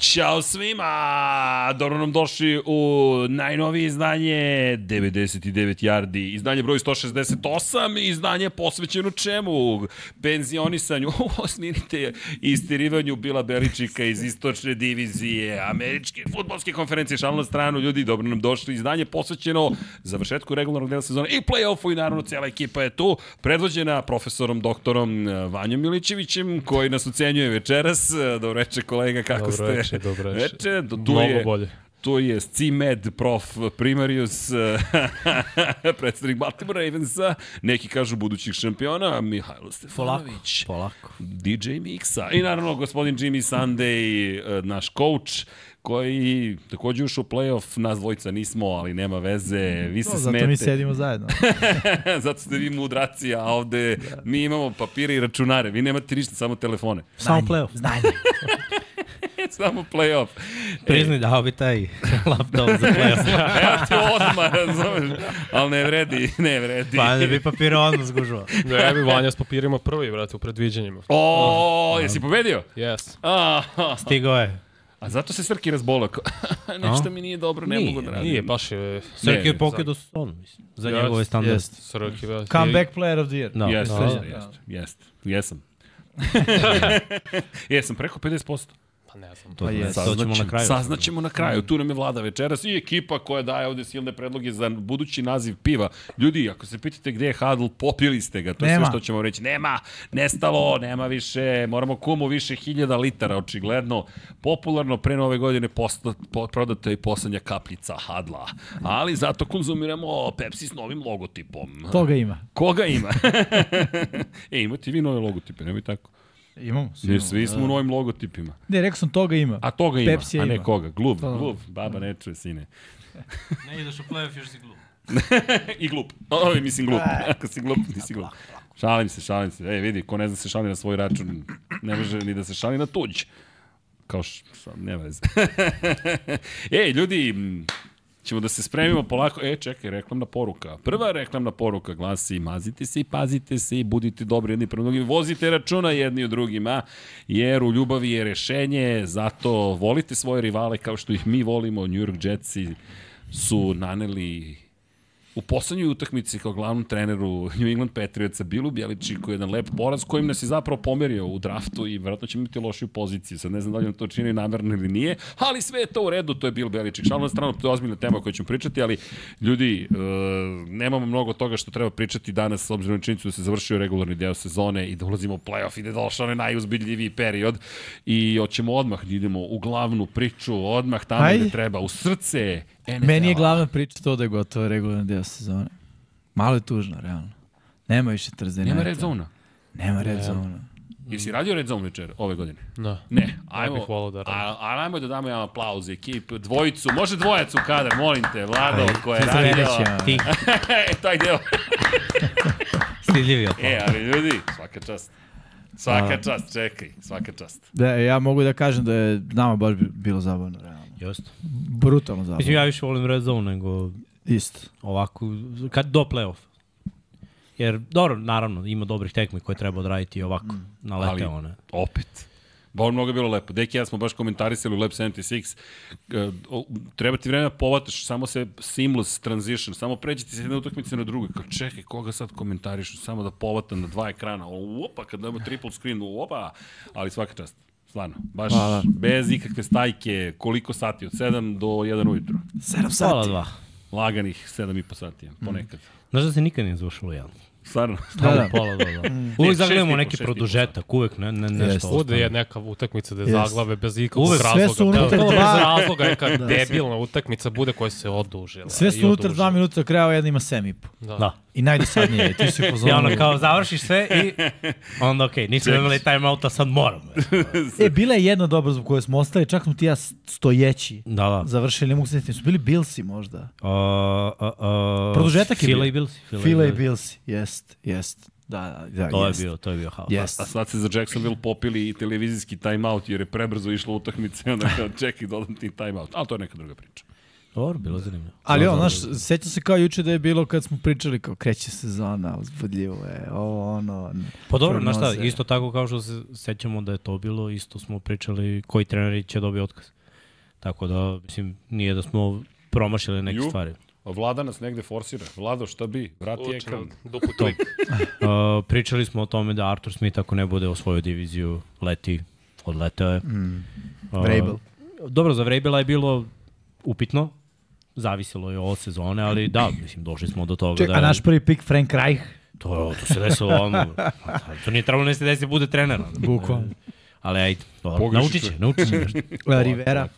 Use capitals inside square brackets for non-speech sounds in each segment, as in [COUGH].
Ćao svima! Dobro nam došli u najnovije izdanje 99 yardi, izdanje broj 168, izdanje posvećeno čemu? Penzionisanju, [LAUGHS] osmirite istirivanju Bila Beličika iz istočne divizije, američke futbolske konferencije, šalno na stranu, ljudi, dobro nam došli, izdanje posvećeno završetku regularnog dela sezona i play-offu i naravno cijela ekipa je tu, predvođena profesorom, doktorom Vanjom Milićevićem, koji nas ucenjuje večeras. Dobro reče kolega, kako Dobro ste? Reče, dobro reče. Veče, tu Mnogo je, bolje. Tu je CMED prof Primarius, [LAUGHS] predstavnik Baltimore Ravensa, neki kažu budućih šampiona, Mihajlo Stefanović, Polako. DJ Mixa i naravno gospodin Jimmy Sunday, eh, naš coach, koji takođe ušao u playoff, nas dvojica nismo, ali nema veze, vi se No, smete. zato mi sedimo zajedno. [LAUGHS] zato ste vi mudraci, a ovde da. mi imamo papire i računare, vi nemate ništa, samo telefone. Samo playoff. Znanje. [LAUGHS] samo playoff. Priznaj da bi taj [LAUGHS] laptop za playoff. [LAUGHS] Evo ti odmah, razumeš, ali ne vredi, ne vredi. Pa ne bi papira odmah zgužao. Ne, bi Vanja s papirima prvi, brate, u predviđanjima. O, jesi pobedio? Yes. A, Stigao je. a zato se Srki razbolao. Nešto mi nije dobro, ne Nije, mogu da radim. Nije, baš je Srki je Ne, pokidao son, mislim. Za Jest, njegove standarde. jest. srki veliki. Comeback player of the year. Da. Jeste, da. jeste, jeste, jeste, jesam. jesam, preko 50%. Pa ne znam. To, Pa pa jest. to ćemo na kraju. Saznaćemo na kraju. Tu nam je vlada večeras i ekipa koja daje ovde silne predloge za budući naziv piva. Ljudi, ako se pitate gde je Hadl, popili ste ga. To je Nema. sve što ćemo reći. Nema, nestalo, nema više, moramo kumu više hiljada litara, očigledno. Popularno pre nove godine posta, po, prodata i poslednja kapljica Hadla. Ali zato konzumiramo Pepsi s novim logotipom. Toga ima. Koga ima? [LAUGHS] e, imate vi nove logotipe, nemoj tako. Imamo. svi Jer imamo, svi da, smo u novim logotipima. Ne, rekao sam toga ima. A toga ima, Pepsi a ne ima. koga. Gluv, Da, da. gluv. Baba ne čuje, sine. [LAUGHS] Ne ideš u playoff, još si glup. [LAUGHS] I glup. O, mislim glup. [LAUGHS] Ako si glup, nisi glup. Šalim se, šalim se. Ej, vidi, ko ne zna se šali na svoj račun, ne može ni da se šali na tuđ. Kao š, ša, nema veze. Ej, ljudi, ćemo da se spremimo polako. E, čekaj, reklamna poruka. Prva reklamna poruka glasi mazite se i pazite se i budite dobri jedni prema drugim. Vozite računa jedni u drugima, jer u ljubavi je rešenje, zato volite svoje rivale kao što ih mi volimo. New York Jetsi su naneli u poslednjoj utakmici kao glavnom treneru New England Patriotsa Bilu Bjeličiku jedan lep poraz kojim nas je zapravo pomerio u draftu i verovatno ćemo imati lošiju poziciju. Sad ne znam da li on to čini namerno ili nije, ali sve je to u redu, to je Bill Beličik. Šalno na stranu, to je ozbiljna tema o kojoj ćemo pričati, ali ljudi, e, nemamo mnogo toga što treba pričati danas s obzirom na činjenicu da se završio regularni deo sezone i da ulazimo u playoff i da je došao onaj najuzbiljljiviji period i hoćemo odmah da idemo u glavnu priču, odmah tamo gde treba, u srce NFL-a. Meni je glavna priča to da je gotovo regularni deo sezone. Malo je tužno, realno. Nema više trzeneta. Nema red zona. Nema red zona. Jesi radio Red Zone večer ove godine? Da. Ne, Ja ajmo, bih volao da radim. a, a ajmo da damo jedan aplauz ekip, dvojicu, može dvojac u kadar, molim te, Vlado, ko je radio. Ti, [LAUGHS] e, taj deo. [LAUGHS] stidljivi je E, ali ljudi, svaka čast. Svaka čast, čekaj, svaka čast. Da, ja mogu da kažem da je nama baš bi- bilo zabavno, realno. Jeste. Brutalno zabavno. Mislim, ja više volim red zone nego Isto. ovako, kad do playoff. Jer, dobro, naravno, ima dobrih tekmi koje treba odraditi ovako, na lete Ali- one. Opet. Ba, mnogo je bilo lepo. Deki ja smo baš komentarisali u Lab 76. Uh, o, treba ti vreme da povataš, samo se seamless transition, samo pređete se jedne utakmice na drugu. Kao, čekaj, koga sad komentarišu? Samo da povatam na dva ekrana. Opa, kad nema triple screen, opa. Ali svaka čast. Stvarno, baš Hvala. bez ikakve stajke, koliko sati, od 7 do 1 ujutro. 7 Hvala sati. dva. Laganih 7 i po sati, ponekad. Znaš da se nikad nije završilo jedan? Stvarno. Da, da. Pola, da, da. Nije, Uvijek i zagledamo po, neki šest i po produžetak, uvek ne, ne, nešto ostane. Bude je neka utakmica da je Jest. zaglave bez ikakvog Uvek razloga. sve su unutar Da, to bez dva- razloga neka debilna utakmica bude koja se odužila. Sve i su unutar dva minuta kraja, jedna ima 7,5. Da. Da. I najdosadnije je, ti si [LAUGHS] I fazonu. ono kao završiš sve i onda okej, okay, nismo imali timeouta, sad moramo. [LAUGHS] E, bila je jedna dobra zbog koje smo ostali, čak smo ti ja stojeći. Da, da. Završili, ne mogu se su bili Billsi možda. Uh, uh, uh, Produžetak je Fila bio. i Bills. Fila i Billsi, jest, jest. Da, da, da, To je jest. bio, to je bio haos. Jest. A sad se za Jacksonville popili i televizijski timeout jer je prebrzo išla utakmica i onda kao čekaj dodatni timeout. Ali to je neka druga priča. Dobro, bilo zanimljivo. Ali on, znaš, sećam se kao juče da je bilo kad smo pričali kao kreće sezona, uzbudljivo je, ovo ono. Pa dobro, znaš šta, isto tako kao što se sećamo da je to bilo, isto smo pričali koji treneri će dobiti otkaz. Tako da, mislim, nije da smo promašili neke Ju. stvari. Vlada nas negde forsira. Vlado, šta bi? Vrati ekran. trik. Uh, [LAUGHS] pričali smo o tome da Arthur Smith ako ne bude osvojio diviziju, leti, odleteo je. Mm. Uh, Vrabel. Dobro, za Vrabela je bilo upitno, zavisilo je od sezone, ali da, mislim, došli smo do toga Ček, da... a naš prvi pik Frank Reich? To, to se desilo ono, [LAUGHS] to nije trebalo ne se desi da bude trener. Bukvalno. Ali ajde, dobro, naučit će, naučit će nešto. [LAUGHS] Rivera.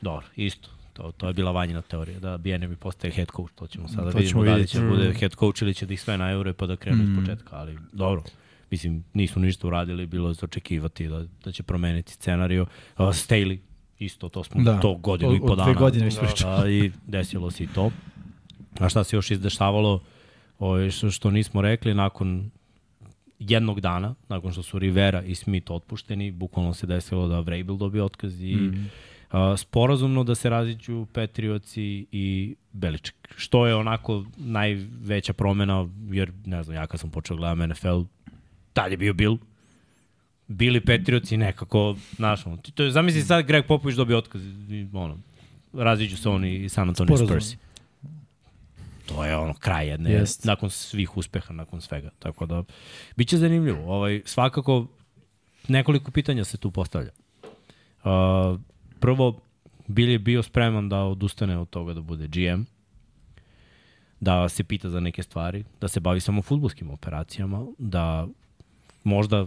Dobro, isto. To, to je bila vanjina teorija, da BNM postaje head coach, to ćemo sada To vidimo da li će bude head coach ili će da ih sve najure pa da krenu mm. iz početka, ali dobro. Mislim, nismo ništa uradili, bilo je za očekivati da, da će promeniti scenariju. Uh, Staley, isto, to smo Da. da. to godinu Od- i po od dana. dve godine već pričamo. Da, I desilo se i to. A šta se još izdešavalo, o, što, što nismo rekli, nakon jednog dana, nakon što su Rivera i Smith otpušteni, bukvalno se desilo da Vrabel dobio otkaz i mm. a, sporazumno da se raziđu Patriotsi i Beliček. Što je onako najveća promena, jer ne znam, ja kad sam počeo gledam NFL, tad je bio Bill, bili Patriotsi nekako, znaš, ono, ti to je, zamisli sad Greg Popović dobio otkaz, i, ono, raziđu se oni i San Antonio Sporazumno. Spursi. To je ono kraj jedne, Jest. nakon svih uspeha, nakon svega. Tako da, bit će zanimljivo. Ovaj, svakako, nekoliko pitanja se tu postavlja. Uh, prvo, Bill je bio spreman da odustane od toga da bude GM, da se pita za neke stvari, da se bavi samo futbolskim operacijama, da možda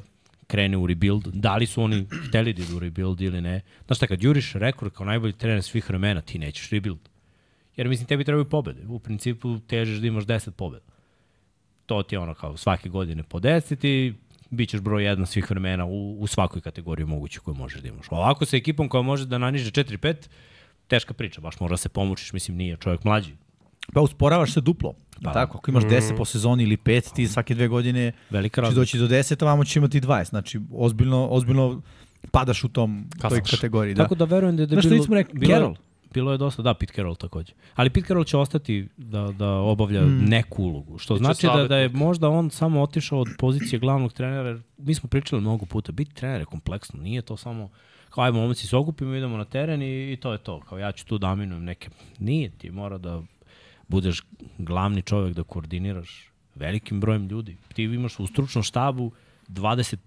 krene u rebuild. Da li su oni hteli da idu u rebuild ili ne. Znaš šta, kad juriš rekord kao najbolji trener svih vremena, ti nećeš rebuild. Jer mislim, tebi trebaju pobede. U principu težiš da imaš 10 pobeda. To ti je ono kao svake godine po 10 i bit ćeš broj jedan svih vremena u, u svakoj kategoriji moguće koju možeš da imaš. Ovako sa ekipom koja može da naniže 4-5, teška priča, baš mora se pomučiš, mislim nije čovjek mlađi. Pa usporavaš se duplo. Pa. Pa. Tako, ako imaš 10 po sezoni ili 5, ti svake dve godine Velika će doći do 10, a vamo će imati 20. Znači, ozbiljno, ozbiljno padaš u tom toj Kasaš. kategoriji. Da. Tako da verujem da je da je Znaš što bilo, rekli? bilo, je- Carroll. bilo je dosta, da, Pete Carroll takođe. Ali Pete Carroll će ostati da, da obavlja mm. neku ulogu, što Biće znači da, da je možda on samo otišao od pozicije glavnog trenera, jer mi smo pričali mnogo puta, biti trener je kompleksno, nije to samo kao ajmo momci se okupimo, idemo na teren i, i to je to, kao ja ću tu da aminujem neke, nije ti, mora da budeš glavni čovek da koordiniraš velikim brojem ljudi. Ti imaš u stručnom štabu 20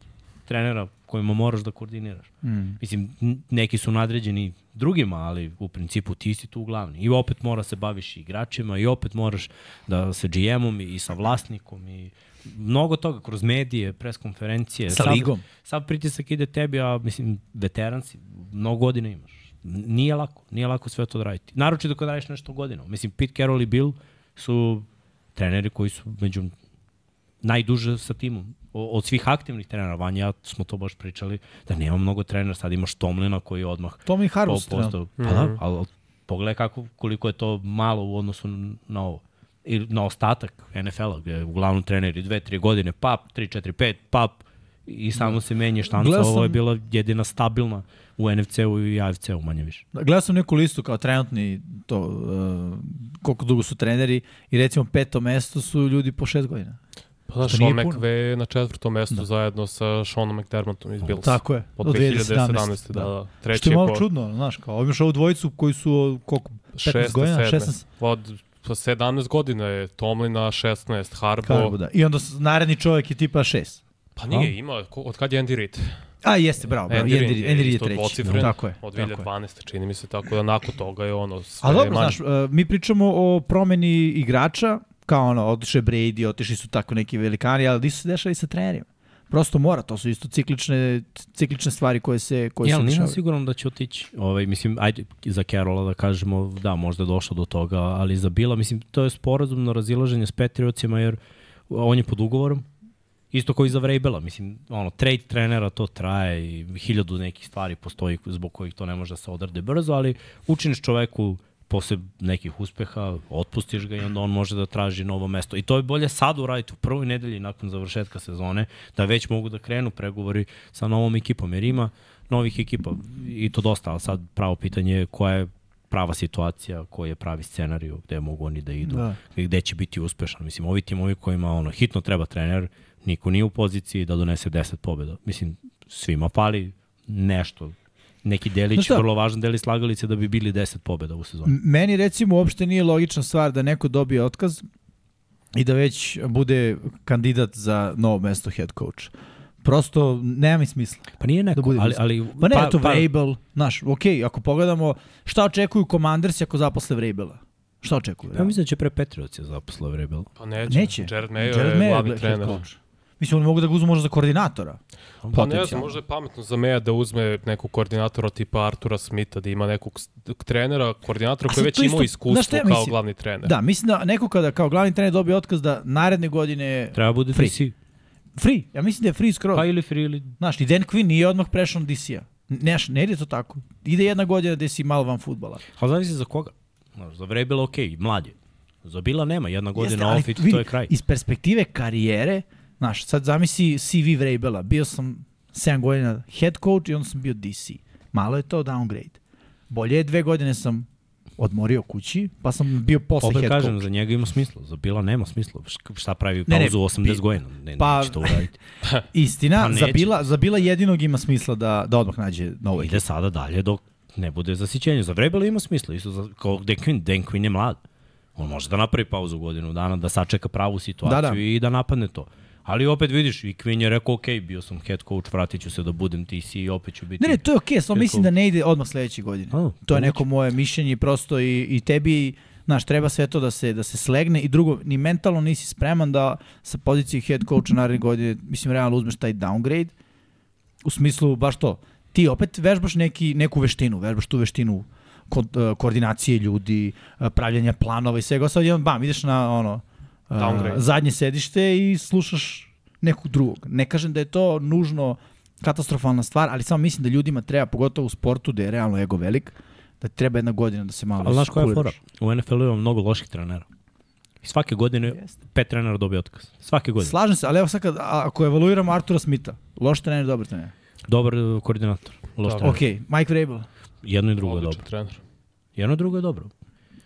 trenera kojima moraš da koordiniraš. Mm. Mislim, neki su nadređeni drugima, ali u principu ti si tu glavni. I opet mora se baviš i igračima i opet moraš da sa GM-om i sa vlasnikom i mnogo toga kroz medije, pres konferencije. Sa Sav- ligom. Sav pritisak ide tebi, a mislim, veteran si, mnogo godina imaš. Nije lako, nije lako sve to da raditi. Naročito kad radiš nešto godina. Mislim, Pete Carroll i Bill su treneri koji su među najduže sa timom. O, od svih aktivnih trenera, Vanja, smo to baš pričali, da nema mnogo trenera, sad imaš Tomlina koji je odmah Tom i Harvus. po- postao. Pa da, ali, ali pogledaj kako, koliko je to malo u odnosu na ovo. I na ostatak NFL-a, gde je uglavnom treneri dve, tri godine, pap, 3, 4, 5, pap, i samo se menje štanca. Ovo je bila jedina stabilna u NFC-u i AFC-u, manje više. Gledao sam neku listu kao trenutni to, uh, koliko dugo su treneri i recimo peto mesto su ljudi po šest godina. Pa da, Što Sean. McVay je na četvrtom mestu da. zajedno sa Seanom McDermottom iz Bills. Tako je, Od do 2017. 2017. Da, da. Što Treći je je malo po čudno, znaš, kao imaš ovu dvojicu koji su koliko, 15 šeste, godina, sedme. 16 Od pa 17 godina je Tomlina, 16, Harbo. Karbo, da. I onda naredni čovjek je tipa 6. Pa nije, ima, ko- od kad je Andy Reid? A, jeste, bravo, bravo. Reid- Andy Reid je treći. dvocifren, Tako je. Od tako je. 2012. čini mi se, tako da nakon toga je ono sve A dobro, manje. znaš, uh, mi pričamo o promeni igrača kao ono, otiše Brady, otišli su tako neki velikani, ali nisu se dešali sa trenerima. Prosto mora, to su isto ciklične, ciklične stvari koje se, koje se ali nisam dešavaju. siguran da će otići. Ovaj, mislim, ajde, za Carola da kažemo, da, možda je došlo do toga, ali za Bila, mislim, to je sporazumno razilaženje s Patriotsima, jer on je pod ugovorom, isto kao i za Vrabela, mislim, ono, trade trenera to traje i hiljadu nekih stvari postoji zbog kojih to ne može da se odrade brzo, ali učiniš čoveku posle nekih uspeha, otpustiš ga i onda on može da traži novo mesto. I to je bolje sad uraditi u prvoj nedelji nakon završetka sezone, da već mogu da krenu pregovori sa novom ekipom, jer ima novih ekipa i to dosta, ali sad pravo pitanje je koja je prava situacija, koji je pravi scenariju gde mogu oni da idu, Da. da. gde će biti uspešan. Mislim, ovi timovi kojima ono, hitno treba trener, niko nije u poziciji da donese 10 pobjeda. Mislim, svima pali nešto, neki delić, vrlo važan delić slagalice da bi bili 10 pobjeda u sezoni. Meni recimo uopšte nije logična stvar da neko dobije otkaz i da već bude kandidat za novo mesto head coach. Prosto nema mi smisla. Pa nije Da neko, bude ali, ali Pa ne, pa, to Vrabel, znaš, okej, ako pogledamo šta očekuju Commandersi ako zaposle Vrabela. Šta očekuju? Ja mislim da će pre Petrioci zaposla Vrabel. Pa neće. Neće. Jared Mayo Jared je Mayo glavni trener. coach. Mislim, oni mogu da ga uzmu možda za koordinatora. Pa ne znam, Potencijalno. možda je pametno za Meja da uzme nekog koordinatora tipa Artura Smitha, da ima nekog trenera, koordinatora koji već šta iskustvo ja kao mislim? glavni trener. Da, mislim da neko kada kao glavni trener dobije otkaz da naredne godine Treba bude Free. DC. free. Ja mislim da je free skroz. Pa ili free ili... Znaš, i Dan Quinn nije odmah prešao na DC-a. Neš, ne ide to tako. Ide jedna godina gde si malo van futbala. Ali zavisi za koga. Znaš, za Vrabel ok, mlad je. Za Bila nema, jedna godina Jeste, ali off i vidi, to je kraj. Iz perspektive karijere, znaš, sad zamisli CV Vrabela. Bio sam 7 godina head coach i onda sam bio DC. Malo je to downgrade. Bolje je dve godine sam odmorio kući, pa sam bio posle Opet head kažem, coach. za njega ima smisla, za Bila nema smisla. Šta pravi Ne, ne, pauzu 80 bi- godina? Ne, pa- neće to uraditi. [LAUGHS] Istina, Pa za bila, za bila jedinog ima smisla da, da odmah nađe novo Ide sada dalje dok ne bude zasićenje. Za Vrabela ima smisla, isto za, kao Dan Quinn. Dan Quinn je mlad. On može da napravi pauzu godinu dana, da sačeka pravu situaciju Da, da. i da napadne to. Ali opet vidiš, i Quinn je rekao, ok, bio sam head coach, vratit ću se da budem TC i opet ću biti... Ne, ne, to je okej, samo Head mislim da ne ide odmah sledeće godine. A, to je moguće. neko moje mišljenje prosto i, i tebi, znaš, treba sve to da se, da se slegne i drugo, ni mentalno nisi spreman da sa pozicije head coacha naredne godine, mislim, realno uzmeš taj downgrade, u smislu baš to, ti opet vežbaš neki, neku veštinu, vežbaš tu veštinu ko, uh, koordinacije ljudi, uh, pravljanja planova i svega, sad jedan bam, ideš na ono, Downgrade. zadnje sedište i slušaš nekog drugog. Ne kažem da je to nužno katastrofalna stvar, ali samo mislim da ljudima treba, pogotovo u sportu, da je realno ego velik, da ti treba jedna godina da se malo Ali znaš koja je fora? U NFL-u ima mnogo loših trenera. I svake godine Jeste. pet trenera dobije otkaz. Svake godine. Slažem se, ali evo sad kad, ako evaluiramo Artura Smitha, loš trener, dobar trener. Dobar uh, koordinator. Loš trener. Ok, Mike Vrabel. Jedno i drugo je Odličan dobro. trener. Jedno i drugo je dobro.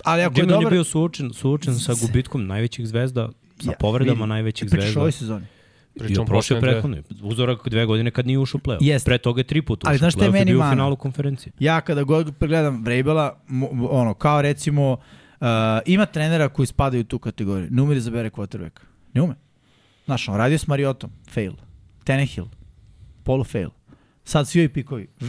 Ali ako je Jimmy on je dobar... bio suočen, suočen sa gubitkom najvećih zvezda, sa Ja, povredama vidi, najvećih Pričaš zvezda. ovoj sezoni. I Pričam prošle prethodne. Uzorak dve godine kad nije ušao u play-off. Jeste. Pre toga je tri puta ušao Ali u znaš šta je meni bio u finalu konferencije. Ja kada god pregledam Vrabela, ono, kao recimo, uh, ima trenera koji spadaju u tu kategoriju. Ne ume da zabere quarterback. Ne ume. Znaš, on radio s Mariotom, fail. Tenehill, polu fail. Sad svi ovi pikovi. Uh,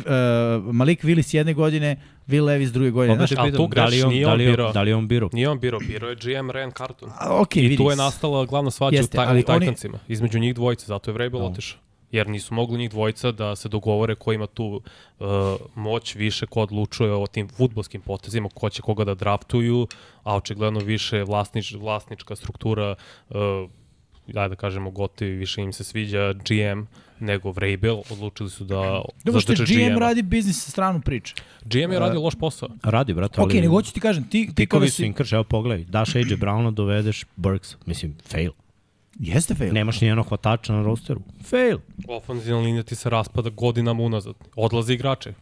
Malik Willis jedne godine, Will Levis druge godine. Znaš, ali tu da li on, nije da on li, on, birao. da li on biro? Nije on biro, biro je GM Rand Carton. a, ok, I vidi. tu je nastala glavna svađa Jeste, u, taj, ali u Titansima. Između njih dvojice, zato je Vrabel Da. otišao. Jer nisu mogli njih dvojica da se dogovore ko ima tu uh, moć više, ko odlučuje o tim futbolskim potezima, ko će koga da draftuju, a očigledno više vlasnič, vlasnička struktura uh, ajde da kažemo gotovi, više im se sviđa GM nego Vrabel, odlučili su da Dobro što GM GM-a. radi biznis sa stranu priče. GM je radio loš posao. Radi, brate, Ok, ali... nego hoću ti kažem, ti, ti kada si... su inkrš, evo pogledaj. Daš AJ Browna, dovedeš Burks. Mislim, fail. Jeste fail. Nemaš nijednog hvatača na rosteru. Fail. Ofenzivna linija ti se raspada godinama unazad. Odlaze igrače.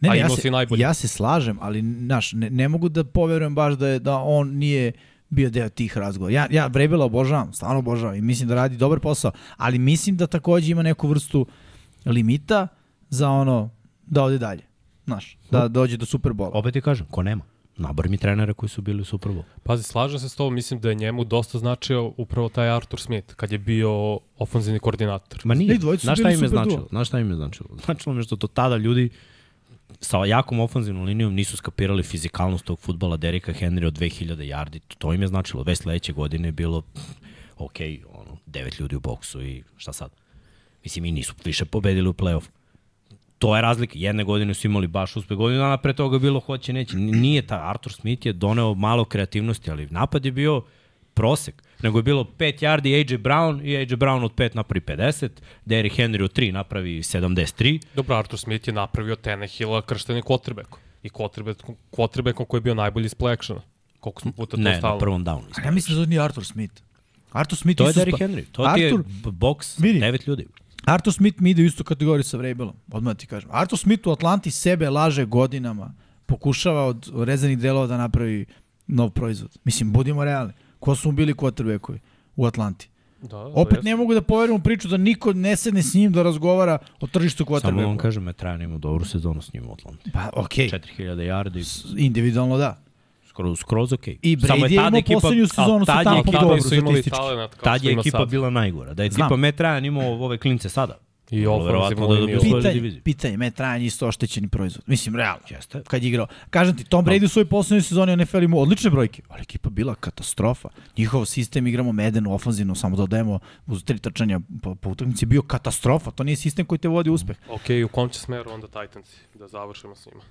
Ne, A ne, ja se, ja se slažem, ali naš, ne, ne mogu da poverujem baš da je da on nije bio deo tih razgovora. Ja, ja Vrebela obožavam, stvarno obožavam i mislim da radi dobar posao, ali mislim da takođe ima neku vrstu limita za ono da ode dalje. Znaš, da dođe do Superbola. Opet ti kažem, ko nema? Nabar mi trenere koji su bili u Super Bowl. Pazi, slažem se s tobom, mislim da je njemu dosta značio upravo taj Arthur Smith, kad je bio ofenzivni koordinator. Ma nije. Znaš šta im je značilo? Znaš šta im je značilo? [LAUGHS] Značilo mi je što to tada ljudi sa jakom ofenzivnom linijom nisu skapirali fizikalnost tog futbala Derika Henry od 2000 yardi. To im je značilo. Već sledeće godine je bilo ok, ono, devet ljudi u boksu i šta sad? Mislim, i nisu više pobedili u play-off. To je razlika. Jedne godine su imali baš uspeh, godinu dana pre toga bilo hoće, neće. Nije ta, Arthur Smith je doneo malo kreativnosti, ali napad je bio prosek. Nego je bilo 5 yardi AJ Brown i AJ Brown od 5 napravi 50, Derrick Henry od 3 napravi 73. Dobro, Arthur Smith je napravio Tenehilla kršteni quarterbackom. I quarterbackom, koji je bio najbolji iz play actiona. Koliko smo puta to Ne, stalno. na prvom downu. A ja mislim da to nije Arthur Smith. Arthur Smith To je Derrick spa- Henry. To ti je Arthur, b- boks, vidi. devet ljudi. Arthur Smith mi ide u istu kategoriju sa Vrabelom, odmah ti kažem. Arthur Smith u Atlanti sebe laže godinama, pokušava od rezanih delova da napravi nov proizvod. Mislim, budimo realni. Ko su mu bili quarterbackovi u Atlanti? Da, Opet jeste. ne mogu da poverim u priču da niko ne sedne s njim da razgovara o tržištu Samo vam quarterbacka. kažem, Metrajan ima dobru sezonu s njim u Atlanti. Pa, okej. 4000 yardi, Individualno da. skroz, skroz ok. I Brady je imao poslednju sezonu sa ekipa, tada dobro statistički. talent tad je ekipa sad. bila najgora. Da je Znam. tipa Matt Ryan imao ove klince sada. I ofenzivno da liniju. dobio svoju Pitanje, diviziju. pitanje, Matt Ryan je isto oštećeni proizvod. Mislim, realno. Jeste. Kad je igrao. Kažem ti, Tom Brady u svojoj poslednjoj sezoni u NFL imao odlične brojke, ali ekipa bila katastrofa. Njihov sistem igramo medenu, ofanzivno, samo dodajemo uz tri trčanja po, po utakmici, bio katastrofa. To nije sistem koji te vodi uspeh. Ok, u kom će smeru onda Titansi? Da završimo s njima.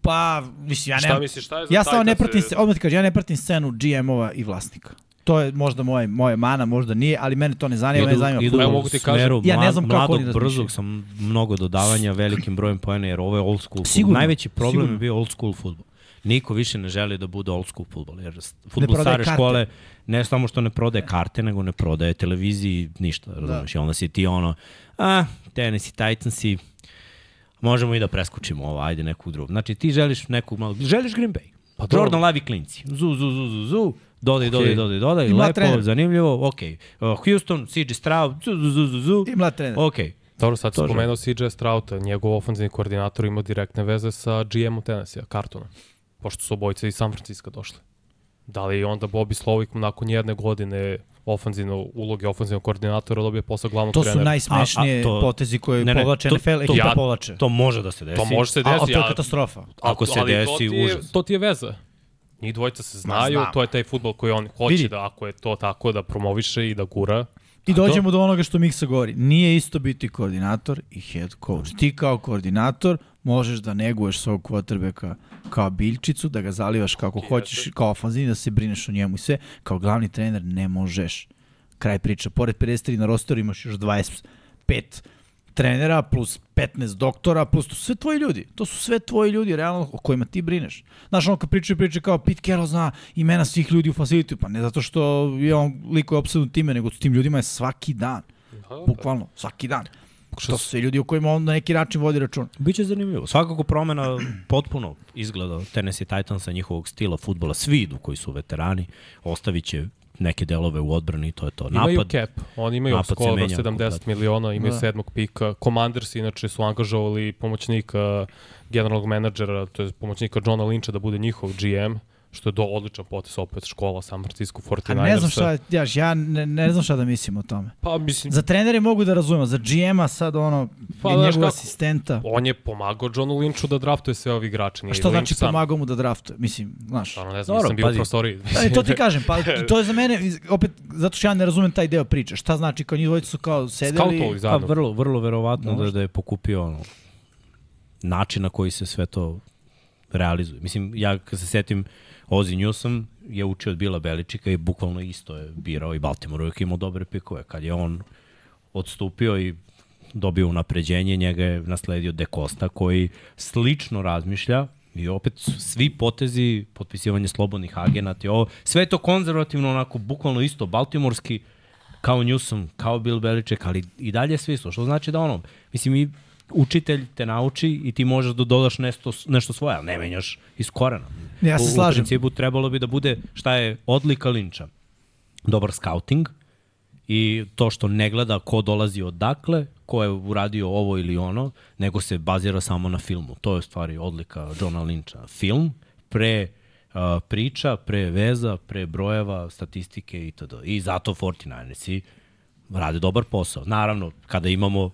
Pa, mislim, ja Šta ne... misliš, šta je za Ja stvarno ne pratim, se, odmah ti kažem, ja ne pratim scenu GM-ova i vlasnika. To je možda moje, moje mana, možda nije, ali mene to ne zanima, mene zanima idu fudbal. Mogu ti kažem, smeru ja ne mlad- znam kako mladog, brzog sa mnogo dodavanja, [CLEARS THROAT] velikim brojem poena, jer ovo je old school Sigurno. Najveći problem sigurno. je bio old school futbol. Niko više ne želi da bude old school futbol, jer futbol prodaje stare karte. škole ne samo što ne prodaje karte, nego ne prodaje televiziji, ništa, razumiješ? I onda si ti ono, a, Tennessee Titansi, možemo i da preskočimo ovo, ajde nekog drugog. Znači ti želiš nekog malo, želiš Green Bay, pa. Jordan Lavi klinci, zu, zu, zu, zu, zu, dodaj, Okej. dodaj, dodaj, dodaj, Ima lepo, trener. zanimljivo, ok. Uh, Houston, CJ Stroud, zu, zu, zu, zu, zu, I mlad trener. ok. Dobro, sad To spomenuo CJ Strouta, njegov ofenzivni koordinator ima direktne veze sa GM-om Tennessee, Cartona, pošto su obojice iz San Francisco došli. Da li je onda Bobby Slovik nakon jedne godine ofenzivno, uloge ofenzivnog koordinatora dobije posao glavnog To su trenera? najsmešnije A- a to- potezi koje Ne, ne, povlače to- NFL, to- ekipa ja- povlače. To može da se desi. To može se A, a desiti. to je a- katastrofa. Ako se ali to desi, ti je, užas. To ti je veza. Njih dvojica se znaju, znam. to je taj futbol koji on hoće Vidi. da, ako je to tako, da promoviše i da gura. I dođemo do onoga što Miksa govori. Nije isto biti koordinator i head coach. Ti kao koordinator možeš da neguješ svog quarterbacka kao biljčicu, da ga zalivaš kako Jeste. hoćeš, kao ofanzivni, da se brineš o njemu i sve. Kao glavni trener ne možeš. Kraj priča. Pored 53 na rosteru imaš još 25 trenera plus 15 doktora, plus to su sve tvoji ljudi. To su sve tvoji ljudi, realno, o kojima ti brineš. Znaš, ono kad pričaju priče kao Pete Carroll zna imena svih ljudi u facilitiju, pa ne zato što je on liko je obsednut time, nego s tim ljudima je svaki dan. Da, Bukvalno, svaki dan. Što To su sve ljudi o kojima on na neki način vodi račun. Biće zanimljivo. Svakako promena potpuno izgleda Tennessee Titansa, njihovog stila futbola. Svi idu koji su veterani, ostavit će neke delove u odbrani i to je to. Imaju Napad, cap, oni imaju skoro menja 70 kompletno. miliona, imaju Da. sedmog pika. Commanders inače su angažovali pomoćnika generalnog menadžera, to je pomoćnika Johna Lyncha da bude njihov GM, što je do odličan potes opet škola San Francisco 49ersa. A ne znam šta, ja, ja ne, ne znam šta da mislim o tome. Pa mislim, Za trenere mogu da razumem, za GM-a sad ono, Pa, pa, znaš njegov kako, asistenta. on je pomagao Johnu Lynchu da draftuje sve ovi igrače. A Nije što Lynch znači sam. pomagao mu da draftuje? Mislim, znaš. Stvarno ne znam, Dobro, nisam bio u pazi. prostoriji. [LAUGHS] E, to ti kažem, pa i to je za mene, opet, zato što ja ne razumem taj deo priče. Šta znači kao njih dvojica su kao sedeli... Pa vrlo, vrlo verovatno da, Možda. da je pokupio ono, način na koji se sve to realizuje. Mislim, ja kad se setim Ozzy Newsom je učio od Bila Beličika i bukvalno isto je birao i Baltimore uvijek imao dobre pikove. Kad je on odstupio i dobio unapređenje, njega je nasledio De Costa koji slično razmišlja i opet svi potezi, potpisivanje slobodnih agenata i ovo, sve je to konzervativno, onako, bukvalno isto, baltimorski, kao Newsom, kao Bill Belichick, ali i dalje sve isto, što znači da ono, mislim, i učitelj te nauči i ti možeš da dodaš nešto, nešto svoje, ali ne menjaš iz korena. Ja se U- slažem. U principu trebalo bi da bude šta je odlika linča. Dobar scouting i to što ne gleda ko dolazi odakle, ko je uradio ovo ili ono, nego se bazira samo na filmu. To je u stvari odlika Johna Lynča. Film pre uh, priča, pre veza, pre brojeva, statistike itd. I zato 49ersi rade dobar posao. Naravno, kada imamo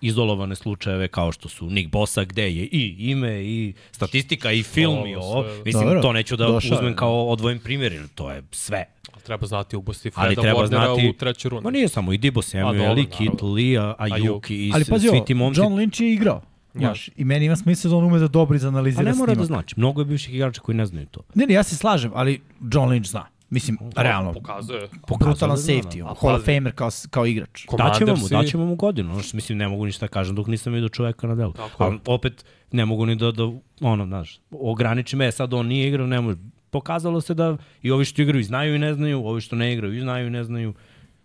izolovane slučajeve kao što su Nick Bosa gde je i ime i statistika i film i Ovo. Mislim, Dobro, to neću da došao uzmem da. kao odvojen primjer, jer to je sve. Treba znati ubosti Ali Freda treba Warnera znati... u trećoj rundi. Ma nije samo i Dibo Samuel, i Kit. Lee, a- Ayuk i Ali pazi svi ti momci. John Lynch je igrao. Znaš, I meni ima smisla da on ume da dobro A izanalizira ne mora da snimak. znači. Mnogo je bivših igrača koji ne znaju to. Ne, ne, ja se slažem, ali John Lynch zna. Mislim, realno, Pokazuje. brutalan da safety, da. Hall of Famer kao, kao igrač. Daćemo mu, daćemo mu godinu. Ono što, mislim, ne mogu ništa da kažem dok nisam vidio čoveka na delu. Tako. Ali opet ne mogu ni da, da ono, znaš, ograniči me, sad on nije igrao, ne može. Pokazalo se da i ovi što igraju i znaju i ne znaju, ovi što ne igraju i znaju i ne znaju.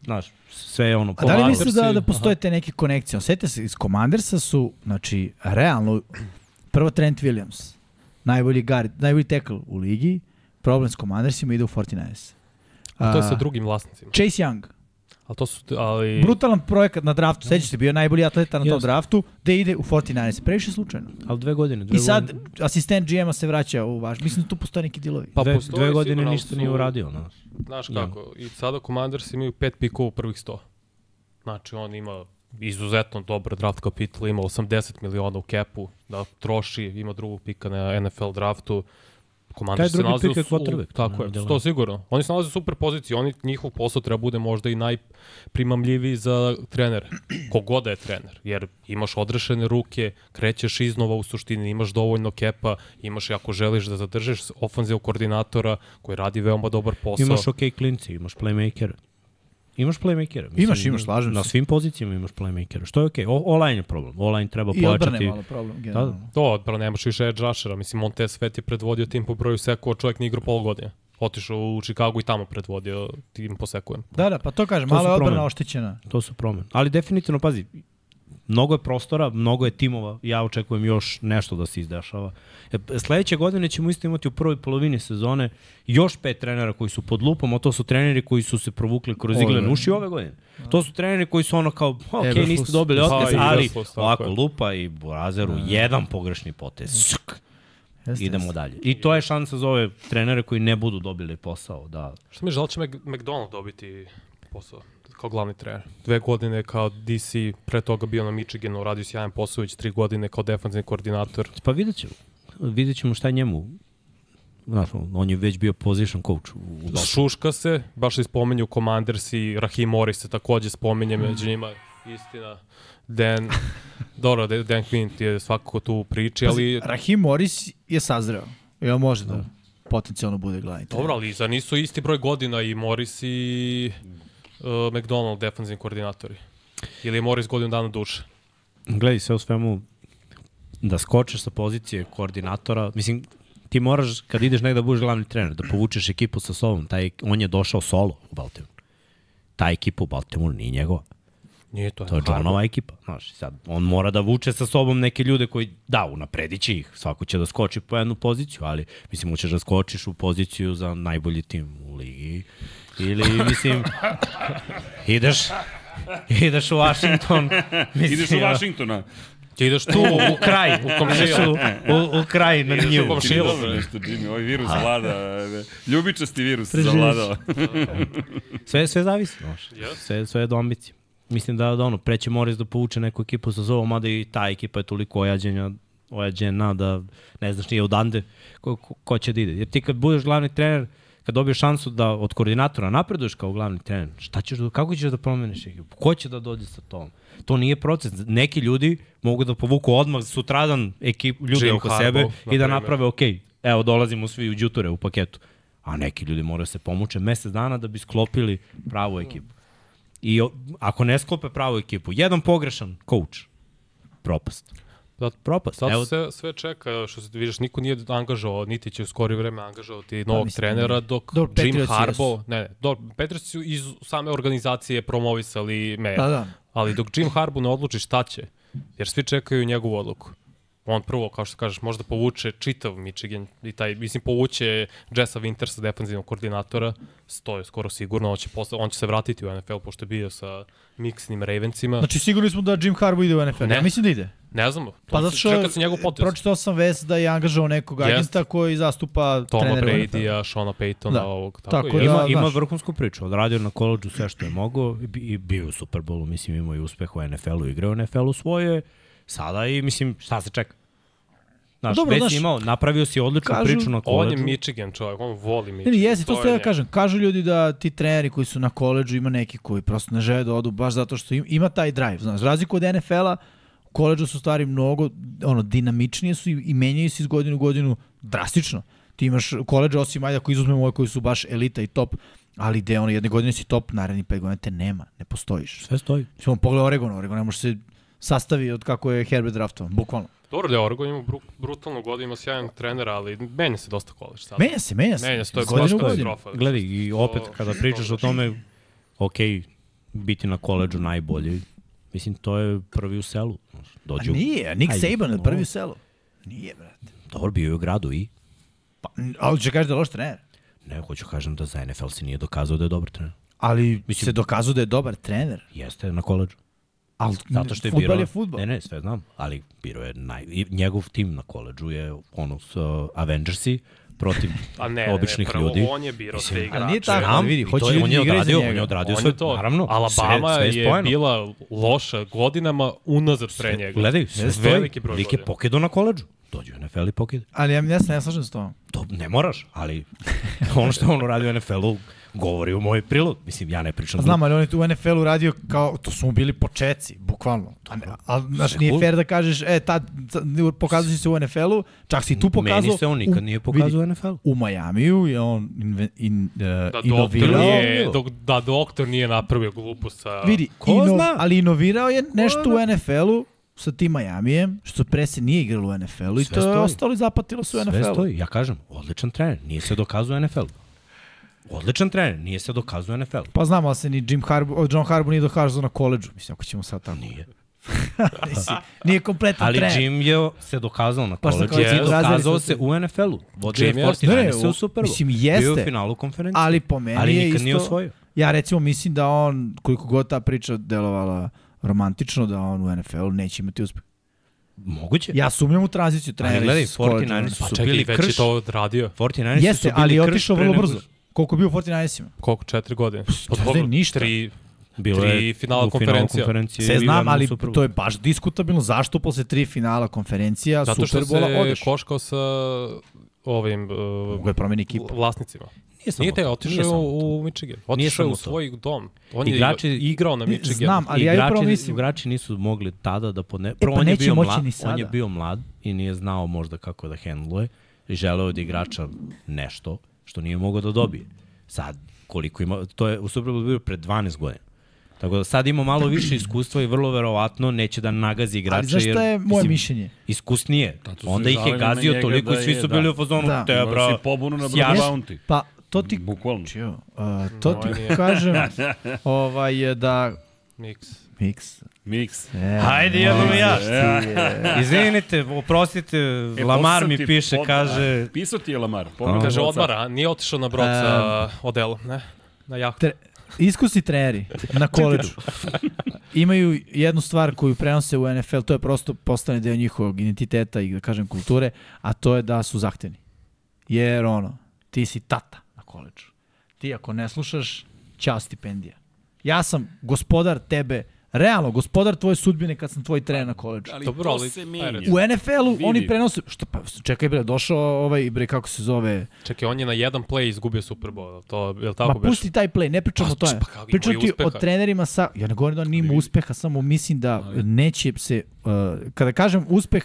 Znaš, sve je ono... A da li misliš da, da postoje te neke konekcije? Osjetite se, iz Commandersa su, znači, realno, prvo Trent Williams, najbolji guard, najbolji tackle u ligi, problem s Commandersima ide u 49ers. A to je A, sa drugim vlasnicima. Chase Young, Ali to su, ali... brutalan projekat na draftu, sećaš se, bio je najbolji atleta na tom draftu, gde ide u 49ers, previše slučajno. Ali dve godine. Dve I sad, godine, asistent GM-a se vraća u vaš, mislim da tu postoje neki dilovi. Pa dve, postoji dve godine sigurno, ništa su- nije uradio. Znaš. Znaš Ja. kako, i sada Commanders imaju pet pikova u prvih 100. Znači on ima izuzetno dobar draft kapital, ima 80 miliona u kepu da troši, ima drugog pika na NFL draftu. Taj drugi se je u su- quarterback, Tako je, dileme. to sigurno. Oni se nalaze u super poziciji, oni, njihov posao treba bude možda i najprimamljiviji za trenere, kogoda je trener, jer imaš odrešene ruke, krećeš iznova u suštini, imaš dovoljno kepa, imaš i ako želiš da zadržiš ofanzivog koordinatora koji radi veoma dobar posao. Imaš ok klinci, imaš playmakera. Imaš playmakera. Imaš, imaš, slažem Na se. svim pozicijama imaš playmakera, što je okej. Okay. O-line je problem. O-line treba I odbrane pojačati. malo problem, generalno. Da, To, odbrano, nemaš više edge rushera. Mislim, Montez Svet je predvodio tim po broju sekova, čovjek nije igrao pol godine. Otišao u Chicago i tamo predvodio tim po sekujem. Da, da, pa to kažem, To malo je odbrana oštećena. To su promene. Ali definitivno, pazi, mnogo je prostora, mnogo je timova, ja očekujem još nešto da se izdešava. E, Sledeće godine ćemo isto imati u prvoj polovini sezone još pet trenera koji su pod lupom, a to su treneri koji su se provukli kroz igle uši ove godine. To su treneri koji su ono kao, ok, Eberflus. niste dobili Pa, otkaz, ali ovako je. lupa i Burazeru, jedan pogrešni potez. Šuk, Jeste, idemo jeste. dalje. I to je šansa za ove trenere koji ne budu dobili posao, da Što mi je žal će Mac- McDonald dobiti posao kao glavni trener. Dve godine kao DC, pre toga bio na Michiganu, radio sjajan posao, već tri godine kao defensivni koordinator. Pa vidjet ćemo. Vidjet ćemo šta je njemu. Znaš, on je već bio position coach u, u. Šuška se, baš se spomenju Commanders i Rahim Morris se takođe spominje među njima, istina. Dan, dobro, Dan ti je svakako tu u priči, ali... Rahim Morris je sazreo. I on može da potencijalno bude glavni trener. Dobro, ali za nisu isti broj godina i Morris i uh, McDonald defensivni koordinatori. Ili je Morris godinu dana duše. Gledaj, sve u svemu, da skočeš sa pozicije koordinatora, mislim, ti moraš, kad ideš negde da budeš glavni trener, da povučeš ekipu sa sobom. Taj, on je došao solo u Baltimore. Ta ekipa u Baltimore nije njegova. Nije to. To je Johnova ekipa. Znaš, sad, on mora da vuče sa sobom neke ljude koji, da, unapredit će ih. Svako će da skoči po jednu poziciju, ali, mislim, hoćeš da skočiš u poziciju za najbolji tim u ligi. Ili, mislim, ideš, ideš u Washington. Mislim, Ideš u Vašingtona. Ti ideš tu u kraj, u komšiju, u, u kraj na Ideš u Šilo, dobro nešto, Jimmy, ovaj virus vlada. Ljubičasti virus Preživiš. zavladao. Sve, sve zavisi, znaš. Sve, sve je do ambicije. Mislim da, da ono, preće Morris da povuče neku ekipu sa sobom, mada i ta ekipa je toliko ojađenja, ojađena da ne znaš nije odande ko, ko, ko će da ide. Jer ti kad budeš glavni trener, kad dobiješ šansu da od koordinatora napreduješ kao glavni trener, šta ćeš da, kako ćeš da promeniš ekipu? Ko će da dođe sa tom? To nije proces. Neki ljudi mogu da povuku odmah sutradan ekip, ljude Jim oko Harbaugh, sebe i da naprave, ok, evo dolazimo svi u džuture u paketu. A neki ljudi moraju se pomuče mesec dana da bi sklopili pravu ekipu. I ako ne sklope pravu ekipu, jedan pogrešan coach, propast. Da, Propast. Sad Evo, se sve čeka, što se vidiš, niko nije angažovao, niti će u skori vreme angažovati novog mislim, trenera, dok dobro, Jim Patriotsi Harbaugh, ne, ne, dobro, Patriots su iz same organizacije promovisali me, Da, da. ali dok Jim Harbaugh ne odluči šta će, jer svi čekaju njegovu odluku. On prvo, kao što kažeš, možda povuče čitav Michigan i taj, mislim, povuče Jessa Wintersa, defensivnog koordinatora, to je skoro sigurno, on će, posle, on će se vratiti u NFL, pošto je bio sa miksnim Ravensima. Znači sigurni smo da Jim Harbaugh ide u NFL. Ne. Ja mislim da ide. Ne znam, to Pa zato što čeka se njegov potez. pročitao sam vest da je angažao nekog Jest. agenta koji zastupa Toma trenera. Brady-a, Shona Paytona, Da. ovog. Tako, Tako je. da- Ima, ima vrhunsku priču, odradio na koleđu sve što je mogao i, bi- i bio u Superbowlu, mislim imao i uspeh u NFL-u, igrao u NFL-u svoje, sada i mislim šta se čeka. Znaš, Dobro, već znaš, imao, napravio si odličnu kažu- priču na On koleđu. je Michigan čovjek, on voli Michigan. ne, jesi, to ste ja kažem. Kažu ljudi da ti treneri koji su na koleđu ima neki koji prosto ne žele da odu baš zato što im, ima taj drive. Znaš, za razliku od NFL-a, u koleđu su stvari mnogo ono, dinamičnije su i, i menjaju se iz godine u godinu drastično. Ti imaš koleđe, osim ajde ako izuzmemo ove koji su baš elita i top, ali gde ono jedne godine si top, naredni pet godina te nema, ne postojiš. Sve stoji. Samo pogledaj Oregon, Oregon ne može se sastavi od kako je Herbert draftovan, bukvalno. Dobro da je Oregon ima bru, brutalnu godinu, ima sjajan trenera, ali menja se dosta koleđ sad. Menja se, menja se. Menja se, to je baš godinu. katastrofa. Gledaj, i opet kada pričaš o tome, ok, biti na koleđu najbolji, mislim, to je prvi u selu. znaš, A Dođu, nije, Nick Ajde, Saban je prvi u selu. Nije, brate. dobro, bio je u gradu i, Pa, ali će kaži da je loš trener. ne, hoću kažem da za NFL se nije dokazao da je dobar trener. Ali Mislim- se dokazuje da je dobar trener. Jeste na koleđu. Ali Zato što je fudbal birao... je fudbal. Ne, ne, sve znam, ali birao je naj... njegov tim na koleđu je ono s uh, Avengersi protiv A ne, običnih ne, prvo ljudi. on je birao Mislim, sve ali igrače. nije tako. Znam, vidi, hoće ljudi on je odradio, njega. on je odradio On sve, je to. naravno, Alabama sve, sve je spojeno. bila loša godinama unazad pre njega. Gledaj, sve Veliki veliki broj Lik je pokedo na koleđu. Dođe u NFL i pokide. Ali ja, ja se ne slažem s tom. To ne moraš, ali [LAUGHS] ono što je on uradio u NFL-u govori u moj prilog. Mislim, ja ne pričam. Znam, ali on je tu u NFL-u radio kao, to su mu bili počeci, bukvalno. A ne, ali, znaš, Sve nije fair da kažeš, e, tad, tad pokazao si se u NFL-u, čak si tu pokazao. Meni se on nikad u- nije pokazao vidi, u NFL-u. U Majamiju je on inve, in, uh, Da doktor, inovirao. nije, dok, da doktor nije napravio glupost sa... Vidi, Ko ino, zna? ali inovirao je nešto u NFL-u sa tim Majamijem, što pre se nije igralo u NFL-u i Sve to je stoji. ostalo i zapatilo se u Sve NFL-u. stoji, ja kažem, odličan trener, nije se dokazao u NFL-u. Odličan trener, nije se dokazao u NFL-u. Pa znam, ali se ni Jim Harbaugh, John Harbaugh nije dokazao na koleđu. Mislim, ako ćemo sad tako. Nije. [LAUGHS] Nisi, nije kompletan Ali trener. Jim je se dokazao na Pa koleđu kao i Jeste. dokazao se su- u NFL-u. Vodio je Jim jeste. 49 Ne, ne, se u- u Super Bowl. mislim, Bio je jeste. u finalu konferencije. Ali po meni ali je isto... nije osvojio. Ja recimo mislim da on, koliko god ta priča delovala romantično, da on u NFL-u neće imati uspeh. Moguće. Ja sumnjam u tranziciju trenera. Ali gledaj, iz koleđa. 49ers Pa su čekaj, bili već krš. je to odradio. 49ers su Jeste, bili ali je krš otišao vrlo brzo. Koliko je bio u 49-ima? Koliko? Četiri godine? Pa je ništa. Tri, Bilo Tri je finala u konferencija. konferencije Sve znam, ali to je baš diskutabilno. Zašto posle tri finala konferencija zato što Superbola se odeš? koškao sa ovim Mogu uh, je promeni ekipu. vlasnicima. Nije samo Nije te, otišao to. u Michigan. Otišao u samo to. svoj dom. On Igrači- je igrao na Michigan. Znam, ali ja igrači, upravo mislim... igrači nisu mogli tada da podne... Prvo, pa on je neće bio moći mlad, ni on je bio mlad i nije znao možda kako da hendluje i želeo od igrača nešto što nije mogao da dobije. Sad, koliko ima, to je u Super Bowlu bio pred 12 godina. Tako da sad ima malo više iskustva i vrlo verovatno neće da nagazi igrače. Ali znaš šta je jer, moje mislim, mišljenje? Iskusnije. Su Onda ih je gazio toliko da i svi su da. bili u fazonu, Da. te bro, si pobunu na. Brother Bounty. Pa, to ti... Bukvalno. Čio, uh, to ti kažem, [LAUGHS] ovaj, da... Mix. Mix. Mix. E, Hajde jednom i ja. e. [LAUGHS] Izvinite, oprostite, E, Lamar mi piše, od- kaže... Pisao ti je Lamar. Pogledaj Kaže odmara, a nije otišao na brod sa Odelom, ne? Na jahtu. Tre, iskusni treneri na koleđu [LAUGHS] imaju jednu stvar koju prenose u NFL, to je prosto postane deo njihovog identiteta i da kažem kulture, a to je da su zahtevni. Jer ono, ti si tata na koleđu. Ti ako ne slušaš, ćao stipendija. Ja sam gospodar tebe, realno, gospodar tvoje sudbine kad sam tvoj trener na koleđu. Ali Dobro, to ali- se menja. U NFL-u oni prenose, što pa, čekaj bre, došao ovaj, bre, kako se zove, Čekaj, on je na jedan play izgubio Super Bowl. To je li Ma tako beš? pusti taj play, ne pričam Pa, o tome. pa Pričam ti je o uspeha. trenerima sa... Ja ne govorim da on imao uspeha, samo mislim da neće se... Uh, kada kažem uspeh,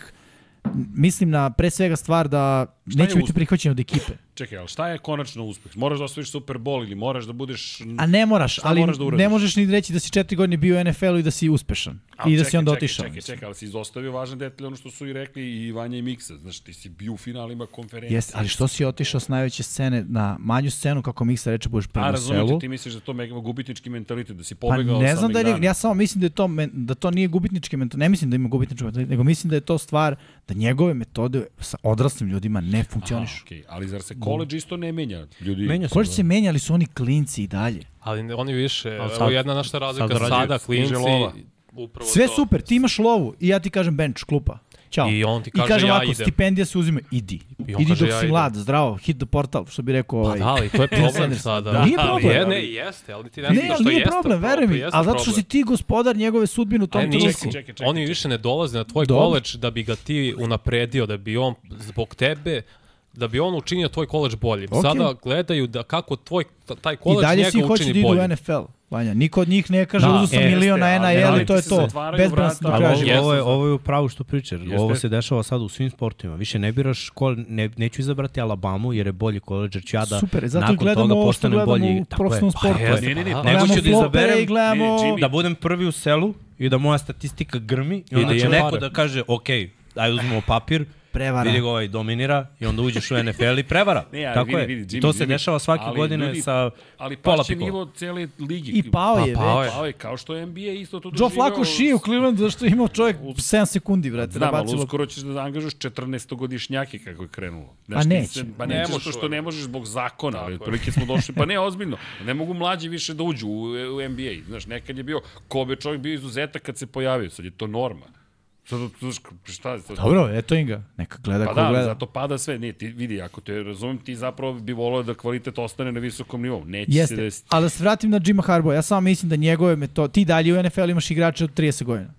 mislim na pre svega stvar da Šta neće biti prihvaćen od ekipe. Čekaj, ali šta je konačno uspeh? Moraš da osvojiš Super Bowl ili moraš da budeš... A ne moraš, Šta ali moraš da uradiš? ne možeš ni reći da si četiri godine bio u NFL-u i da si uspešan. Ali I da čekaj, si onda čekaj, otišao. Čekaj, čekaj, ali si izostavio važan detalj, ono što su i rekli i Vanja i Miksa. Znaš, ti si bio u finalima konferencije. Jeste, ali što si otišao s najveće scene na manju scenu, kako Miksa reče, budeš A, razumijem selu? te, ti misliš da to mega gubitnički mentalitet, da si Pa pobegao ne sa znam da je, Megdana. ja samo mislim da je to da to nije gubitnički mental, ne mislim da ima gubitnički mental, nego mislim da je to stvar da njegove metode sa odraslim ljudima ne Aha, funkcionišu. okay. Ali zar se college isto ne menja? Ljudi, Menja se. Koleđ se menjali su oni klinci i dalje. Ali ne- oni više, Ali evo sad- jedna naša razlika, sad sada, klinci, upravo Sve to. super, ti imaš lovu i ja ti kažem bench, klupa. Ćao. I on ti I kaže, kaže ja ovako, idem. stipendija se uzima, idi. I on idi kaže, dok ja si idem. mlad, zdravo, hit the portal, što bi rekao Pa ovaj. da, ali to je problem sada. Da, nije problem. Je, ne, jeste, ali ti ne, Ne, znaš ali što nije problem, veruj mi, ali zato što si ti gospodar njegove sudbine u tom E, trenutku. nisi. Čekaj, čekaj, čekaj, Oni više ne dolaze na tvoj koleđ da bi ga ti unapredio, da bi on zbog tebe da bi on učinio tvoj koleđ boljim. Ok. Sada gledaju da kako tvoj taj I koleđ dalje njega svi hoće učini da idu u boljim. NFL. Vanja, niko od njih ne kaže Da, uzeo sam e, milion na jeste, ali- NIL ali i to je to. Ali Jeste, ovo, je, ovo je upravo što pričaš. Jeste. Ovo se dešava sad u svim sportovima. Više ne biraš kol, ne, neću izabrati Alabamu jer je bolji koleđ, jer ću ja da Super, zato nakon gledamo toga ovo što gledamo bolji. u profesionalnom sportu. Pa Ne, ne, ne, pa, nego ću da izaberem- gledamo... Ne, Da budem prvi u selu i da moja statistika grmi i da će neko da kaže, ok, ajde uzmemo papir, Prevara. vidi ga ovaj dominira i onda uđeš u NFL i prevara. [LAUGHS] Ne, ali Tako vidi, je. vidi, I Jimmy, to se Jimmy, dešava svake ali godine ljudi, sa Ali pola pikova. nivo cele ligi. I pao je Pa, pao je. Pao je, kao što je NBA isto to Joe doživeo. Flacco šije u Clevelandu zašto je imao čovjek 7 sekundi, vrate, da Znam, ali bacilo. uskoro ćeš da angažuješ 14-godišnjake kako je krenulo. Pa ti neće. Se, pa Ne neće, može što, što ne možeš zbog zakona, ali otprilike smo došli, pa ne, ozbiljno, ne mogu mlađi više da uđu u, u NBA. Znaš, nekad je bio, Kobe čovjek bio izuzetak kad se pojavio, sad je to norma. Sad, šta je sad? Dobro, eto im ga. Neka gleda Pa ko da, gleda. zato pada sve. Nije, ti vidi, ako te razumem, ti zapravo bi volao da kvalitet ostane na visokom nivou. Neće se Jeste, desiti. ali da se vratim na Jima Harbaugh, ja samo mislim da njegove metode, ti dalje u NFL imaš igrače od 30 godina.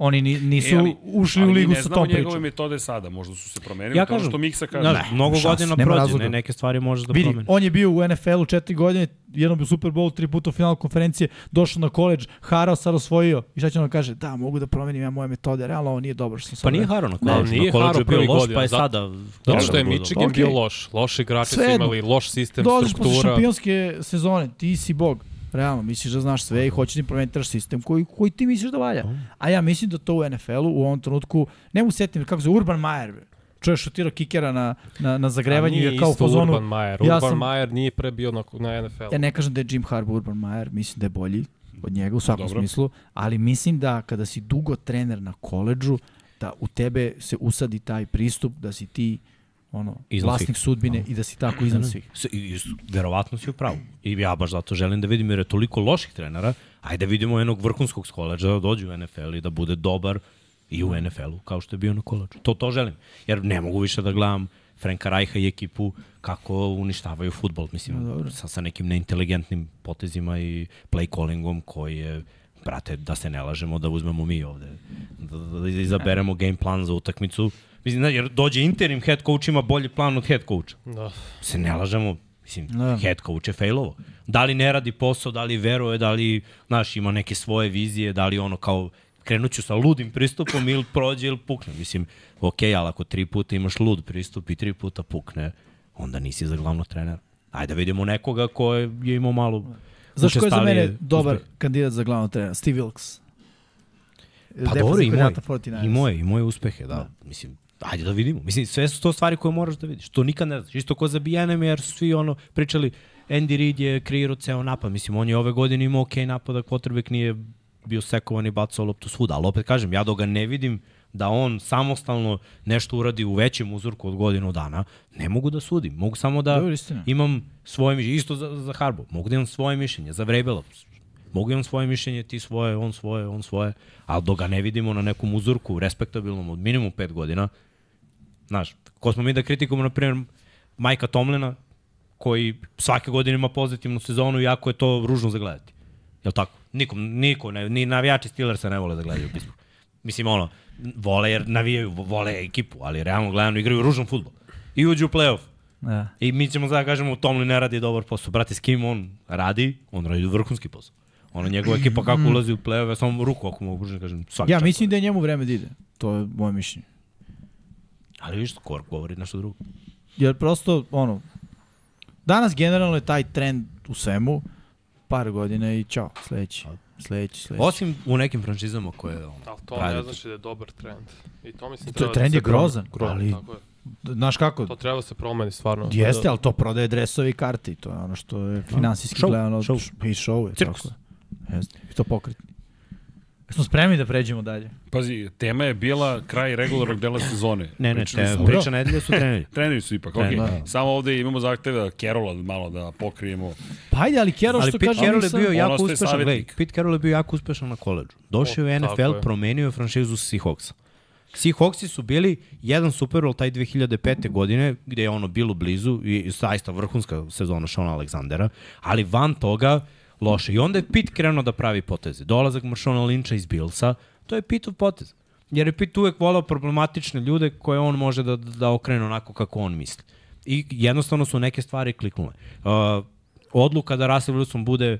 Oni ni, nisu E, ali- ušli ali u ligu ne sa znamo tom njegove pričom. metode sada, možda su se promenili, Ja ono kažem, što Miksa kaže. Znaš, mnogo šanse, godina prođe, razloga. ne, neke stvari možeš da Vidi, promeniš. on je bio u NFL-u četiri godine, jednom bio u Super Bowl, tri puta u finalu konferencije, došao na koleđ, harao, sad osvojio. I šta će on da kaže? Da, mogu da promenim ja moje metode, realno ovo nije dobro što sam sad Pa nije. Haro na Da, koleđu. nije Na koleđu Haro je bio loš, godina, pa je zato- sada... Zato što je Michigan Ok. bio loš. Loši igrači su imali loš sistem, Dolaziš posle struktura. šampionske sezone, ti si bog. Realno, misliš da znaš sve i hoćeš da implementiraš sistem koji, koji ti misliš da valja. A ja mislim da to u NFL-u u ovom trenutku, ne mu setim kako se zove, Urban Meyer, čovjek šutirao kikera na, na, na zagrevanju i je kao u isto fazonu, Urban Meyer. ja Urban sam- Meyer nije pre bio na, na NFL. ja ne kažem da je Jim Harbaugh Urban Meyer, mislim da je bolji od njega u svakom Dobro. smislu, ali mislim da kada si dugo trener na koleđžu, da u tebe se usadi taj pristup da si ti ono, Iznad vlasnik svih. sudbine i da si tako iznad svih. S- I, i, verovatno si u pravu. I ja baš zato želim da vidim jer je toliko loših trenera. Ajde da vidimo jednog vrhunskog s koleđa da dođe u NFL i da bude dobar i u NFL-u kao što je bio na koleđu. To, to želim. Jer ne mogu više da gledam Franka Rajha i ekipu kako uništavaju futbol. Mislim, sa, sa nekim neinteligentnim potezima i play callingom koji je brate, da se ne lažemo, da uzmemo mi ovde, da, da, da izaberemo game plan za utakmicu. Mislim, jer dođe interim head coach ima bolji plan od head coacha Da. se ne lažemo, mislim, Da. head coach je failovo. Da li ne radi posao, da li veruje, da li, znaš, ima neke svoje vizije, da li ono kao krenut ću sa ludim pristupom ili prođe ili pukne. Mislim, ok, ali ako tri puta imaš lud pristup i tri puta pukne, onda nisi za glavnog trenera. Ajde da vidimo nekoga ko je, je imao malo Znaš ko je za mene dobar uspehe. kandidat za glavnog trenera? Steve Wilkes. Pa dobro, i moje, 49ers. i moje, i moje uspehe, da. da. Mislim, ajde da vidimo. Mislim, sve su to stvari koje moraš da vidiš. To nikad ne znaš. Isto ko za BNM, jer su svi ono pričali, Andy Reid je kreirao ceo napad. Mislim, on je ove godine imao ok napadak, potrebek nije bio sekovan i bacao loptu svuda. Ali opet kažem, ja dok ga ne vidim da on samostalno nešto uradi u većem uzorku od godinu dana, ne mogu da sudim. Mogu samo da istina. imam svoje mišljenje. Isto za, za Harbo. Mogu da imam svoje mišljenje. Za Vrebela. Mogu imam svoje mišljenje, ti svoje, on svoje, on svoje. Ali dok ga ne vidimo na nekom uzorku respektabilnom od minimum 5 godina, znaš, ko smo mi da kritikujemo, na primjer, Majka Tomlina, koji svake godine ima pozitivnu sezonu, iako je to ružno za gledati. Jel tako? Nikom, niko, ne, ni navijači Steelersa ne vole da gledaju Pittsburgh. Mislim, ono, vole jer navijaju, vole ekipu, ali realno gledano igraju ružan futbol. I uđu u playoff. Da. I mi ćemo sada kažemo, Tomlin ne radi dobar posao. Brate, s kim on radi? On radi vrhunski posao. Ono, njegova ekipa kako [CLEARS THROAT] ulazi u play-off, ja samo ruku ako mogu da kažem, svaki Ja čast. mislim da je njemu vreme da ide. To je moje mišljenje. Ali viš, Kork govori nešto drugo. Jer prosto, ono, danas generalno je taj trend u svemu, par godina i čao, sledeći, sledeći, sledeći. Osim u nekim franšizama koje... Ono, Ali to Pravi ne znači da je dobar trend. I to mislim To- treba trend da je grozan, Grozan, ali- tako je. Znaš kako? To treba da se promeni stvarno. Jeste, Da- ali to prodaje dresove i karte i to je ono što je finansijski gledano. I show je, Cirkus. tako je. Jeste, i to pokretni. Smo spremni da pređemo dalje. Pazi, tema je bila kraj regularnog dela sezone. Ne, ne, te, priča nedelje su treneri. [LAUGHS] Treneri su ipak, okej. da. Samo ovde imamo zahteve Kerola malo da pokrijemo. Pa ajde, ali Ali što kaže... Carroll je bio jako uspešan, gledaj, Pete Carroll je bio jako uspešan na koleđu. Došao je u NFL, je. promenio je franšizu Seahawksa. Seahawksi su bili jedan Super Bowl taj 2005. godine, gde je ono bilo blizu i zaista vrhunska sezona Shona Aleksandera, ali van toga loše. I onda je Pitt krenuo da pravi poteze. Dolazak Marshona Lyncha iz Billsa, to je Pittov potez. Jer je Pitt uvek volao problematične ljude koje on može da, da okrene onako kako on misli. I jednostavno su neke stvari kliknule. Uh, odluka da Russell Wilson bude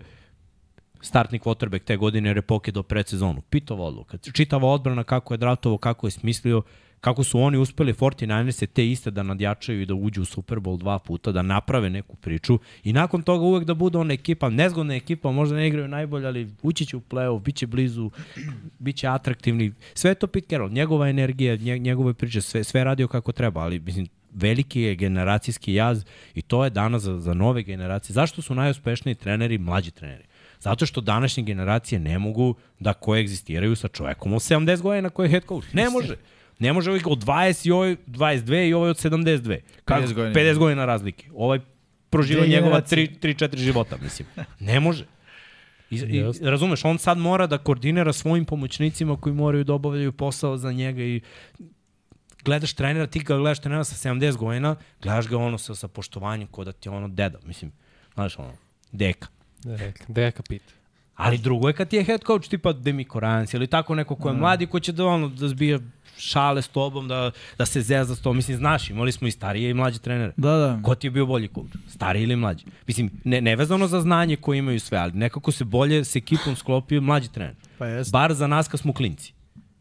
startni quarterback te godine jer je pokidao predsezonu. Pitova odluka. Čitava odbrana kako je draftovao, kako je smislio, kako su oni uspeli 49ers te iste da nadjačaju i da uđu u Super Bowl dva puta, da naprave neku priču i nakon toga uvek da bude ona ekipa, nezgodna ekipa, možda ne igraju najbolje, ali ući će u play-off, bit će blizu, bit će atraktivni. Sve je to Pete Carroll, njegova energija, nje- njegove priče, sve, sve radio kako treba, ali mislim, veliki je generacijski jaz i to je danas za, za nove generacije. Zašto su najuspešniji treneri mlađi treneri? Zato što današnje generacije ne mogu da koegzistiraju sa čovekom od 70 godina koji je head coach. Ne može. Ne može ovaj od 20 i ovaj 22 i ovaj od 72. Kako? 50 godina. 50 godina razlike. Ovaj proživa Dve njegova generacije. 3-4 života, mislim. [LAUGHS] Ne može. I, i, razumeš, on sad mora da koordinira svojim pomoćnicima koji moraju da obavljaju posao za njega i gledaš trenera, ti ga gledaš trenera sa 70 godina, gledaš ga ono sa, sa poštovanjem ko da ti je ono deda, mislim, znaš ono, deka. Deka, deka pita. Ali drugo je kad ti je head coach tipa Demiko Rans ili tako neko ko je mladi ko će da, ono, da zbija šale s tobom, da, da se zeza s tobom. Mislim, znaš, imali smo i starije i mlađe trenere. Da, da. Ko ti je bio bolji coach? Stariji ili mlađi? Mislim, ne, nevezano za znanje koje imaju sve, ali nekako se bolje s ekipom sklopio mlađi trener. Pa jeste. Bar za nas kad smo klinci.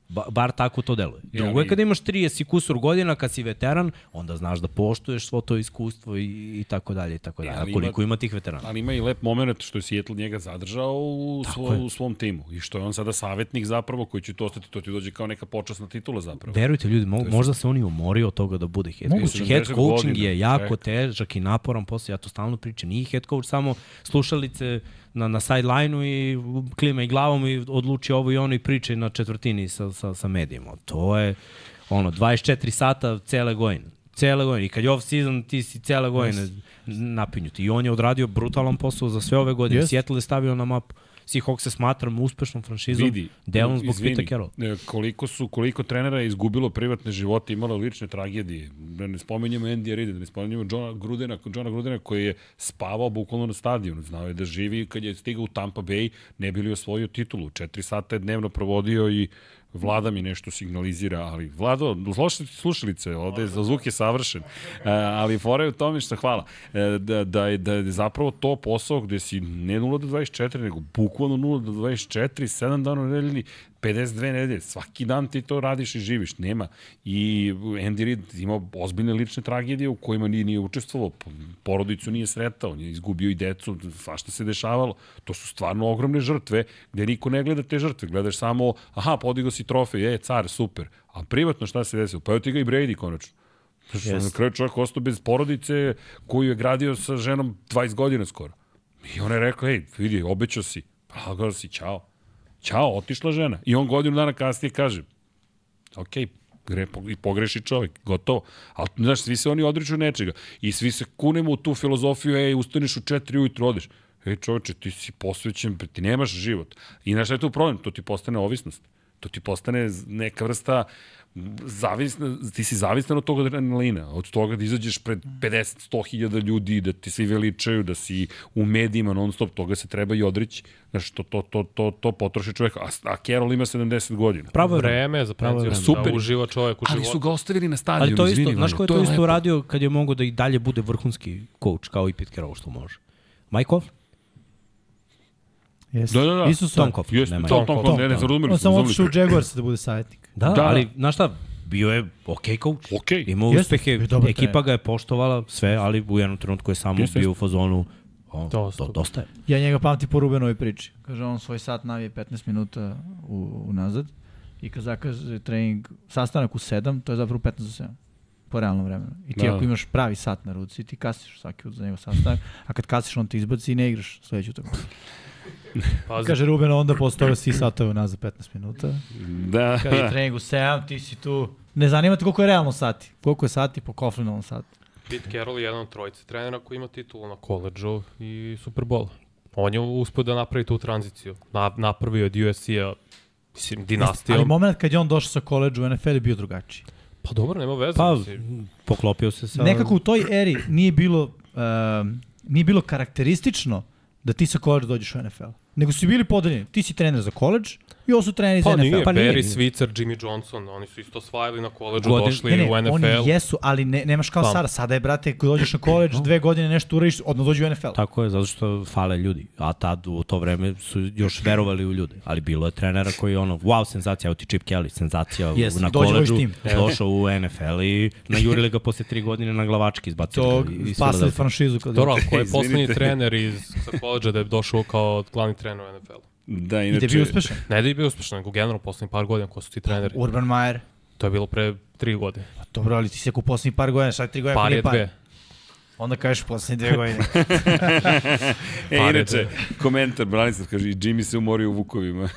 Ba, bar tako to deluje. Ja, Drugo je mi- kada imaš 30 i kusur godina, kad si veteran, onda znaš da poštuješ svo to iskustvo i, i tako dalje i tako dalje. ali A koliko ima- ima tih veterana? Ali ima i lep moment što je Seattle njega zadržao u, svo, je. u svom timu. I što je on sada savjetnik zapravo koji će to ostati, to ti dođe kao neka počasna titula zapravo. Verujte ljudi, mo, možda se on i umorio od toga da bude head coach. Head 70 coaching je jako težak i naporan posao, ja to stalno pričam. Nije head coach samo slušalice na, na sideline-u i klima i glavom i odluči ovo i ono i priče na četvrtini sa, sa, sa medijima. To je ono, 24 sata cele godine. Cele godine. I kad je off season, ti si cele godine napinjut. I on je odradio brutalan posao za sve ove godine. Jeste. Seattle je stavio na mapu. Seahawks se smatram uspešnom franšizom. Vidi, delom zbog izvini, Pita Carroll. e, Koliko su, koliko trenera je izgubilo privatne živote, imalo lične tragedije. Da ne spomenjamo Andy Reid, da ne spomenjamo Johna Grudena, Johna Grudena koji je spavao bukvalno na stadionu. Znao je da živi kad je stigao u Tampa Bay, ne bi li osvojio titulu. Četiri sata je dnevno provodio i Vlada mi nešto signalizira, ali Vlado, slušajte slušalice, ovde je zvuk je savršen, e, ali fora je u tome što hvala, e, da, da, je, da je zapravo to posao gde si ne 0 do 24, nego bukvalno 0 do 24, 7 dana u nedelji, 52 nedelje, svaki dan ti to radiš i živiš, nema. I Andy Reid ima ozbiljne lične tragedije u kojima nije, nije učestvovao, porodicu nije sretao, on je izgubio i decu, svašta se dešavalo. To su stvarno ogromne žrtve, gde niko ne gleda te žrtve, gledaš samo, aha, podigao si trofej, je, car, super. A privatno šta se desilo? Pa evo ti ga i Brady konačno. Yes. Na kraju čovjek ostao bez porodice koju je gradio sa ženom 20 godina skoro. I on je rekao, ej, vidi, obećao si, lagao si, čao. Ćao, otišla žena. I on godinu dana kasnije kaže, ok, gre, pogreši čovjek, gotovo. Ali, znaš, svi se oni odriču nečega. I svi se kunemo u tu filozofiju, ej, ustaneš u četiri ujutru, odeš. Ej, čovječe, ti si posvećen, ti nemaš život. I znaš šta je tu problem? To ti postane ovisnost. To ti postane neka vrsta zavisna, ti si zavistan od tog adrenalina, od toga da izađeš pred 50-100 hiljada ljudi, da ti svi veličaju, da si u medijima non stop, toga se treba i odreći. Znaš, to, to, to, to, to potroši čovjek, a, a Carroll ima 70 godina. Pravo je vreme. Vreme je za penziju, Super. da uživa čovjek u Ali životu. su ga ostavili na stadionu, Ali to isto, izvini, znaš ko je to, isto lepo. uradio kad je mogo da i dalje bude vrhunski coach kao i Pete Carroll što može? Mike Hoff? Jeste. Da, da, da. Coughlin, Jeste, nema Tom. Tom, Tom, ne, ne, razumeli On smo, samo otišao u. Jaguars da bude savjetnik. Da, Da. ali znaš šta, bio je ok coach. Okej. Imao Jeste, uspehe, ekipa ga je poštovala sve, ali u jednom trenutku je samo Jeste, bio u fazonu o, Dosta. do, dosta je. Ja njega pamtim po Rubenovoj priči. Kaže, on svoj sat navije 15 minuta u, unazad i kad zakaže trening, sastanak u 7, to je zapravo 15 do 7 po realnom vremenu. I ti Da. ako imaš pravi sat na ruci, ti kasiš svaki put za njegov sastanak, a kad kasiš on te izbaci i ne igraš sledeću tako. Pazi, Kaže Ruben, onda posle toga svi satove nazad 15 minuta. Da. Kad je trening u 7, ti si tu. Ne zanima te koliko je realno sati. Koliko je sati po Coughlinovom satu. Pete Carroll je jedan od trojice trenera koji ima titulu na koleđu i Super Bowl. On je uspio da napravi tu tranziciju. Na, napravio od USC-a, mislim, dinastijom. Ali moment kad je on došao sa koleđa u NFL je bio drugačiji. Pa dobro, nema veze. Pa, mislim. poklopio se sa... Nekako u toj eri nije bilo, um, nije bilo karakteristično da ti sa koleđa dođeš u NFL. Nego su bili podeljeni. Ti si trener za koleđ i ovo su treneri Pa NFL. nije, Pa nije, Barry. Switzer, Jimmy Johnson, oni su isto osvajali na koleđu, Godin- došli Ne, ne, u NFL. oni jesu, ali ne, nemaš kao Pa. sada. Sada je, brate, ako dođeš na koleđ, dve godine nešto uradiš, odmah dođi u NFL. Tako je, zato što fale ljudi. A tad u to vreme su još verovali u ljude. Ali bilo je trenera koji je ono, wow, senzacija, evo ti Chip Kelly, senzacija Jeste, na koleđu, došao u NFL i najurili ga posle tri godine na glavački, izbacili To iz spasali Philadelphia. franšizu. Dobro, ko je [LAUGHS] poslednji trener iz sa koleđa da je došao kao glavni trener u NFL? Da, I da inače... je bio uspešan. Ne da je bio uspešan, nego generalno poslednjih par godina ko su ti treneri. Urban Meyer. To je bilo pre tri godine. Pa dobro, ali ti si ako u poslednjih par godina, šta je tri godina, Par je par. dve. Onda kažeš poslednje dve godine. [LAUGHS] E, Pare inače, komentar, Branislav kaže, i Jimmy se umorio u Vukovima.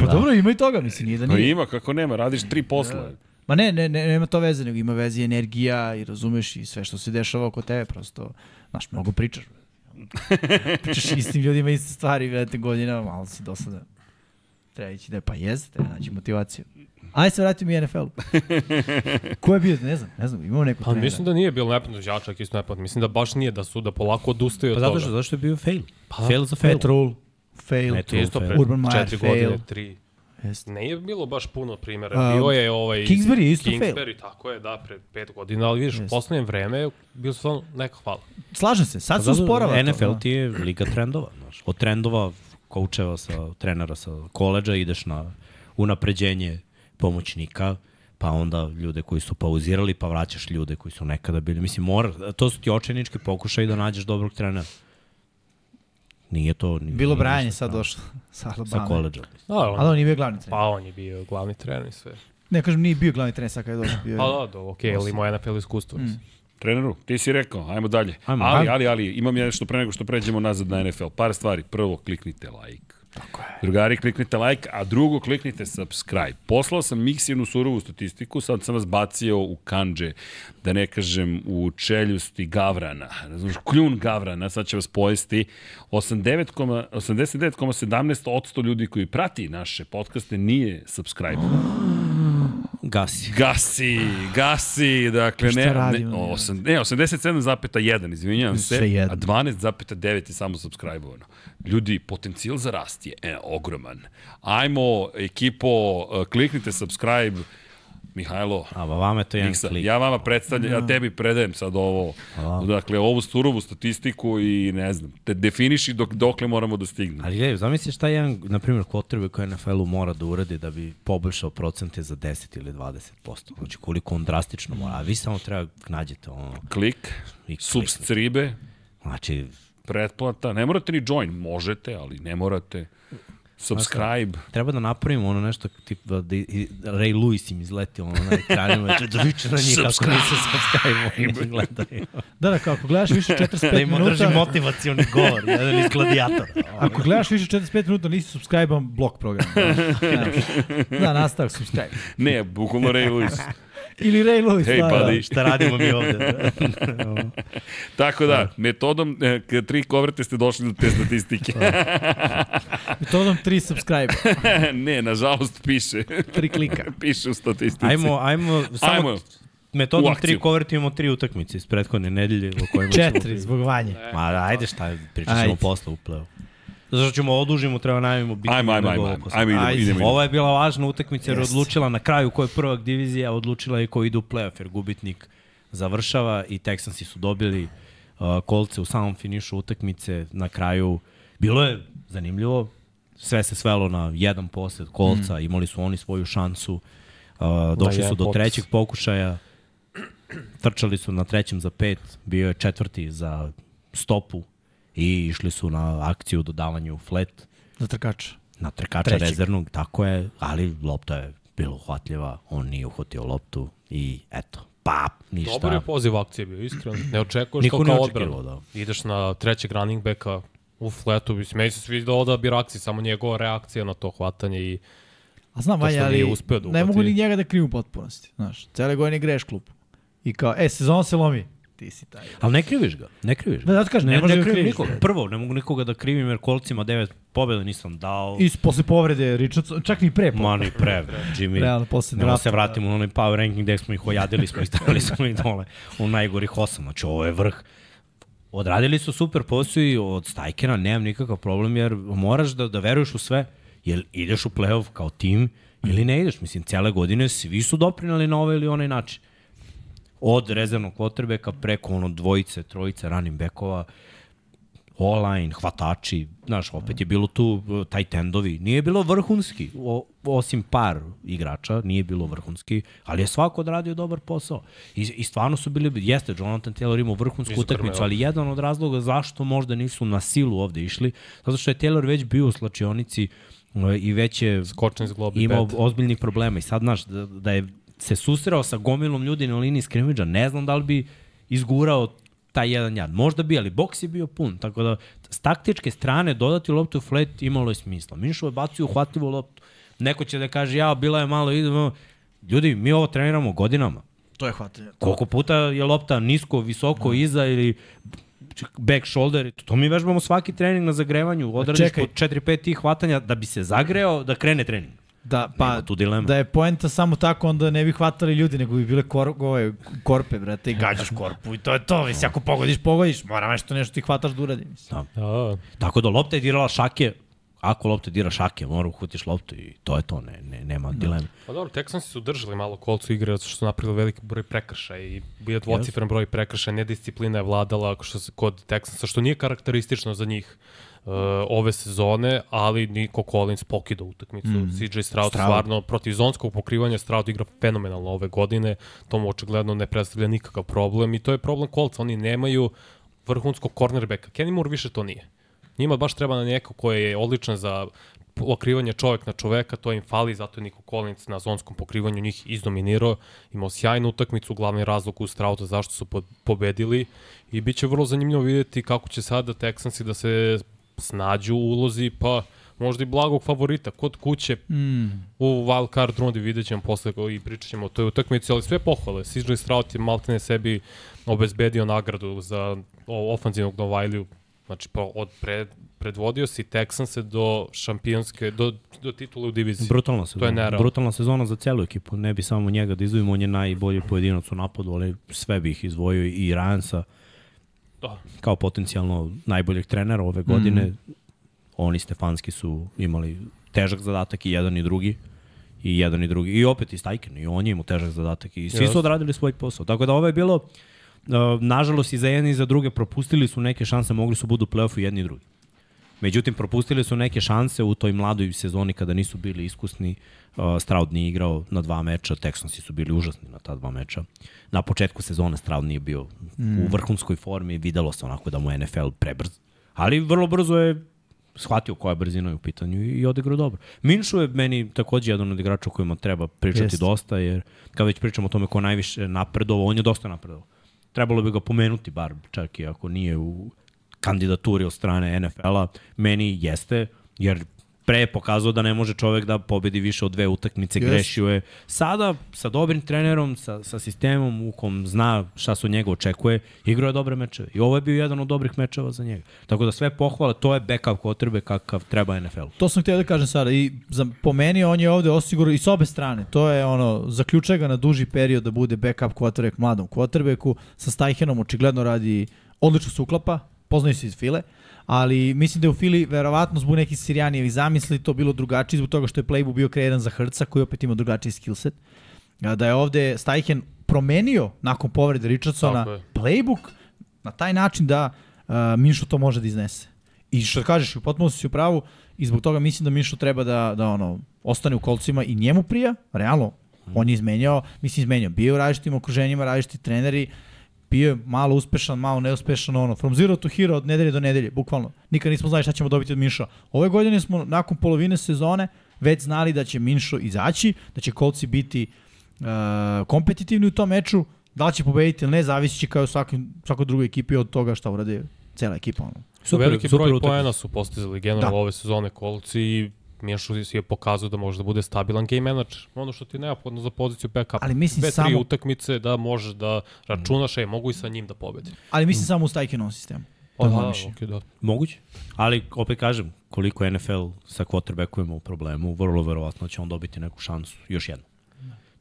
Pa dobro, ima i toga, mislim, nije da Pa nije. ima, kako nema, radiš tri posla. Ma ne, ne, ne, nema to veze, nego ima veze i energija i razumeš i sve što se dešava oko tebe, prosto, znaš, mnogo pričaš. [LAUGHS] pričaš istim ljudima iste stvari, vedete godina, malo si dosadan. Treba ići da je, pa jeste, treba naći motivaciju. Ajde se vratimo i NFL-u. [LAUGHS] Ko je bio, ne znam, ne znam, imamo neku Pa trenera. mislim da nije bilo nepadno, ja čak isto nepadno. Mislim da baš nije, da su da polako odustaju Pa od toga. što, zato što je bio fail. Pa, fail za fail. Rule, fail. Ti isto fail. pre Urban Meyer, fail. godine, tri. Jeste. Nije bilo baš puno primjera. Um, Bio je ovaj... Kingsbury je isto fail. Kingsbury, tako je, da, pre pet godina, ali vidiš, u poslednje vreme bio su stvarno neka hvala. Slažem se, sad Pa se usporava to. NFL da. ti je liga trendova. Znaš. Od trendova koučeva sa trenera sa koleđa ideš na unapređenje pomoćnika, pa onda ljude koji su pauzirali, pa vraćaš ljude koji su nekada bili. Mislim, mora, to su ti očajnički pokušaj da nađeš dobrog trenera. Nije to... Nije, Bilo nije Brian je ništa sad došao sa Sa Alabama. koleđa. Da, on, Ali on nije bio glavni trener. pa on je bio glavni trener i sve. Ne, kažem, nije bio glavni trener sad kada je došao. Bio. Pa da, da, okej, ali ima NFL iskustvo. Mm. Treneru, ti si rekao, ajmo dalje. Ajmo, ali, ajmo. ali, ali, imam ja nešto pre nego što pređemo nazad na NFL. Par stvari. Prvo, kliknite like. Tako je. Drugari, kliknite like, a drugo, kliknite subscribe. Poslao sam Miksijenu surovu statistiku, sad sam vas bacio u kanđe, da ne kažem u čeljusti gavrana. Razumiješ, kljun gavrana, sad će vas pojesti. 89,- 89,17% ljudi koji prati naše podcaste nije subscribe. Gasi. Gasi, gasi, dakle, ne, ne, radimo, ne? osam, ne 87,1, izvinjavam se, jedno. a 12,9 je samo subscribe-ovano. Ljudi, potencijal za rast je e, ogroman. Ajmo, ekipo, e, kliknite subscribe, Mihajlo, A vama je to jedan Miksa, klik. ja vama predstavljam, ja tebi predajem sad ovo, dakle, ovu surovu statistiku i ne znam, te definiši dok, dokle moramo da stignemo. Ali gledaj, zamisli šta jedan, na primjer, quarterback koji NFL-u mora da uradi da bi poboljšao procente za 10 ili 20%. Znači koliko on drastično mora. A vi samo treba nađete ono, Klik, i subscribe, Znači, pretplata, ne morate ni join, možete, ali ne morate. Subscribe. treba da napravimo ono nešto tipa da i- Ray Lewis im izleti ono na ekranima da da viče na njih kako nisu subscribe oni gledaju. Da, da, kao ako gledaš više 45 Da im održi minuta, motivacioni govor, jedan iz gladijatora. [LAUGHS] ako gledaš više 45 minuta, nisi subscribe blok program. Da, [LAUGHS] da nastavak subscribe. Ne, bukvalno Ray Lewis. Ili Ray Lewis, Hej, da, pa da. di. Šta radimo mi ovde? [LAUGHS] Tako da, metodom e, k- tri kovrte ste došli do te statistike. Metodom 3 subscribe, [LAUGHS] ne, nažalost piše. 3 klika. [LAUGHS] piše u statistici. Ajmo, ajmo, samo Ajmo. metodom tri konvertujemo tri utakmice iz prethodne nedelje o kojima ćemo 4 zbog vanje. Ma ajde šta, pričat ćemo Ajde. posle u play Zato što ćemo odužimo, treba najavimo biti. Ajmo, ajmo, ajmo, ajmo, ajmo, idemo, idemo. Ovo je bila važna utakmica jer je Jest. odlučila na kraju ko je prvak divizija, odlučila i ko ide u play-off jer gubitnik završava i Texansi su dobili uh, kolce u samom finišu utakmice na kraju. Bilo je zanimljivo, sve se svelo na jedan posed kolca, mm. imali su oni svoju šansu, uh, došli su jedan do potez. trećeg pokušaja, trčali su na trećem za pet, bio je četvrti za stopu i išli su na akciju dodavanju flat Za trkača. na trkača Trećeg. rezervnog, tako je, ali lopta je bila uhvatljiva, on nije uhvatio loptu i eto, pa, ništa. Dobar je poziv akcije bio, iskreno. Ne očekuješ Niko to kao odbranu. da. Ideš na trećeg running backa, u fletu. Mislim, meni se sviđa da bi reakcija, samo njegova reakcija na to hvatanje i A znam, To što Vanja, nije ali da ne mogu ni njega da krivim u potpunosti. Znaš, cele godine greš klub. I kao, e, sezon se lomi. Ti si taj. Ali ne kriviš ga, ne kriviš ga. Da, da ti kažem, ne, ne, može ne da krivim kriviš. nikoga. Prvo, ne mogu nikoga da krivim jer kolcima devet pobjeda nisam dao. I posle povrede Richardson, čak ni pre. Ma ni pre, Jimmy. Realno, posle Nemo se vratimo na onaj power ranking gde smo ih ojadili smo i stavili smo ih dole u najgorih osam. Znači, ovo je vrh. Odradili su super posao i od Stajkera nemam nikakav problem jer moraš da, da veruješ u sve. Jel ideš u playoff kao tim ili ne ideš. Mislim, cijele godine svi su doprinali na ovaj ili onaj način. Od rezervnog kvotrbeka preko ono dvojice, trojice ranim bekova, online, hvatači, znaš, opet je bilo tu taj tendovi. Nije bilo vrhunski, o, osim par igrača, nije bilo vrhunski, ali je svako odradio dobar posao. I, i stvarno su bili, jeste, Jonathan Taylor imao vrhunsku utakmicu, ali jedan od razloga zašto možda nisu na silu ovde išli, zato što je Taylor već bio u slačionici uh, i već je imao pet. ozbiljnih problema i sad, znaš, da, da je se susreo sa gomilom ljudi na liniji skrimidža, ne znam da li bi izgurao taj jedan jad. Možda bi, ali boks je bio pun, tako da s taktičke strane dodati loptu u flet imalo je smisla. Minšo je bacio uhvativu loptu. Neko će da kaže, ja, bila je malo, idemo. Ljudi, mi ovo treniramo godinama. To je hvatanje. Koliko puta je lopta nisko, visoko, iza ili back shoulder, to mi vežbamo svaki trening na zagrevanju, odradiš po čekaj. 4-5 tih hvatanja da bi se zagreo, da krene trening. Da, pa, Nema tu dilema. da je poenta samo tako, onda ne bi hvatali ljudi, nego bi bile kor, ove, korpe, brate, i gađaš korpu i to je to. Mislim, ako pogodiš, pogodiš, mora nešto nešto ti hvataš da uradi. Mislim. Da, Tako da lopta je dirala šake, ako lopta dira šake, mora uhvatiš loptu i to je to, ne, ne, nema da. dileme. Pa dobro, Texansi su držali malo kolcu igre, zato što su napravili veliki broj prekršaja i bio dvocifren broj prekršaja, nedisciplina je vladala što se, kod Texansa, što nije karakteristično za njih uh, ove sezone, ali Nico Collins pokida utakmicu. Mm. CJ Stroud, Stroud. stvarno protiv zonskog pokrivanja Stroud igra fenomenalno ove godine, to mu očigledno ne predstavlja nikakav problem i to je problem kolca, oni nemaju vrhunskog cornerbacka. Kenny Moore više to nije. Njima baš treba na neko koji je odličan za pokrivanje čovek na čoveka, to im fali, zato je Niko Collins na zonskom pokrivanju njih izdominirao, imao sjajnu utakmicu, glavni razlog u Strauta zašto su po- pobedili i bit će vrlo zanimljivo vidjeti kako će sada Texansi da se snađu u ulozi, pa možda i blagog favorita kod kuće Mm. u wild card rundi vidjet ćemo posle i pričat ćemo o toj utakmici, ali sve pohvale. CJ Stroud je maltene sebi obezbedio nagradu za ofanzivnog Novajliju, znači pa od pred, predvodio si Texanse do šampionske, do, do titule u diviziji. Brutalna sezona. nerealno. Brutalna sezona za celu ekipu. Ne bi samo njega da izdvojimo, on je najbolji pojedinac u napadu, ali sve bih izdvojio i Ryansa. Kao potencijalno najboljeg trenera ove godine. Mm. Oni Stefanski su imali težak zadatak i jedan i drugi i jedan i drugi. I opet i Stajken, i on je imao težak zadatak i svi su odradili svoj posao. Tako da ovo je bilo, uh, nažalost i za jedne i za druge propustili su neke šanse, mogli su budu u play-offu jedni i drugi. Međutim, propustili su neke šanse u toj mladoj sezoni kada nisu bili iskusni. Uh, Stroud nije igrao na dva meča, Texansi su bili užasni na ta dva meča. Na početku sezone Stroud nije bio mm. u vrhunskoj formi, videlo se onako da mu NFL prebrz. Ali vrlo brzo je shvatio koja brzina je u pitanju i, odigrao dobro. Minšu je meni takođe jedan od igrača o kojima treba pričati Jeste. dosta, jer kad već pričamo o tome ko najviše napredovao, on je dosta napredovao. Trebalo bi ga pomenuti bar, čak i ako nije u kandidaturi od strane NFL-a, meni jeste, jer pre je pokazao da ne može čovek da pobedi više od dve utakmice, Jeste. grešio je. Sada, sa dobrim trenerom, sa, sa sistemom u kom zna šta se od njega očekuje, igrao je dobre mečeve. I ovo je bio jedan od dobrih mečeva za njega. Tako da sve pohvale, to je backup kotrbe kakav treba NFL. To sam htio da kažem sada i za, po meni on je ovde osigurao i s obe strane. To je ono, zaključuje ga na duži period da bude backup quarterback mladom quarterbacku. Sa Stajhenom očigledno radi, odlično se uklapa, poznaju se iz File, ali mislim da je u Fili verovatno zbog nekih Sirijanijevih zamisli to bilo drugačije zbog toga što je playbook bio kreiran za Hrca koji opet ima drugačiji skillset. Da je ovde Stajhen promenio nakon povrede Richardsona playbook na taj način da uh, Minšu to može da iznese. I što kažeš, potpuno si u pravu i zbog toga mislim da Minšu treba da, da ono, ostane u kolcima i njemu prija, realno, on je izmenjao, mislim izmenjao, bio u različitim okruženjima, različiti treneri, bio je malo uspešan, malo neuspešan, ono, from zero to hero od nedelje do nedelje, bukvalno. Nikad nismo znali šta ćemo dobiti od Minša. Ove godine smo, nakon polovine sezone, već znali da će Minšo izaći, da će kolci biti uh, kompetitivni u tom meču, da li će pobediti ili ne, zavisi će kao u svakim, svakoj drugoj ekipi od toga šta urade cela ekipa. Ono. Super, Veliki super broj poena su postizali generalno Da. ove sezone kolci i Mijašulis je pokazao da može da bude stabilan game manager. Ono što ti je neophodno za poziciju backup. Ali mislim Dve, tri samo- utakmice da možeš da računaš, e, mogu i sa njim da pobedi. Ali mislim samo u Stajkinovom sistemu. Je da, da, okay, da. Moguće. Ali, opet kažem, koliko je NFL sa quarterbackovima u problemu, vrlo verovatno će on dobiti neku šansu, još jednu.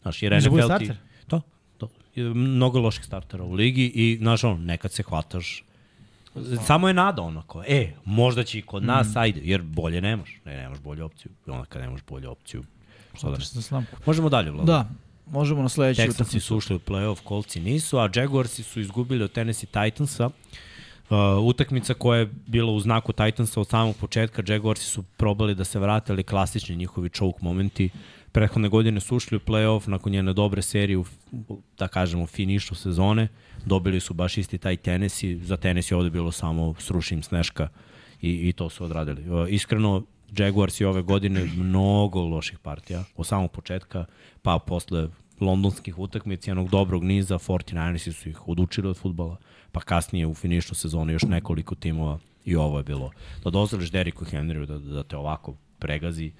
Znaš, jer da NFL ti... To, to. Mnogo loših startera u ligi i, znaš, ono, nekad se hvataš Samo je nada onako, e, možda će i kod nas, ajde, jer bolje nemaš. Ne, nemaš bolju opciju. I onda kad nemaš bolju opciju, šta da ne. Možemo dalje, Vlado. Da, možemo na sledeću Texansi utakmicu. su ušli u playoff, kolci nisu, a Jaguarsi su izgubili od Tennessee Titansa. Uh, utakmica koja je bila u znaku Titansa od samog početka, Jaguarsi su probali da se vrate, ali klasični njihovi choke momenti. Prethodne godine su ušli u playoff nakon njene dobre serije, u, u- da kažemo, finišu sezone. Dobili su baš isti taj Tennessee. Za Tennessee ovde bilo samo srušim sneška i, i to su odradili. Uh, iskreno, Jaguarsi ove godine mnogo loših partija od samog početka, pa posle londonskih utakmica, jednog dobrog niza, 49ersi su ih odučili od futbala, pa kasnije u finišu sezone još nekoliko timova i ovo je bilo. Da dozvoliš Deriku Henryu da, da te ovako pregazi,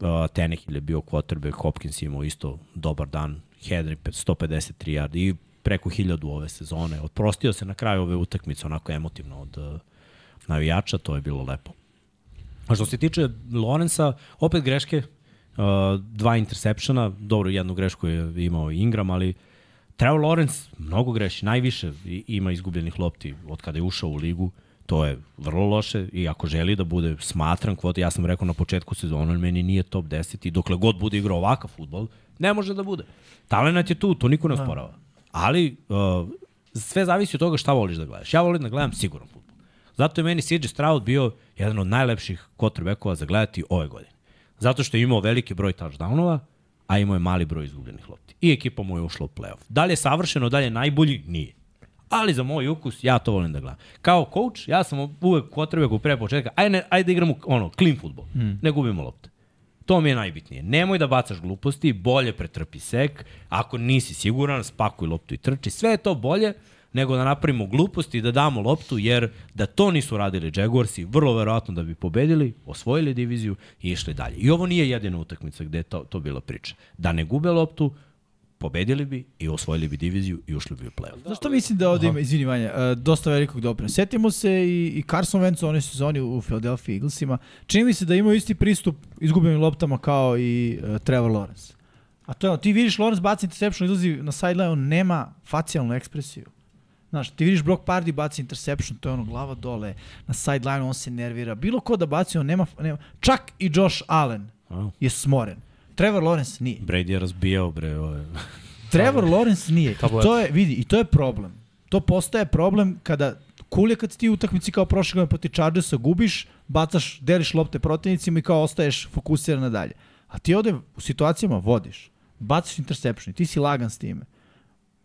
uh, Tenehill je bio quarterback, Hopkins je imao isto dobar dan, Henry 153 yardi i preko 1000 ove sezone. Otprostio se na kraju ove utakmice onako emotivno od uh, navijača, to je bilo lepo. A što se tiče Lorenza, opet greške, uh, dva intersepšena, dobro, jednu grešku je imao Ingram, ali Trevor Lawrence mnogo greši, najviše ima izgubljenih lopti od kada je ušao u ligu, to je vrlo loše i ako želi da bude smatran kvot, ja sam rekao na početku sezona, on meni nije top 10 i dokle god bude igrao ovakav futbol, ne može da bude. Talenat je tu, to niko ne osporava. Ali uh, sve zavisi od toga šta voliš da gledaš. Ja volim da gledam siguran futbol. Zato je meni CJ Stroud bio jedan od najlepših quarterbackova za gledati ove godine. Zato što je imao veliki broj touchdownova, a imao je mali broj izgubljenih lopti. I ekipa mu je ušla u playoff. Da li je savršeno, da li je najbolji? Nije. Ali za moj ukus, ja to volim da gledam. Kao coach, ja sam uvek quarterbacku pre početka, ajde, ajde da igramo ono, clean futbol, mm. ne gubimo lopte. To mi je najbitnije. Nemoj da bacaš gluposti, bolje pretrpi sek, ako nisi siguran, spakuj loptu i trči. Sve je to bolje nego da napravimo gluposti i da damo loptu, jer da to nisu radili Jaguarsi, vrlo verovatno da bi pobedili, osvojili diviziju i išli dalje. I ovo nije jedina utakmica gde je to, to bila priča. Da ne gube loptu, pobedili bi i osvojili bi diviziju i ušli bi u play-off. Zašto mislim da ovde ima, izvini Vanja, uh, dosta velikog doprinosa. Setimo se i, i Carson Wentz u onoj sezoni u Philadelphia Eaglesima. Čini mi se da imaju isti pristup izgubljenim loptama kao i uh, Trevor Lawrence. A to je, ono, ti vidiš Lawrence baci interception, izlazi na sideline, on nema facijalnu ekspresiju. Znaš, ti vidiš Brock Pardy baci interception, to je ono glava dole, na sideline on se nervira. Bilo ko da baci, on nema, nema. Čak i Josh Allen je smoren. Trevor Lawrence nije. Brady je razbijao, bre, ove. [LAUGHS] Trevor Lawrence nije. I to je, vidi, i to je problem. To postaje problem kada cool je kad ti u utakmici kao prošle godine proti Chargersa gubiš, bacaš, deliš lopte protivnicima i kao ostaješ fokusiran na dalje. A ti ovde u situacijama vodiš, bacaš interception i ti si lagan s time.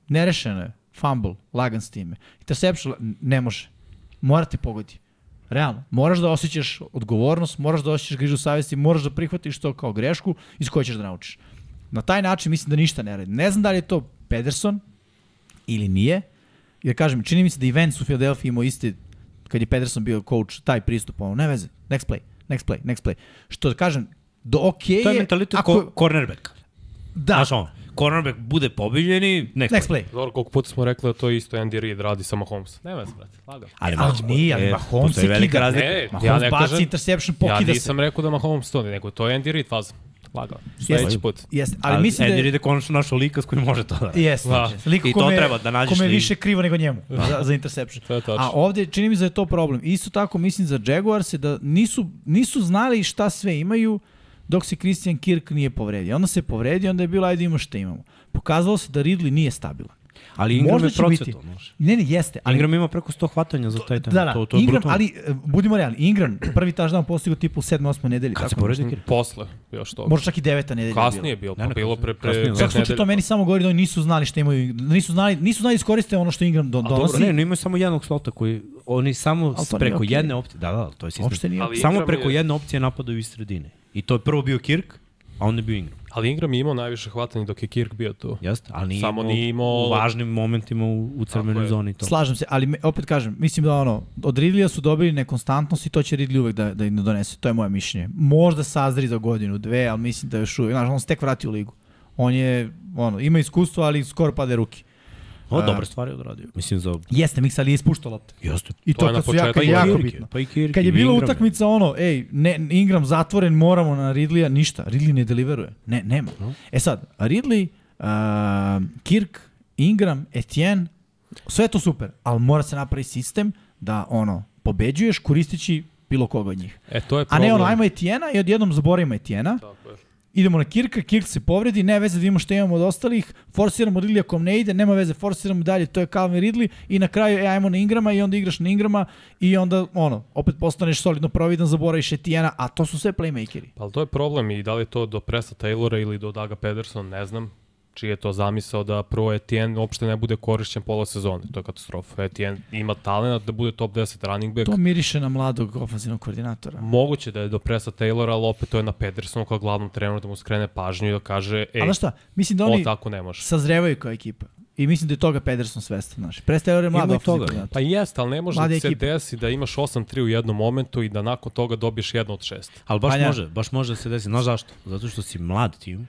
Nerešeno je, fumble, lagan s time. Interception, ne može. Mora te pogodi. Realno. Moraš da osjećaš odgovornost, moraš da osjećaš grižu savesti, moraš da prihvatiš to kao grešku iz koje ćeš da naučiš. Na taj način mislim da ništa ne radi. Ne znam da li je to Pederson ili nije, jer kažem, čini mi se da i Vance u Philadelphia imao isti, kad je Pederson bio coach, taj pristup, ono, ne veze, next play, next play, next play. Što da kažem, do okay To je mentalitet ako, ko, cornerback. da, Znaš ono, cornerback bude pobeđeni, next, next play. Dobro, koliko puta smo rekli da to isto Andy Reid radi sa Mahomes. Nema se, brate, lagano. Ali, Ali nije, ali e, Mahomes je velika kiga. razlika. Ne, Mahomes ja ne baci kažem, interception, ja pokida se. nisam rekao da Mahomes to, nego to je Andy Reid faza. Lagano. Sledeći put. Jeste, ali, mislim da Andy je... Reid je konačno našao lika s kojim može to da. Jeste, Da. da. liko I to kome, treba da nađeš kome je više krivo nego njemu za, za interception. To je tačno. A ovde čini mi se da je to problem. Isto tako mislim za Jaguars da nisu, nisu znali šta sve imaju dok se Christian Kirk nije povredio. Onda se povredio, onda je bilo ajde imamo šta imamo. Pokazalo se da Ridley nije stabilan. Ali Ingram Možda je procveto. znaš. Ne, ne, jeste. Ali, Ingram ima preko 100 hvatanja za taj tem. da, da, to, to je Ingram, brutalno. ali e, budimo realni, Ingram prvi touchdown postigao tipu u 7. 8. nedelji. Kad se. Kirk? Posle, još to. Možda čak i 9. nedelja. Kasnije je bilo, Ne, pa ne, bilo pre, pre da. Pet slučaju nedelja. to meni samo govori da oni nisu znali šta imaju, nisu znali, nisu znali da iskoriste ono što Ingram do, dobro, donosi. Ne, ne imaju samo jednog slota koji oni samo preko okej. jedne opcije, da, da, to je sistem. Samo preko je- jedne opcije napadaju iz sredine. I to je prvo bio Kirk, a onda je bio Ingram. Ali Ingram je imao najviše hvatanja dok je Kirk bio tu. Jeste, ali nije Samo imao, nije imao- u važnim momentima u, u crvenoj zoni to. Slažem se, ali me, opet kažem, mislim da ono, od Ridleya su dobili nekonstantnost i to će Ridley uvek da, da im donese. To je moje mišljenje. Možda sazri za godinu, dve, ali mislim da još uvek, znaš, on se tek vrati u ligu. On je, ono, ima iskustvo, ali skoro pade ruki. O, A- dobre stvari je odradio. Mislim za... Jeste, Mix, ali je ispuštao lopte. Jeste. I To to, je kad su kad je jako Kirk je, bitno. Pa i Kirk Kad je bila Ingram. utakmica ono, ej, ne, Ingram zatvoren, moramo na Ridleya, ništa. Ridley ne deliveruje. Ne, nema. E sad, Ridley, uh, Kirk, Ingram, Etienne, sve je to super, ali mora se napravi sistem da ono, pobeđuješ koristeći bilo koga od njih. E, to je A problem. ne ono, ajmo Etiena i odjednom zaboravimo Etiena, Tako je. Idemo na Kirka, Kirk se povredi, ne veze da vidimo šta imamo od ostalih, forsiramo Ridley ako ne ide, nema veze, forsiramo dalje, to je Calvin Ridley i na kraju e, ajmo na Ingrama i onda igraš na Ingrama i onda ono, opet postaneš solidno providan, zaboraviš Etiena, a to su sve playmakeri. Pa to je problem i da li je to do Presa Taylora ili do Daga Pedersona, ne znam čiji je to zamisao da prvo Etienne uopšte ne bude korišćen pola sezone. To je katastrofa. Etienne ima talent da bude top 10 running back. To miriše na mladog ofenzivnog koordinatora. Moguće da je do Presa Taylora, ali opet to je na Pedersonu kao glavnom treneru da mu skrene pažnju i da kaže, ej, šta, mislim da oni tako ne može. sazrevaju kao ekipa. I mislim da je toga Pederson svestan, znaš. Prestaje je mlad ofenzivni koordinator. Pa jeste, ali ne može Mlade da se ekipe. desi da imaš 8-3 u jednom momentu i da nakon toga dobiješ jedno od šest. Ali baš Vanja. može, baš može da se desi. Znaš zašto? Zato što si mlad tim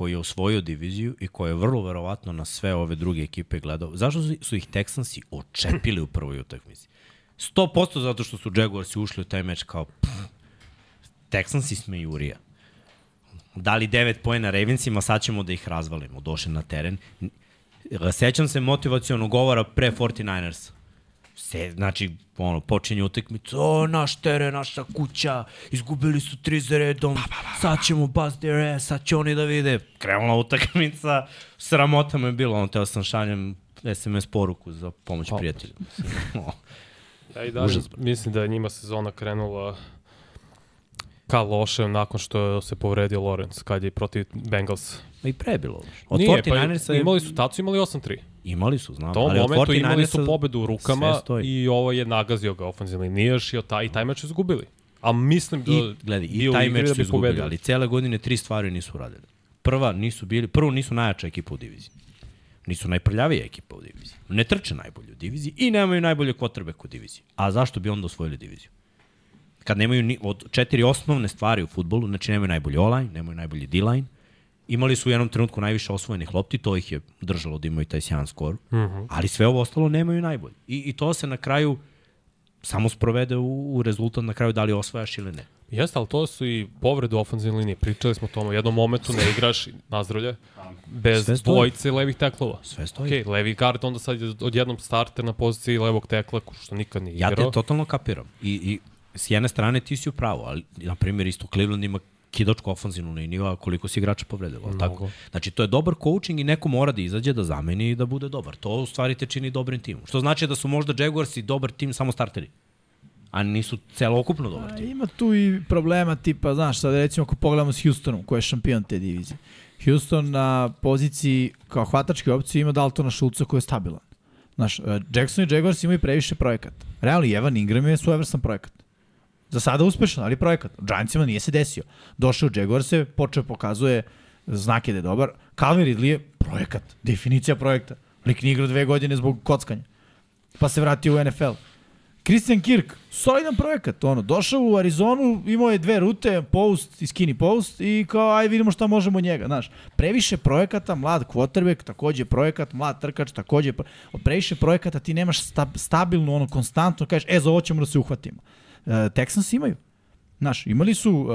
koji je osvojio diviziju i koji je vrlo verovatno na sve ove druge ekipe gledao. Zašto su, ih Texansi očepili u prvoj utakmici? 100% zato što su Jaguarsi ušli u taj meč kao Texansi sme Jurija. Dali 9 pojena Ravensima, sad ćemo da ih razvalimo. Došli na teren. Sećam se motivacijonog govora pre 49ers. Se, znači, ono, počinje utakmica, o, naš teren, naša kuća, izgubili su tri za redom, sad ćemo bust their ass, sad će oni da vide. Krenula utakmica, sramota me bilo, ono, teo sam šaljem SMS poruku za pomoć prijatelju. [LAUGHS] Ja i dalje mislim da je njima sezona krenula ka loše nakon što se povredio Lawrence kad je protiv Bengals. Ma i pre je bilo. Od Nije, 49ersa je... imali su tacu, imali 8-3. Imali su, znam. U tom ali momentu imali 49ersa su pobedu u rukama i ovo je nagazio ga ofenzivni nijaš i, taj, taj meč izgubili. A mislim da I, gledaj, i taj meč da su izgubili, pobedili. ali cele godine tri stvari nisu uradili. Prva, nisu bili, prvo nisu najjača ekipa u diviziji. Nisu najprljavija ekipa u diviziji. Ne trče najbolje u diviziji i nemaju najbolje kvotrbek u diviziji. A zašto bi onda osvojili diviziju? Kad nemaju ni, od četiri osnovne stvari u futbolu, znači nemaju najbolji online, nemaju najbolji D-line, imali su u jednom trenutku najviše osvojenih lopti, to ih je držalo da imaju taj sjajan skor, mm -hmm. ali sve ovo ostalo nemaju najbolje. I, I to se na kraju samo sprovede u, u rezultat na kraju da li osvajaš ili ne. Jeste, ali to su i povrede u ofenzivnoj linije. Pričali smo o tom, u jednom momentu ne igraš nazdravlje bez dvojice levih teklova. Sve stoji. Ok, levi guard onda sad je odjednom starter na poziciji levog tekla, što nikad nije Ja igrao. te totalno kapiram. I, I s jedne strane ti si u pravu, ali na primjer isto Cleveland ima kidačku ofenzivnu liniju, a koliko si igrača povredilo. ali Tako? Znači, to je dobar coaching i neko mora da izađe, da zameni i da bude dobar. To u stvari te čini dobrim timom. Što znači da su možda Jaguars i dobar tim samo starteri. A nisu celokupno dobar A tim. ima tu i problema tipa, znaš, sad recimo ako pogledamo s Houstonom, koji je šampion te divizije. Houston na poziciji kao hvatačke opcije ima Daltona Šulca koji je stabilan. Znaš, e, Jackson i Jaguars imaju previše projekata. Realno, Evan Ingram je svojevrstan projekat. Za sada uspešan, ali projekat. Giantsima nije se desio. Došao u Jaguarse, počeo pokazuje znake da je dobar. Calvin Ridley je projekat, definicija projekta. Lik nije igrao dve godine zbog kockanja. Pa se vratio u NFL. Christian Kirk, solidan projekat, ono, došao u Arizonu, imao je dve rute, post i skinny post i kao, aj vidimo šta možemo od njega, znaš. Previše projekata, mlad quarterback, takođe projekat, mlad trkač, takođe, previše projekata, ti nemaš sta, stabilno, ono, konstantno, kažeš, e, za ovo ćemo da se uhvatimo. Uh, Texans imaju. Znaš, imali su uh,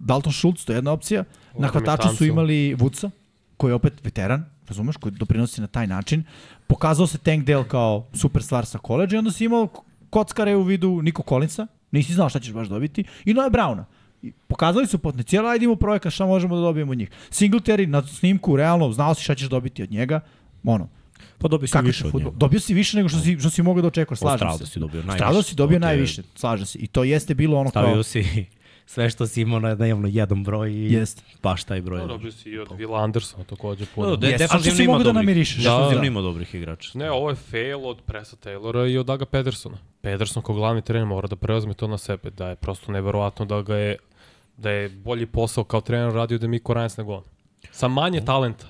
Dalton Schultz, to je jedna opcija, na hvataču su imali Vuca, koji je opet veteran, razumeš, koji doprinosi na taj način. Pokazao se Tank Dale kao super stvar sa koleđa i onda si imao kockare u vidu Niko Collinsa, nisi znao šta ćeš baš dobiti, i Noe Browna. I pokazali su potencijal, ajde imamo projekat, šta možemo da dobijemo od njih. Singletary na snimku, realno, znao si šta ćeš dobiti od njega, ono, Pa dobio si kako više od njega. Dobio si više nego što si, što si mogao da očekuješ, slažem Strauda se. si dobio najviše. Strauda si dobio najviše, slažem se. I to jeste bilo ono kao... Stavio si sve što si imao na dnevno jedan broj i Jeste. baš taj broj. Da, dobio si i od Will Andersona takođe puno. No, de, Jeste, a što si definitivno ima mogu da namirišeš? Definitivno Da. ima dobrih igrača. Ne, ovo je fail od Presa Taylora i od Daga Pedersona. Pederson kao glavni trener mora da preuzme to na sebe, da je prosto neverovatno da ga je da je bolji posao kao trener radio da Miko Ryans nego on. Sa manje talenta.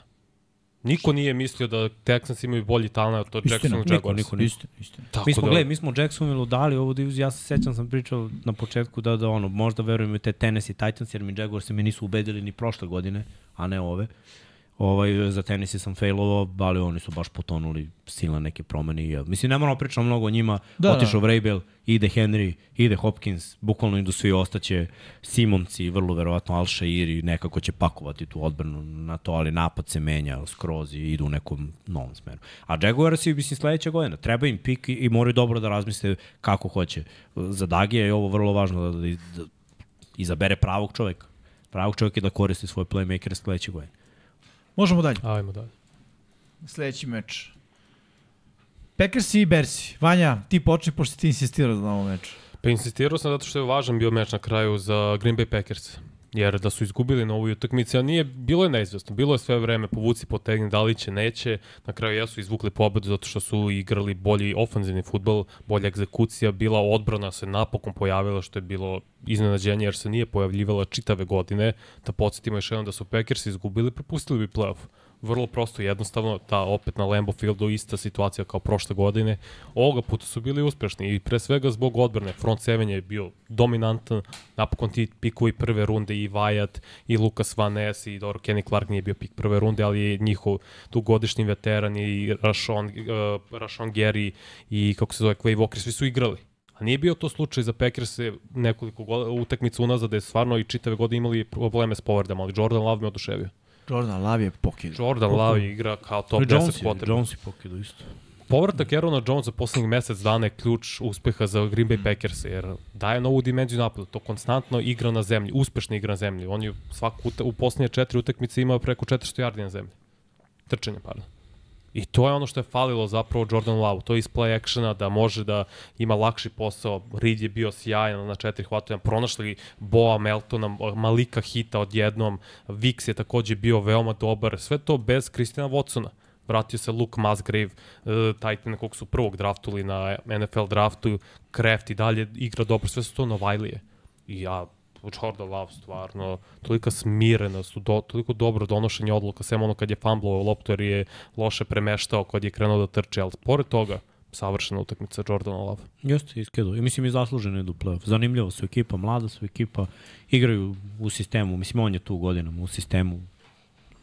Niko nije mislio da Texans imaju bolji talent od Jacksonville Jaguars. niko, niko. Istina. Tako Mi smo, da, gledaj, mi smo Jacksonville dali ovu diviziju, ja se sećam sam pričao na početku da, da ono, možda verujem u te Tennessee Titans, jer mi Jaguars me nisu ubedili ni prošle godine, a ne ove. Ovaj, za Tennessee sam failovao, ali oni su baš potonuli silne neke promene. Ja. Mislim, ne moramo pričati mnogo o njima. Da, Otišao da. Vrabel, ide Henry, ide Hopkins, bukvalno idu svi ostaće Simonci, vrlo verovatno Alšair i nekako će pakovati tu odbranu na to, ali napad se menja skroz i idu u nekom novom smeru. A Jaguarsi, mislim, sledeća godina, treba im pik i, i moraju dobro da razmisle kako hoće. Za Dagija je ovo vrlo važno da, da, da izabere pravog čoveka. Pravog čoveka da koristi svoj playmaker sledeće godine. Možemo dalje. Ajmo dalje. Sledeći meč. Packers i Bersi. Vanja, ti počni, pošto ti insistirao na ovom meču. Pa insistirao sam zato što je važan bio meč na kraju za Green Bay Packers. Jer da su izgubili na ovoj utakmici, a nije, bilo je neizvestno, bilo je sve vreme povuci, potegni, da li će, neće. Na kraju jesu izvukli pobedu zato što su igrali bolji ofanzivni futbol, bolja egzekucija, bila odbrana se napokon pojavila što je bilo iznenađenje jer se nije pojavljivala čitave godine. Da podsjetimo još jednom da su Packers izgubili, propustili bi playoff vrlo prosto i jednostavno, ta opet na Lambo Fieldu ista situacija kao prošle godine. Ovoga puta su bili uspešni i pre svega zbog odbrane. Front seven je bio dominantan, napokon ti pikovi prve runde i Wyatt i Lucas Van Ness i dobro, Kenny Clark nije bio pik prve runde, ali je njihov tu godišnji veteran i Rashon, uh, Rashon Gary i kako se zove Quay Walker, svi su igrali. A nije bio to slučaj za Packers nekoliko utakmica unazad da je stvarno i čitave godine imali probleme s povredama, ali Jordan Love me oduševio. Jordan Love je pokid. Jordan Love igra kao top 10 Jones, quarterback. Jones i pokidu isto. Povratak Aarona Jonesa poslednjih mesec dana je ključ uspeha za Green Bay Packers, jer daje novu dimenziju napadu. To konstantno igra na zemlji, uspešno igra na zemlji. On je svaku u poslednje četiri utakmice imao preko 400 yardi na zemlji. Trčanje, pardon. I to je ono što je falilo zapravo Jordan Love. To je iz play actiona da može da ima lakši posao. Reed je bio sjajan na četiri hvatanja. Pronašli Boa Meltona, Malika Hita odjednom. Vix je takođe bio veoma dobar. Sve to bez Kristina Watsona. Vratio se Luke Musgrave, uh, Titan kog su prvog draftuli na NFL draftu. Kraft i dalje igra dobro. Sve su to Novajlije. I ja Jordan Love stvarno, tolika smirenost, do, toliko dobro donošenje odluka, sem ono kad je fumblovao loptu jer je loše premeštao kad je krenuo da trče, ali pored toga, savršena utakmica Jordana Love. Jeste, iskedo. I mislim i zasluženo idu u playoff. Zanimljivo su ekipa, mlada su ekipa, igraju u sistemu, mislim on je tu godinama u sistemu,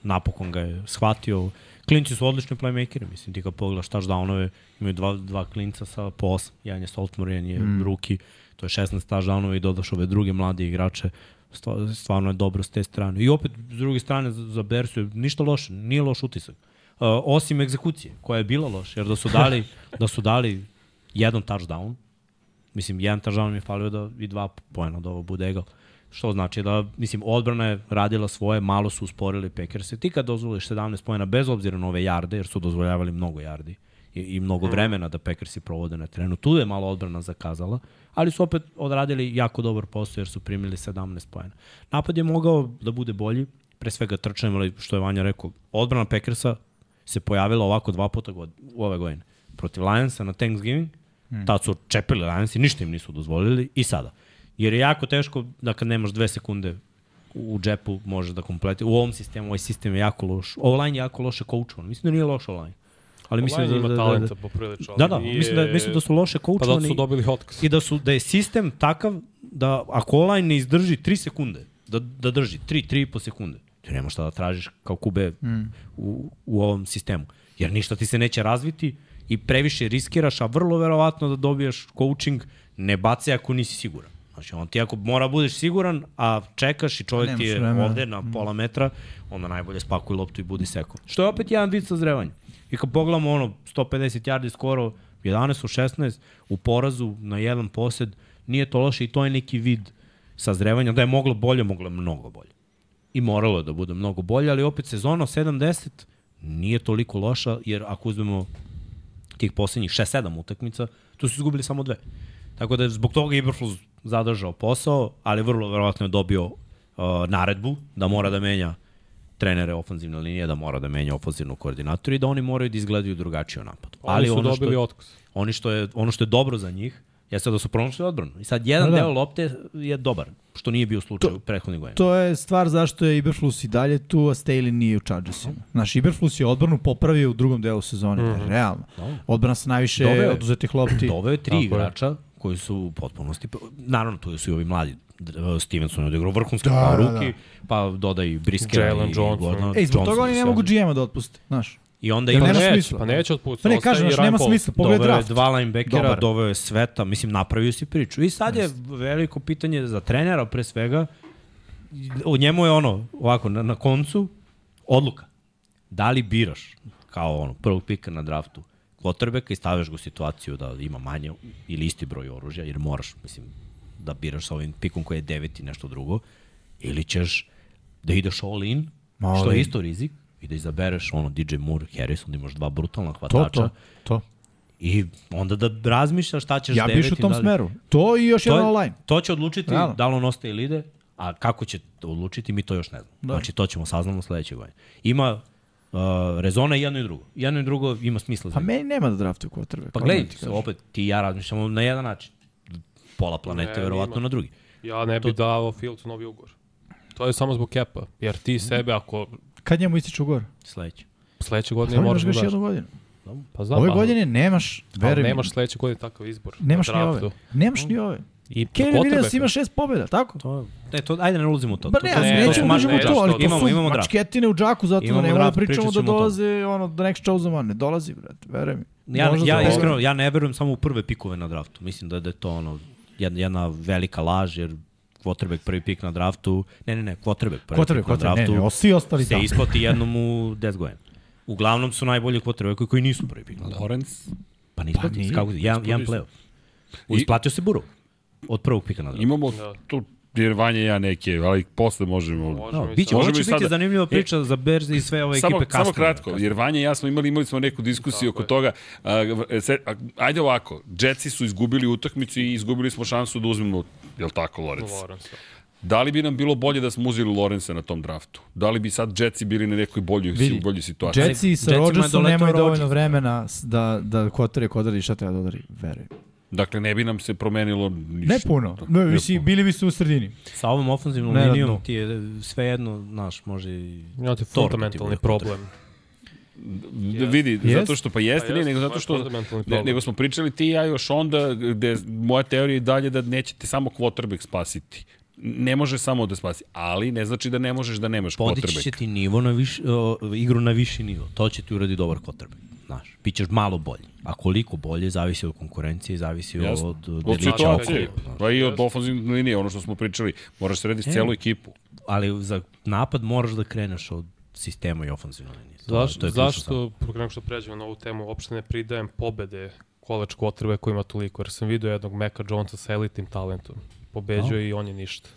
napokon ga je shvatio. Klinci su odlični playmakeri, mislim ti kad pogledaš touchdownove, imaju dva, dva klinca sa po osam. Jedan je Stoltmore, jedan je mm. ruki, to je 16 touchdownova i dodaš ove druge mlade igrače. Stva- Stvarno je dobro s te strane. I opet, s druge strane, za, Bersu je ništa loše, nije loš utisak. Uh, osim egzekucije, koja je bila loša, jer da su dali, [LAUGHS] da su dali jedan touchdown, mislim, jedan touchdown mi je falio da i dva pojena da ovo bude egal. Što znači da, mislim, odbrana je radila svoje, malo su usporili Packerse. Ti kad dozvoliš 17 pojena, bez obzira na ove jarde, jer su dozvoljavali mnogo jardi i, i mnogo vremena da Packersi provode na terenu, tu je malo odbrana zakazala, ali su opet odradili jako dobar posao jer su primili 17 pojena. Napad je mogao da bude bolji, pre svega trčanjem, ali što je Vanja rekao, odbrana Packersa se pojavila ovako dva puta god, u ove godine. Protiv Lionsa na Thanksgiving, hmm. tad su čepili Lionsi, ništa im nisu dozvolili i sada. Jer je jako teško da kad nemaš dve sekunde u džepu možeš da kompletiraš. U ovom sistemu, ovaj sistem je jako loš. Online je jako loše koučovan. Mislim da nije loš online. Ali mislim da, ima da, da, talenta da, poprilično. da, da, nije- mislim da, mislim da su loše Pa da koučovani su dobili hotkaz. i da, su, da je sistem takav da ako online ne izdrži 3 sekunde, da, da drži 3, 3,5 sekunde, ti nema šta da tražiš kao kube mm. u, u ovom sistemu. Jer ništa ti se neće razviti i previše riskiraš, a vrlo verovatno da dobijaš coaching ne bace ako nisi siguran. Znači, on ti ako mora budeš siguran, a čekaš i čovjek ti je vremena. ovde na pola metra, onda najbolje spakuj loptu i budi seko. Što je opet jedan vid sazrevanja. I kad pogledamo ono, 150 yardi skoro, 11 u 16, u porazu na jedan posed, nije to loše i to je neki vid sazrevanja. Da je moglo bolje, moglo je mnogo bolje. I moralo je da bude mnogo bolje, ali opet sezona 7-10 nije toliko loša, jer ako uzmemo tih poslednjih 6-7 utakmica, tu su izgubili samo dve. Tako da zbog toga Iberflus zadržao posao, ali vrlo verovatno je dobio uh, naredbu da mora da menja trenere ofanzivne linije, da mora da menja ofanzivnu koordinatoru i da oni moraju da izgledaju drugačije u napadu. Ali su ono dobili što, otkaz. oni što je, ono što je dobro za njih jeste da su pronašli odbranu. I sad jedan Da, da. deo lopte je dobar, što nije bio slučaj u prethodnih godina. To je stvar zašto je Iberflus i dalje tu, a Staley nije u Chargersima. Znaš, Iberflus je odbranu popravio u drugom delu sezone, mm. realno. Odbrana sa najviše Doveo je. oduzetih lopti. Doveo je tri Tako je. igrača koji su u potpunosti, naravno tu su i ovi mladi, Stevenson je odigrao vrhunski Da, da, da, ruki, pa dodaj Briskera Jalen i Johnson. Gordona. Ej, zbog Johnson toga oni i ne mogu GM-a da otpuste, znaš. I onda ima nema Pa neće, smisla. pa neće. Pa ne, kažem, i znaš, nema smisla, pogledaj doveo je draft. dva linebackera, Dobar. doveo je Sveta, mislim, napravio si priču. I sad je veliko pitanje za trenera, pre svega, o njemu je ono, ovako, na, na koncu, odluka. Da li biraš, kao ono, prvog pika na draftu, quarterbacka i stavljaš ga u situaciju da ima manje ili isti broj oružja, jer moraš, mislim, da biraš sa ovim pikom koji je devet i nešto drugo, ili ćeš da ideš all in, All što je in. isto rizik, i da izabereš ono DJ Moore, Harrison, da imaš dva brutalna To, hvatača, to, to. I onda da razmišljaš šta ćeš Ja deveti. biš u tom da li- smeru. To i još To, jedan je, online. to će odlučiti Realno. da li on ostaje ili ide, a kako će to odlučiti, mi to još ne znamo. Da. Znači, to ćemo saznamo sledeće godine. Ima uh, rezona i jedno i drugo. Jedno i drugo ima smisla. Pa meni nema da draftuju quarterback. pa gledaj, opet ti i ja razmišljamo na jedan način. Pola planete, Ne, verovatno, ima. na drugi. Ja ne bih dao Fields novi ugovor. To je samo zbog kepa. Jer ti sebe, ako Kad njemu ističe ugovor? Sledeće. sledeće godine Samo moraš da daš. jednu godinu. Pa znam, Ove pa- godine nemaš, ali veruj mi, nemaš sledeće godine takav izbor. nemaš ni draftu. ove. Nemaš ni ove. I Kevin. Williams ima šest pobjeda, tako? To, ne, to, ajde ne ulazimo u to. Ba to, ne, to, ne, ne, to nećemo da uđemo u to, ali to imamo- su imamo mačketine u džaku, zato Imamo ne moramo da pričamo da dolaze ono, the next chosen one. Ne dolazi, brate, veruj mi. Ja, ja iskreno, ja ne verujem samo u prve pikove na draftu. Mislim da, da je to ono, jedna, jedna velika laž, jer quarterback prvi pik na draftu, ne, ne, ne, quarterback prvi Quarterback, pik na quarterback, ne, draftu, ne, svi ostali se da. isplati jednom u 10 godina. Uglavnom su najbolji quarterbacki koji nisu prvi pik na draftu. Lorenz, Pa ne isplati nije. se, kako, jedan, jedan playoff. Isplatio se Burrow od prvog pika na draftu. imamo tu jer Vanja i ja neke, ali posle možemo... Možemo No, i biće, ovo će biti sada- zanimljiva priča za Berze i sve ove Samo, ekipe samo kasnije. kratko, jer Vanja i ja smo imali, imali smo neku diskusiju oko toga. A, se, a, ajde ovako, Jetsi su izgubili utakmicu i izgubili smo šansu da uzmemo, je li tako, Lorenz? Lawrence. Da li bi nam bilo bolje da smo uzeli Lorenza na tom draftu? Da li bi sad Jetsi bili na nekoj boljoj, Vidi, boljoj situaciji? Jetsi sa je Rodgersom nemaju dovoljno vremena da, da quarterback odredi šta treba da odredi, veruj. Dakle, ne bi nam se promenilo ništa. Ne puno, ne, misli, bili bi su u sredini. Sa ovom ofenzivnom Ne linijom ti je sve jedno, znaš, može i... Ti fundamentalni problem. Da vidi, Jest. zato što pa jeste, Pa ne, jeste, nego to zato što ne, nego smo pričali ti i ja još onda gde moja teorija je dalje da nećete samo quarterback spasiti. Ne može samo da spasi, ali ne znači da ne možeš da nemaš Podići će quarterback. ti nivo na viš, o, igru na viši nivo. To će ti uradi dobar quarterback. Znaš, bit ćeš malo bolji. A koliko bolje, zavisi od konkurencije, zavisi Jasno. od Od delića situacije, pa i od ofenzivne linije, ono što smo pričali, moraš srediti E. celu ekipu. Ali za napad moraš da kreneš od sistema i ofenzivne linije. Zašto, to je zašto, nego što pređemo na ovu temu, uopšte ne pridajem pobede college quarterback koji ima toliko, jer sam vidio jednog Meka Jonesa sa elitnim talentom. Pobeđuje i on je ništa.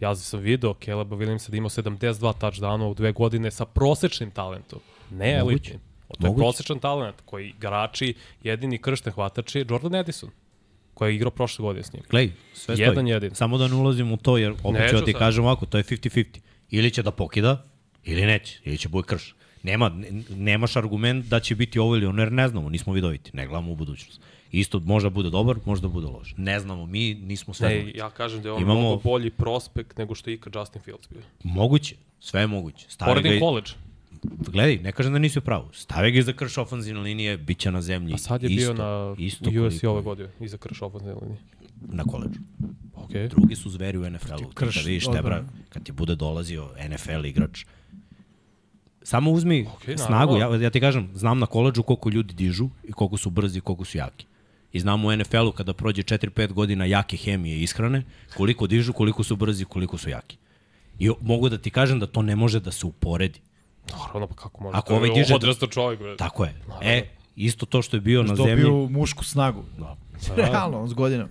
Ja sam video Caleba Williamsa da ima 72 touchdowna u dve godine sa prosečnim talentom. Ne Moguće. elitnim. To je Moguće. prosečan talent koji igrači, jedini kršten hvatač je Jordan Edison, koji je igrao prošle godine s njim. Glej, sve stoji. Jedan jedin. Samo da ne ulazim u to, jer opet ću da ti sad. kažem ovako, to je 50-50. Ili će da pokida, ili neće, ili će bude krš. Nema, ne- nemaš argument da će biti ovo ili ono, jer ne znamo, nismo vidoviti, ne gledamo u budućnost. Isto može da bude dobar, može da bude loš. Ne znamo, mi nismo sve Ne, ja kažem da je on Imamo- mnogo bolji prospekt nego što je ikad Justin Fields bio. Moguće, sve je moguće. Stavi ga, Poredim i- college. Gledaj, ne kažem da nisi u pravu. Stavi ga iza krš ofenzivne linije, bit će na zemlji. A sad je isto, bio na isto u USC ove godine, iza krš ofenzivne linije. Na koleđu. Ok. Drugi su zveri u NFL-u. Krš kad vidiš. Tebra, kad ti bude dolazio NFL igrač, samo uzmi okay, snagu. naravno. Ja, ja ti kažem, znam na koleđu koliko ljudi dižu i koliko su brzi i koliko su jaki. I znam u NFL-u kada prođe 4-5 godina jake hemije i ishrane, koliko dižu, koliko su brzi, koliko su jaki. I mogu da ti kažem da to ne može da se uporedi. Naravno, pa kako može? Ako ovaj diže- Odrastao čovjek, bre. Tako je. E, isto to što je bio na zemlji, Dobio mušku snagu. Da. [LAUGHS] Realno, s godinom.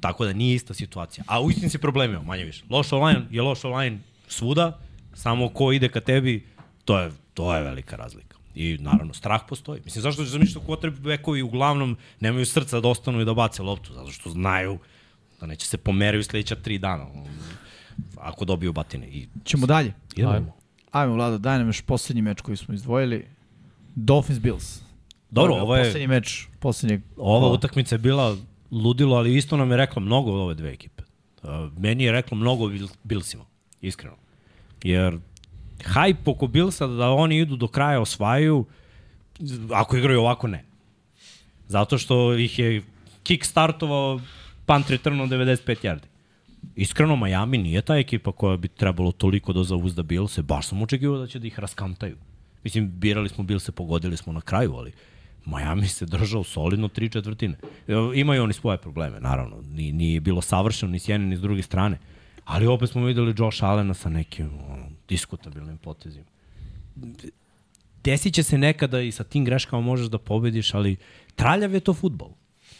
tako da nije ista situacija. A u istini si problem imao, manje više. Loš online je loš online svuda, samo ko ide ka tebi, to je, to je velika razlika. I naravno, strah postoji. Mislim, zašto će zamišljati quarterbackovi uglavnom nemaju srca da ostanu i da bace loptu? Zato što znaju da neće se pomeraju sledeća tri dana. Ako dobiju batine. I Ćemo dalje. idemo. Ajmo. Ajmo, Vlado, daj nam još poslednji meč koji smo izdvojili. Dolphins Bills. Dobro, ovo je, Poslednji meč, poslednjeg... ova utakmica je bila ludilo, ali isto nam je reklo mnogo ove dve ekipe. Meni je reklo mnogo o Bil- Billsima, iskreno. Jer hype oko Billsa da oni idu do kraja osvajaju, ako igraju ovako ne. Zato što ih je kick startovao punt return od 95 yardi. Iskreno, Miami nije ta ekipa koja bi trebalo toliko da zauzda Billse. Baš sam očekivao da će da ih raskantaju. Mislim, birali smo Billse, pogodili smo na kraju, ali Miami se držao solidno tri četvrtine. Imaju oni svoje probleme, naravno. Nije, nije bilo savršeno ni s jedne ni s druge strane. Ali opet smo videli Josh Allena sa nekim ono, diskutabilnim potezima. Desit će se nekada i sa tim greškama možeš da pobediš, ali traljav je to futbol.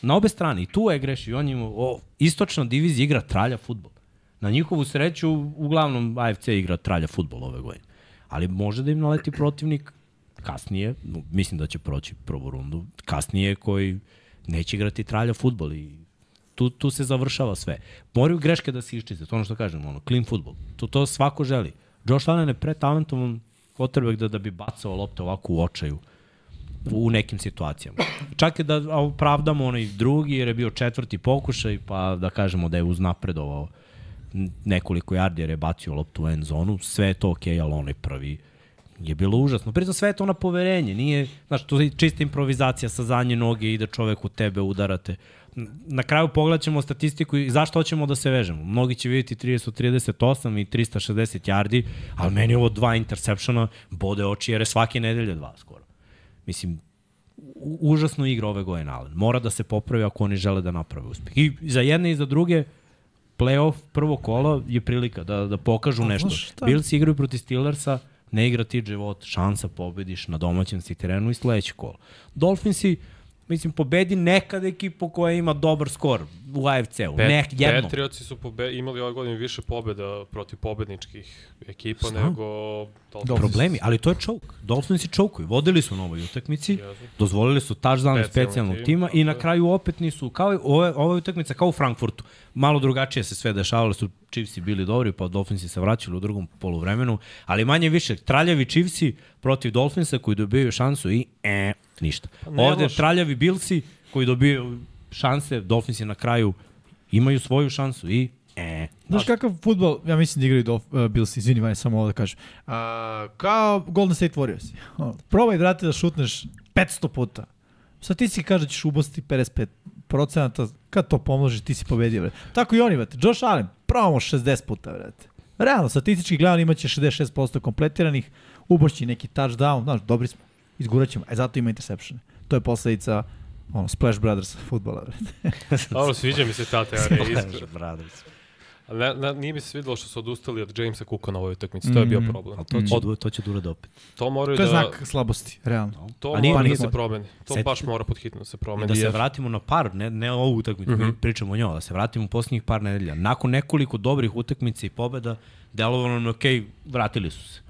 Na obe strane, i tu je greš i on ima, o, istočna divizija igra tralja futbol. Na njihovu sreću, uglavnom AFC igra tralja futbol ove godine. Ali može da im naleti protivnik kasnije, no, mislim da će proći prvu rundu, kasnije koji neće igrati tralja futbol i tu, tu se završava sve. Moraju greške da se iščize, to ono što kažem, ono, clean futbol. To, to svako želi. Josh Allen je pretalentovan quarterback da, da bi bacao lopte ovako u očaju u nekim situacijama. Čak je da opravdamo onaj drugi jer je bio četvrti pokušaj, pa da kažemo da je uznapredovao nekoliko yardi jer je bacio loptu u end zonu, sve je to okej, okay, ali onaj prvi je bilo užasno. Pritom sve je to na poverenje, nije, znaš, to je čista improvizacija sa zadnje noge, ide čovek u tebe, udarate. Na kraju pogledat ćemo statistiku i zašto hoćemo da se vežemo. Mnogi će vidjeti 30-38 i 360 yardi, ali meni ovo dva intersepšona bode oči jer je svake nedelje dva skoro. Mislim, u- užasno igra ove godine Allen. Mora da se popravi ako oni žele da naprave uspeh. I za jedne i za druge, playoff, prvo kolo je prilika da, da pokažu A, nešto. Bills igraju protiv Steelersa, ne igra TJ Watt, šansa pobediš na domaćem si terenu i sledeće kolo. Dolphinsi, mislim, pobedi nekad ekipu koja ima dobar skor u AFC-u. Pet, Nek, jednom. Patriotsi su pobe, imali ove godine više pobeda protiv pobedničkih ekipa Znam. nego Dolphins. Problemi, ali to je choke. Dolphinsi chokuju. Vodili su na ovoj utakmici, Jesu. dozvolili su touchdown specijalnog tim, tima i na je. kraju opet nisu, kao i ove, ova utakmica kao u Frankfurtu. Malo drugačije se sve dešavalo, su Chiefsi bili dobri, pa Dolphinsi se vraćali u drugom poluvremenu, ali manje više, traljavi Chiefsi protiv Dolphinsa koji dobijaju šansu i e, ništa. Pa ne Ovde loše. traljavi Billsi koji dobijaju šanse, Dolphinsi na kraju imaju svoju šansu i e, Znaš kakav futbol, ja mislim da igraju Dolf, uh, Bills, izvini, Vanja, samo ovo da kažem. Uh, kao Golden State Warriors. Probaj, brate, da šutneš 500 puta. Statistički kaže da ćeš ubostiti 55 procenata, kad to pomnožiš, ti si pobedio, brate. Tako i oni, brate. Josh Allen, probamo 60 puta, brate. Realno, statistički gledano imaće 66% kompletiranih, ubošći neki touchdown, znaš, dobri smo, izgurat ćemo, e zato ima interceptione. To je posledica ono, Splash Brothers futbola. [LAUGHS] Dobro, sviđa mi se ta teorija, iskreno. Brothers. Ne, ne, nije mi se svidelo što su odustali od Jamesa Cooka na ovoj utakmici, to je bio Mhm. problem. Ali to će, Od, mm. to će da urade opet. to moraju To je da... znak slabosti, realno. To A nije- mora nije- da se promeni. To Setite- baš mora pod hitno da se I promeni. da se vratimo na par, ne, ne ovu utakmicu, mm -hmm. pričamo o njoj, da se vratimo u posljednjih par nedelja. Nakon nekoliko dobrih utakmica i pobeda, delovalo nam je okej, vratili su se.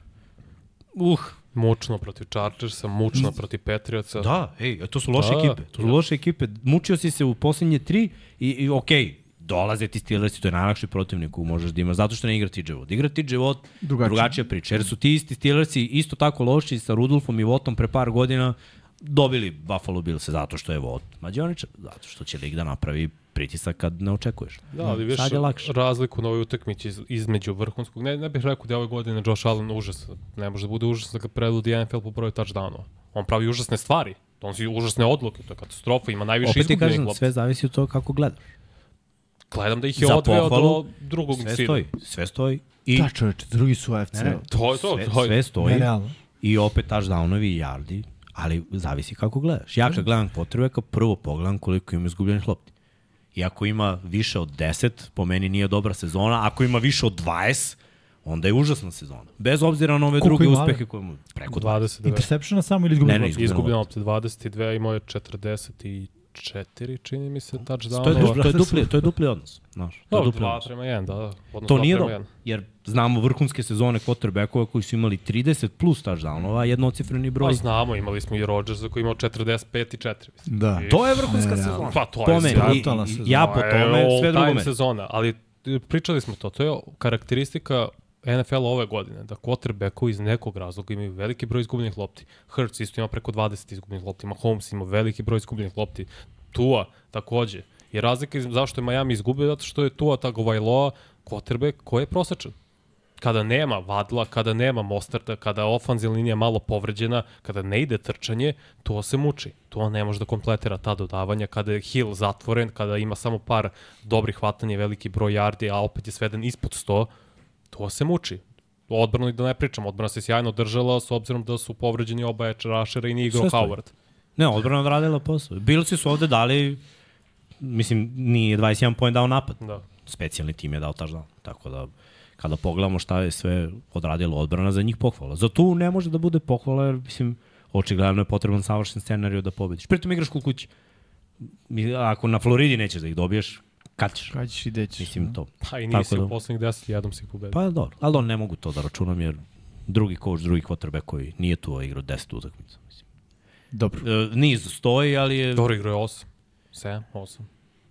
Uh, Mučno protiv Chargersa, mučno protiv Patriotsa. da, ej, to su loše Da, ekipe. To su da. loše ekipe. Mučio si se u posljednje tri i, i okej, dolaze ti Steelersi, to je najlakši protivnik kogu možeš da imaš, zato što ne igra TJ Watt. Igra TJ Watt, Drugačije. drugačija priča, jer su ti isti Steelersi isto tako loši sa Rudolfom i Wattom pre par godina dobili Buffalo Bills zato što je Watt mađioničar, zato što će lig da napravi pritisak kad ne očekuješ. Da, ali više Sad je lakše. razliku na ovoj utakmici iz, između vrhunskog. Ne, ne bih rekao da je ove godine Josh Allen užas. Ne može da bude užasno kad predvodi NFL po broju touchdownova. On pravi užasne stvari. On si užasne odluke, to je katastrofa, ima najviše Opet ti izgubljenih kažem, sve zavisi od toga kako gledaš. Gledam da ih je Za odveo pohvalu, do drugog Sve cilja. stoji, sve stoji. I, Da, čoveče, drugi su AFC. ne, ne, To je to, sve, to je- sve stoji. Nerealno. I opet touchdownovi i yardi, ali zavisi kako gledaš. Ja kad gledam potrebeka, prvo pogledam koliko ima izgubljenih lopti. I ako ima više od 10, po meni nije dobra sezona. Ako ima više od 20, onda je užasna sezona. Bez obzira na ove Koliko druge uspehe koje mu... Preko 20. 29. Interseptiona samo ili izgubljeno? Ne, ne? Izgubljeno opet 22, imao je 44, čini mi se, touchdown. To je, dupli, to je, dupli, to je dupli odnos. Znaš, to je Dobro, dupli 2 odnos. prema 1, da, da. Odnos To nije dobro, jedan. jer znamo vrhunske sezone quarterbackova koji su imali 30 plus touchdownova, jednocifreni Pa broj. znamo, imali smo i Rodgersa koji je imao 45 i 4. Mislim. Da. I- To je vrhunska Nerealno. sezona. Pa to je. I, sezona. ja po tome, sve drugo meni. sezona, ali e, pričali smo to, to je karakteristika NFL ove godine, da quarterbackovi iz nekog razloga imaju veliki broj izgubljenih lopti. Hurts isto ima preko 20 izgubljenih lopti, Mahomes ima veliki broj izgubljenih lopti, Tua takođe. I razlika je zašto je Miami izgubio, zato što je Tua Tagovailoa quarterback koji je prosečan. Kada nema vadla, kada nema mostarta, kada ofanzilna linija malo povređena, kada ne ide trčanje, to se muči. To ne može da kompletira ta dodavanja. Kada je Hill zatvoren, kada ima samo par dobrih hvatanja i veliki broj yardi, a opet je sveden ispod 100, to se muči. O odbranu i da ne pričam, odbrana se sjajno držala s obzirom da su povređeni oba edge rushera i nije igrao. Howard. Ne, odbrana odradila posao. Bilci su ovde dali, mislim, nije 21 poen dao napad. Da. Specijalni tim je dao touchdown. Tako da, kada pogledamo šta je sve odradilo odbrana, za njih pohvala. Za tu ne može da bude pohvala, jer, mislim, očigledno je potreban savršen scenariju da pobediš. Pritom igraš kod kući. Mi- Ako na Floridi nećeš da ih dobiješ, kad ćeš? Kad ćeš i gde ćeš. Mislim, to. Pa i Tako nisi da. u poslednjih 10, jednom si ih pobedio. Pa dobro, ali on ne mogu to da računam, jer drugi coach, drugi quarterback koji nije tu igrao 10 utakmica. Mislim. Dobro. E, niz stoji, ali je... Dobro igrao je 8. 7, 8.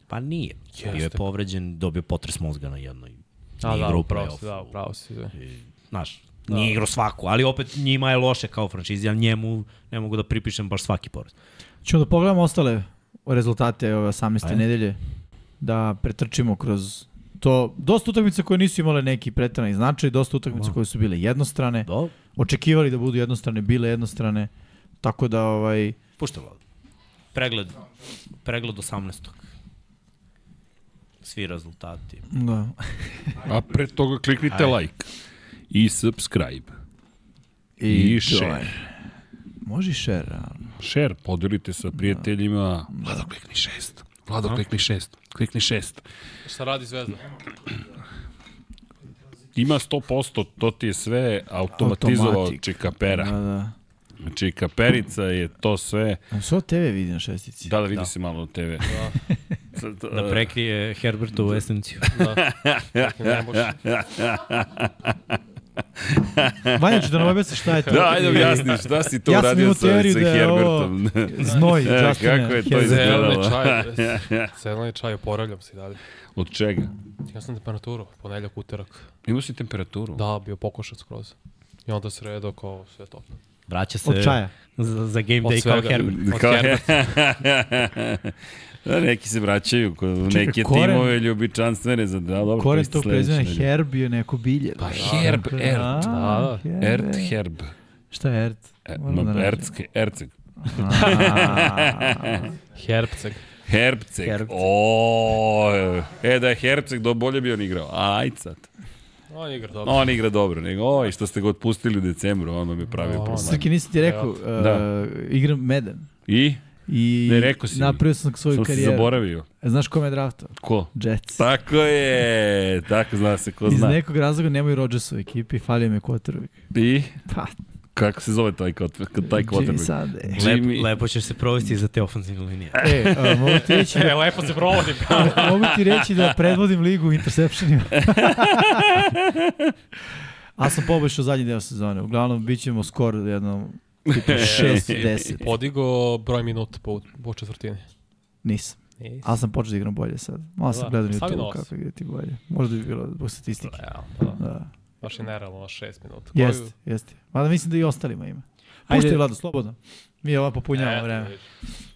Pa nije. Jeste. Bio je povređen, dobio potres mozga na jednoj. A Nije da, igrao u upravo si, da, upravo si. Da. I, Znaš, nije igrao svaku, ali opet njima je loše kao franšizi, ali njemu ne mogu da pripišem baš svaki poraz. Ćemo da pogledamo ostale rezultate ove 18. Ajde. nedelje. Da pretrčimo kroz to. Dosta utakmica koje nisu imale neki pretrani značaj, dosta utakmica Da. koje su bile jednostrane. Do, Očekivali da budu jednostrane, bile jednostrane. Tako da, ovaj, pušta vlada. Pregled, pregled 18. Svi rezultati. da. A pre toga kliknite like i subscribe. I share. Može i share. Share, podelite sa prijateljima. Vlado, klikni šest. Vlado, klikni šest. Klikni šest. Šta radi Zvezda? Ima 100%, to ti je sve automatizovao Automatik. Čikapera. Da, da. Čikaperica je to sve. A Svo TV vidi na šestici. Da, da vidi se malo na TV. Da. Da prekrije Herbertovu esenciju. [LAUGHS] [LAUGHS] Ne može. [LAUGHS] Vanja, ću da nam objasni šta je to. Da, ajde objasni, šta si to Ja sam uradio imao sa, teoriju sa da je ovo Herbertom? [LAUGHS] Znoj, [LAUGHS] E, Justine. kako je to izgledalo? Zeleni čaj, zeleni čaj, oporavljam se i dalje. Od čega? Ja sam temperaturu, ponedeljak, utorak. Imao si temperaturu? Da, bio pokošac skroz. I onda sredo kao sve top. Vraća se Od čaja. za, za game Od day kao. Herbert. Od Kao Herbert. Da, neki se vraćaju, Čekaj, neke koren- timove ljubičanstvene za da, dobro, Koren to sledeće. Herb je neko bilje. Pa Herb, Ert. A, Da. Ert, Herb. Šta je Ert? E, Moram da Erceg. A, [LAUGHS] Herbceg. Herbceg. Herbceg. O, e da je Herbceg, do bolje bi on igrao. A, ajde sad. On igra dobro. On igra dobro, nego oj, što ste ga otpustili u decembru, on vam je pravio Da, problem. Srki, nisam ti rekao, uh, Da. igram Medan. I? I Ne, rekao si napravio sam svoju Sam se karijeru. zaboravio. E, Znaš kome je draftao? Ko? Jets. Tako je, tako zna se, ko Iz zna. nekog razloga nemaju Rodgersa u ekipi, falio mi quarterback. I? Pa, Kako se zove taj, kot- taj Jimmy quarterback? Sade. Jimmy- Lep, lepo ćeš se provesti za te ofenzivne linije. E, a, mogu ti reći [LAUGHS] E, lepo se provodim. [LAUGHS] mogu ti reći da predvodim ligu u interceptionima. [LAUGHS] A sam poboljšao zadnji deo sezone. Uglavnom, bit ćemo skor jedno tipa [LAUGHS] 6-10. Podigo broj minuta po, po četvrtini. Nisam. Nis. Ali sam počeo da igram bolje sad. Malo sam Da, gledao YouTube kako igrati bolje. Možda bi bilo zbog statistike. Ja, pa da. Da. Baš je nerealno na šest minuta. Koju- Jeste, jeste. Mada mislim da i ostalima ima. Ajde. Puštaj, Vlado, slobodno. Mi ovo popunjavamo E, vreme.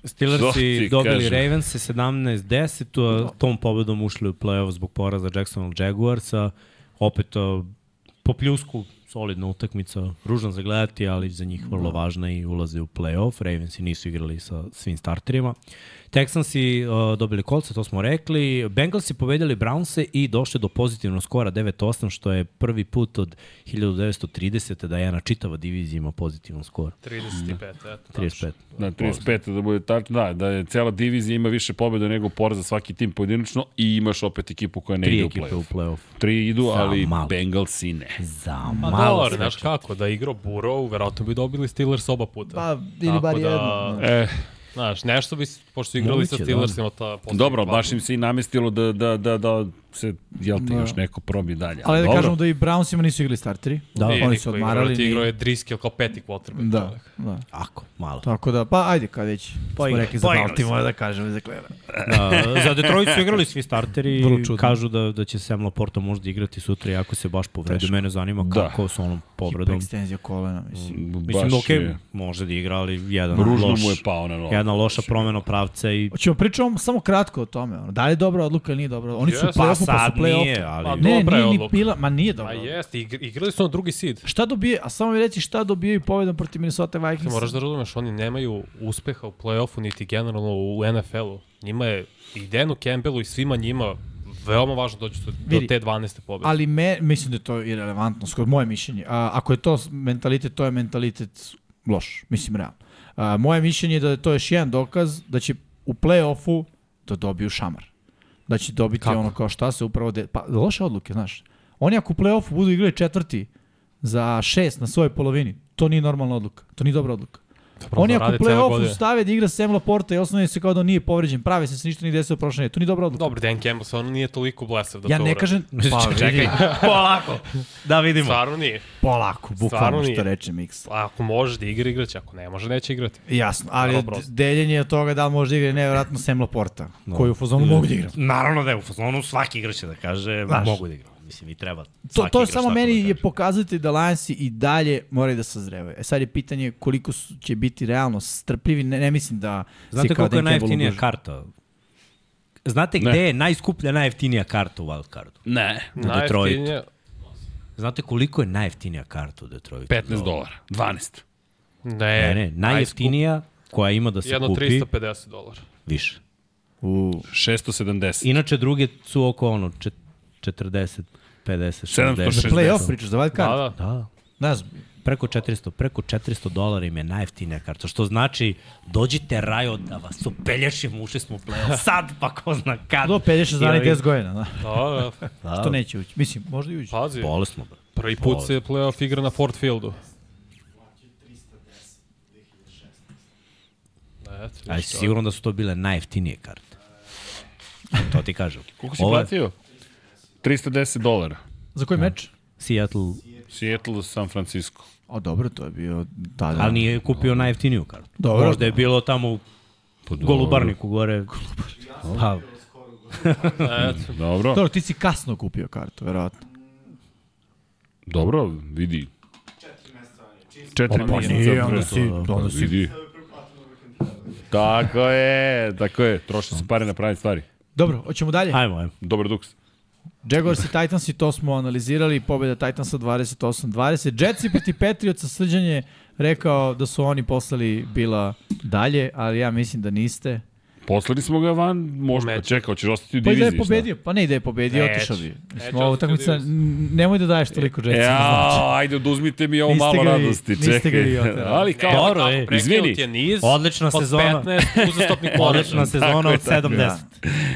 Steelersi ti dobili kažem. Ravens 17-10, to, tom pobedom ušli u play-off zbog poraza Jacksonville Jaguarsa. Opet po pljusku solidna utakmica, ružno za gledati, ali za njih vrlo važna i ulaze u play-off. Ravensi nisu igrali sa svim starterima. Texansi uh, dobili kolce, to smo rekli. Bengalsi pobedili Brownse i došli do pozitivnog skora 9-8, što je prvi put od 1930. da jedna čitava divizija ima pozitivan skor. 35, eto. 35. Da, 35. da bude tačno, da, da je cela divizija ima više pobjeda nego poraz za svaki tim pojedinačno i imaš opet ekipu koja ne Tri ide u ekipe u play-off. play-off. Tri idu, Za ali malo. Bengalsi ne. Za Pa malo sreće. znaš kako, da je igrao Burrow, verovatno bi dobili Steelers oba puta. Pa, ili bar da- jedno. E, Znaš, nešto bi, pošto su igrali sa Moguće, da. Steelersima ta dobro, baš im se i namestilo da, da, da, da se, jel te, Da. još neko probi dalje. Ali da dobro. kažemo da i Brownsima nisu igrali starteri. Da. Nije oni su odmarali. Ti igrao je Driskill kao peti quarterback. Da, da. Ako, malo. Tako da, pa ajde kad već smo Poigrali, rekli za Baltimore da kažemo za Cleva. Da, za Detroit su igrali svi starteri Vrlo i čudno. kažu da, da će Sam Laporta možda igrati sutra i ako se baš povredi. Teško. Mene zanima Da. kako s onom povredom. Ekstenzija kolena, mislim. Mislim Baš da okej, je- može da igra, ali jedan Ružno loš, mu je pao na nogu. jedna loša promena pravca i Hoćemo pričamo samo kratko o tome. ono. Da li je dobra odluka ili nije dobra? Oni su u Jeste. play-offu, pa sad su play-offu. nije, ali... Pa Ne, Dobra je nije ni bila, ma nije Pa dobra. jeste, igr- igrali su na drugi seed. Šta dobije, a samo mi reci šta dobijaju pobedom protiv Minnesota Ti Vikings? moraš da razumeš, oni nemaju uspeha u play-offu niti generalno u NFL-u. Njima je i Danu Campbellu i svima njima veoma važno doći do, do Vidi, te 12. pobede. Ali me, mislim da je to irelevantno, skoro moje mišljenje. A, ako je to mentalitet, to je mentalitet loš, mislim realno. A, moje mišljenje je da je to još jedan dokaz da će u play-offu da dobiju šamar. Da će dobiti Kako? ono kao šta se upravo... De... Pa loše odluke, znaš. Oni ako u play-offu budu igrali četvrti za šest na svojoj polovini, to nije normalna odluka. To nije dobra odluka. Zapravo Oni da ako u play-offu stave da igra Sam Laporta i osnovno se kao da on nije povređen, prave se se ništa nije desilo prošle. To nije dobra odluka. Dobro, Dan Campbell stvarno nije toliko blesav da ja to ne uradi. kažem... Pa, Čekaj, vidi, [LAUGHS] polako. Da vidimo. Stvarno nije. polako, bukvalno nije. što reče Mix. A Ako može da igra, igraće. Ako ne može, neće igrati. Jasno, ali deljenje od toga da li može da igra je nevjerojatno Sem Laporta, no. koji u fazonu mogu da igram. Naravno da je u fazonu svaki igrač će da kaže Znaš. mogu da igram. Mislim i treba. To, to samo tako meni da je pokazati da Lionsi i dalje moraju da sazrevaju. E sad je pitanje koliko su, će biti realno strpljivi, ne, ne mislim da Znate koliko je Campbell najjeftinija karta? Znate Ne. gde je najskuplja, najjeftinija karta u wildcardu? Ne. U Detroitu. Najjeftinije- Znate koliko je najjeftinija karta u Detroitu? 15 dolara. 12. Ne, Ne, ne, najjeftinija koja ima da se Jedno kupi 350 dolara. više. U, 670. Inače druge su oko ono čet- 40, 50, 60. 760. playoff pričaš za wild Da, card? da. Da, Ne znam. preko 400, preko 400 dolara im je najjeftinija karta, što znači dođite rajo da vas upelješimo, ušli smo u play-off [LAUGHS] sad, pa ko zna kad. Do 50 za I ovi- 10 godina, da. Da, da. Da, Što neće ući? Mislim, možda i ući. Pazi, Bolesno, bro. prvi put se playoff igra na Ford Fieldu. Eto, A vidiš jesi to. siguran da su to bile najjeftinije karte? [LAUGHS] To ti kažem. Koliko si platio? 310 dolara. Za koji meč? Seattle, Seattle, San Francisco. O, dobro, to je bio tada. ali nije kupio najjeftiniju kartu. Dobro. Možda je bilo tamo u Pa dobro. Golubarniku gore. Pa, Eto, [LAUGHS] Dobro. Dobro, ti si kasno kupio kartu, verovatno. Dobro, vidi. Četiri Pa meseca. nije, pre onda toga. si, Pa onda si. Vidi. Tako je, tako je. Troše se pare na pravi stvari. Dobro, hoćemo dalje. ajmo, ajmo. Dobar duks. Jaguars i Titans i to smo analizirali, pobjeda Titansa 28-20. Jetsi protiv Patriotsa srđanje rekao da su oni poslali bila dalje, ali ja mislim da niste. Poslali smo ga van, možda, Meč. čekao, ćeš ostati u Pa i da diviziji. je pobedio, pa ne i da je pobedio, otišao bi. Mislim, ovo utakmica, diviziji. nemoj da daješ toliko šta? Jetsima. znači. Ja, ajde, oduzmite mi ovo Niste malo vi- radosti. niste Čekaj. ga vi. [LAUGHS] Ali kao, Dobro, prekinut izvini. je niz Odlična od sezona. 15 uzastopnih poraza. Odlična sezona od tako je. 70.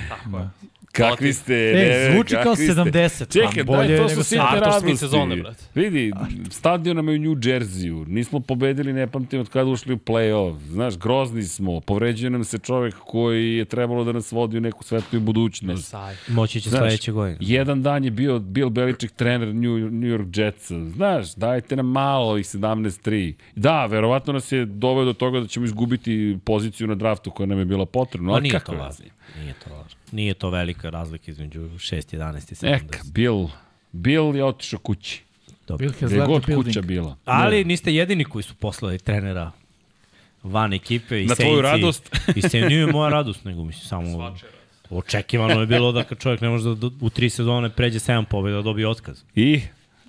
Tako je. Kakvi ste. E, ne, zvuči kao kakvi ste. 70, Čekaj, pa bolje daj, to su sitne Arthur radosti. Sezone, brate. Vidi, stadion nam je u New Jersey-u. Nismo pobedili, ne pamtim od kada ušli u play-off. Znaš, grozni smo. Povređuje nam se čovek koji je trebalo da nas vodi u neku svetliju budućnost. Moći će sledeće godine. Jedan dan je bio Bill Belichick trener New, New York Jetsa. Znaš, dajte nam malo ih 17-3. Da, verovatno nas je doveo do toga da ćemo izgubiti poziciju na draftu koja nam je bila potrebna. Pa Ali nije kako to je? važno. Nije to važno. Nije to velika razlika između 6, 11 i 70. Neka, Bill, Bill je otišao kući. Bill has Gde left god building. kuća bila. Ali niste jedini koji su poslali trenera van ekipe i Na tvoju Saintsi. radost? [LAUGHS] I se nije moja radost, nego mislim samo očekivano je bilo da kad čovjek ne može da u tri sezone pređe 7 pobjeda da dobije otkaz. I?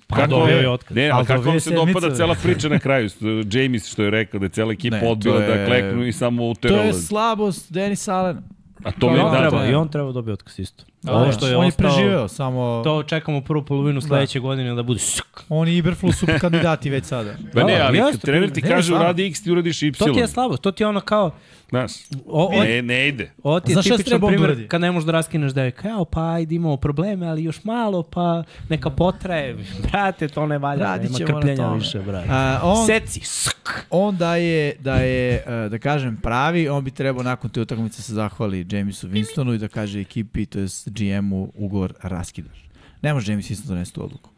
Pa dobio je otkaz. Ne, Ali kako vam se dopada cela priča na kraju? James što je rekao da je cela ekipa to odbila je- da kleknu i samo To uterala. je slabost Denis Allen. A to to mi on da, treba, da. I on treba da dobije otkaz isto. Da, Ovo što je on je ostao, preživeo, samo to čekamo prvu polovinu sledeće godine da bude oni i Iberflu su kandidati već sada. [LAUGHS] Pa ne, Da, ali jeste, kad trener ti ne, kaže uradi X, ti uradiš Y. To ti je slabost, to ti je ono kao, Znaš, o, o, ne, ne ide. Ovo ti je tipičan da primjer kad ne možeš da raskineš da je kao pa ajde imamo probleme, ali još malo pa neka potraje. [LAUGHS] Brate, to ne valja, Radit nema ćemo na krpljenja tome. više, brate. A, on, Seci, sk. on da je, da je, e, da kažem, pravi, on bi trebao nakon te utakmice se zahvali Jamesu Winstonu i da kaže ekipi, to je GM-u ugovor raskidaš. Ne može James Winston donesti tu odluku.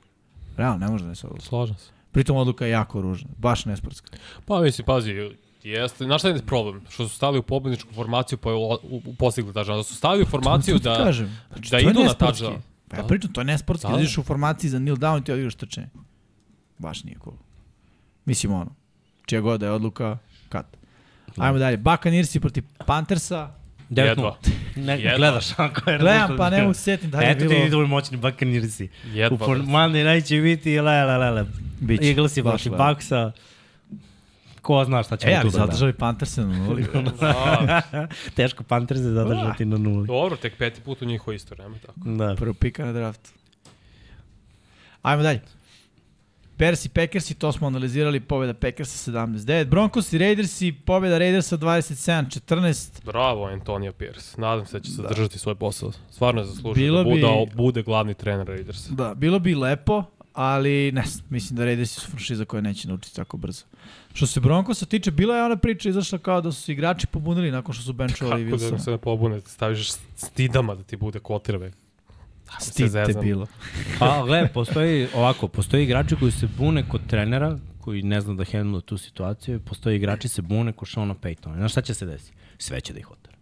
Realno, ne može donesti odluku. Slažem se. Pritom odluka je jako ružna, baš nesportska. Pa mislim, pazi, jeste, znaš šta je problem? Što su stali u pobedničku formaciju pa je u, u, u postigli touchdown. Da su stali u formaciju ti da, kažem. Znači, da je idu na touchdown. Pa ja pričam, to je nesportski. Da, Da, da. ideš u formaciji za kneel down i ti odigraš trčanje. Baš nije cool. Mislim ono, čija god da je odluka, kat. Ajmo dalje. Buccaneersi protiv Panthersa. 9 Jedva. Ne, Jedva. gledaš ako je Gledam, pa ne mogu se setim da je Eto bilo. ti tvoj moćni Buccaneersi. U jedva. for, brate. Monday night će biti le, le, le, le. Biće. Eaglesi Baš protiv. Bucksa. Ko zna šta ćemo E, ja tu da da. zadržali Panthersa na nuli. [LAUGHS] Teško Panthers je zadržati na nuli. dobro, tek peti put u njihovoj istoriji, nema tako. Da. Prvo pika na draftu. Ajmo dalje. Bears i Packers i to smo analizirali, pobjeda Packersa 17-9. Broncos i Raiders i pobjeda Raidersa 27-14. Bravo, Antonio Pierce. Nadam se da će zadržati svoj posao. Stvarno je zaslužio Bilo da bi- bude, bude glavni trener Raidersa. Da, bilo bi lepo, ali ne, znam, mislim da Raidersi su franšiza koja neće naučiti tako brzo. Što se Broncosa tiče, bila je ona priča izašla kao da su se igrači pobunili nakon što su [LAUGHS] benchovali Kako da Wilsona. se ne pobune, staviš stidama da ti bude quarterback. Stid te zezam. bilo. Pa, gle, postoji ovako, postoji igrači koji se bune kod trenera, koji ne zna da handle tu situaciju, postoji igrači se bune kod Shona Paytona. Znaš šta će se desiti? Sve će da ih otara.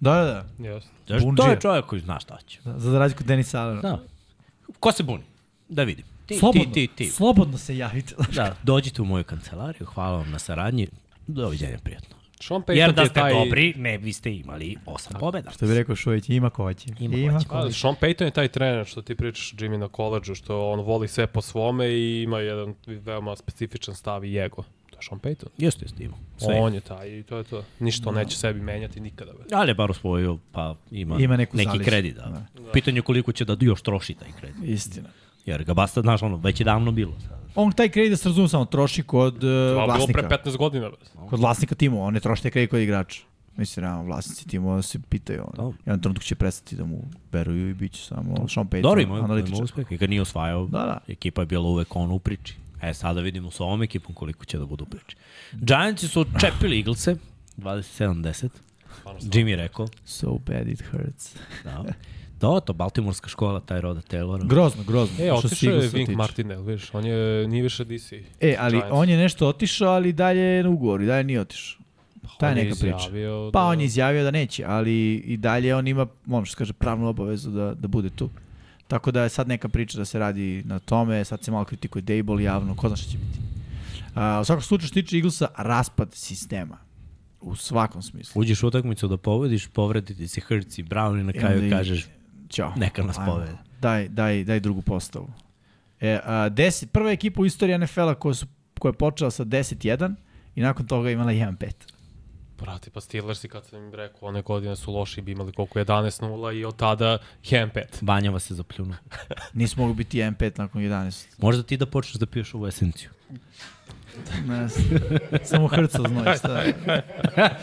Da, da, da. Yes. Znaš, to je čovjek koji zna šta će. da za razliku od Denisa Alena. Da. Ko se buni? Da vidim. Ti, Slobodno, ti, ti, ti. slobodno se javite. Da, dođite u moju kancelariju, hvala vam na saradnji. Doviđenja, prijatno. Sean Payton Jer da ste taj... dobri, ne biste imali osam pobjeda. Što bi rekao Šović, ima ko će. Ima ko će. Pa, Sean Payton je taj trener što ti pričaš Jimmy na koleđu, što on voli sve po svome i ima jedan veoma specifičan stav i ego. To je Sean Payton. Jeste, jeste imao. Sve. On je taj i to je to. Ništa on neće sebi menjati nikada. Be. Ali je bar osvojio, pa ima, Ima neku neki zališ. kredit. Da. Pitanje je koliko će da još troši taj kredit. Istina. Jer ga basta, znaš, ono, već je davno bilo. On taj kredit, da se razumem, samo troši kod uh, je vlasnika. pre 15 godina. Kod vlasnika timova, on ne troši taj kredit kod igrača. Mislim, realno, vlasnici timova se pitaju. On. Dobro. Jedan trenutak će prestati da mu veruju i bit će samo Sean Payton, Dobro, ima, ima analitičar. uspeh. I kad nije osvajao, Da, da. ekipa je bila uvek on u priči. E, sada vidimo s ovom ekipom koliko će da budu u priči. Giantsi su čepili Eaglese, 27-10. Jimmy je rekao, So bad it hurts. da. [LAUGHS] Da, to Baltimorska škola, taj roda Taylora. Grozno, grozno. E, otišao je Vink tiče. Martinel, vidiš, on je, nije više DC. E, ali Giants. on je nešto otišao, ali dalje je na ugovoru i dalje nije otišao. Ta je neka priča. Pa da- on je izjavio da neće, ali i dalje on ima, što se kaže, pravnu obavezu da, da bude tu. Tako da je sad neka priča da se radi na tome, sad se malo kritikuje Dable javno, ko zna šta će biti. A, u svakom slučaju što se tiče Eaglesa, raspad sistema. U svakom smislu. Uđeš u utakmicu da pobediš, povrediti se Hurts i Brown i na kraju i- kažeš Ćao. neka nas Ajmo. povede. Daj, daj, daj drugu postavu. E, a, deset, prva ekipa u istoriji NFL-a koja, su, koja je počela sa 10-1 i nakon toga imala 1-5. Brate, pa Steelersi kad sam im rekao, one godine su loši, bi imali koliko 11-0 i od tada 1-5. Banjava se zapljunuo. Nisu mogli biti 1-5 nakon 11. Možda ti da počneš da piješ ovu esenciju. Ne znam. Samo Hrcov znoj, šta?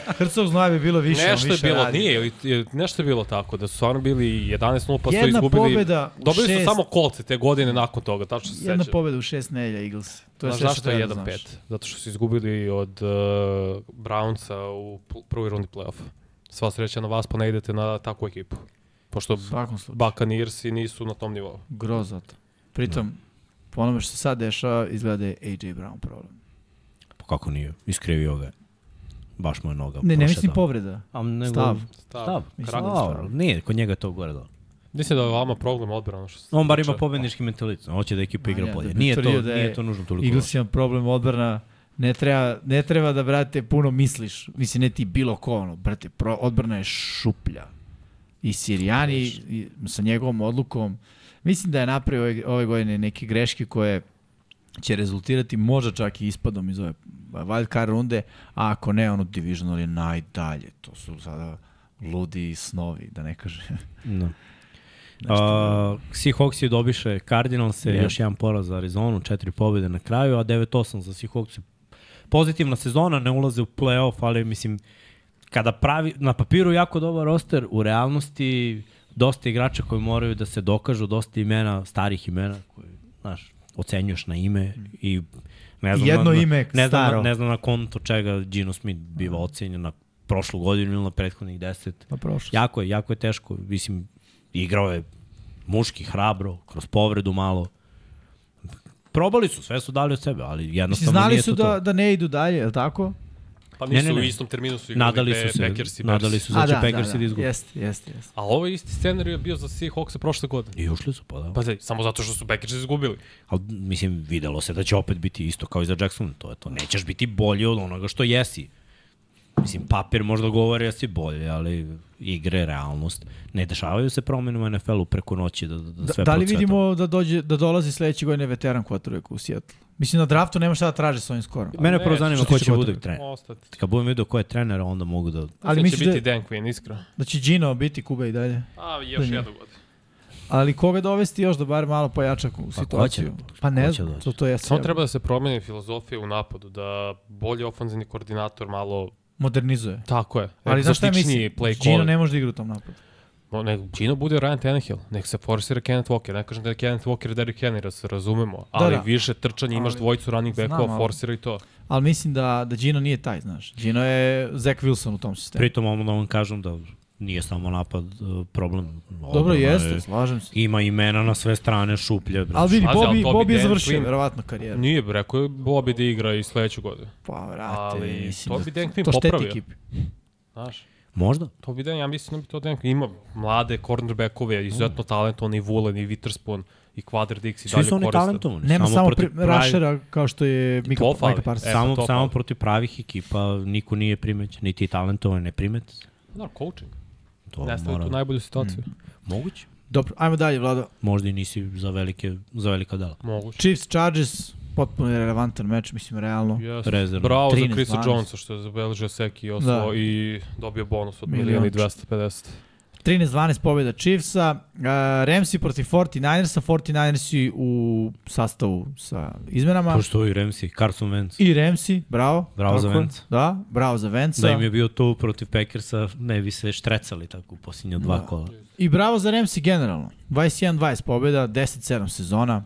Hrcov znoj bi bilo više, Nešto on je više bilo, radi. nije, nešto je bilo tako, da su stvarno bili 11-0 pa su Jedna izgubili. u Dobili šest- su samo kolce te godine nakon toga, tačno se Jedna sećam. pobjeda u šest nelja Eagles. To je Znaš zašto je treba da 1-5? znaš. Zato što su izgubili od uh, Brownsa u prvoj rundi play-offa. Sva sreća na vas, pa ne idete na takvu ekipu. Pošto. Buccaneersi nisu na tom nivou. Grozot. Pritom, po onome što se sad dešava, izgleda da je AJ Brown problem. Pa kako nije? Iskrivio ga. Baš mu je noga Ne, ne mislim povreda. A, nego, Stav. Stav. Stav. Mislim da Dobro, nije, kod njega je to gore da. Mislim da je vama problem odbrana. Što se On bar ima pobednički mentalitet. On hoće da ekipa igra ja, bolje. da Nije to, da je nije to nužno toliko. Eagles ima problem odbrana. Ne treba, ne treba da, brate, puno misliš. Mislim, ne ti bilo ko, ono, brate, pro, odbrana je šuplja. I Sirijani i, sa njegovom odlukom, mislim da je napravio ove, ove godine neke greške koje će rezultirati možda čak i ispadom iz ove wild card runde, a ako ne, ono divisional je najdalje. To su sada ludi snovi, da ne kaže. [LAUGHS] Da. [LAUGHS] Uh, Seahawks je dobiše Cardinals, je Je. još jedan poraz za Arizonu, četiri pobjede na kraju, a 9-8 za Seahawks. Pozitivna sezona, ne ulaze u playoff, ali mislim, kada pravi, na papiru jako dobar roster, u realnosti dosta igrača koji moraju da se dokažu, dosta imena, starih imena, koji, znaš, ocenjuješ na ime i ne znam, Jedno na, ime ne znam, staro. ne znam na konto čega Gino Smith biva ocenjen na prošlu godinu ili na prethodnih deset. Pa prošlo. Jako je, jako je teško. Mislim, Igrao je muški, hrabro, kroz povredu malo. Probali su, sve su dali od sebe, ali Mislim, jednostavno znali nije su to da, to. da ne idu dalje, je li tako? Pa Ne, nisu ne, ne. u istom terminu su igrali Nadali su se, Packers i nadali Bears. su se da će Packers da, da, izgubi. jeste, jeste, jeste. A ovo je isti scenarij bio za Seahawks prošle godine. I ušli su, pa da. Pa zaj, samo zato što su Packers izgubili. Ali, mislim, videlo se da će opet biti isto kao i za Jackson. To je to. Nećeš biti bolji od onoga što jesi. Mislim, papir možda govori da si bolji, ali igre, realnost. Ne dešavaju se promene u NFL-u preko noći da, da, da Da, sve da li procveta. vidimo da dođe da dolazi sledeće godine veteran quarterback u Seattle? Mislim na draftu nema šta da traže sa ovim skorom. Mene Ne, prvo zanima ko će bude quarterbacka. trener. Ostati. Kad budem vidio ko je trener, onda mogu da... Ali Ali će misliš biti da- Dan Quinn, iskreno. Da će Gino biti Kuba i dalje. A, Da još nije. jednu godinu. Ali koga dovesti još da bar malo pojača u ko situaciju? će- pa ne znam, doći? to, to jeste. Samo treba da se promeni filozofija u napadu, da bolji ofenzivni koordinator malo... Modernizuje. Tako je. Ali znaš šta play Gino ne može da igra u tom napadu. No, nek Gino bude Ryan Tannehill, nek se forsira Kenneth Walker, ne kažem da je Kenneth Walker Derrick Henry, da se razumemo, ali da. više trčanja, imaš Ali- dvojicu running backova, forsira i to. Ali mislim da, da Gino nije taj, znaš. Gino je Zach Wilson u tom sistemu. Pritom ono da vam kažem da nije samo napad uh, problem. Dobro, Odbrana jeste, je- slažem se. Ima imena na sve strane šuplje. bre. Ali vidi, Bobby Bobby je završio, Quinn- verovatno karijeru. Nije, rekao je Bobby da igra i sledeću godinu. Pa, vrate, Ali mislim to bi Dan Quinn to šteti popravio. ekipi. Znaš, Možda. to bi Dan, ja mislim da bi to Dan Quinn ima mlade cornerbackove, izuzetno talentovani i Woolen i Witherspoon i Quadr Dix i Svi dalje su oni koriste. talentovani. Nema samo, pravi- Rushera kao što je Mika. Mika Parsons. E, samo, to samo fali. protiv pravih ekipa niko nije primećen, niti talentovan ne primete se. Da, coaching. To Ne stavio mora... tu najbolju situaciju. Moguće. Dobro, ajmo dalje, Vlado. Možda i nisi za velike, za velika dela. Moguće. Chiefs, Chargers, potpuno relevantan meč, mislim, realno. Yes. Rezervno. Bravo za 13, Chrisa 12. Jonesa što je zabeležio seki i Da. i dobio bonus od milijona i 250. 13-12 pobjeda Chiefsa, uh, Ramsey protiv 49ersa, 49ersi u sastavu sa izmenama. Postoji Ramsey, Carson Wentz. I Ramsey, bravo. Bravo za tako je. Wentza. Da, bravo za Venca. Da im je bio tu protiv Packersa, ne bi se štrecali tako u posljednja dva Da. kola. I bravo za Ramsey generalno. 21-20 pobjeda, 10-7 sezona.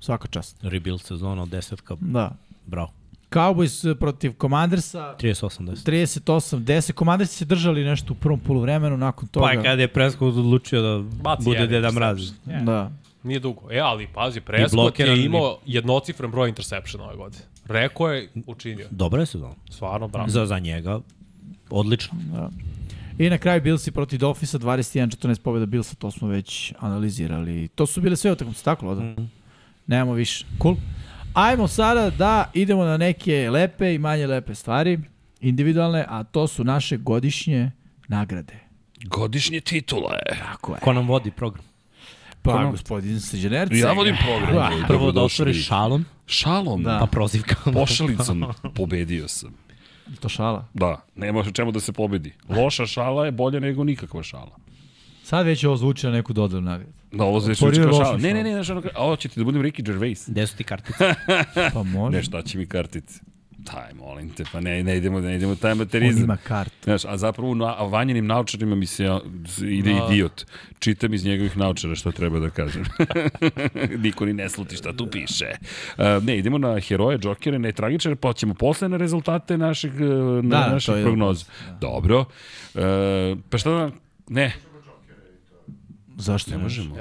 Svaka čast. Rebuild sezona od 10 ka, Da. bravo. Cowboys protiv Commandersa, 38-10. 38-10. Commandersi se držali nešto u prvom poluvremenu, nakon toga. Pa kad je Prescott odlučio da Baci bude jedan Deda. Mraz. Da. Nije dugo. E, ali pazi, Prescott je imao jednocifren broj interception ove godine. Rekao je, učinio. Dobra je sezona. Stvarno, bravo. Za, za njega, odlično. Da. I na kraju Billsi protiv Dolphisa, 21-14 pobjeda Billsa, to smo već analizirali. To su bile sve utakmice, tako Lodo? Mhm. Nemamo više. Cool. Ajmo sada da idemo na neke lepe i manje lepe stvari, individualne, a to su naše godišnje nagrade. Godišnje titule. Tako je. Ko nam vodi program? Pa, Ko- gospodin Srđanerce. Ja vodim program. Da. ljudi, Prvo da otvoriš šalom, Šalom. Da. pa prozivkama. [LAUGHS] Pošalicom pobedio sam. To šala. Da, nema čemu da se pobedi. Loša šala je bolja nego nikakva šala. Sad već ovo zvuči na neku dodanu nagradu. Da, ovo je kao šala. Ne, ne, ne, znaš ono, a hoće ti da budem Ricky Gervais. Gde su ti kartice? [LAUGHS] Pa može. Ne, šta će mi kartice? Daj, molim te, pa ne, ne idemo, ne idemo taj On materizam. ima kart. Znaš, a zapravo na a vanjenim naučarima mi se ide Da. idiot. Čitam iz njegovih naučara šta treba da kažem. [LAUGHS] Niko ni ne sluti šta tu piše. Uh, ne, idemo na heroje, džokere, ne tragičare, pa ćemo posle na rezultate našeg, uh, na, Da, da, naših prognoza. Dobro. Uh, pa šta da... Ne, Zašto ne možemo.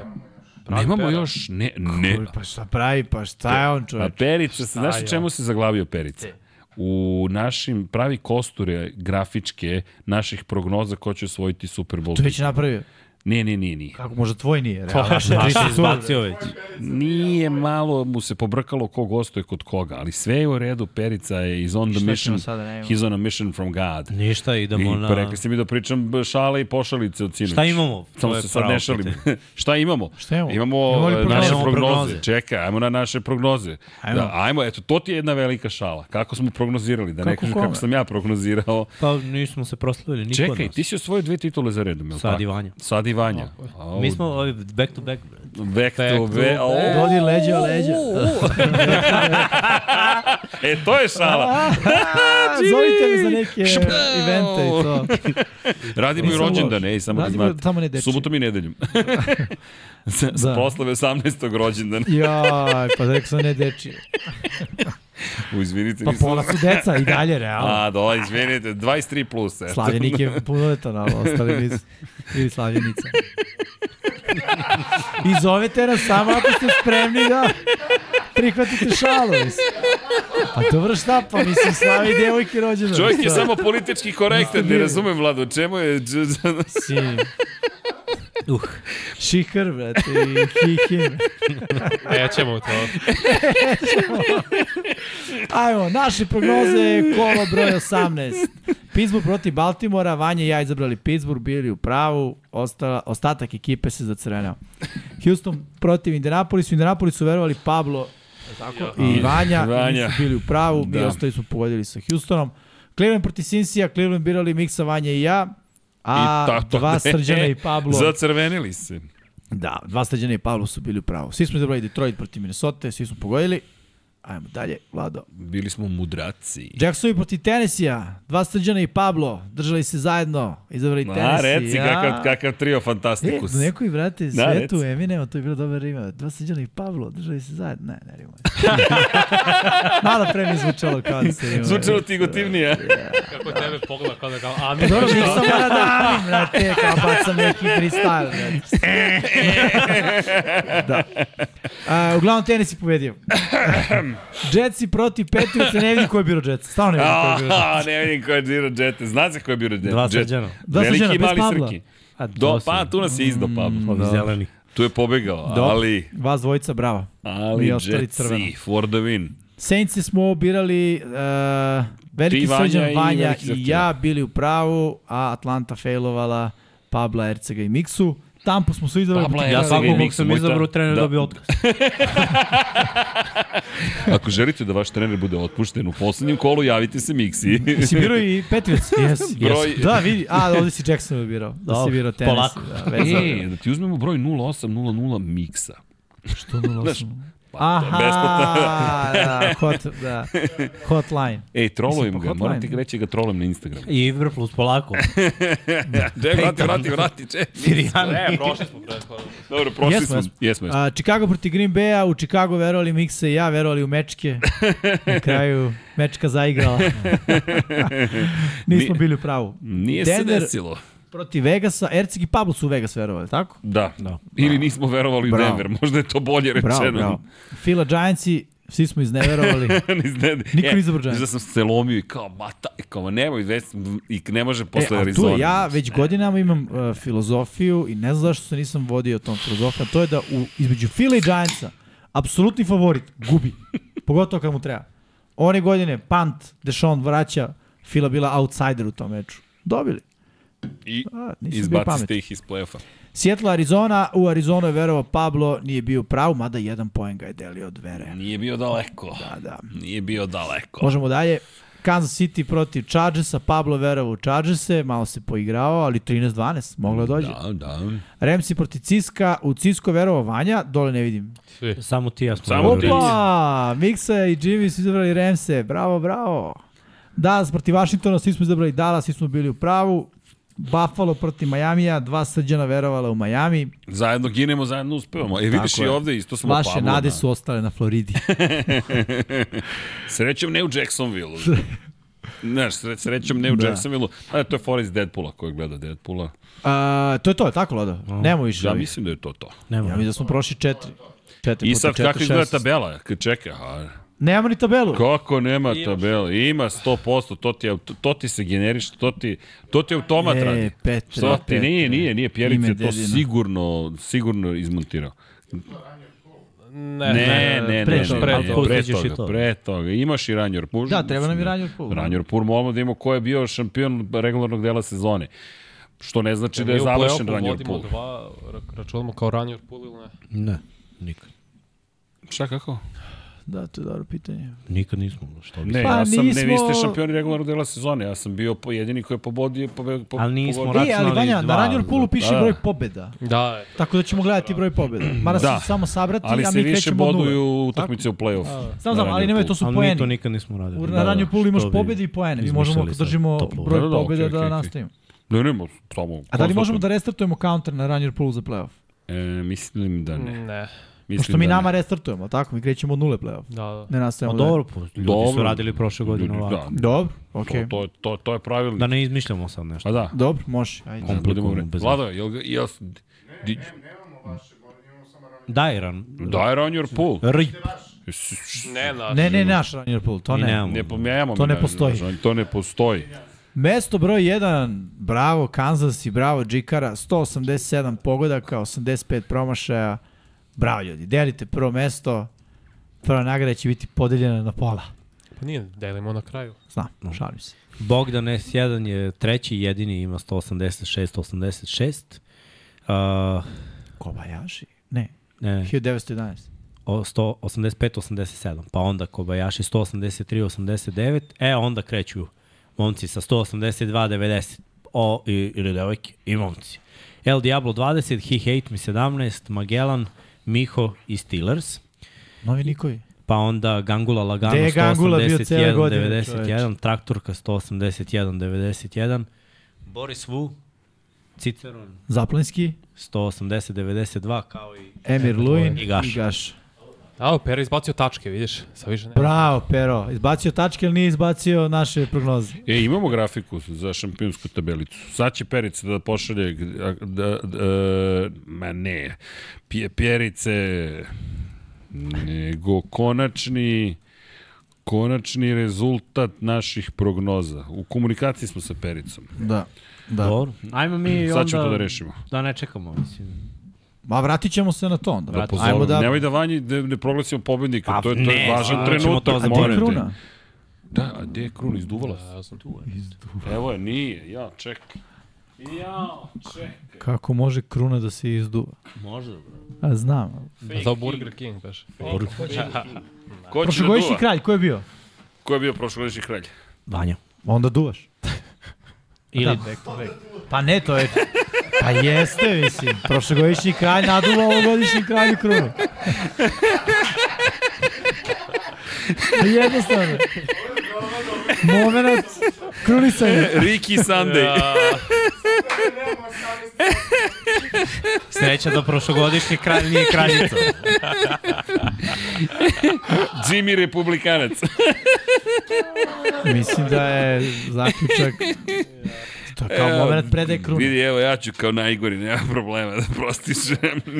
Pravi Nemamo pera. još, ne, ne. Oj, Pa šta pravi, pa šta je on čovječ? Perica, se, znaš čemu se zaglavio Perica? U našim pravi kosture grafičke naših prognoza ko će osvojiti Super Bowl. To već napravio. Ne, ne, nije, nije. Kako možda tvoj nije? Realno, Naš je izbacio već. Nije malo mu se pobrkalo ko gostuje kod koga, ali sve je u redu, Perica je is on the mission, ne he's on a mission from God. Ništa, I idemo na... pa rekli ste mi da pričam šale i pošalice od sinoć. Šta imamo? Samo se sad ne šalim. [LAUGHS] Šta imamo? Šta imamo? Imamo, Imamo e, prognoze? naše Imamo prognoze. prognoze. Čekaj, ajmo na naše prognoze. Ajmo. Da, ajmo, eto, to ti je jedna velika šala. Kako smo prognozirali, da ne Kako kažem kako sam ja prognozirao. Pa nismo se proslavili, niko Čekaj, ti si osvojio dve titule za redom, je li Sad tako? i Vanja. Sad i Vanja. Au, Mi smo ovi back to back. Back to Back to back. Au. Dodi leđa leđa. [LAUGHS] E, to je šala. [LAUGHS] Zovite me za neke evente i to. [LAUGHS] Radimo i Nisam rođendan, loš. ej, samo da Radimo znate. ne dečije. Subotom i nedeljom. sa, sa Da. proslave 18. rođendana. Jaj, pa rekao sam ne dečije. U, izvinite, Pa nisam... pola su deca i dalje, realno. A, da, izvinite, 23 plus. Eto. Slavljenik je punoletan, ali ostali nisu. Ili slavljenica. I zovete nas samo ako ste spremni da prihvatite šalu, mislim. Pa dobro šta pa, mislim, slavi devojke rođena. Čovjek je samo politički korektan, ne razumem, Vlado, čemu je... Si... Uh. Šihar, brate, i hihim. Nećemo to. Ajmo, naše prognoze, kolo broj 18. Pittsburgh protiv Baltimora, Vanja i ja izabrali Pittsburgh, bili u pravu, ostala, ostatak ekipe se zacrvenao. Houston protiv Indianapolis, u Indianapolisu verovali Pablo tako, i Vanja, Vanja. i bili u pravu, mi Da. ostali smo pogodili sa Houstonom. Cleveland protiv Cincy-a, Cleveland birali Miksa, Vanja i ja, a ta- to dva. Srđana i Pablo. Zacrvenili se. Da, dva Srđana i Pablo su bili u pravu. Svi smo izabrali Detroit protiv Minnesota, svi smo pogodili. Ajmo dalje, Vlado. Bili smo mudraci. Jacksovi protiv Tennessee-a, dva Srđana i Pablo, držali se zajedno, izabrali A, Tennessee. reci, ja. kakav, kakav trio E, fantastikus. do nekoj, brate, Da, svetu, reci. Eminem, to je bilo dobar rima. Dva Srđana i Pablo, držali se zajedno. Ne, ne rima. [LAUGHS] Malo pre mi zvučalo kao da se rima. Zvučalo ti gotivnije. Kako je tebe pogleda kao da kao, a mi Dobro, mi sam mora da amim, brate, kao bacam neki freestyle, brate. [LAUGHS] da. A, uglavnom, tenis je pobedio. [CLEARS THROAT] Jetsi protiv Patriotsa, ne vidim ko je biro Jets. Stvarno ne vidim ko je biro Jets. A, ne vidim ko je Džiro Džete. Zna se ko je bio Džete? Dva srđana. Dva Veliki Srđana, i bez mali Pabla. Srki. A, Do, pa, tu nas je izdao Pablo. Ovi zeleni. Tu je pobegao, Dobro. ali... Vas dvojica, bravo. Ali. Jetsi, for the win. Saints smo birali uh, veliki Ti, Vanja srđan i Vanja veliki i, Srđan. ja bili u pravu, a Atlanta failovala Pabla, Ercega i Miksu. Tampu smo su izabrali. Pabla Ja svakog kog sam izabrao trener da. dobio otkaz. [LAUGHS] Ako želite da vaš trener bude otpušten u poslednjem kolu, javite se Miksi. Si birao i Patriots? [LAUGHS] Jesi. Broj- Da, vidi. A, ovdje si Jackson birao. Da si Dobro, birao tenis. polako. Da, E, da ti uzmemo broj 0800 Miksa. Što 08? Znaš, Aha, [LAUGHS] da, hot, da, hotline. Ej, trolujem pa ga, hotline. moram ti reći ga trolujem na Instagramu. I Iver plus polako. [LAUGHS] Ček, vrati, vrati, vrati, ček. [LAUGHS] Ne, prošli smo prethodno. Dobro, prošli Jesmo, smo. jesmo. Jesmo, jesmo. A, Chicago protiv Green Bay-a, u Chicago verovali Miksa i ja, verovali u mečke. Na kraju mečka zaigrala. Nismo Ni- bili u pravu. Nije se Denver desilo. Protiv Vegasa, Erceg i Pablo su u Vegas verovali, tako? Da. Da. Ili nismo verovali u Bravo. Denver, možda je to bolje rečeno. Bravo, bravo. Fila Giantsi, svi smo izneverovali. [LAUGHS] Ne- Niko e, nije izabrao Giants. Da sam se lomio i kao, mata, i kao, nemoj, već, i ne može E, posle tu Arizona. ja već godinama imam uh, filozofiju i ne znam zašto se nisam vodio tom filozofijom, to je da u, između Fila i Giantsa apsolutni favorit gubi. [LAUGHS] Pogotovo kad mu treba. One godine punt, Deshaun vraća, Fila bila outsider u tom meču. Dobili. I A, nisam bio izbaci pametan. ste ih iz play-offa. Seattle, Arizona, u Arizonu je verovao Pablo, nije bio prav, mada jedan poen ga je delio od vere. Nije bio daleko. Da, da. Nije bio daleko. Možemo dalje. Kansas City protiv Chargersa, Pablo verovao u Chargerse, malo se poigrao, ali 13-12, moglo da dođe. Da, da. Remsi protiv Ciska, u Cisko verovao Vanja, dole ne vidim. Svi. Samo ti ja smo. Samo ti. Opa! Miksa i Jimmy su izabrali Remse, bravo, bravo. Dallas protiv Washingtona, svi smo izabrali Dallas, svi smo bili u pravu. Buffalo protiv Majamija, dva srđana verovala u Majami. Zajedno ginemo, zajedno uspevamo. E, vidiš Tako i je. ovde isto smo Vaše Pablo. nade da. su ostale na Floridi. [LAUGHS] Srećom ne u Jacksonville. Znaš, sre, srećom ne u [LAUGHS] Da. Jacksonville. A, to je Forrest Deadpoola koji gleda Deadpoola. A, to je to, je tako, Lodo? Nemo više. Ja mislim da je to to. Nema. Ja mislim da smo prošli četiri. Četiri I sad kako izgleda tabela? Kad čeka, a, Nemamo ni tabelu. kako nema tabela? Ima 100%, to ti, to ti se generiše, to ti, to ti automat E, radi. Petre, Što ti Petre. nije, nije, nije Pjerica Ime je to dedina. sigurno, sigurno izmontirao. Ne, Ne, ne, ne, pre ne, toga. pre, toga, pre, pustićeš i toga, to. pre toga. Imaš i Ranjor Pur. Da, treba nam i Ranjor Pur. Ranjor Pur moramo da imamo ko je bio šampion regularnog dela sezone. Što ne znači da je Mi u završen play-offu Ranjor vodimo Pur. dva, ra- računamo kao ranjor pool ili ne? Ne, nikad. Šta kako? Da, to je dobro pitanje. Nikad nismo. Što bi Ne, Pa ja sam, ne, vi ste nismo- šampioni regularnog dela sezone. Ja sam bio po- jedini koji je pobodio, pobe, po, Ali nismo pogodio. E, ali Računali Vanja, na dva, Ranjor Pulu piše da. broj pobeda. Da. Tako da ćemo gledati broj pobeda. Mara Da. se samo sabrati, Ali a se mi više krećemo od nule. boduju utakmice u play-off. Znam, znam, ali nemoj, to su Ali mi to poeni. nikad nismo radili. U, Da, na da, Ranjor Pulu imaš pobede i poene. Mi možemo da držimo broj Da, da, da, pobeda da nastavimo. Ne, nema, samo... A da li možemo da restartujemo counter na Ranjor Pulu za playoff? E, mislim da ne. Ne. Mislim Pošto mi da nama ne. restartujemo, tako? Mi krećemo od nule playoff. Da, da. Ne nastavimo da... dobro, po- ljudi Dobro. su radili prošle godine ovako. Da, Dobro, okej. to, to, to, to je pravilno. Da ne izmišljamo sad nešto. Pa da. Dobro, može. Ajde. Da komplikujemo Vlado, jel, ga- jel, di, Daj ran. Daj run your pool. Rip. Ne, na, Ne, ne, naš Runner Pool, to ne. nemamo. Ne pomijamo. To ne postoji. To ne postoji. Mesto broj 1, bravo Kansas i bravo Džikara, 187 pogodaka, 85 promašaja. Bravo ljudi, delite prvo mesto, prva nagrada će biti podeljena na pola. Pa nije, delimo na kraju. Znam, šalim se. Bogdan S1 je treći, jedini ima 186-86. Uh, Kobayashi? Ne, ne, 1911. o- 185-87, pa onda Kobayashi 183-89, e onda kreću momci sa 182-90, o, i, ili devojke, i momci. El Diablo 20, He Hate Me 17, Magellan, Miho i Steelers. Novi Nikovi. Pa onda Gangula Lagano Gde je Gangula bio cele 181, godine, 91, Traktorka 181, 91, Boris Wu, Ciceron Zaplinski, 180, 92, kao i Emir Luin I Gaš. i Gaš. A, Pera izbacio tačke, vidiš? Sa više nema. Bravo, Pero. Izbacio tačke, ali nije izbacio naše prognoze. E, imamo grafiku za šampionsku tabelicu. Sad će Perica da pošalje, da, da, da, ma ne, pje, Pjerice, nego konačni, konačni rezultat naših prognoza. U komunikaciji smo sa Pericom. Da. Da. Dobro. Ajmo mi Sad ćemo to onda da rešimo. da ne čekamo, mislim. Ma vratit ćemo se na to onda. Vratit Pozor, Ajmo da... Nemoj da vanji da ne proglasimo pobednika, Pa to je, to je ne, važan sigurno ćemo trenutak. to A je te. kruna? Da, a gde je kruna? Izduvala se. Ja znam. Evo je, nije. Ja, čekaj. Ja, čekaj. Kako može kruna da se izduva? Može. A znam. Za Burger King, baš. Ko će da Prošlogodišnji duva? kralj, ko je bio? Ko je bio prošlogodišnji kralj? Vanja. Onda duvaš. Ili Da, back to back. Pa ne, to je... Pa jeste, mislim. Prošlogodišnji kralj naduva ovogodišnji kralju krunu. [LAUGHS] Jednostavno. Moment krunisanja. Ricky Sunday. sreća da prošlogodišnji kralj nije kraljica. Jimmy Republikanac. Mislim da je zaključak... To je kao moment predaje krune. Vidi, evo, ja ću kao najgori, nema problema da prostiš.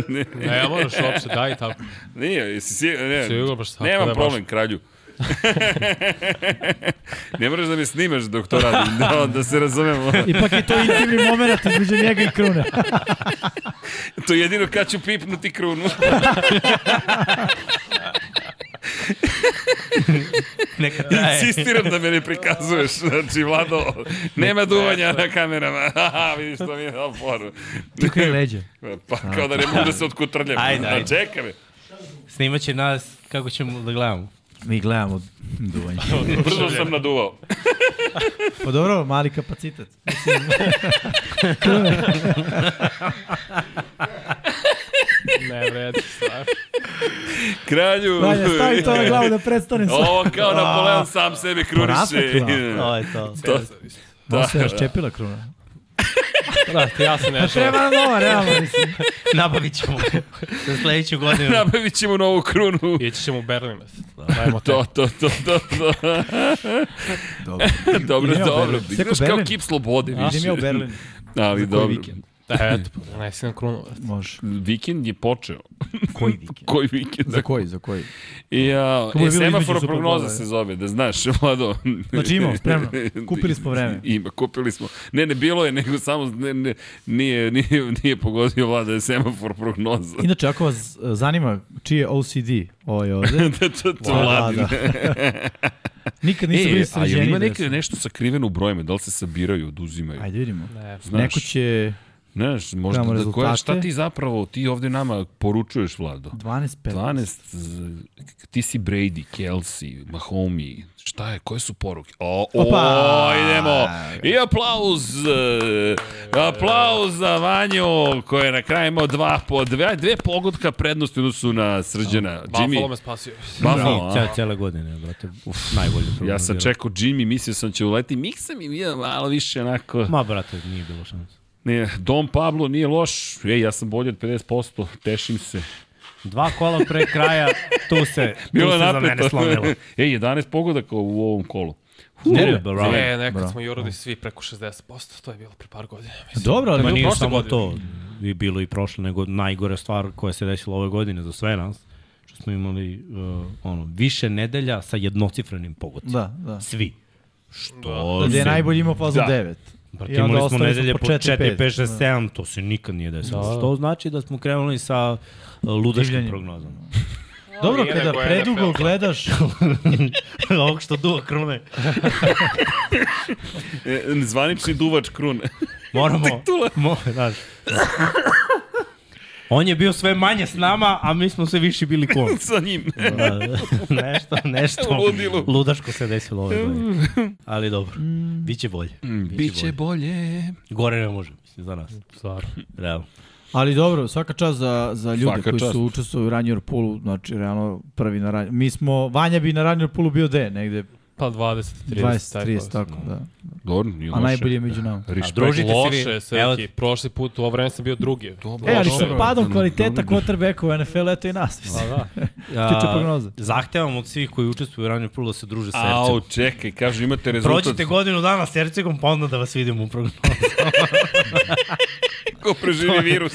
ne, Ne, moraš uopšte, daj tako. nije, jesi siguran? Ne, Sigurno baš tako, Nemam da problem, kralju. [LAUGHS] ne moraš da me snimaš dok to radim, da, da se razumemo. Ipak je to intimni moment između njega i krune. [LAUGHS] To je jedino kad ću pipnuti krunu. [LAUGHS] Neka traje. Insistiram da me ne prikazuješ. Znači, Vlado, nema duvanja na kamerama. Haha, vidiš što mi je dao foru. Tukaj leđe. Pa kao da ne mogu da se otkutrljam. Ajde, A ajde. čekaj me. Snimaće nas kako ćemo da gledamo. Mi gledamo duvanje. [LAUGHS] Brzo sam naduvao. Pa dobro, mali kapacitet. [LAUGHS] Ne vredi, stvar. Kralju. Vanja, stavi to na glavu da prestane sa... Ovo kao Napoleon sam sebi Porasla kruniše. kruna. To je to. To, Da, se raščepila kruna. Da, ja se ne Treba nam nova, realno, mislim. [LAUGHS] Nabavit ćemo za sledeću godinu. [LAUGHS] nabavit ćemo novu krunu. Ići ćemo u Berlin. [LAUGHS] Dajmo To, to, to, to, to. Dobro. dobro, dobro. Kao kip slobode Idem ja u Berlin. Ali dobro. vikend? Da, [LAUGHS] eto, pa donesi nam krunu. Može. Vikend je počeo. [LAUGHS] Koji vikend? Koji vikend? Za koji, za koji? I je e, semafor prognoza se zove, da znaš, [LAUGHS] Vlado. Znači imamo, spremno. Kupili smo vreme. Ima, kupili smo. Ne, ne bilo je, nego samo ne, ne, nije, nije, nije pogodio Vlada da je semafor prognoza. Inače, ako vas e, zanima čiji je OCD, ovo je ovde. da, to, to Vladin. Nikad nisu E, bili a sređeni. ima da neke, su- nešto sakriveno u brojima, da li se sabiraju, oduzimaju? Ajde vidimo. Ne, Znaš, Neko će Znaš, možda da, koja, šta ti zapravo, ti ovde nama poručuješ, Vlado? 12 15. 12, z- ti si Brady, Kelsey, Mahomi, šta je, koje su poruke? O, Opa! o idemo! I aplauz! e, Aplauz za Vanju, koji je na kraju imao dva, po, dve, dve pogodka prednosti u odnosu na Srđana. Buffalo Jimmy, me spasio. Buffalo, a? Cijele, cijele godine, brate. Uf, najbolje Ja sam čekao Jimmy, mislio sam će uleti, Mik sam i bio malo više onako... Ma, brate, nije bilo šanse. Ne, Dom Pablo nije loš, ej, ja sam bolji od 50%, tešim se. Dva kola pre kraja, tu se, [LAUGHS] tu Bilo se je za mene napeto. slomilo. [LAUGHS] ej, 11 pogodaka u ovom kolu. Ne, bravo. Ne, nekad Bravo. smo jurili svi preko 60%, to je bilo pre par godina. Mislim. Dobro, ali nije samo godine. to. i bilo i prošle, nego najgore stvar koja se desila ove godine za sve nas, što smo imali uh, ono, više nedelja sa jednocifrenim pogodcima. Da, da. Svi. Što Da, gde je najbolji imao fazu Da. 9. Brate, I onda imali smo nedelje po po 4, 4, 5, 6, da. 7, to se nikad nije desilo. Da, da. Što znači da smo krenuli sa uh, ludaškim Divljanjem. prognozama. [LAUGHS] Dobro, Nije kada predugo NFL. gledaš, [LAUGHS] Ovog što duva krune. [LAUGHS] E, zvanični duvač krune. Moramo, mo, znaš. On je bio sve manje s nama, a mi smo sve više bili [LAUGHS] kon. Sa njim. Da, [LAUGHS] nešto, nešto U ludilu. ludaško se desilo ove godine. Ali dobro, biće bolje. Biće bolje. Gore ne može, mislim, za nas. Stvarno. Realno. ali dobro, svaka čast za, za ljude Svaka koji čast. su učestvovali u Ranjor Pulu, znači realno prvi na Ranjor. Mi smo, Vanja bi na Ranjor Pulu bio de, negde Pa 20, 30. 20, taj 30, prosek. tako da. Dobro, nije A loše. najbolji je među nama. Respekt. druži- Družite se Loše, vi. Srki. Prošli put u ovo vreme sam bio drugi. E, ali sa Dobro. padom kvaliteta quarterbacka u NFL, eto i nas. Pa Mislim. da. [LAUGHS] Tiče prognoze. Zahtevam od svih koji učestvuju u ranju prvo da se druže sa Ercegom. Au, čekaj, kaže imate rezultat. Prođite godinu dana s Ercegom, pa onda da vas vidimo u prognozu. [LAUGHS] [LAUGHS] Ko preživi virus?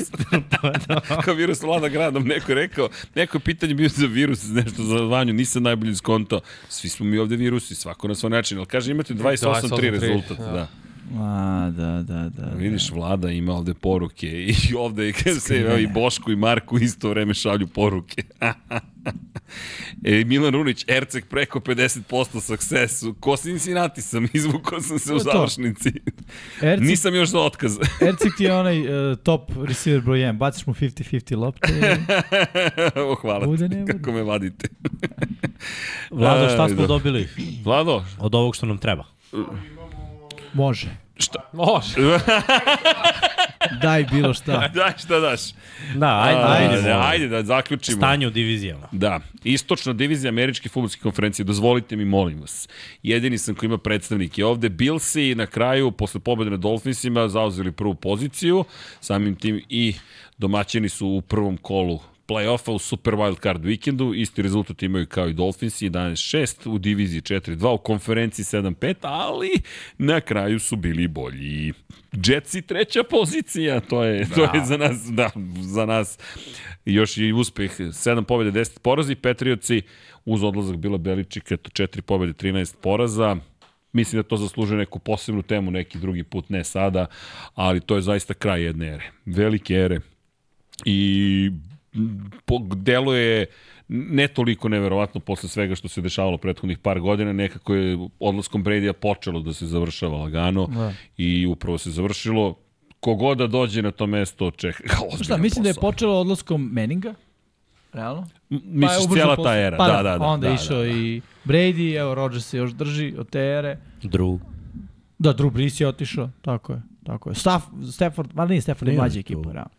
[LAUGHS] Kao virus vlada gradom, neko je rekao, neko je pitanje bio za virus, nešto za vanju, nisam najbolji skontao. Svi smo mi ovde virusi, svako na svoj način, ali kaže imate 28-3 28-3, rezultat, da. da. A, da, da, da. Vidiš, vlada ima ovde poruke i [LAUGHS] ovde se i Boško i Marko isto vreme šalju poruke. [LAUGHS] e, Milan Runić, Erceg preko 50% successu. Ko Cincinnati sam, [LAUGHS] izvukao sam se u završnici. Ercik, Nisam još za otkaz. Ercik ti je onaj uh, top receiver broj 1. Baciš mu 50-50 lopte. o, hvala Bude, ti, ne bude. kako me vadite. Vlado, šta smo da. dobili Vlado, od ovog što nam treba? Može. Može. [LAUGHS] Daj bilo šta. [LAUGHS] daj šta daš. Da, ajde, A, ajde, da, ajde da zaključimo. Stanje u divizijama. Da, istočna divizija američke futbolske konferencije, dozvolite mi, molim vas. Jedini sam koji ima predstavnike ovde. Billsi na kraju, posle pobjede na Dolphinsima, zauzeli prvu poziciju, samim tim i domaćini su u prvom kolu play-offa u Super Wild Card vikendu, isti rezultat imaju kao i Dolphinsi, 11-6, u diviziji 4-2, u konferenciji 7-5, ali na kraju su bili bolji. Jetsi treća pozicija, to je, to je za nas, da, za nas još i uspeh, 7 pobjede, 10 porazi, Petrioci uz odlazak Bila Beličika, eto 4 pobjede, 13 poraza, Mislim da to zaslužuje neku posebnu temu, neki drugi put, ne sada, ali to je zaista kraj jedne ere. Velike ere. I deluje ne toliko neverovatno posle svega što se dešavalo prethodnih par godina, nekako je odlaskom Brady-a počelo da se završava lagano Da. i upravo se završilo. Kogoda da dođe na to mesto, čeka ozbiljan Šta, mislim da je počelo odlaskom Meninga? Realno? M- Misliš ubrzao cijela ta era, pa da, da, da. Onda da, je išao da, da. i Brady, evo Rodgers se još drži od te ere. Drew. Da, Drew Brees je otišao, tako je. Tako je. Staff, Stafford, ma nije Stafford, je Nije, mlađa ekipa, realno.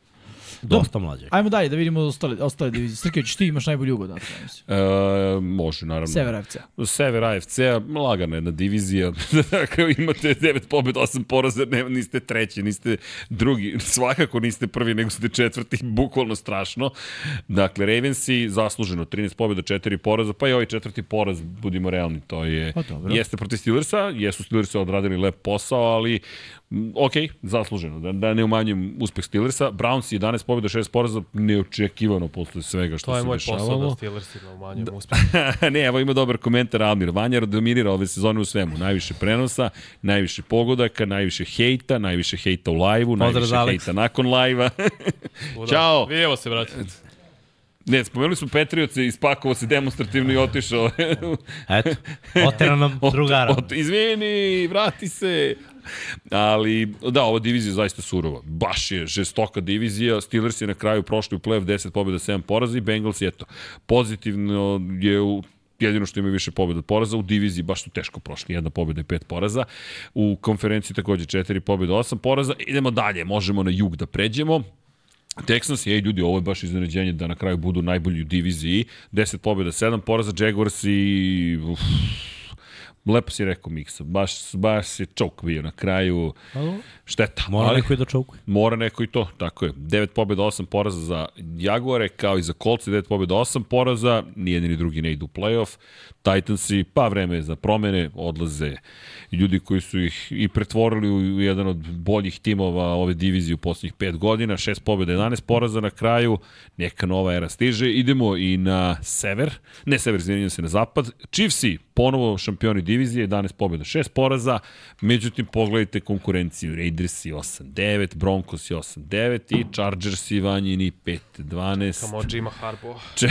Dosta mlađe. Ajmo dalje da vidimo ostale, ostale divizije. Srkević, ti imaš najbolji ugod, dakle, mislim. E, može, naravno. Sever AFC. Sever AFC-a, lagana jedna divizija. [LAUGHS] Dakle, imate 9 pobjed, 8 poraza, ne, niste treći, niste drugi, svakako niste prvi, nego ste četvrti, [LAUGHS] bukvalno strašno. Dakle, Ravensi zasluženo 13 pobjeda, 4 poraza, pa i ovaj četvrti poraz, budimo realni, to je, Pa dobro. jeste protiv Steelersa, jesu Steelersa odradili lep posao, ali ok, zasluženo, da, da ne umanjujem uspeh Steelersa. Browns 11 pobjeda, 6 poraza, neočekivano posle svega što To je se moj dešavalo. posao da Steelersima umanjujem da. uspeh. [LAUGHS] ne, evo ima dobar komentar Almir. Vanjar dominira ove sezone u svemu. Najviše prenosa, najviše pogodaka, najviše hejta, najviše hejta u lajvu, najviše Aleksa. hejta nakon lajva. [LAUGHS] Svuda. Ćao. Vidimo se, brate. ne, spomenuli smo Petrioce, ispakovao se demonstrativno i otišao. Eto, otera nam [LAUGHS] drugara. Ot, izvini, vrati se. Ali, da, ova divizija je zaista surova. Baš je žestoka divizija. Steelers je na kraju prošli u play-off 10 pobjeda, 7 poraza i Bengals, eto, pozitivno je u jedino što ima više pobjeda od poraza, u diviziji baš su teško prošli, jedna pobjeda i pet poraza, u konferenciji takođe četiri pobjeda, osam poraza, idemo dalje, možemo na jug da pređemo, Texans, ej ljudi, ovo je baš iznenađenje da na kraju budu najbolji u diviziji. 10 pobjeda, 7 poraza, Jaguars i... Uf, Lepo si rekao Miksa, baš, baš je čok bio na kraju. Šteta. Mora ali- neko i da čaukuje. Mora neko i to, tako je. 9 pobjeda, 8 poraza za Jaguare, kao i za Colts, 9 pobjeda, 8 poraza, nijedni ni drugi ne idu u playoff. Titansi, pa vreme je za promene, odlaze ljudi koji su ih i pretvorili u jedan od boljih timova ove divizije u poslednjih 5 godina, 6 pobjeda, 11 poraza na kraju, neka nova era stiže. Idemo i na sever, ne sever, izvinjam se, na zapad. Chiefsi, ponovo šampioni divizije, 11 pobjeda, 6 poraza, međutim pogledajte konkurenciju, Raidersi 8-9, Broncos 8-9 i Chargersi vanjini 5-12. Kamo Jima Harbo. Če...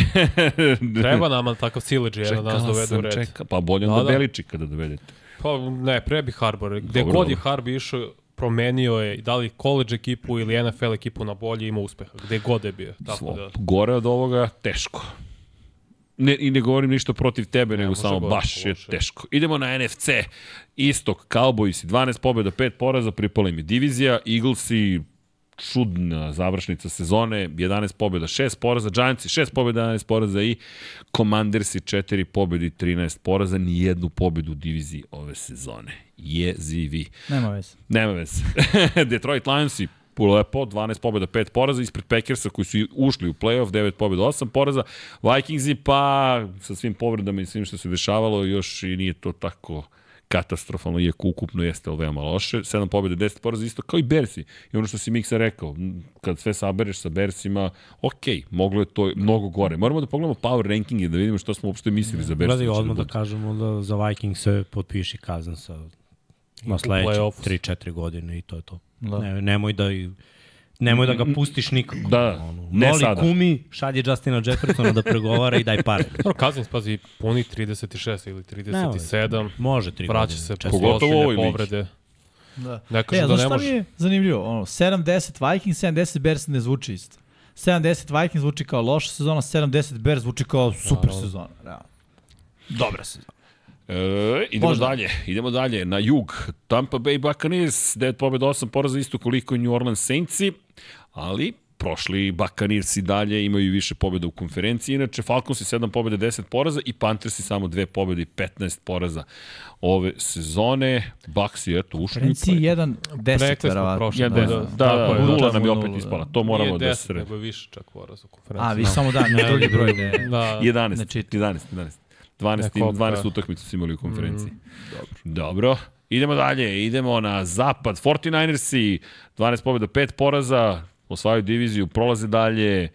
Treba nama takav sileđi jedan da nas dovede u red. čeka, pa bolje Da, onda da. Da dovedete. Pa ne, pre bi Harbor. Gde Dobro, god je. Harbi išao, promenio je da li college ekipu ili NFL ekipu na bolje ima uspeha. Gde god je bio. Tako Svo, da, Gore od ovoga, teško. Ne, I ne govorim ništa protiv tebe, nego može samo gore, baš je teško. Idemo na NFC. Istok, Cowboys, 12 pobjeda, 5 poraza, pripala im je divizija. Eaglesi, čudna završnica sezone, 11 pobjeda, 6 poraza, Giantsi 6 pobjeda, 11 poraza i Commandersi 4 pobjede i 13 poraza, ni jednu pobjedu u diviziji ove sezone. Jezivi. Nema veze. Nema veze. [LAUGHS] Detroit Lionsi, lepo, 12 pobjeda, 5 poraza, ispred Packersa koji su ušli u playoff, 9 pobjeda, 8 poraza. Vikingsi pa sa svim povredama i svim što se dešavalo još i nije to tako katastrofalno, iako ukupno jeste ali veoma loše. 7 pobjeda, 10 poraza, isto kao i Bersi. I ono što si Miksa rekao, kad sve sabereš sa Bersima, ok, moglo je to mnogo gore. Moramo da pogledamo power rankinge, da vidimo što smo uopšte mislili za Bersi. Gledaj, odmah da budu. kažemo da za Vikings se potpiši kazan sa na sledeće play-offu. 3-4 godine i to je to. Da. Ne, nemoj da i Nemoj da ga pustiš nikako. Da, ono, ne Moli sada. kumi, šalje Justina Jeffersona da pregovara i daj pare. [LAUGHS] Dobro, Cousins, pazi, puni 36 ili 37, Može tri vraća godine. se Pogotovo u ovoj povrede. Da. Ne E, kažem da znaš ne šta mi može. je zanimljivo? Ono, 7-10 Vikings, 7-10 Bears ne zvuči isto. 7-10 Vikings zvuči kao loša sezona, 7-10 Bears zvuči kao super sezona. Realno. Dobra sezona. E, idemo Možda. dalje, idemo dalje, na jug. Tampa Bay Buccaneers, 9 pobjeda, 8 poraza, isto koliko i New Orleans Saintsi, ali prošli Buccaneers i dalje imaju više pobjeda u konferenciji. Inače, Falconsi 7 pobjeda, 10 poraza i Panthersi samo 2 pobjede i 15 poraza ove sezone. Bucksi, eto, ušli. Renci 1-10, Rekli smo verovatno. prošle Ja, da, Da, da, da, je, da. nula nam je opet ispala. To moramo Nije da 10, sre... nego je više čak poraz u konferenciji. A, vi samo da, ne drugi broj. Ne. Da, 11, Ne čitam. 11, 11. 12, Neko, 12 pa. utakmica su imali u konferenciji. Mm, dobro. dobro. Idemo dalje, idemo na zapad. 49ersi, 12 pobjeda, 5 poraza, osvajaju diviziju, prolaze dalje,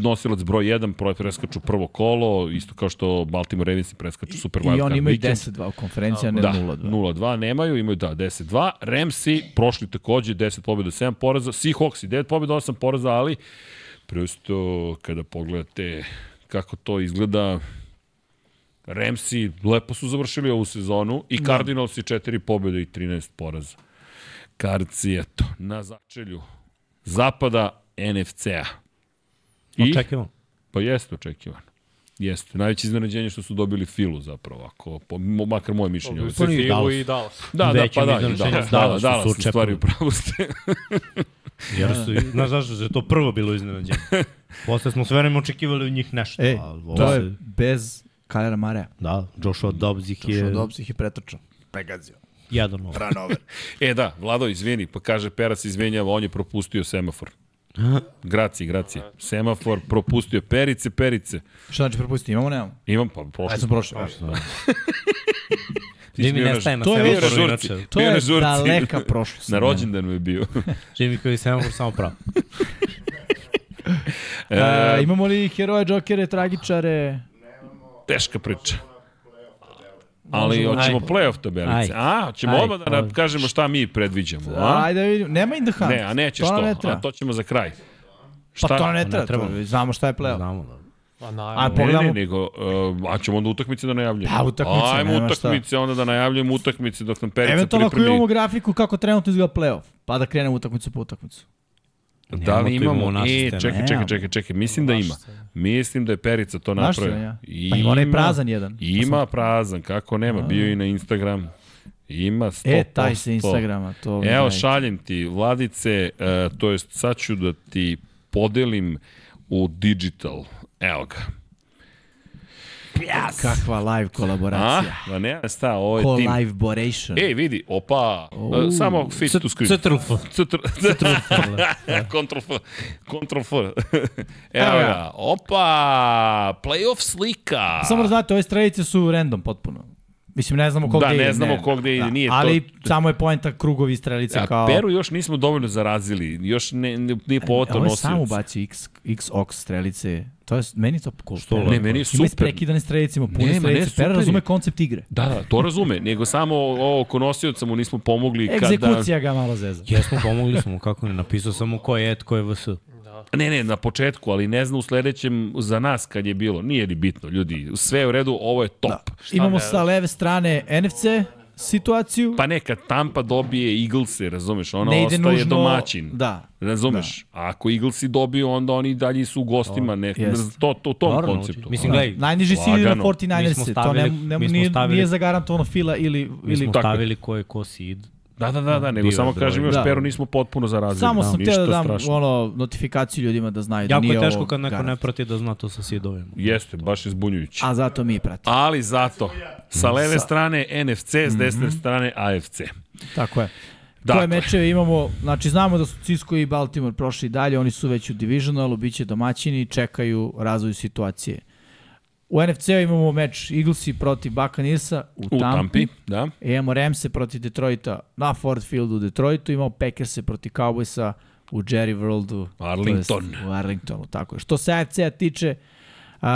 nosilac broj 1, proj preskaču prvo kolo, isto kao što Baltimore Ravensi preskaču Super I Wildcard oni imaju weekend. 10-2 u konferenciji, a ne Da, 0-2. 0-2 nemaju, imaju da 10-2. Ramsi prošli takođe 10 pobjeda, 7 poraza. Seahawksi 9 pobjeda, 8 poraza, ali prosto kada pogledate kako to izgleda, Ramsi lepo su završili ovu sezonu i Cardinalsi 4 pobjede i 13 poraza. Karci, eto, na začelju zapada NFC-a. I, Očekivamo. pa jeste očekivano. Jeste. Najveće iznenađenje što su dobili Filu zapravo, ako, po, makar moje mišljenje. Dobili ovo. su i Filu Dallas. i Dallas. Da, da, pa da, i Dallas, da, da, Dallasom Dallas, su u stvari, upravo ste. [LAUGHS] Jer su, znaš zašto je to prvo bilo iznenađenje. [LAUGHS] Posle smo sve vreme očekivali od njih nešto. E, a ovo to se- je bez Kylera Mareja. Da, Joshua Dobbs ih je Dobbs ih je pretrčao. Jedan ovo. Ranover. E da, Vlado, izvini, pa kaže Perac izvinjava, on je propustio semafor. Graci, graci. Semafor propustio perice, perice. Šta znači propustiti? Imamo, nemamo? Imam, pa prošli Ajde sam. [LAUGHS] Jimmy bio na- nestaje na to je semaforu, bio na žurci. inače. To je daleka [LAUGHS] prošlost. Na rođendanu je bio. [LAUGHS] Jimmy koji je semafor samo pravo. E, imamo li heroje, džokere, tragičare? Teška priča. Ali Možemo. hoćemo playoff tabelice. Ajde. A, hoćemo Ajde. odmah da nam kažemo šta mi predviđamo. A? Ajde, vidim. Nema in the hunt. Ne, a nećeš to. to. ne treba. A to ćemo za kraj. Pa to nam ne Ne treba. treba. To, znamo šta je play-off. Znamo da. A na, A, Ne, ne, Pogledamo- ne, nego, uh, a ćemo onda utakmice da najavljujemo. Pa, utakmice, Ajmo nema šta. utakmice, onda da najavljujemo utakmice dok nam Perica Eventualno ako pripremi. imamo grafiku kako trenutno izgleda play-off, pa da krenemo utakmicu po utakmicu. Da li imamo? imamo E, čekaj, čekaj, čekaj, čekaj, mislim da ima. Mislim da je Perica to napravio. ja. Pa ima onaj prazan jedan. Ima prazan, kako nema, bio i na Instagram. Ima 100%. E, taj se Instagrama, to... Evo, šaljem ti, Vladice, uh, to jest sad ću da ti podelim u digital. Evo ga. Pjas! Kakva live A? kolaboracija. Ma nema šta, ovo je tim. Collaboration. Ej, vidi, opa, uh, samo fit to screen. Cetrlf. Ctr... Ctrl F. Ctrl F. [LAUGHS] [LAUGHS] Evo Evo ga. Opa, playoff slika. Samo da znate, ove strelice su random potpuno. Mislim, ne znamo kog Da, gde ide. ne znamo kog gde ide, nije to- Ali samo je poenta krugovi strelice A kao... Peru još nismo dovoljno zarazili, još ne, ne, nije povoto Ovo je samo bacio X, X ox strelice. To je, meni to cool. Što. Ne, meni je Ima super. isprekidane strelice, ima pune strelice. Pera razume koncept igre. Da, da, to razume, nego samo ovo oko nosioca mu nismo pomogli kada... Egzekucija ga malo zeza. Jesmo, pomogli smo, kako ne, napisao samo ko je et, ko je vs. Ne, ne, na početku, ali ne zna u sledećem za nas kad je bilo. Nije ni bitno, ljudi. Sve je u redu, ovo je top. Da. Imamo ne- sa leve strane NFC situaciju. Pa neka Tampa dobije Eaglese, razumeš, ona ne ostaje nužno... domaćin. Da. Razumeš? Da. A ako Eaglesi dobiju, onda oni dalje su u gostima, ne, jest. to, to, u tom Normalno, konceptu. mislim, Da. gledaj, Najniži cilj na Lagano. 49ers. Mi smo to stavili- ne, ne, mi smo nije, stavili- nije zagarantovano fila ili... Mi ili smo Tako je. stavili ko je ko seed. Da, da, da, da, nego samo kažem još, Da. Peru nismo potpuno zarazili. Samo sam Ništa teo da dam strašno. ono, notifikaciju ljudima da znaju da Jako nije je teško kad neko ne garant. prati da zna to sa seedovima. Jeste, baš je zbunjujuće. A zato mi pratimo. Ali zato, sa leve strane NFC, s desne strane AFC. Tako je. Dakle. Koje mečeve imamo, znači znamo da su Cisco i Baltimore prošli dalje, oni su već u divisionalu, bit će domaćini, čekaju razvoj situacije. U NFC-u imamo meč Eaglesi protiv Buccaneersa u, U Tampi. Tampi, da. Imamo Ramse protiv Detroita na Ford Fieldu u Detroitu, imamo Packerse protiv Cowboysa u Jerry Worldu. Arlington. to jest U Arlingtonu, tako je. Što se AFC-a tiče, uh,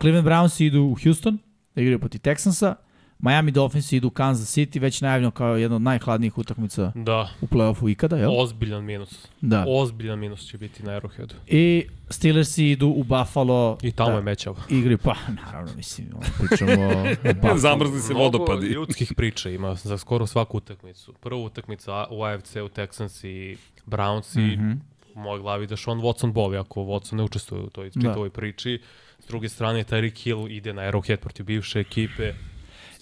Cleveland Browns idu u Houston, da igraju protiv Texansa, Miami Dolphins idu u Kansas City, već najavljeno kao jedna od najhladnijih utakmica Da, u play-offu ikada, jel? ozbiljan minus. Da. Ozbiljan minus će biti na Arrowheadu. I Steelersi idu u Buffalo. I tamo da, je mećava. Igraju, pa naravno, mislim, pričamo o [LAUGHS] Buffalo. Zamrzli se vodopadi. ljudskih priča ima za skoro svaku utakmicu. Prva utakmica u AFC u Texans i Browns i Mhm. u mojoj glavi da Sean Watson boli ako Watson ne učestvuje u toj Da. čitavoj priči. S druge strane, Tyreek Hill ide na Arrowhead protiv bivše ekipe.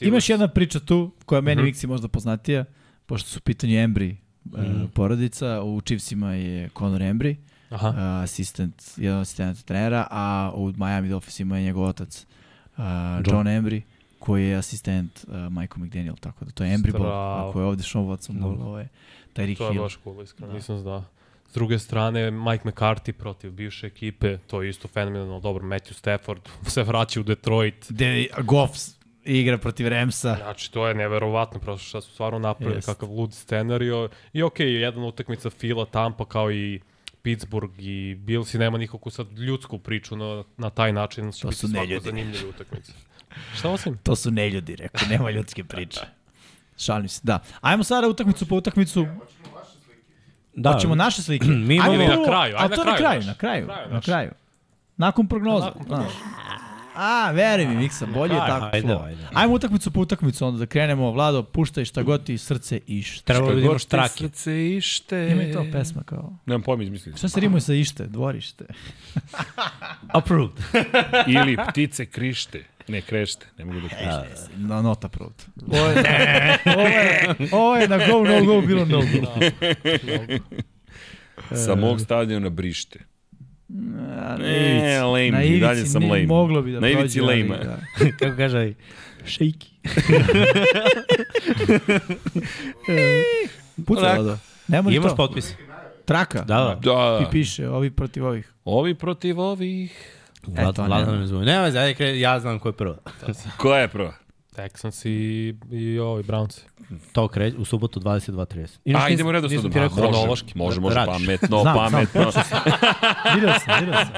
Imaš jedna priča tu, koja meni Mhm. Miksi možda poznatija, pošto su u pitanju Embry Mhm. uh, porodica, u Chiefsima je Conor Embry, Aha. uh, asistent, jedan asistent trenera, a u Miami Dolphinsima je njegov otac uh, John Embry, koji je asistent uh, Michael McDaniel, tako da to je Embry Ball, ako je ovde Sean Watson Ball, ovo je Tyreek To je Hill. baš cool, iskreno, nisam znao. S druge strane, Mike McCarthy protiv bivše ekipe, to je isto fenomenalno dobro. Matthew Stafford [LAUGHS] se vraća u Detroit. Gde Goff igra protiv Ramsa. Znači, to je neverovatno, prosto šta su stvarno napravili, Jest. kakav lud scenario. I okej, okay, jedna utakmica Fila, Tampa, kao i Pittsburgh i Bills i nema nikakvu sad ljudsku priču na, na taj način. Će To biti su svako neljudi. zanimljive utakmice. Šta osim? [LAUGHS] To su neljudi, rekao, nema ljudske priče. Šalim se, da. Ajmo sada utakmicu po utakmicu. Da, Hoćemo naše slike. [CLEARS THROAT] Mi imamo- Ajde na kraju, ajde to na kraju na kraju, Na kraju na kraju. Nakon prognoza. Nakon prognoza. A, veri mi, Miksa, bolje je tako. ajde, flow. ajde. Ajmo utakmicu po utakmicu, onda da krenemo. Vlado, puštaj šta god ti srce ište. Trebalo bi da imaš trake. Srce ište. Ima i to pesma kao... Nemam pojma izmisliti. Šta se rimuje sa ište? Dvorište. [LAUGHS] Approved. [LAUGHS] Ili ptice krište. Ne, krešte. Ne mogu da krište. Na nota provod. Ovo je, ovo je, ovo je na go, no go, bilo no go. [LAUGHS] Sa mog stadiona brište. Na Ne, ivici- lame, na i ivici dalje sam lame. Moglo bi da Na ivici prođe, lame-a. da. [LAUGHS] [LAUGHS] Kako kaže shaky. [LAUGHS] Puca, Onako. Vlado. Ne može Imaš to. potpis? Traka. Da, da. Da. I piše, ovi protiv ovih. Ovi protiv ovih. Vlad, to Vlada ne zove. Nema veze, ajde, kre- ja znam ko je prvo. Koja je prva? Texans i, i ovi Browns. To kreće u subotu 22.30. A, idemo redo nisam ti rekao Može, hronološki. može, može, Radiš. pametno, Znam, pametno. Vidio sam, vidio sam.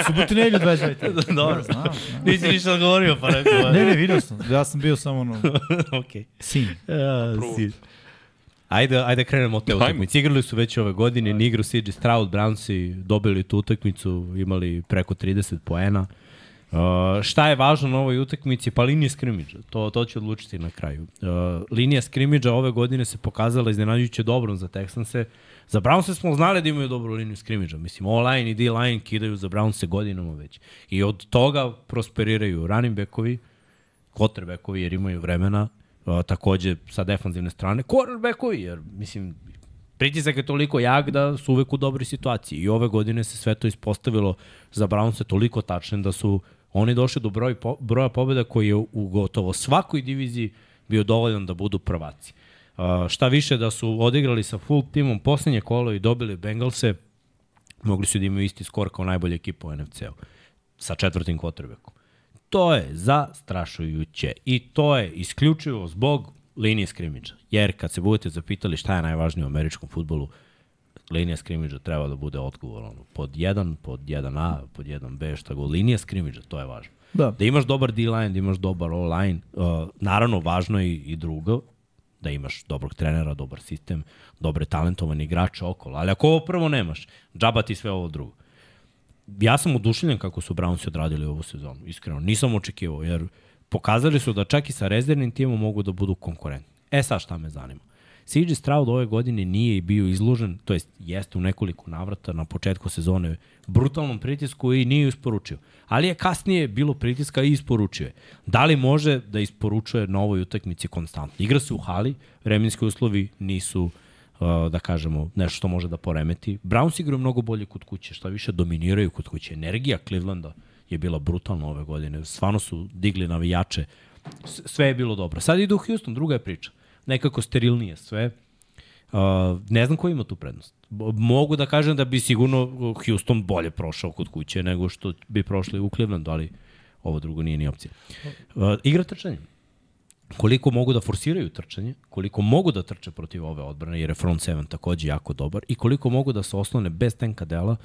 U subotu nedelju 22. [LAUGHS] Dobro. Znam, znam. Nisi ništa odgovorio, pa rekao. Ne, ne, vidio sam. Ja sam bio samo ono, [LAUGHS] Okej. sin. Ja, si. Ajde, ajde krenemo od te utakmice. Igrali su već ove godine, ni igru CJ Stroud, Brownsi dobili tu utakmicu, imali preko 30 poena. Uh, šta je važno na ovoj utakmici? Pa linija skrimidža, to, to će odlučiti na kraju. Uh, linija skrimidža ove godine se pokazala iznenađujuće dobrom za Texanse. Za Brownse smo znali da imaju dobru liniju skrimidža. Mislim, O-line i D-line kidaju za Brownse godinama već. I od toga prosperiraju running backovi, quarterbackovi jer imaju vremena, a, takođe sa defanzivne strane, cornerbackovi, jer mislim, pritisak je toliko jak da su uvek u dobroj situaciji. I ove godine se sve to ispostavilo za Brownse toliko tačne da su Oni došli do broj, po, broja pobjeda koji je u gotovo svakoj diviziji bio dovoljan da budu prvaci. Uh, šta više da su odigrali sa full timom poslednje kolo i dobili Bengalse, mogli su da imaju isti skor kao najbolja ekipa u NFC-u sa četvrtim quarterbackom. To je zastrašujuće i to je isključivo zbog linije skrimidža. Jer kad se budete zapitali šta je najvažnije u američkom futbolu, linija skrimidža treba da bude odgovor. Ono, pod 1, pod 1A, pod 1B, šta go. Linija skrimidža, to je važno. Da. Da imaš dobar D-line, da imaš dobar O-line, uh, naravno važno je i, i drugo, da imaš dobrog trenera, dobar sistem, dobre talentovane igrače okolo. Ali ako ovo prvo nemaš, džaba ti sve ovo drugo. Ja sam oduševljen kako su Brownsi odradili ovu sezonu, iskreno. Nisam očekivao, jer pokazali su da čak i sa rezervnim timom mogu da budu konkurentni. E sad šta me zanima. CJ Stroud ove godine nije bio izložen, to jest jeste u nekoliko navrata na početku sezone brutalnom pritisku i nije isporučio. Ali je kasnije bilo pritiska i isporučio je. Da li može da isporučuje na ovoj utakmici konstantno? Igra se u hali, vremenski uslovi nisu uh, da kažemo, nešto što može da poremeti. Browns igraju mnogo bolje kod kuće, šta više dominiraju kod kuće. Energija Clevelanda je bila brutalna ove godine. Stvarno su digli navijače. Sve je bilo dobro. Sad idu u Houston, druga je priča. Nekako sterilnije sve. Uh, ne znam ko ima tu prednost. Mogu da kažem da bi sigurno Houston bolje prošao kod kuće nego što bi prošli u Clevelandu, ali ovo drugo nije ni opcija. Uh, igra trčanje koliko mogu da forsiraju trčanje, koliko mogu da trče protiv ove odbrane, jer je front seven takođe jako dobar, i koliko mogu da se oslone bez tenka dela,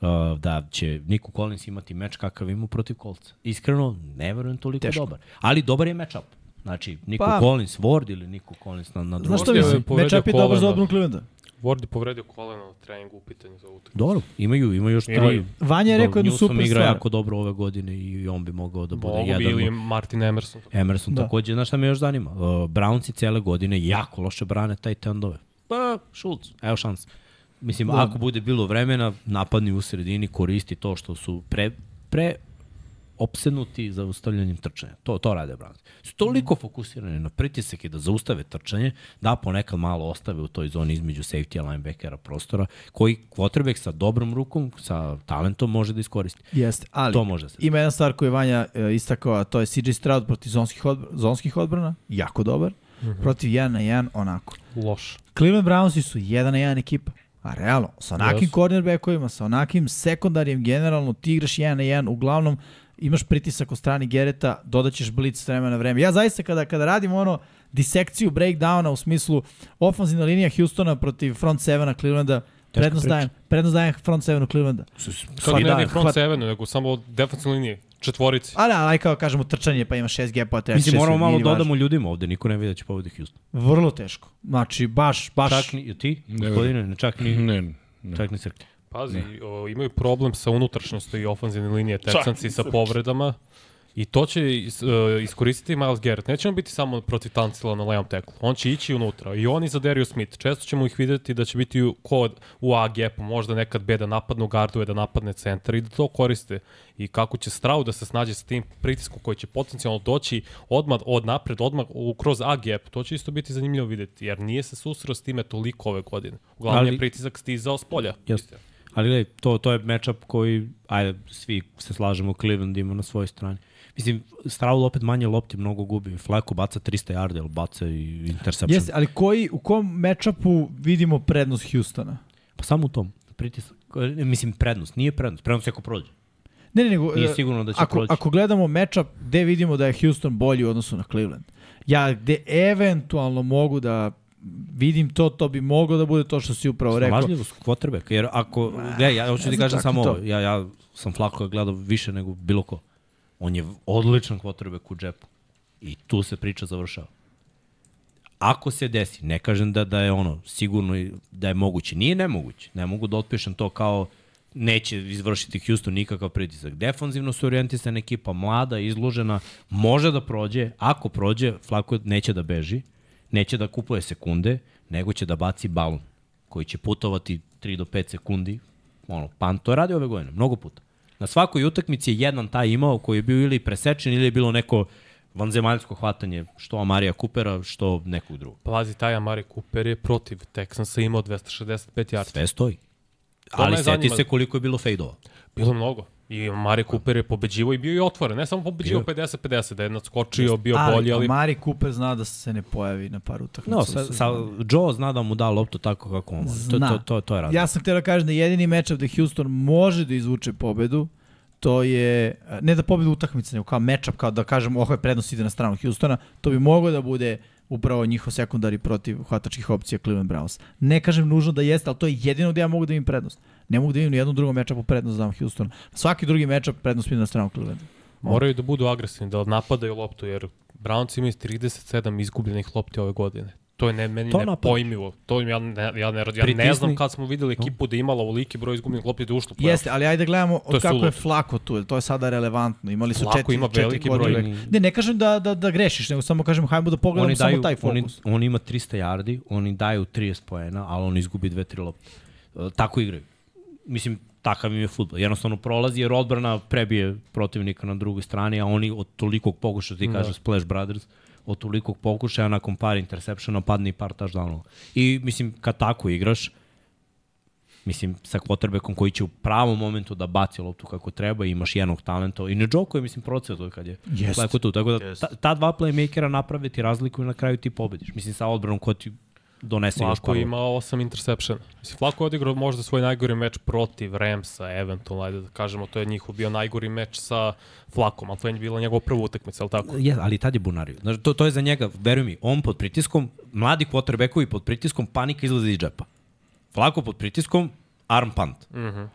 uh, da će Nico Collins imati meč kakav ima protiv kolca. Iskreno, ne verujem toliko Teško. dobar. Ali dobar je matchup. Znači, Nico Pa- Collins, Ward ili Nico Collins na, na drugom. Znaš je mislim? Matchup je dobar za odbranu Clevelanda. Ward je povredio koleno na treningu u pitanju za utakmicu. Dobro, imaju, imaju još tri. Vanja je rekao jednu super igra stvar. jako dobro ove godine i on bi mogao da bude Mogu jedan. bi ili Martin Emerson. Emerson Da. takođe, znaš šta me još zanima? Uh, Brownsi cele godine jako loše brane taj tendove. Pa, Schultz, evo šans. Mislim, da. ako bude bilo vremena, napadni u sredini, koristi to što su pre, pre opsednuti za ustavljanjem trčanja. To, to rade Browns. Su toliko fokusirani na pritisak i da zaustave trčanje, da ponekad malo ostave u toj zoni između safety a linebackera prostora, koji quarterback sa dobrom rukom, sa talentom može da iskoristi. Jeste, ali To može se. ima jedna stvar koju je Vanja e, istakao, a to je CJ Stroud protiv zonskih, odbr zonskih odbrana, jako dobar, mm -hmm. protiv 1 na 1, onako. Loš. Cleveland Brownsi su 1 na 1 ekipa. A realno, sa onakim Jesu. cornerbackovima, sa onakim sekundarijem, generalno ti igraš 1 na 1, uglavnom imaš pritisak od strani Gereta, dodaćeš blic s vremena na vreme. Ja zaista kada, kada radim ono disekciju breakdowna u smislu ofenzivna linija Houstona protiv front sevena Clevelanda, prednost dajem, prednost dajem front sevenu Clevelanda. Kako ne da, da, front sevenu, nego samo defensivne linije. Četvorici. A da, aj kao kažemo trčanje, pa ima šest gapova, treba Mislim, moramo malo važno. dodamo ljudima ovde, niko ne vidi da će pobedi Houston. Vrlo teško. Znači, baš, baš... Čak ni ti, Ne gospodine, ne, čak ni, Ne, ne. čak ni Srki. Pazi, o, imaju problem sa unutrašnjosti i ofenzivne linije Texansi sa povredama. I to će is, uh, iskoristiti Miles Garrett. Neće on biti samo protiv Tancila na levom teklu. On će ići unutra. I oni za Darius Smith. Često ćemo ih videti da će biti u, kod, u A gapu, možda nekad B da napadnu gardove, da napadne centar i da to koriste. I kako će Stroud da se snađe sa tim pritiskom koji će potencijalno doći odmah od napred, odmah u, kroz A gap. To će isto biti zanimljivo videti, jer nije se susreo s time toliko ove godine. Uglavnom Ali- je pritisak stizao s polja. Jeste. Ali gledaj, to, to je matchup koji, ajde, svi se slažemo, Cleveland ima na svojoj strani. Mislim, Stroud opet manje lopti, mnogo gubi. Flacco baca 300 yardi, ali baca i interception. Jeste, ali koji, u kom matchupu vidimo prednost Houstona? Pa samo u tom. Pritisak. Mislim, prednost. Nije prednost. Prednost je ako prođe. Ne, ne, nego... Nije e, sigurno da će ako, proći. Ako gledamo matchup, gde vidimo da je Houston bolji u odnosu na Cleveland? Ja gde eventualno mogu da vidim to, to bi moglo da bude to što si upravo rekao. Snalažljivost quarterback. Jer ako, gledaj, ja hoću ne ti kažem samo ovo. Ja, ja sam Flacco gledao više nego bilo ko. On je odličan quarterback u džepu. I tu se priča završava. Ako se desi, ne kažem da, da je ono sigurno da je moguće. Nije nemoguće. Ne mogu da otpišem to kao neće izvršiti Houston nikakav pritisak. Defanzivno su orijentisana ekipa, mlada, izložena, može da prođe. Ako prođe, Flacco neće da beži, neće da kupuje sekunde, nego će da baci balon koji će putovati 3 do 5 sekundi. Ono, pan to je radio ove godine, mnogo puta. Na svakoj utakmici je jedan taj imao koji je bio ili presečen ili je bilo neko vanzemaljsko hvatanje što Amarija Kupera, što nekog drugog. Pazi, taj Amari Cooper je protiv Texansa imao 265 yardi. Sve stoji. To Ali seti se koliko je bilo fejdova. Bilo mnogo. I Mari Cooper je pobeđivo i bio i otvoren. Ne samo pobeđivo 50-50, da je nadskočio, bio ali, bolji, ali... Mari Cooper zna da se ne pojavi na par utakmica. No, sa, sa, Joe zna da mu da loptu tako kako on voli. To, Zna. to, to, to je razlog. Ja sam htio da kažem da jedini matchup da Houston može da izvuče pobedu, to je, ne da pobedu utakmice, nego kao matchup, kao da kažem, ovo je prednost ide na stranu Houstona, to bi moglo da bude upravo njihov sekundari protiv hvatačkih opcija Cleveland Browns. Ne kažem nužno da jeste, ali to je jedino da ja mogu da imam prednost. Ne mogu da imam ni jednu drugom matchupu prednost da dam Houston. Svaki drugi matchup prednost mi na stranu Clevelanda. Moraju da budu agresivni, da napadaju loptu, jer Browns imaju 37 izgubljenih lopti ove godine. To je ne, meni To to nepojmivo. To im ja ne, ja ne, ja ne znam kad smo videli ekipu da je imala ovoliki broj izgubljenih lopti da je ušlo. Jeste, ali ajde da gledamo To je od kako je suludo. Flako tu, to je sada relevantno. Imali su Flako četiri, ima četiri veliki godine. broj. Ne, ne kažem da, da, da grešiš, nego samo kažem hajmo da pogledamo oni samo daju, taj oni, fokus. on ima 300 yardi, oni daju 30 poena, ali on izgubi 2-3 lopte. E, Tako igraju. Mislim, takav im je futbol. Jednostavno prolazi jer odbrana prebije protivnika na drugoj strani, a oni od tolikog pokušaja, ti kažeš Splash Brothers, od tolikog pokušaja nakon par interseptiona padne i par touchdownova. I mislim, kad tako igraš, mislim, sa quarterbackom koji će u pravom momentu da baci loptu kako treba, imaš jednog talenta. I ne Joko je, mislim, proceo to kad je. Tako tu. Tako da, ta, ta dva playmakera naprave ti razliku i na kraju ti pobediš. Mislim, sa odbranom ko ti donese još Flako par ima 8 interception. Mislim, Flako je odigrao možda svoj najgori meč protiv Ramsa, eventualno, ajde da kažemo, to je njihov bio najgori meč sa Flakom, ali to je bila njegova prva utakmica, ali tako? Je, ali tad je bunario. Znači, to, to je za njega, veruj mi, on pod pritiskom, mladi quarterbackovi pod pritiskom, panika izlazi iz džepa. Flako pod pritiskom, arm punt. Mm -hmm.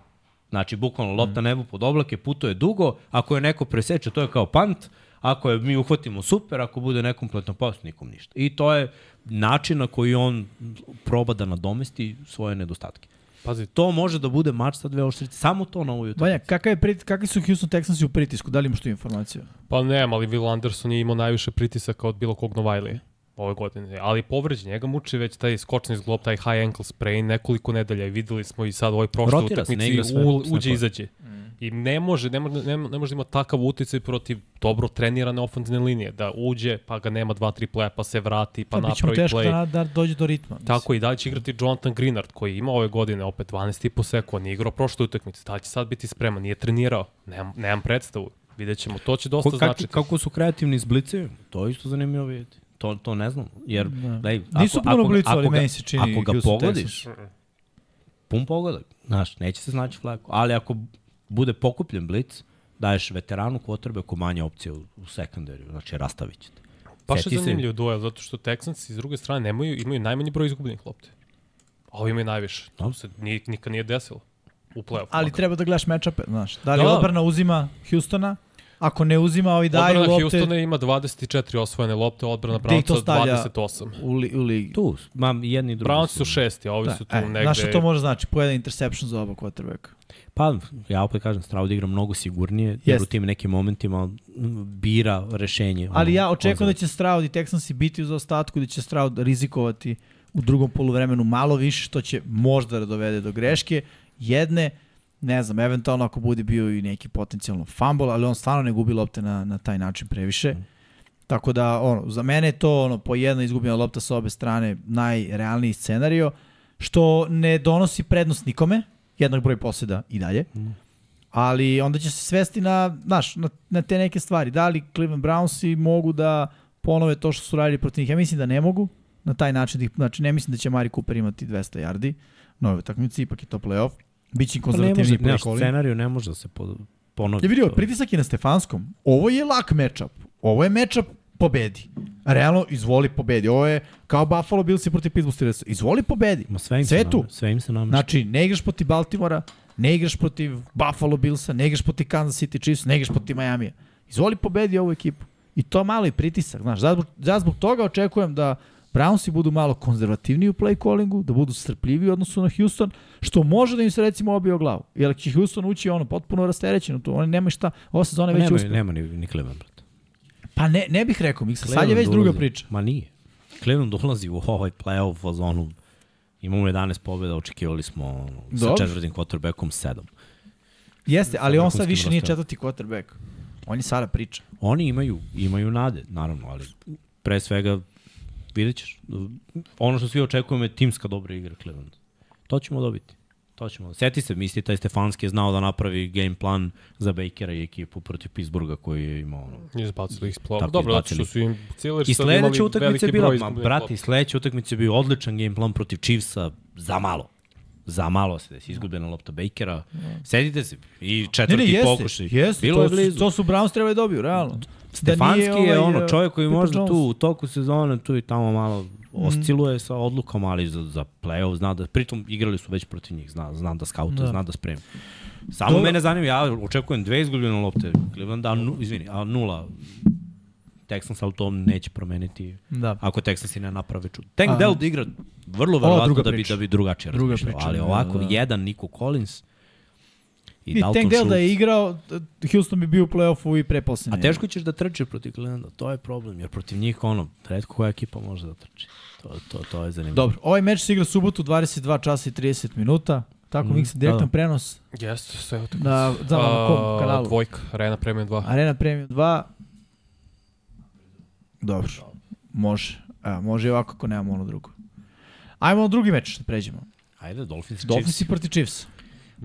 Znači, bukvalno lopta nebu pod oblake, puto je dugo, ako je neko preseče, to je kao punt, ako je mi uhvatimo super, ako bude nekompletno post, nikom ništa. I to je način na koji on proba da nadomesti svoje nedostatke. Pazi, To može da bude mač sa dve oštrice, samo to na ovoj utakmici. Vanja, kakav je prit, kakvi su Houston Texansi u pritisku? Da li imaš tu informaciju? Pa ne, ali Will Anderson je imao najviše pritisaka od bilo kog Novajlije ove godine. Ali povređen, njega muči već taj skočni zglob, taj high ankle sprain nekoliko nedelja i videli smo i sad u ovoj prošloj utakmici uđe izađe. I ne može, ne može, ne, ne može da ima takav uticaj protiv dobro trenirane ofenzivne linije, da uđe, pa ga nema 2-3 playa, pa se vrati, pa Pa biće mu napravi teško play. da, da dođe do ritma. mislim. Tako i dalje će igrati Jonathan Greenard koji ima ove godine opet 12,5 seku, on nije igrao prošle utakmice, da li će sad biti spreman, nije trenirao, nemam, nemam predstavu, vidjet ćemo, to će dosta Ko, kako, značiti. kako su kreativni iz blice, to je isto zanimljivo vidjeti. To, to ne znam, jer da. daj, Nisu puno blicu, ali meni se čini Ako ga Houston pogodiš, pun pogodak, znaš, neće se znaći flako, ali ako bude pokupljen blic, daješ veteranu kvotrbe ko manje opcije u, u sekundariju, znači rastavit ćete. Baš je se- zanimljiv duel, zato što Texans s druge strane nemaju, imaju najmanji broj izgubljenih lopti. A ovi imaju najviše. To se nije, nikad nije desilo u play-offu. Ali treba da gledaš matchupe, znaš. Da li Da. odbrana uzima Houstona, ako ne uzima, ovi daju Odbrana lopte Houstona ima 24 osvojene lopte, odbrana Brownsa stavlja? 28. u, li, u ligi. Tu, mam jedni i drugi. Browns su šesti, a ovi Da, su tu e, negde... Znaš šta to može znači? Po jedan interception za oba quarterbacka. Pa, ja opet kažem, Stroud igra mnogo sigurnije, jer Jest. u tim nekim momentima bira rešenje. Ali ono, ja očekujem da će Stroud i Texansi biti u zaostatku, da će Stroud rizikovati u drugom poluvremenu malo više, što će možda da dovede do greške. Jedne, ne znam, eventualno ako bude bio i neki potencijalno fumble, ali on stvarno ne gubi lopte na, na taj način previše. Tako da, ono, za mene je to ono, po jedna izgubljena lopta sa obe strane najrealniji scenario, što ne donosi prednost nikome, jednak broj poseda i dalje. Ali onda će se svesti na, znaš, na, na te neke stvari. Da li Cleveland Brownsi mogu da ponove to što su radili protiv njih? Ja mislim da ne mogu na taj način. Da znači, ne mislim da će Mari Cooper imati 200 yardi na ovoj utakmici, ipak je to playoff. Biće im Pa ne može, konzervativni ne, scenariju ne može da se po, ponovi. Je vidio, pritisak je na Stefanskom. Ovo je lak matchup. Ovo je matchup pobedi. Realno, izvoli pobedi. Ovo je kao Buffalo Bills protiv Pittsburgh Steelers. Izvoli pobedi. Ma sve im Sve tu. Sve im se namešta. Znači, ne igraš protiv Baltimora, ne igraš protiv Buffalo Billsa, ne igraš protiv Kansas City Chiefs, ne igraš protiv Miami. Izvoli pobedi ovu ekipu. I to malo i pritisak. Znaš, ja zbog, ja zbog toga očekujem da Brownsi budu malo konzervativniji u play callingu, da budu strpljiviji u odnosu na Houston, što može da im se recimo obije o glavu. Jer će Houston ući ono potpuno rasterećeno tu. Oni nemaju šta, ova sezona je već uspela. nema ni, ni Cleveland, brate. Pa ne, ne bih rekao, Miksa, sad je već druga ulazi- priča. Ma nije. Cleveland ulazi u ovaj playoff fazonu. Imamo 11 pobjeda, očekivali smo ono, sa četvrtim quarterbackom 7. Jeste, ali on sad više nije rosterom. četvrti quarterback. On je sada priča. Oni imaju, imaju nade, naravno, ali pre svega vidjet ćeš. Ono što svi očekujemo je timska dobra igra Cleveland. To ćemo dobiti. To ćemo. Seti se, misli, taj Stefanski je znao da napravi game plan za Bakera i ekipu protiv Pittsburgha koji je imao ono. Izbacili ih. Tako, Dobro, zato što su im Steelers I sledeća utakmica veliki je bila, broj ma, brati, sledeća utakmica je bio odličan game plan protiv Chiefsa za malo. Za malo se desi, izgubljena lopta Bakera. Sedite se i četvrti ne, jeste, pokušaj. jeste, Bilo to, je su, blizu. to su Browns trebali da dobiju, realno. Stefanski Da nije je ovaj, ono uh, čovjek koji Pepper možda Jones. tu u toku sezone tu i tamo malo osciluje sa odlukama, ali za, za play-off zna da, pritom igrali su već protiv njih, zna, zna da skautuje, Da. zna da spremi. Samo Dobro. mene zanima, ja očekujem dve izgubljene lopte, Cleveland, a, nu, izvini, a nula Texans, ali to neće promeniti Da. ako Texansi ne naprave čud. Tank Dell da igra vrlo verovatno da bi, da bi drugačije Druga razmišljao, ali da, ovako, da. jedan Nico Collins i, I Dalton Tank Dell da je igrao, Houston bi bio u play-offu i pre A teško ćeš da trčiš protiv Clevelanda, to je problem, jer protiv njih ono, redko koja ekipa može da trči. To, to, to je zanimljivo. Dobro, ovaj meč se igra subotu 22 časa i 30 minuta. Tako, Mm, Miksa, direktan da. prenos Jeste, sve utakmice. na, znam, na kom A, kanalu? Dvojka, Arena Premium 2. Arena Premium 2. Dobro, može. Evo, može i ovako ako nemamo ono drugo. Ajmo na drugi meč da pređemo. Ajde, Dolphins, Chiefs. Dolphins i protiv Chiefs.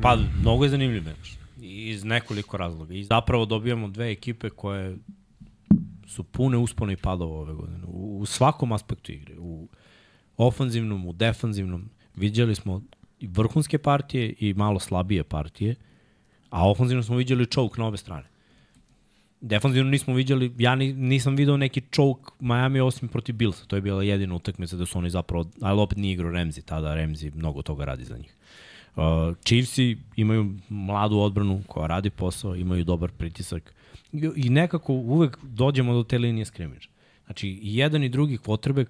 Pa, mnogo je zanimljiv meč. Iz nekoliko razloga. I zapravo dobijamo dve ekipe koje su pune uspona i padova ove godine. U, u svakom aspektu igre. U ofanzivnom, u defanzivnom. Viđali smo i vrhunske partije i malo slabije partije. A ofanzivno smo viđali čouk na obe strane. Defanzivno nismo viđali, ja ni, nisam video neki čouk Miami osim protiv Billsa. To je bila jedina utakmica da su oni zapravo, ali opet nije igrao Remzi, tada Remzi mnogo toga radi za njih. Uh, Chiefsi imaju mladu odbranu koja radi posao, imaju dobar pritisak i, i nekako uvek dođemo do te linije skrimiđa. Znači, jedan i drugi quarterback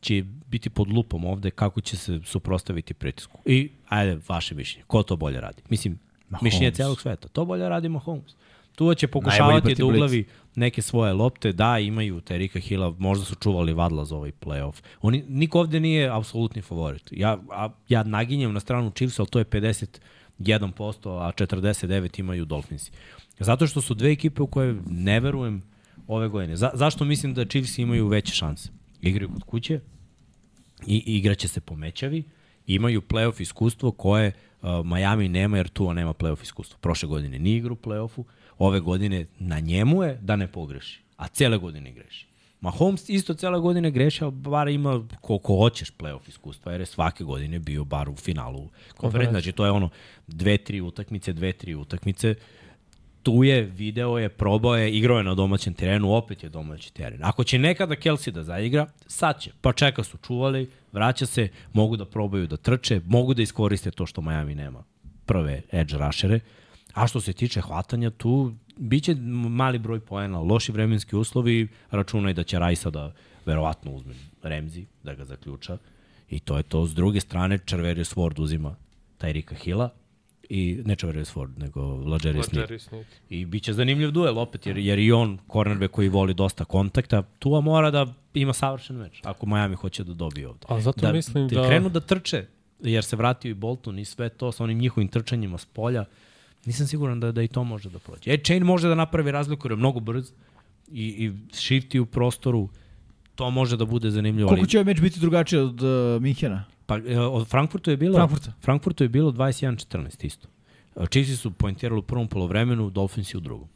će biti pod lupom ovde kako će se suprostaviti pritisku. I, ajde, vaše mišljenje. Ko to bolje radi? Mislim, Mahomes. mišljenje celog sveta. To bolje radi Mahomes. Tu će pokušavati da uglavi neke svoje lopte. Da, imaju Terika Hilla, možda su čuvali Vadla za ovaj playoff. Oni, niko ovde nije apsolutni favorit. Ja, a, ja naginjem na stranu Chiefs, ali to je 51%, a 49 imaju Dolphinsi. Zato što su dve ekipe u koje ne verujem ove godine. Za, zašto mislim da Chiefs imaju veće šanse? Igraju kod kuće, i igraće se po mečavi, imaju playoff iskustvo koje uh, Miami nema jer tu nema playoff iskustvo. Prošle godine nije igrao u playoffu, ove godine na njemu je da ne pogreši, a cele godine greši. Mahomes isto cele godine greši, ali bar ima koliko hoćeš playoff iskustva, jer je svake godine bio bar u finalu konferencije. Znači to je ono dve, tri utakmice, dve, tri utakmice, tu je, video je, probao je, igrao je na domaćem terenu, opet je domaći teren. Ako će nekada Kelsey da zaigra, sad će. Pa čeka su čuvali, vraća se, mogu da probaju da trče, mogu da iskoriste to što Miami nema prve edge rushere. A što se tiče hvatanja, tu biće mali broj poena, loši vremenski uslovi, računaj da će Rajsa da verovatno uzme Remzi, da ga zaključa. I to je to. S druge strane, Červerius Ward uzima Tyrika Hilla, i ne Čavarius Ford, nego Lađeri Smith. Jerry Smith. I bit će zanimljiv duel opet, jer, jer i on, cornerback koji voli dosta kontakta, Tua mora da ima savršen meč, ako Miami hoće da dobije ovde. A zato da, mislim da... krenu da trče, jer se vratio i Bolton i sve to sa onim njihovim trčanjima s polja, nisam siguran da, da i to može da prođe. E, Chain može da napravi razliku, jer je mnogo brz i, i shifti u prostoru, to može da bude zanimljivo. Koliko će ovaj meč biti drugačiji od uh, Minhena? Pa e, od Frankfurtu je bilo Frankfurta. Frankfurtu je bilo 21-14 isto. E, Chiefs su poentirali u prvom polovremenu, Dolphinsi u drugom.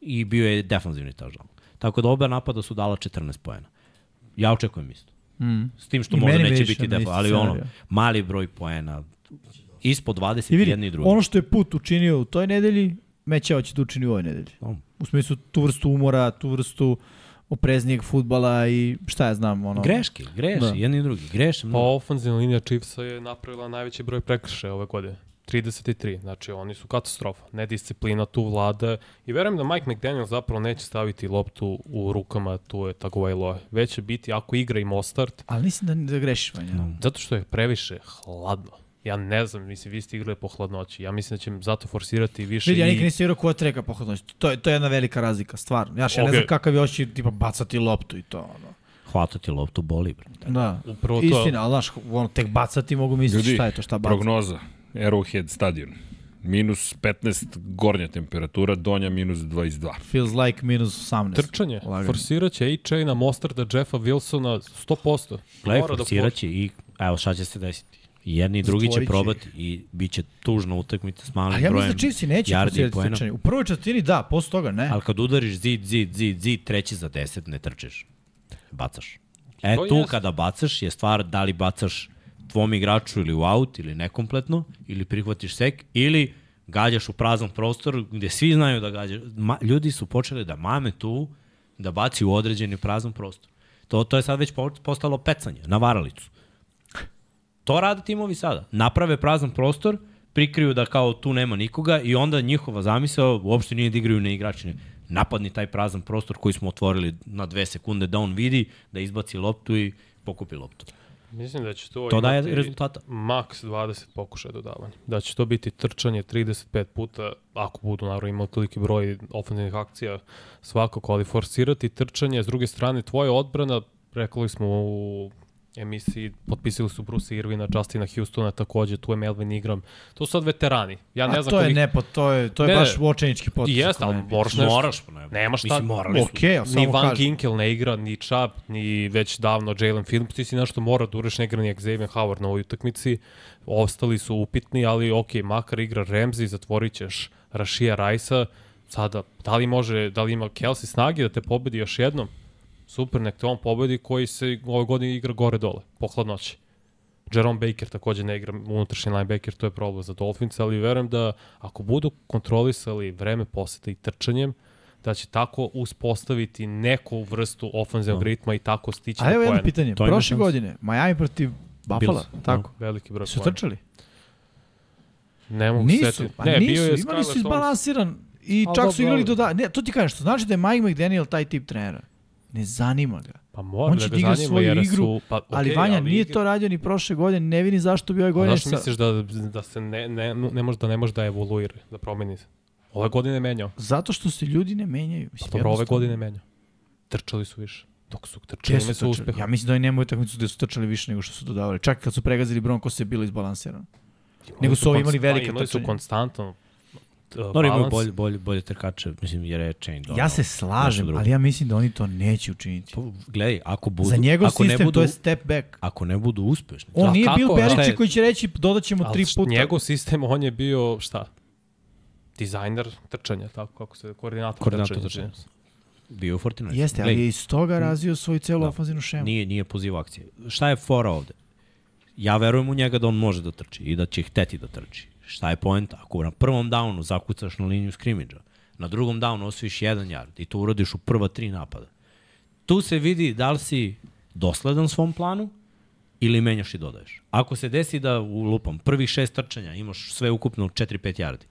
I bio je defanzivni touchdown. Tako da oba napada su dala 14 poena. Ja očekujem isto. Mm. S tim što I možda neće biti defa, ali ono, mali broj poena, ispod 20 I vidi, jedni i drugi. ono što je put učinio u toj nedelji, Mećao će da učini u ovoj nedelji. U smislu tu vrstu umora, tu vrstu opreznijeg futbala i šta ja znam. Ono, Greške, greši, Da. jedni i drugi, greše Pa ofenzivna linija Chiefsa je napravila najveći broj prekršaja ove godine. 33. Znači, oni su katastrofa. Nedisciplina tu vlada. I verujem da Mike McDaniel zapravo neće staviti loptu u rukama tu je Tagovailoa. Već će biti, ako igra i Mostart, Ali mislim da, da grešiš, Vanja. No. zato što je previše hladno. Ja ne znam, mislim, vi ste igrali po hladnoći. Ja mislim da će zato forsirati više Vidi, ja i... nikad nisam igrao kod treka po hodnoći. To je, to je jedna velika razlika, stvarno. Ja, ja ne znam kakav je oči, tipa, bacati loptu i to. Ono. Hvatati loptu boli, bre. Da. Upravo to. Istina, ali znaš, ono, tek bacati mogu misliti Ljudi, šta je to, šta baca. Prognoza. Arrowhead stadion. Minus 15 gornja temperatura, donja minus 22. Feels like minus 18. Trčanje. Lagano. Forsirat će A-Chaina, Mostarda, Jeffa Wilsona 100%. Gledaj, Mora da forsiraće i evo šta će se desiti. Jedni i drugi će probati i bit će tužna utakmica s malim A ja brojem mislim da Chiefs i neće yardi i forsirati poena. trčanje. U prvoj četvrtini da, posle toga ne. Ali kad udariš zid, zid, zid, zid, treći za 10, ne trčeš. Bacaš. E To tu jest. kada bacaš je stvar da li bacaš tvom igraču ili u aut ili nekompletno, ili prihvatiš sek, ili gađaš u prazan prostor gde svi znaju da gađaš. Ma, ljudi su počeli da mame tu da baci u određeni prazan prostor. To, to je sad već po- postalo pecanje na varalicu. To rade timovi sada. Naprave prazan prostor, prikriju da kao tu nema nikoga i onda njihova zamisao uopšte nije da igraju na igrači. ne. Napadni taj prazan prostor koji smo otvorili na dve sekunde da on vidi, da izbaci loptu i pokupi loptu. Mislim da će to, To daje rezultata. Maks 20 pokušaja dodavanja. Da će to biti trčanje 35 puta, ako budu naravno imali toliki broj ofenzivnih akcija svakako, ali forsirati trčanje, s druge strane tvoja odbrana, rekli smo u emisiji, potpisali su Bruce Irvina, Justina Houstona takođe, tu je Melvin Ingram. To su sad veterani. Ja ne A znam to je ne, pa to je, to je Ne, baš ne. učenički potez. I jeste, ali moraš nešto. Moraš, ne. Nema šta. Mislim, morali su. Okej, ali Ni Van kažem. Ginkel ne igra, ni Chubb, ni već davno Jalen Phillips, ti si nešto mora da uraš, ne igra ni Xavier Howard na ovoj utakmici, ostali su upitni, ali ok, makar igra Ramsey, zatvorit ćeš Rashija Rajsa, sada, da li može, da li ima Kelsey snage da te pobedi još jednom? Super, nek te on pobedi koji se ove godine igra gore dole, po hladnoći. Jerome Baker takođe ne igra unutrašnji linebacker, to je problem za Dolphins, ali verujem da ako budu kontrolisali vreme posete i trčanjem, da će tako uspostaviti neku vrstu ofenzivnog ritma i tako stići A na evo jedno pitanje. To Prošle godine, Miami protiv Buffalo, Bills, tako? Veliki broj Su trčali? Ne mogu Nisu, setiti. pa ne, nisu, bio je imali su izbalansiran i čak dobro, su igrali do da. Ne, to ti kažeš, to znači da je Mike McDaniel taj tip trenera. Ne zanima ga. Pa mora On da će da igra zanima svoju jer igru, su... Pa, ali okej, Vanja ali nije igra- to radio ni prošle godine, ne vidi zašto bi ove A godine Zašto sa... misliš da, da se ne, ne, ne, može da ne može da evoluira, da promeni se? Ove godine je menjao. Zato što se ljudi ne menjaju. Mislim, Dobro, ove godine je menjao. Trčali su više. Dok su trčali, imali su su uspeha. Ja mislim da oni nemaju utakmicu gde su trčali više nego što su dodavali. Čak kad su pregazili Broncos je bilo izbalansirano. nego su ovi imali konst- velika Imali su konstantno uh, Dobro, imaju balans. bolje, bolje, bolje trkače, mislim, jer je Chain donao. Ja se slažem, ali ja mislim da oni to neće učiniti. Pa, Gledaj, ako budu, Za njegov ako ne sistem budu, to je step back. Ako ne budu uspešni. On A nije kako? bio je- koji će reći dodat ćemo Ali tri puta. Njegov sistem, on je bio šta? Dizajner trčanja, tako kako se, koordinator, Koordinator trčanja. trčanja. Bio u Fortnite. Jeste, ali je iz toga razvio svoju celu Da. ofenzivnu šemu. Nije, nije poziv akcije. Šta je fora ovde? Ja verujem u njega da on može da trči i da će hteti da trči. Šta je poenta? Ako na prvom downu zakucaš na liniju skrimidža, na drugom downu osvojiš jedan yard i to uradiš u prva tri napada, tu se vidi da li si dosledan svom planu ili menjaš i dodaješ. Ako se desi da u lupam prvih šest trčanja imaš sve ukupno 4-5 yardi,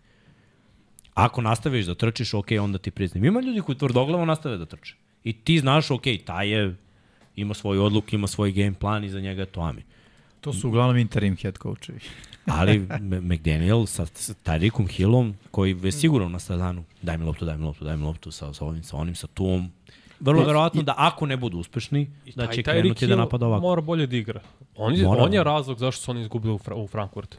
ako nastaviš da trčiš, ok, onda ti priznam. Ima ljudi koji tvrdoglavo nastave da trče. I ti znaš, ok, taj je, ima svoj odluk, ima svoj game plan i za njega je to Ami. To su uglavnom interim head coachevi. Ali McDaniel sa, sa Tyreekom Hillom, koji je sigurno na stadanu, daj mi loptu, daj mi loptu, daj mi loptu sa, sa ovim, sa onim, sa tuom. Vrlo verovatno da ako ne budu uspešni, da će taj krenuti da napada ovako. Mora bolje da igra. On je, Mora. on je razlog zašto su oni izgubili u, Fra, u Frankfurt.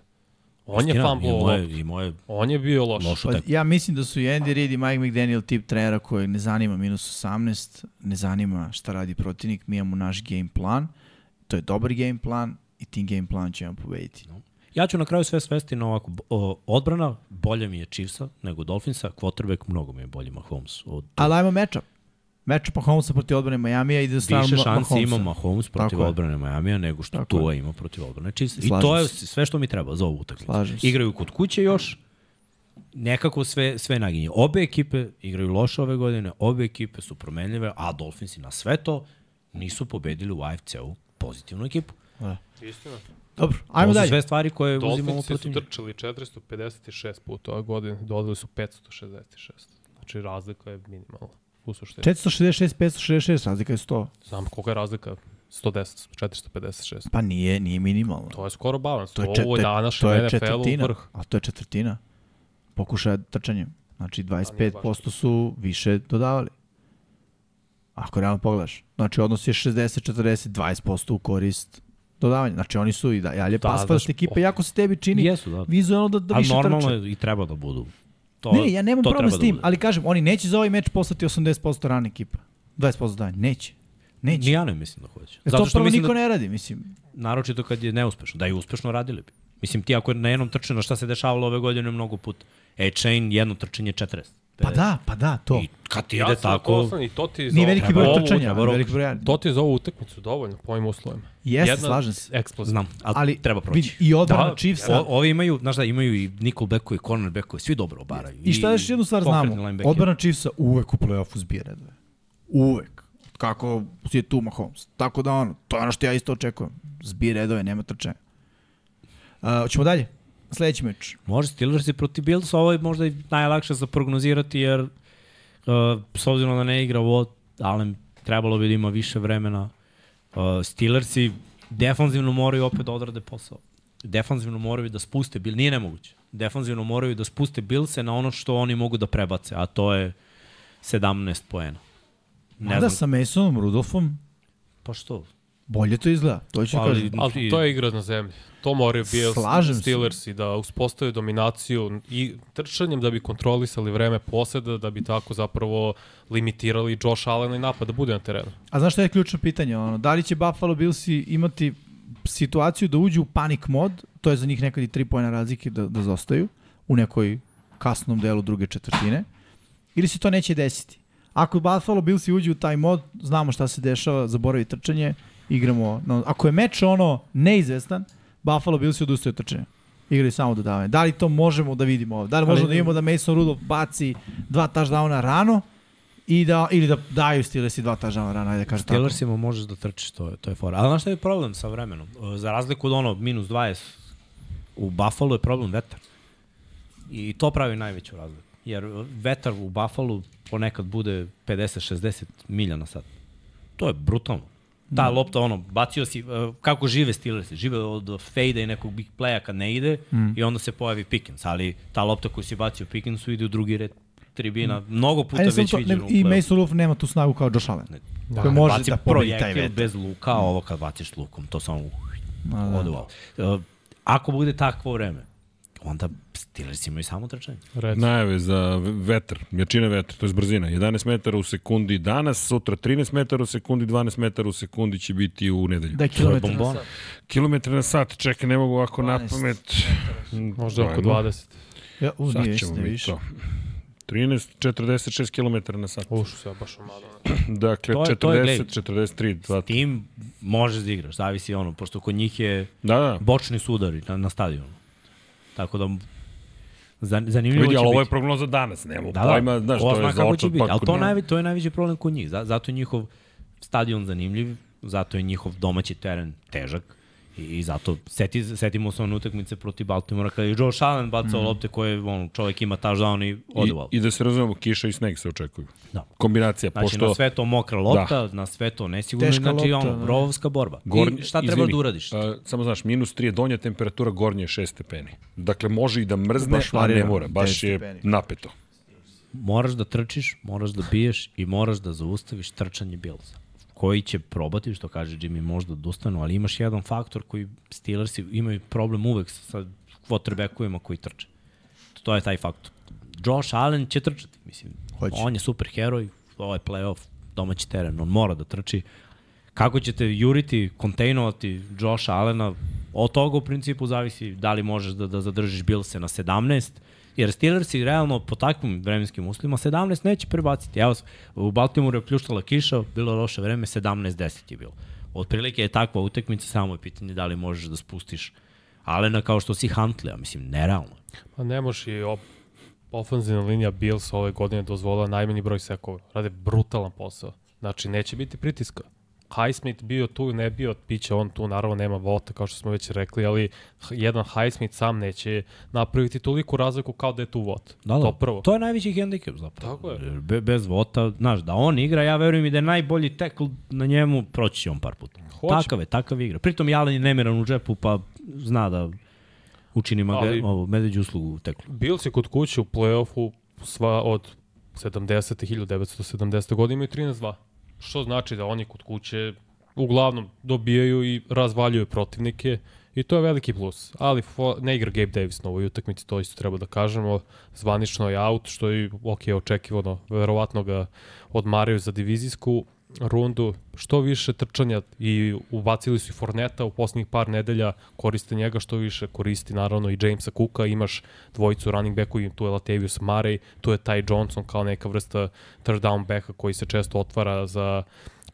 On je Istina, fumble je, loptu. imao je On je bio loš. lošu Pa, ja mislim da su i Andy Reid i Mike McDaniel tip trenera koji ne zanima minus 18, ne zanima šta radi protivnik, mi imamo naš game plan, to je dobar game plan i tim game plan ćemo pobediti. Ja ću na kraju sve svesti na ovako, o, odbrana bolje mi je Chiefsa nego Dolphinsa, quarterback mnogo mi je bolji Mahomes. Od, Ali ajmo matchup. Matchup Mahomesa protiv odbrane Majamija ide stranu više Mahomesa. ima Mahomes protiv Tako odbrane Majamija nego što Tako Tua ima protiv odbrane Chiefsa. I to je sve što mi treba za ovu utakmicu. Igraju kod kuće još, nekako sve, sve naginje. Obe ekipe igraju loše ove godine, obe ekipe su promenljive, a Dolphinsi na sve to nisu pobedili u AFC-u pozitivnu ekipu. Istina. Dobro, Ajmo ajmo to su dalje. sve stvari koje uzimamo Dolphinsi protiv su njih. trčali 456 puta ove godine, dodali su 566. Znači razlika je minimalna. U suštini. 466, 566, razlika je 100. Znam koliko je razlika? 110, 456. Pa nije, nije minimalno. To je skoro balans. To je, To čet, ovo je danas to je četvrtina. vrh. A to je četvrtina. Pokušaja trčanjem. Znači nije 25% su više dodavali. Ako realno pogledaš. Znači odnos je 60, 40, 20% u korist dodavanja. Znači oni su i da, dalje Da, da, pas znaš, ekipa, jako se tebi čini Jesu, da. vizualno da, da Ali više normalno trče. je i treba da budu. To, Ne, ja nemam problem s da tim, bude. ali kažem, oni neće za ovaj meč poslati 80% rana ekipa. 20% danje, neće. Neće. Ni ja ne mislim da hoće. Jer to prvo mislim niko da, ne radi, mislim. naročito kad je neuspešno. Da je uspešno radili bi. Mislim, ti ako je na jednom trčanju, šta se dešavalo ove godine mnogo puta? A-Chain, jedno trčanje 40. Pa da, pa da, to. I kad ti ide tako... poslan i to ti za Nije veliki broj trčanja, veliki broj... To ti je za ovu utakmicu dovoljno po ovim uslovima. Jeste, Jedna slažem se. Eksplozija. Znam, ali, Ali treba proći. vidi, i odbrana da, Chiefsa- O, ovi imaju, znaš da, imaju i nickelbackove, cornerbackove, svi dobro obaraju. I šta još jednu stvar znamo? Odbrana Chiefsa uvek u play-offu zbije redove. Uvek. Kako je tu Mahomes. Tako da ono, to je ono što ja isto očekujem. Zbije redove, nema trčanja. Uh, ćemo dalje. Sledeći meč. Može Steelers i protiv Bills, ovo je možda i najlakše za prognozirati, jer uh, s obzirom da ne igra Watt, Allen trebalo bi da ima više vremena. Uh, Steelersi defanzivno moraju opet da odrade posao. Defanzivno moraju da spuste Bill, nije nemoguće. Defanzivno moraju da spuste Billse na ono što oni mogu da prebace, a to je 17 poena. Ne Mada znam, sa Masonom, Rudolfom, pa što? Bolje to izgleda. To ću Ali- kažem. Ali to je igra na zemlji. To moraju Bills, Slažem. Steelers i da uspostave dominaciju i trčanjem da bi kontrolisali vreme poseda, da bi tako zapravo limitirali Josh Allen i napad da bude na terenu. A znaš šta je ključno pitanje? Ono, da li će Buffalo Billsi imati situaciju da uđu u panic mod, to je za njih nekad i tri pojena razlike da, da zostaju u nekoj kasnom delu druge četvrtine, ili se to neće desiti? Ako Buffalo Billsi uđu u taj mod, znamo šta se dešava, zaboravi trčanje, igramo, no, ako je meč ono neizvestan, Buffalo Billsi odustaju od trčanja. Igraju samo dodavanje. Da li to možemo da vidimo ovde? Da li možemo da vidimo da Mason Rudolph baci dva touchdowna rano i da, ili da daju Steelersi dva touchdowna rano, ajde da kažem tako. Steelersima možeš da trčiš, to je, to je fora. Ali znaš šta je problem sa vremenom? E, Za razliku od ono minus 20, u Buffalo je problem vetar. I to pravi najveću razliku. Jer vetar u Buffalo ponekad bude 50-60 milja na sat. To je brutalno. Ta lopta, ono, bacio si, e, kako žive Steelersi, žive od fejda i nekog big playa kad ne ide mm. i onda se pojavi Pickens, ali ta lopta koju si bacio Pickensu ide u drugi red tribina, mm. mnogo puta Ajde, već to, ne, viđeno u I. Mason Rudolph nema tu snagu kao Josh Allen. Da, koji može da pobedi taj bez luka, a ovo kad baciš lukom, to samo Ma, da. Uh, Ako bude takvo vreme, onda Steelers imaju samo trčanje. Reci. Najave za vetar, jačina vetra, to je brzina. 11 metara u sekundi danas, sutra 13 metara u sekundi, 12 metara u sekundi će biti u nedelju. Da kilometar na sat. Kilometre na sat, čekaj, ne mogu ovako na 12 pamet. Možda oko Ajmo. 20. Ja, u, Sad ćemo mi više. to. 13, 46 km na sat. Ušu se baš omalo. [CLEARS THROAT] Dakle, To je- to je, 40, 43, 2. Tim možeš da igraš, zavisi ono, pošto kod njih je Da, da. bočni sudari na, na stadionu. Tako da zanimljivo Vidi, će ali ovo je prognoza danas, nema Da, pojma, da, znaš, ko to je za biti. Ali to, pa najve, to je najveći problem kod njih. Za- Zato je njihov stadion zanimljiv, zato je njihov domaći teren težak i, i zato seti, setimo se one utakmice protiv Baltimora kada je Josh Allen bacao mm. lopte koje on, čovjek ima touchdown i ode u I. I da se razumemo, kiša i sneg se očekuju. Da. Kombinacija, Znači, pošto... na sve to mokra lopta, da. na sve to nesigurno, Teška znači lopta, ono, da. rovovska borba. Gornji, I šta treba izvini, da uradiš? A, samo znaš, minus 3 je donja temperatura, gornje je 6 stepeni. Dakle, može i da mrzne, Baš a ne mora. Baš 10 je stepeni. napeto. moraš da trčiš, moraš da biješ i moraš da zaustaviš trčanje Billsa koji će probati, što kaže Jimmy, možda odustanu, ali imaš jedan faktor koji Steelersi imaju problem uvek sa quarterbackovima koji trče. To je taj faktor. Josh Allen će trčati, mislim. Hoće. On je super heroj, ovo je playoff, domaći teren, on mora da trči. Kako ćete juriti, kontejnovati Josh Allena, od toga u principu zavisi da li možeš da, da zadržiš Billse na 17, jer Steelersi realno po takvim vremenskim uslovima 17 neće prebaciti. Evo, u Baltimoru je pljuštala kiša, bilo loše vreme, 17-10 je bilo. Otprilike je takva utakmica, samo je pitanje da li možeš da spustiš Alena kao što si Huntley, a mislim, nerealno. Pa ne može i op linija Bills ove godine dozvolila najmanji broj sekova. Rade brutalan posao. Znači, neće biti pritiska. Highsmith bio tu, ne bio, biće on tu, naravno nema vota, kao što smo već rekli, ali jedan Highsmith sam neće napraviti toliku razliku kao da je tu vot. Da, da. To prvo. To je najveći hendikep zapravo. Tako je. Be, bez vota, znaš, da on igra, ja verujem i da je najbolji tekl na njemu, proći će on par puta. Hoće. Takav je, takav igra. Pritom Jalen je nemiran u džepu, pa zna da učini maga, ovo, medveđu uslugu u teklu. Bills je kod kuće u play-offu sva od 70. 1970. godine imaju 13-2. Što znači da oni kod kuće uglavnom dobijaju i razvaljuju protivnike i to je veliki plus. Ali ne igra Gabe Davis na ovoj utakmici, to isto treba da kažemo. Zvanično je out, što je ok, očekivano. Verovatno ga odmaraju za divizijsku. Rundu, što više trčanja i ubacili su i Forneta u poslednjih par nedelja, koriste njega što više, koristi naravno i Jamesa Cooka, imaš dvojicu running backu i tu je Latavius Murray, tu je Ty Johnson kao neka vrsta third down backa koji se često otvara za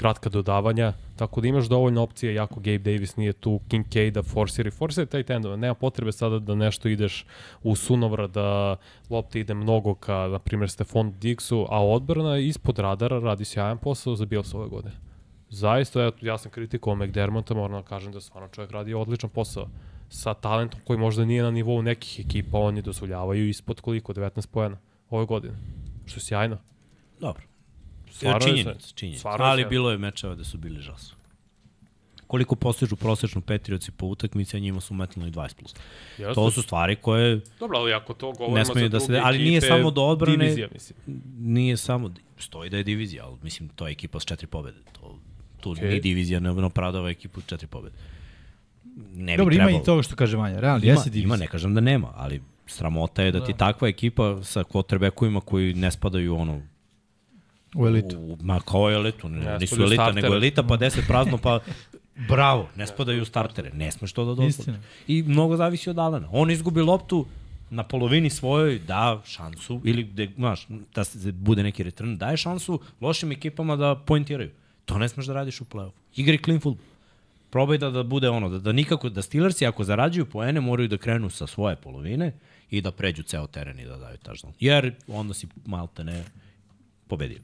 kratka dodavanja, tako da imaš dovoljno opcije, jako Gabe Davis nije tu, Kincaid-a forsiri, forsiri taj tendova, nema potrebe sada da nešto ideš u sunovra, da lopta ide mnogo ka, na primjer, Stefan Dixu, a odbrana ispod radara radi sjajan posao za Bills ove godine. Zaista, ja, ja sam kritikovao McDermotta, moram da kažem da stvarno čovjek radi odličan posao sa talentom koji možda nije na nivou nekih ekipa, oni dozvoljavaju ispod koliko, 19 pojena ove godine, što je sjajno. Dobro. Stvarno je činjenica, činjenica. Ali sve- bilo je mečeva da su bili žasu. Koliko postižu prosečno Patriotsi po utakmici, a njima su metnuli 20 plus. Jeste. To su stvari koje Dobro, ali ako to govorimo Ne za da se ali nije samo do odbrane- Divizija, mislim. nije samo, stoji da je divizija, ali mislim to je ekipa s četiri pobede. To, tu okay. ni divizija ne opravdava ekipu s četiri pobede. Ne bi Dobro, ima trebalo. i toga što kaže Vanja, realno, Ima, jeste ima, divizija. ne kažem da nema, ali sramota je da, ti takva ekipa sa quarterbackovima koji ne spadaju u ono U elitu. U, ma kao elitu, ne, Ne nisu elita, startere. nego elita pa 10 prazno pa [LAUGHS] bravo, ne spadaju u startere, ne smeš to da dozvoliš. I mnogo zavisi od Alena. On izgubi loptu na polovini svojoj, da šansu, ili gde, znaš, da se bude neki return, daje šansu lošim ekipama da pointiraju. To ne smeš da radiš u play-offu. Igri clean football. Probaj da, da bude ono, da, da nikako, da Steelersi ako zarađuju poene moraju da krenu sa svoje polovine i da pređu ceo teren i da daju touchdown. Jer onda si malte ne pobedio.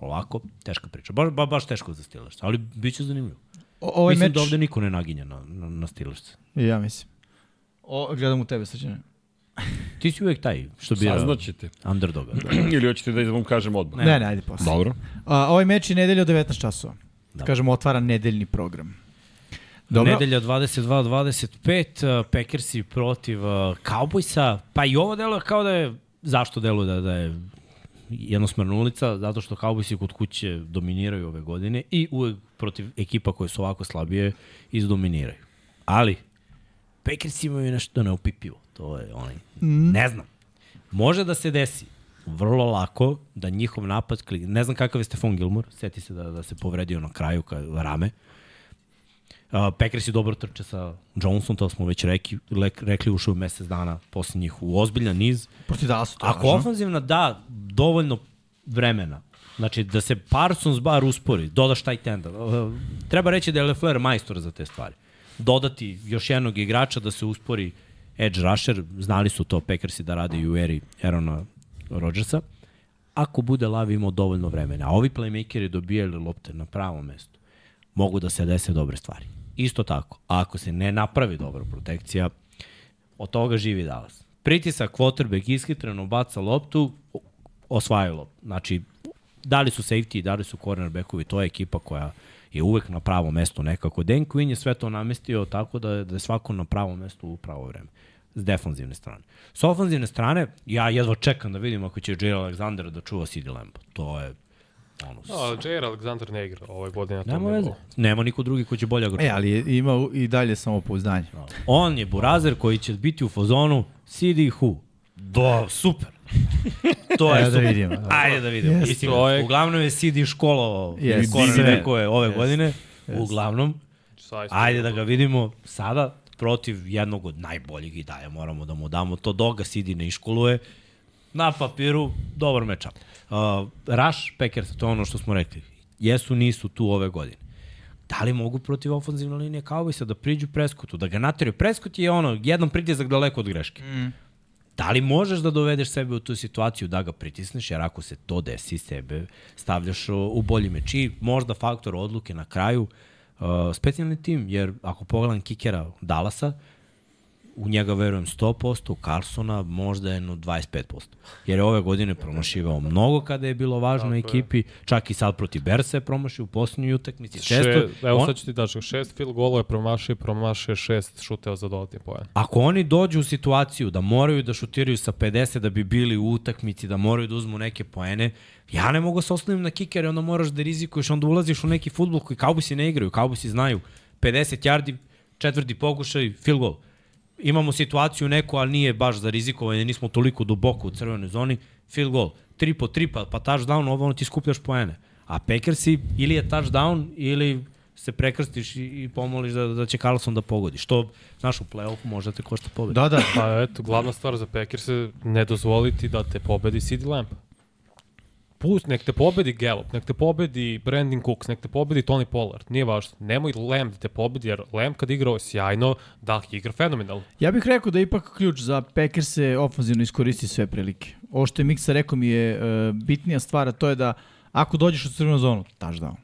Ovako, teška priča. Baš, ba, baš teško za Steelers, ali bit će zanimljivo. O, ovaj Mislim meč... da ovde niko ne naginja na, na, na Steelers. Ja mislim. O, gledam u tebe, srđane. Ti si uvek taj što bira Saznaćete. underdoga. [CLEARS THROAT] Ili hoćete da vam kažem odmah? Ne, ne, ajde posle. Dobro. A, ovaj meč je nedelja od 19 časova. Da. Kažemo, otvara nedeljni program. Dobro. Nedelja 22-25, uh, Packersi protiv uh, Cowboysa, pa i ovo delo kao da je, zašto delo da, da je jednosmerna ulica, zato što Cowboysi kod kuće dominiraju ove godine i uvek protiv ekipa koje su ovako slabije izdominiraju. Ali, Packers imaju nešto neupipivo, to je onaj, mm. ne znam. Može da se desi vrlo lako da njihov napad, kli- ne znam kakav je Stefan Gilmore, seti se da, da se povredio na kraju ka, rame, Uh, Packers je dobro trče sa Johnson, to smo već rekli, lek, rekli ušao mesec dana posle njih u ozbiljan niz. Protiv Dallasu, to je Ako važno. ofanzivna da dovoljno vremena, znači da se Parsons bar uspori, dodaš taj tenda. Uh, treba reći da je Lefler majstor za te stvari. Dodati još jednog igrača da se uspori edge rusher, znali su to Packersi da rade i u eri Aarona Rodgersa. Ako bude Lavi imao dovoljno vremena, a ovi playmakeri dobijali lopte na pravom mestu, mogu da se dese dobre stvari. Isto tako, ako se ne napravi dobra protekcija, od toga živi Dallas. Pritisak, quarterback ishitreno baca loptu, osvajaju loptu. Znači, da li su safety, da li su cornerbackovi, to je ekipa koja je uvek na pravom mestu nekako. Dan Quinn je sve to namestio tako da je, da je svako na pravom mestu u pravo vreme s defanzivne strane. S ofanzivne strane, ja jedva čekam da vidim ako će Jair Alexander da čuva CD Lamb. To je ono, No, ali Jair Alexander ne igra ove godine na tom Nema. Nema niko drugi ko će bolje ga E, ali je, ima u- i dalje samopouzdanje. On je burazer koji će biti u fazonu CD Who. Do, super. [LAUGHS] to je da vidimo. Ajde da vidimo. Jeste. Mislim, je- Uglavnom je CD školo yes, korene Sve. rekove ove yes. godine. Uglavnom, Zaista. ajde da ga vidimo sada protiv jednog od najboljih i dalje moramo da mu damo to doga CD ne iškoluje na papiru dobar mečap. Uh, Rush Packers, to je ono što smo rekli. Jesu, nisu tu ove godine. Da li mogu protiv ofenzivne linije Cowboysa da priđu Prescotu, da ga nateraju? Prescott je ono, jedan pritisak daleko od greške. Mm. Da li možeš da dovedeš sebe u tu situaciju da ga pritisneš, jer ako se to desi, sebe stavljaš u, bolji meč. I možda faktor odluke na kraju, uh, specijalni tim, jer ako pogledam kikera Dallasa, u njega verujem 100%, u Carsona možda jedno 25%. Jer je ove godine promašivao mnogo kada je bilo važno ekipi, čak i sad protiv Bersa je promašio u posljednjoj utakmici. Često, Še, evo on- sad ću ti daći, šest field golova je promašio, promašio je šest šuteva za dodatni poen. Ako oni dođu u situaciju da moraju da šutiraju sa 50 da bi bili u utakmici, da moraju da uzmu neke poene, ja ne mogu se osnovim na kikere, onda moraš da rizikuješ, onda ulaziš u neki futbol koji kaubusi ne igraju, kaubusi znaju 50 yardi, četvrti pokušaj, field goal. Imamo situaciju neku, ali nije baš za rizikovanje, nismo toliko duboko u crvenoj zoni, field goal. 3 po 3, pa, pa touchdown, ovo ono ti skupljaš poene. A Packersi ili je touchdown ili se prekrstiš i, i pomoliš da, da će Carlson da pogodi. Što, znaš, u play-offu može da te košta pobeda. Da, da. Pa eto, glavna stvar za Packers je ne dozvoliti da te pobedi CD Lamb. Pust, nek te pobedi Gallup, nek te pobedi Brandon Cooks, nek te pobedi Tony Pollard, nije važno. Nemoj Lamb da te pobedi, jer Lamb kad igrao sjajno, da igra fenomenalno. Ja bih rekao da je ipak ključ za Packers se ofenzivno iskoristi sve prilike. Ovo što je Miksa rekao mi je uh, bitnija stvar, a to je da ako dođeš u crvenu zonu, touchdown.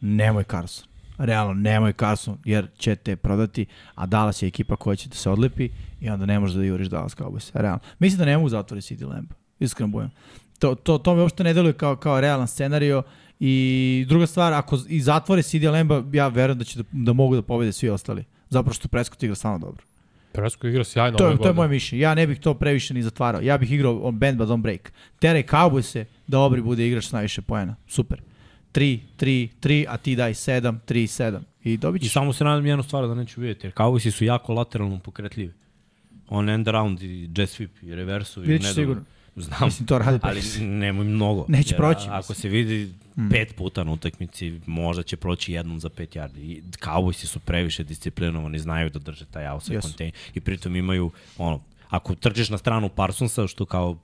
Nemoj Carson. Realno, nemoj Carson, jer će te prodati, a Dallas je ekipa koja će da se odlepi i onda ne možeš da juriš Dallas Cowboys. Realno. Mislim da ne mogu zatvoriti CD Lamb. Iskreno bojem. To, to, to mi uopšte ne deluje kao, kao realan scenario i druga stvar, ako i zatvore CD Lamba, ja verujem da će da, da mogu da pobede svi ostali. Zapravo što Prescott igra stvarno dobro. Presko igra sjajno To, ove je, to je godine. moje mišljenje. Ja ne bih to previše ni zatvarao. Ja bih igrao on bend but don't break. Teraj Cowboys da Obri bude igrač s najviše poena. Super. 3, 3, 3, a ti daj 7, 3, 7. I dobit I ćeš. samo se nadam jednu stvar da neću vidjeti, jer Cowboysi su jako lateralno pokretljivi. On end around i jet sweep i reversu. i nedovoljno. sigurno. Znam, Mislim, to radi ali nemoj mnogo. Neće jer proći, Ako mislim. se vidi pet puta na utakmici, možda će proći jednom za pet yardi. I Cowboysi su previše disciplinovani, znaju da drže taj outside Jesu. contain i pritom imaju, ono, ako trčiš na stranu Parsonsa, što kao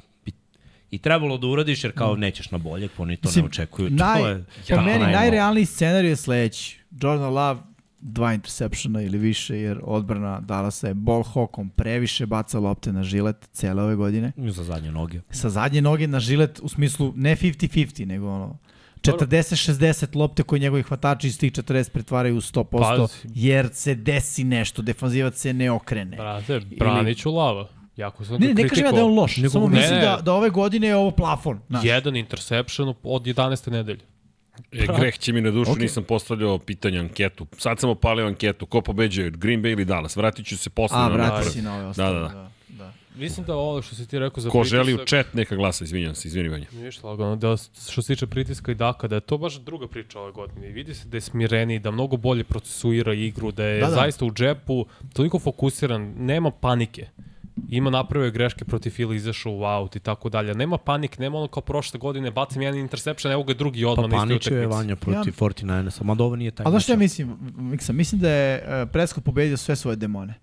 i trebalo da uradiš, jer kao nećeš na bolje, oni to ne očekuju. naj, to je po meni najrealniji scenarij je sledeći. Jordan Love dva interseptiona ili više, jer odbrana Dallasa je ball hawkom previše baca lopte na žilet cele ove godine. I Za zadnje noge. Sa zadnje noge na žilet u smislu ne 50-50, nego ono 40-60 lopte koje njegovi hvatači iz tih 40 pretvaraju u 100%, Pazi. jer se desi nešto, defanzivac se ne okrene. Brate, branit ću lava. Jako sam Ne, ne, ne kažem ja da je on loš, Nego- samo Ne, mislim ne. da, da ove godine je ovo plafon. Znaš. Jedan interception od 11. nedelje. E, greh će mi na dušu, Ok. okay. nisam postavljao pitanje anketu. Sad sam opalio anketu. Ko pobeđuje, Green Bay ili Dallas? Vratit ću se posle A, na vrati si na ove ostale. Da, da, da. da. da. Mislim da ovo što si ti rekao za Ko pritisak... želi u chat, neka glasa, izvinjam se, izvini Vanja. Ništa lagano, da što se tiče pritiska i Daka, da je to baš druga priča ove godine. I vidi se da je smireniji, da mnogo bolje procesuira igru, da je Da, da, da. da. zaista u džepu toliko fokusiran, nema panike. Ima napravio greške protiv Fila, izašao u out i tako dalje. Nema panik, nema ono kao prošle godine, bacim jedan interception, evo ga drugi Pa odmah na istoj paniče je utakmici. Vanja protiv 49ersa, mada ovo nije taj A znaš ja mislim, Miksa? Mislim da je uh, Prescott pobedio sve svoje demone.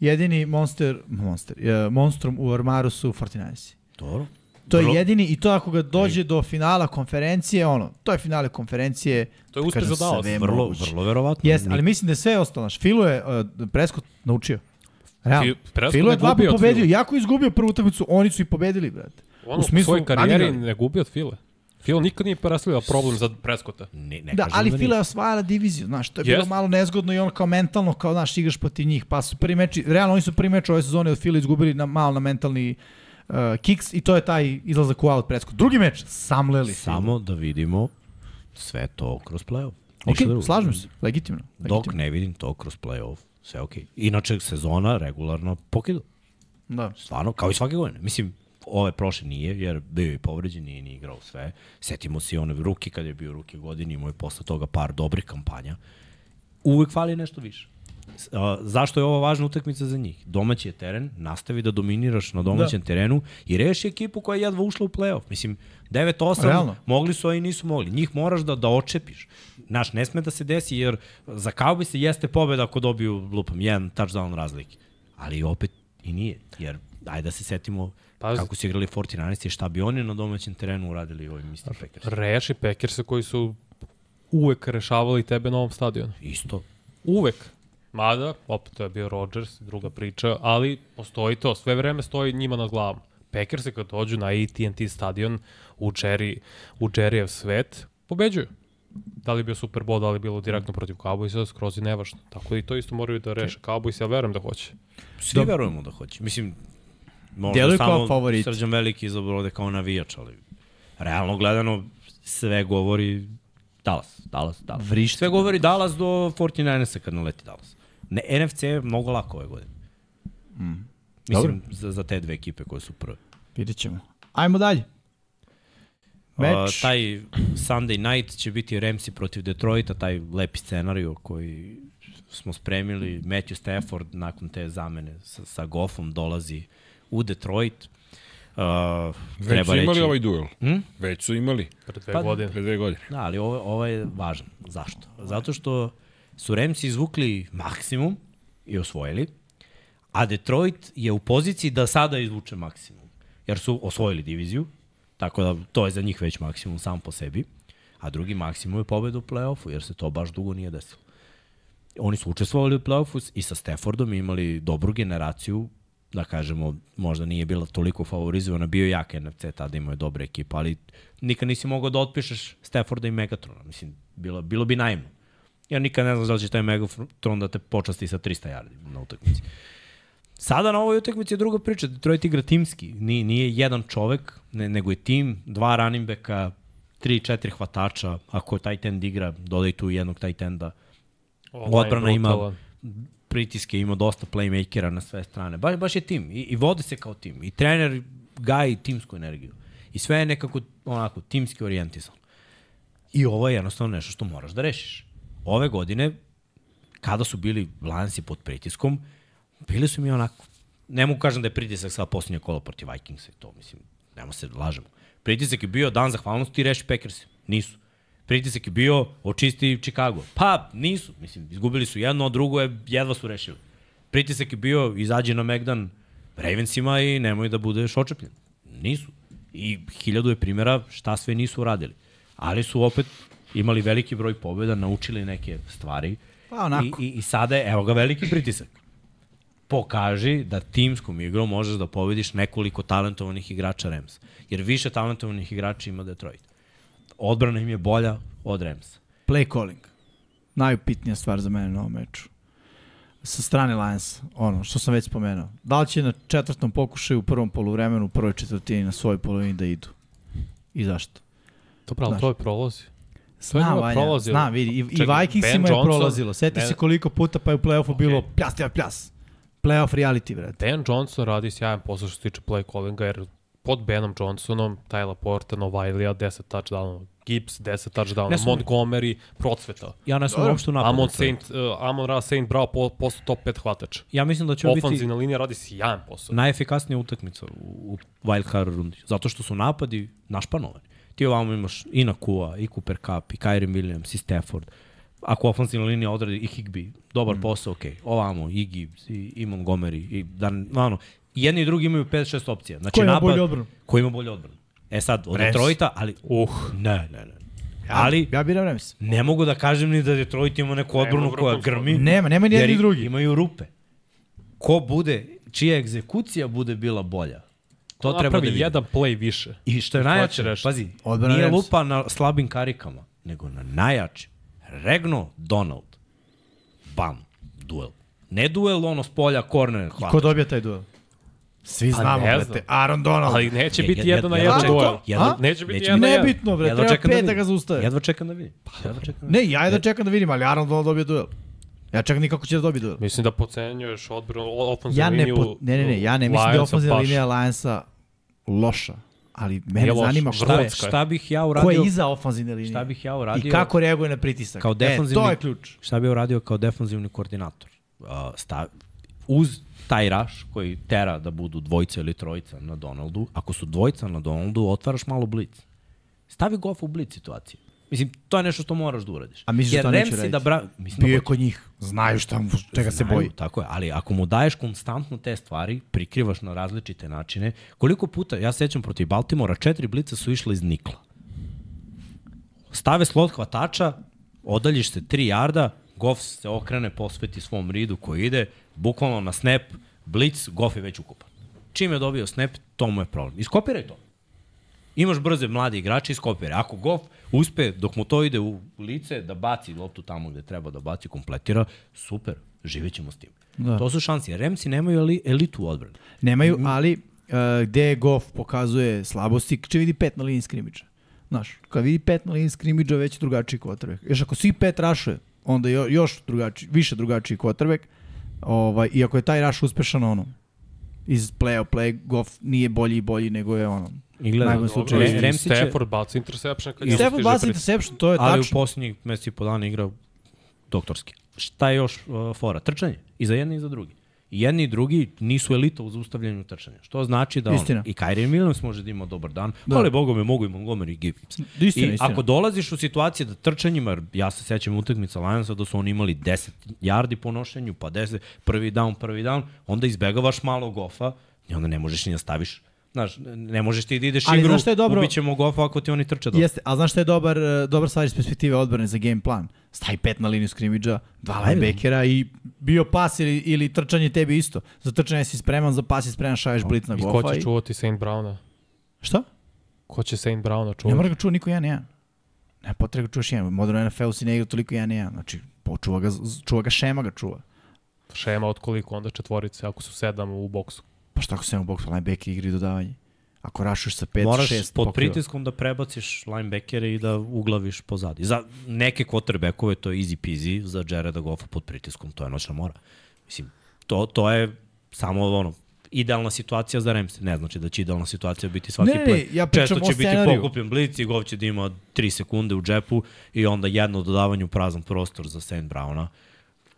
Jedini monster, monster, uh, monstrum u ormaru su 49ersi. Dobro. To je jedini i to ako ga dođe do finala konferencije, ono, to je finale konferencije. To je uspeh za Dallas. Vrlo, moguće. vrlo verovatno. Jeste, ali mislim da je sve ostalo. Filu je uh, Prescott naučio. Realno. Fi- Prescott Filu je dva puta pobedio. Fila. Jako je izgubio prvu utakmicu, oni su i pobedili, brate. Ono, u smislu, u svojoj karijeri ne gubi od File. Filo nikad nije predstavljao problem za Preskota. Ne, ne Da, kažem ali da Fila je osvajala diviziju, znaš, to je bilo Jest. malo nezgodno i on kao mentalno, kao, znaš, igraš protiv njih, pa su prvi meči, realno oni su prvi meč ove sezone od Fila izgubili na, malo na mentalni uh, kicks i to je taj izlazak u out presko. Drugi meč, samleli Filu. Samo da vidimo sve to kroz play-off. Ok, slažem se, legitimno. Dok legitimno. ne vidim to kroz play-off, sve okej. Inače, sezona regularno pokida. Da. Stvarno, kao i svake godine. Mislim, ove prošle nije, jer bio je povređen, nije ni igrao sve. Setimo se i one ruki, kad je bio ruki godine, imao je posle toga par dobrih kampanja. Uvek fali nešto više. A, zašto je ovo važna utakmica za njih? Domaći je teren, nastavi da dominiraš na domaćem da. terenu i reši ekipu koja je jedva ušla u play-off. Mislim, 9-8 Realno. mogli su, a i nisu mogli. Njih moraš da, da očepiš. Znaš, ne sme da se desi, jer za Cowboys se jeste pobeda ako dobiju, lupam, jedan touchdown razlike. Ali opet i nije, jer ajde da se setimo Pazi. kako su igrali 49 i šta bi oni na domaćem terenu uradili ovim istim Packers. Reši Packersa koji su uvek rešavali tebe na ovom stadionu. Isto. Uvek. Mada, opet to je bio Rodgers, druga priča, ali postoji to, sve vreme stoji njima nad glavom. Packersi kad dođu na AT&T stadion u, Jerry, u Jerryjev svet, pobeđuju. Da li je bio Super Bowl, da li je bilo direktno protiv Cowboysa, skroz je nevažno. Tako da i to isto moraju da reše Cowboys, ja verujem da hoće. Svi verujemo da hoće. Mislim, možda kao samo favorit. Srđan Veliki izabrao ovde kao navijač, ali realno gledano sve govori Dallas, Dallas, Dallas. Vrišti. Sve govori Dallas do 49ersa kad naleti Dallas. Ne, NFC je mnogo lako ove godine. Mm. Mislim, za, za te dve ekipe koje su prve. Vidjet ćemo. Ajmo dalje. Meč. Uh, taj Sunday night će biti Ramsey protiv Detroita, taj lepi scenariju koji smo spremili. Matthew Stafford nakon te zamene sa, sa Goffom dolazi u Detroit. Već treba su reći... imali ovaj duel. Hm? Već su imali. Pre dve Pa, godine. Pre dve godine. Da, ali ovo, ovo je važno. Zašto? Zato što su Remsi izvukli maksimum i osvojili, a Detroit je u poziciji da sada izvuče maksimum. Jer su osvojili diviziju, tako da to je za njih već maksimum sam po sebi, a drugi maksimum je pobeda u play-offu, jer se to baš dugo nije desilo. Oni su učestvovali u play-offu i sa Staffordom imali dobru generaciju, da kažemo, možda nije bila toliko favorizovana, bio jak NFC, tada imao je dobra ekipa, ali nikad nisi mogao da otpišeš Stafforda i Megatrona. Mislim, bilo, bilo bi naivno. Ja nikad ne znam da će taj Megatron da te počasti sa 300 yardi na utakmici. Sada na ovoj utakmici je druga priča. Detroit igra timski. Nije, nije jedan čovek, ne, nego je tim, dva running backa, tri, četiri hvatača. Ako tight end igra, dodaj tu jednog tight enda. Online Odbrana ima pritiske, ima dosta playmakera na sve strane. Baš, baš je tim i, i vode se kao tim. I trener gaji timsku energiju. I sve je nekako onako timski orijentisan. I ovo je jednostavno nešto što moraš da rešiš. Ove godine, kada su bili lansi pod pritiskom, bili su mi onako, ne mogu kažem da je pritisak sada posljednje kola protiv Vikingsa i to, mislim, nema se lažemo. Pritisak je bio dan zahvalnosti i reši Packers. Nisu. Pritisak je bio očisti Chicago. Pa, nisu. Mislim, izgubili su jedno, a drugo je, jedva su rešili. Pritisak je bio, izađi na Megdan Ravensima i nemoj da budeš očepljen. Nisu. I hiljadu je primjera šta sve nisu uradili. Ali su opet imali veliki broj pobjeda, naučili neke stvari. Pa, onako. I, i, I sada je, evo ga, veliki pritisak. Pokaži da timskom igrom možeš da pobediš nekoliko talentovanih igrača Rams. Jer više talentovanih igrača ima Detroit. Odbrana im je bolja od Ramsa. Play calling. Najupitnija stvar za mene na ovom meču. Sa strane Lions, ono, što sam već spomenuo. Da li će na četvrtom pokušaju u prvom poluvremenu, u prvoj četvrtini na svoj polovini da idu? I zašto? Dobro, ali Znaš. to je prolozi. To je Znam, njima Vanja, prolazilo. znam, vidi. I, i Čekaj, Vikingsima Ben je prolazilo. Seti Ben- se koliko puta pa je u play-offu bilo pljas, pljas, pljas. Playoff reality, brate. Ben Johnson radi sjajan posao što se tiče play callinga, jer pod Benom Johnsonom, Ty Laporta, Novajlija, 10 touchdownova, Gibbs, 10 touchdownova, Ne sumnjam. Montgomery, procveta. Ja ne sam uopšte u napadu. Amon Saint, uh, Amon Ra Saint Bravo po, postao top 5 hvatač. Ja mislim da će ovo biti Ofanzivna linija radi sjajan posao. najefikasnija utakmica u, u wild card rundi. Zato što su napadi našpanovani. Ti ovamo imaš i Nakua, i Cooper Cup, i Kyrie Williams, i Stafford. Ako ofensivna linija odradi i Higby, dobar mm. posao, ok. Ovamo, i Gibbs, i, i Montgomery, i dan, ono, jedni i drugi imaju 5-6 opcija. Znači, Ko ima napad, bolju odbranu? Ko ima bolju odbranu? E sad, od Rams. Detroita, ali... Uh, Ne, ne, ne. Ali, Ja biram Rams. ne mogu da kažem ni da Detroit ima neku odbranu koja grmi. Nema, nema ni jedni ni drugi. Imaju rupe. Ko bude, čija egzekucija bude bila bolja, to to treba da napravi vidi. jedan play više. I što je najjače, pazi, Odbrana nije lupa na slabim karikama, nego na najjačim. Regno Donald. Bam. Duel. Ne duel ono s polja, korner, hvala. Ko dobija taj duel? Svi znamo, ne brate. Aaron Donald. Ali neće Je- biti jed- jedan na jed- jedan jedva duel. jedva- Neće biti neće jedan na jedan. Nebitno, bre, Jedva treba da pet da vidim. ga zaustave. Jedva čekam da vidim. Jedva čekam da vidim. Ne, ja jedno čekam da vidim, ali Aaron Donald dobije duel. Ja čekam nikako će da dobije duel. Mislim da pocenjuješ odbranu, ofenzivnu Ja ne, liniju po, ne, ne, ne, ja ne mislim da je ofenzivna linija Lionsa loša. Ali mene zanima šta ko je, Šta bih ja ko uradio? je iza ofenzivne linije. Šta bih ja uradio? I kako reaguje na pritisak. Kao E, defanzivni, to je ključ. Šta bi uradio kao defanzivni koordinator? Uh, stav, uz taj raš koji tera da budu dvojica ili trojica na Donaldu, ako su dvojica na Donaldu, otvaraš malo blic. Stavi Goffa u blic situaciju. Mislim, to je nešto što moraš da uradiš. A misliš da Jer to neće raditi? Da bra... Mislim Bio je da kod njih. Znaju šta, mu- čega se Znaju, boji. Tako je, ali ako mu daješ konstantno te stvari, prikrivaš na različite načine, koliko puta, ja se sećam protiv Baltimora, četiri blica su išle iz nikla. Stave slot hvatača, odaljiš se 3 jarda, Goff se okrene, posveti svom ridu koji ide, bukvalno na snap, blic, Goff je već ukupan. Čim je dobio snap, to mu je problem. Iskopiraj to. Imaš brze mladi igrače, iskopiraj. Ako Goff uspe, dok mu to ide u lice, da baci loptu tamo gde treba da baci, kompletira, super, živjet ćemo s tim. Da. To su šansi. Remsi nemaju eli, elitu u odbrani. Nemaju, ali uh, gde Goff pokazuje slabosti, če vidi pet na liniji skrimidža. Znaš, kad vidi pet na liniji skrimidža, već je drugačiji kvotrbek. Još ako svi pet rašuje, onda jo, još drugačiji, više drugačiji kvotrbek. Ovaj, I ako je taj raš uspešan, ono, iz play of play, Goff nije bolji i bolji nego je ono. I gledaj, Najbolji slučaj. Re- Remsi će- Stafford baca interception kad I njemu baci pred- interception, to je ali u tačno. posljednjih meseci i po dana igra doktorski. Šta je još uh, fora? Trčanje. I za jedne i za drugi. I jedni i drugi nisu elita u zaustavljanju trčanja. Što znači da on, i Kyrie Williams može da ima dobar dan, Da. ali bogo me mogu i Montgomery i Gibbs. Istina, I istina. ako dolaziš u situacije da trčanjima, jer ja se sećam utakmica Lionsa da su oni imali 10 yardi po nošenju, pa 10, prvi down, prvi down, onda izbegavaš malo gofa i onda ne možeš ni da staviš. Znaš, ne možeš ti da ideš Ali igru, je dobro? ubit ćemo gofa ako ti oni trče dobro. Jeste, a znaš šta je dobar, e, dobar stvar iz perspektive odbrane za game plan? Stavi pet na liniju skrimidža, dva linebackera i bio pas ili, ili trčanje tebi isto. Za trčanje si spreman, za pas si spreman, šalješ blic na I ko gofa. će I... čuvati Saint Browna? Šta? Ko će Saint Browna Ne čuvati? mora ga čuva niko jedan jedan. Ne potreba ga čuvaš jedan. U modernu NFL-u si ne igra toliko jedan jedan. Znači, počuva ga, čuva ga šema ga čuva. Šema od koliko? Onda četvorice, ako su sedam u boksu. Pa šta ako se u boksu, linebacker igri dodavanje? Ako rašuješ sa 5, Moraš 6, pod pritiskom da prebaciš linebackere i da uglaviš pozadi. Za neke quarterbackove to je easy peasy, za Jareda Goffa pod pritiskom to je noćna mora. Mislim, to, to je samo ono, idealna situacija za Ramsey. Ne znači da će idealna situacija biti svaki Ne, ne, play. ja Često će biti pokupljen blic i Goff će da ima 3 sekunde u džepu i onda jedno dodavanje u prazan prostor za St. Browna.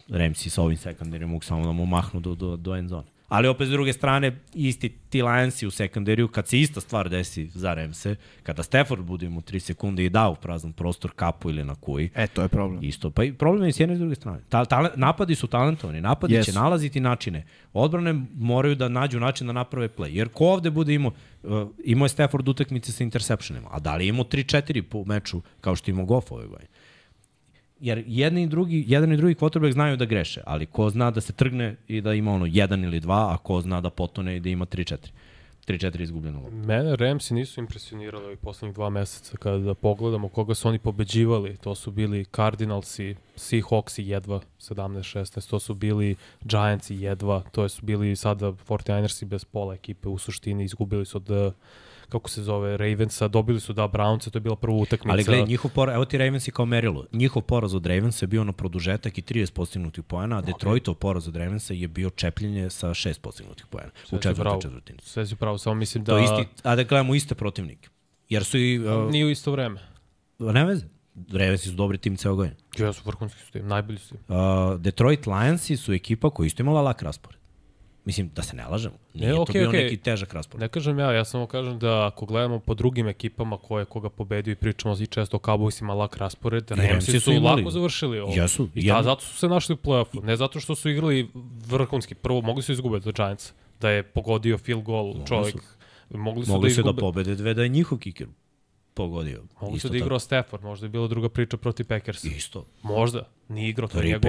Ramsey sa ovim sekundarijom mogu samo da mu mahnu do, do, do end zone. Ali opet s druge strane, isti ti Lionsi u sekundariju, kad se ista stvar desi za Ramse, kada Stafford bude imao 3 sekunde i da u prazan prostor kapu ili na kuji, E, to je problem. Isto, pa i problem je s jedne i s druge strane. Ta, ta, napadi su talentovani, napadi yes. Će nalaziti načine. Odbrane moraju da nađu način da naprave play. Jer ko ovde bude imao, uh, imao je Stafford utakmice sa interceptionima, a da li je imao 3-4 po meču kao što je imao Goff ove godine? Jer jedni i drugi, jedan i drugi quarterback znaju da greše, ali ko zna da se trgne i da ima ono jedan ili dva, a ko zna da potone i da ima 3-4. 3-4 izgubljeno lopta. Mene Ramsi nisu impresionirali ovih poslednjih dva meseca kada pogledamo koga su oni pobeđivali. To su bili Cardinalsi, Seahawksi jedva 17-16, to su bili Giantsi jedva, to su bili sada 49ersi bez pola ekipe u suštini, izgubili su od kako se zove, Ravensa, dobili su da Brownce, to je bila prva utakmica. Ali gledaj, njihov poraz, evo ti Ravens i kao merilo. Njihov poraz od Ravensa je bio na produžetak i 30 postignutih poena, a Detroitov poraz od Ravensa je bio čepljenje sa 6 postignutih poena u četvrtoj četvrtini. Sve si pravo, samo mislim da... To isti, a da gledamo iste protivnike. Jer su i... Uh, Nije u isto vreme. ne veze. Ravensi su dobri tim ceo godin. Ja su vrhunski su tim, najbolji su tim. Uh, Detroit Lionsi su ekipa koja isto imala lak raspored. Mislim, da se ne lažemo. Nije Ne, to okej, bio okej. neki težak raspored. Ne kažem ja, ja samo kažem da ako gledamo po drugim ekipama koje koga pobedio i pričamo i često o Cowboysima lak raspored, Ramsi Ramsi su su imali. lako završili ovo. Jesu, I jedno- da, zato su se našli u play-offu. Ne zato što su igrali vrhunski. Prvo, mogli su izgubiti od Giants. Da je pogodio field goal čovjek. Mogli su Mogli da su da izgube. pobede dve da je njihov kiker pogodio. Isto da igrao Stafford, možda je bila druga priča protiv Packers. tako. Isto. Možda, nije igrao, to je,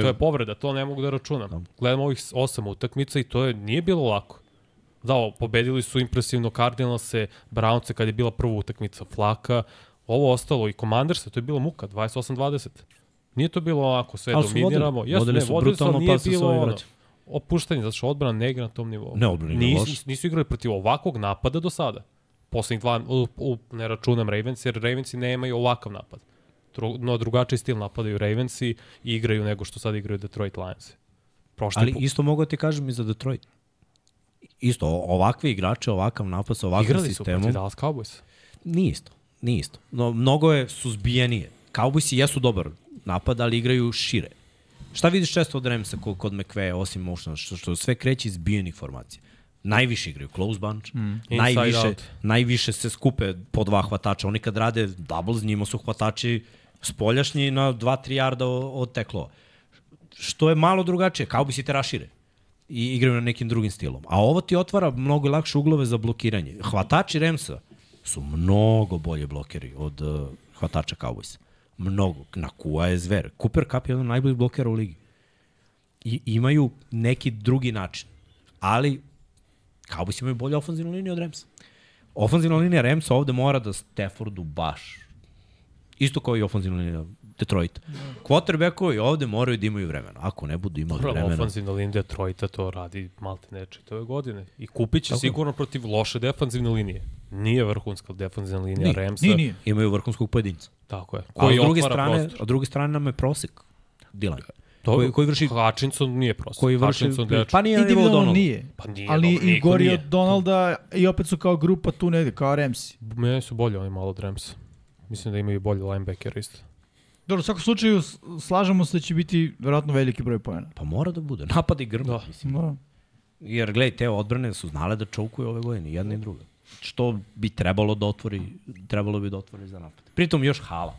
to je povreda, to ne mogu da računam. Gledam ovih osam utakmica i to je, nije bilo lako. Da, o, pobedili su impresivno Cardinalse, Brownce kad je bila prva utakmica Flaka, ovo ostalo i Commandersa, to je bila muka, 28-20. Nije to bilo ovako, sve Ali dominiramo. vodili. Jesu, Vodili su vodili brutalno, ali nije pa su se bilo ovi ono, vraćali. opuštanje, zato što odbrana ne igra na tom nivou. Ne, odbrana igra Nis, loše. nis, nisu igrali protiv ovakvog napada do sada. Poslednjih dva, u, u, ne računam Ravens, jer Ravensi nemaju ovakav napad. Dru, no, drugačiji stil napadaju Ravensi i igraju nego što sad igraju Detroit Lions. Prošli Ali pu- isto mogu da ti kažem i za Detroit. Isto, ovakvi igrače, ovakav napad sa ovakvim igrali su sistemom, protiv Dallas Cowboys. nije isto. Nije isto. No, mnogo je suzbijenije. Cowboysi jesu dobar napad, ali igraju šire. Šta vidiš često od Ramsa kod, kod McVeja, osim motiona, što, što sve kreće iz bijenih formacija? Najviše igraju close bunch, mm. najviše, out. najviše se skupe po dva hvatača. Oni kad rade doubles, njima su hvatači spoljašnji na 2-3 jarda od, od teklova. Što je malo drugačije, kao bi si te rašire i igraju na nekim drugim stilom. A ovo ti otvara mnogo lakše uglove za blokiranje. Hvatači Remsa su mnogo bolje blokeri od uh, hvatača Cowboysa. Mnogo. Na Kua je zver. Cooper Cup je jedan od najboljih blokera u ligi. I imaju neki drugi način. Ali Cowboys imaju bolju ofenzivnu liniju od Remsa. Ofenzivna linija Remsa ovde mora da Staffordu baš isto kao i ofenzivna linija Detroita. Quarterbackovi ovde moraju da imaju vremena. Ako ne budu imali Prvo, vremena, ofanzivna linija Detroita to radi malte ne čitave godine. I kupit će sigurno protiv loše defanzivne linije. Nije vrhunska defanzivna linija Nije, Ramsa. Nije, nije. imaju vrhunskog pojedinca. Tako je. A Koji s druge otvara strane, prostor. a s druge strane nam je prosek Dilan. To, koji- koji vrši- Hutchinson nije prostor. Koji vrši Hutchinson dečko. pa nije na nivou Individualno Donald. nije. Pa nije, ali dobro, i gori od Donalda i opet su kao grupa tu negde, kao Ramsi. Meni su bolji oni malo od Ramsa. Mislim da imaju bolji linebacker isto. Dobro, u svakom slučaju slažemo se da će biti verovatno veliki broj pojena. Pa mora da bude. Napad i grba, Da. mislim. Da. Jer, gledaj, te odbrane su znale da čaukuju ove godine, jedna i druga. Što bi trebalo da otvori, trebalo bi da otvori za napad. Pritom još hala.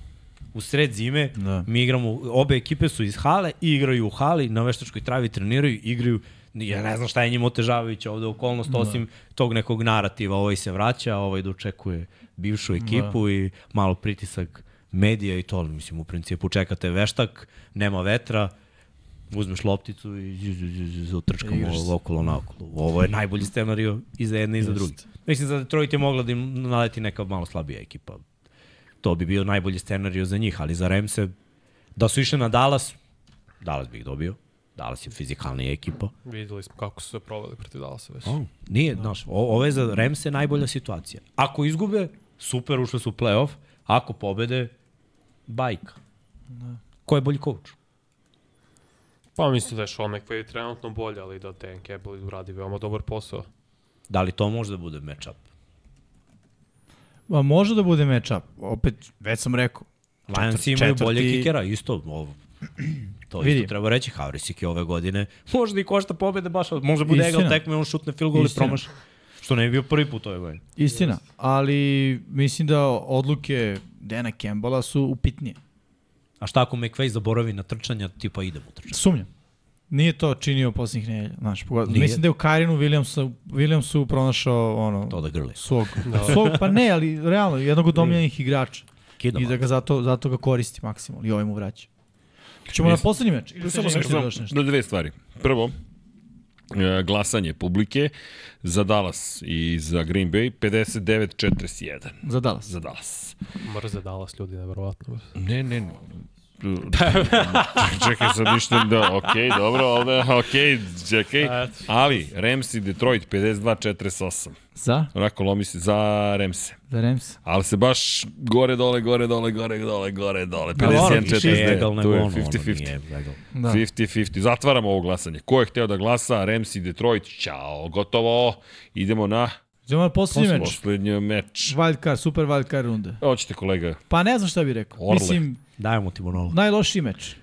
U sred zime Da. mi igramo, obe ekipe su iz hale, igraju u hali, na veštačkoj travi treniraju, igraju, ja ne znam šta je njima otežavajuća ovde okolnost, da. osim tog nekog narativa, ovaj se vraća, ovaj da očekuje bivšu ekipu da. i malo pritisak medija i to, mislim, u principu čekate veštak, nema vetra, uzmeš lopticu i utrčkamo okolo naokolo. Ovo je najbolji scenario i za jedne i za druge. Mislim, za Detroit je mogla da im naleti neka malo slabija ekipa. To bi bio najbolji scenario za njih, ali za Remse, da su išli na Dallas, Dallas bi ih dobio. Dallas je fizikalnija ekipa. Videli smo kako su se proveli protiv Dallasa već. Oh, nije, znaš, o- ovo je za Remse najbolja situacija. Ako izgube, super, ušli su u playoff. Ako pobede, bajka. Ko je bolji coach? Pa mislim da je Sean McVay trenutno bolje, ali da Dan Campbell uradi veoma dobar posao. Da li to može da bude matchup? Ma, može da bude matchup. Opet, već sam rekao. Lions imaju četvrti- bolje kikera, isto. Ovo, to Vidi. isto treba reći. Havrisik je ove godine. [LAUGHS] Možda i košta pobede baš. Može bude Istina. egal tekme, on šutne field goal i promaš. Što ne bi bio prvi put ove godine. Istina, ali mislim da odluke Dana Campbella su upitnije. A šta ako McVay zaboravi na trčanja, tipa idemo trčati? Sumnjam. Nije to činio poslednjih nedelja. Znaš. Nije. mislim da je u Karinu Williamsu, Williamsu pronašao ono, To da grli. svog, Da. [LAUGHS] svog, pa ne, ali realno, jednog od omiljenih igrača. Kida I da ga zato, zato ga koristi maksimalno i ovaj mu vraća. Ćemo na poslednji meč? Ili Samo samo još nešto? na dve stvari. Prvo, e, glasanje publike za Dallas i za Green Bay 59-41 Za Dallas. za Dallas. Mrze Dallas ljudi, nevjerovatno. Ne, ne, ne. Čekaj sad ništa da, okej, okay, dobro, ovde, okay, čekaj. Ali, Rams i Detroit 52-48. Za? Onako lomi se za Remse. Za Rams. Ali se baš gore, dole, gore, dole, gore, dole, gore, dole. Ali ono, 51 više je egal 49 nego Tu je ono, ono 50-50. nije egal. Da. 50-50. Zatvaramo ovo glasanje. Ko je hteo da glasa? Rams i Detroit. Ćao, gotovo. Idemo na Idemo na poslednji meč. poslednji meč. Wild card, super wild card runde. Hoćete kolega? Pa ne znam šta bih rekao. Orle. Mislim, Dajemo ti monolo. najlošiji meč.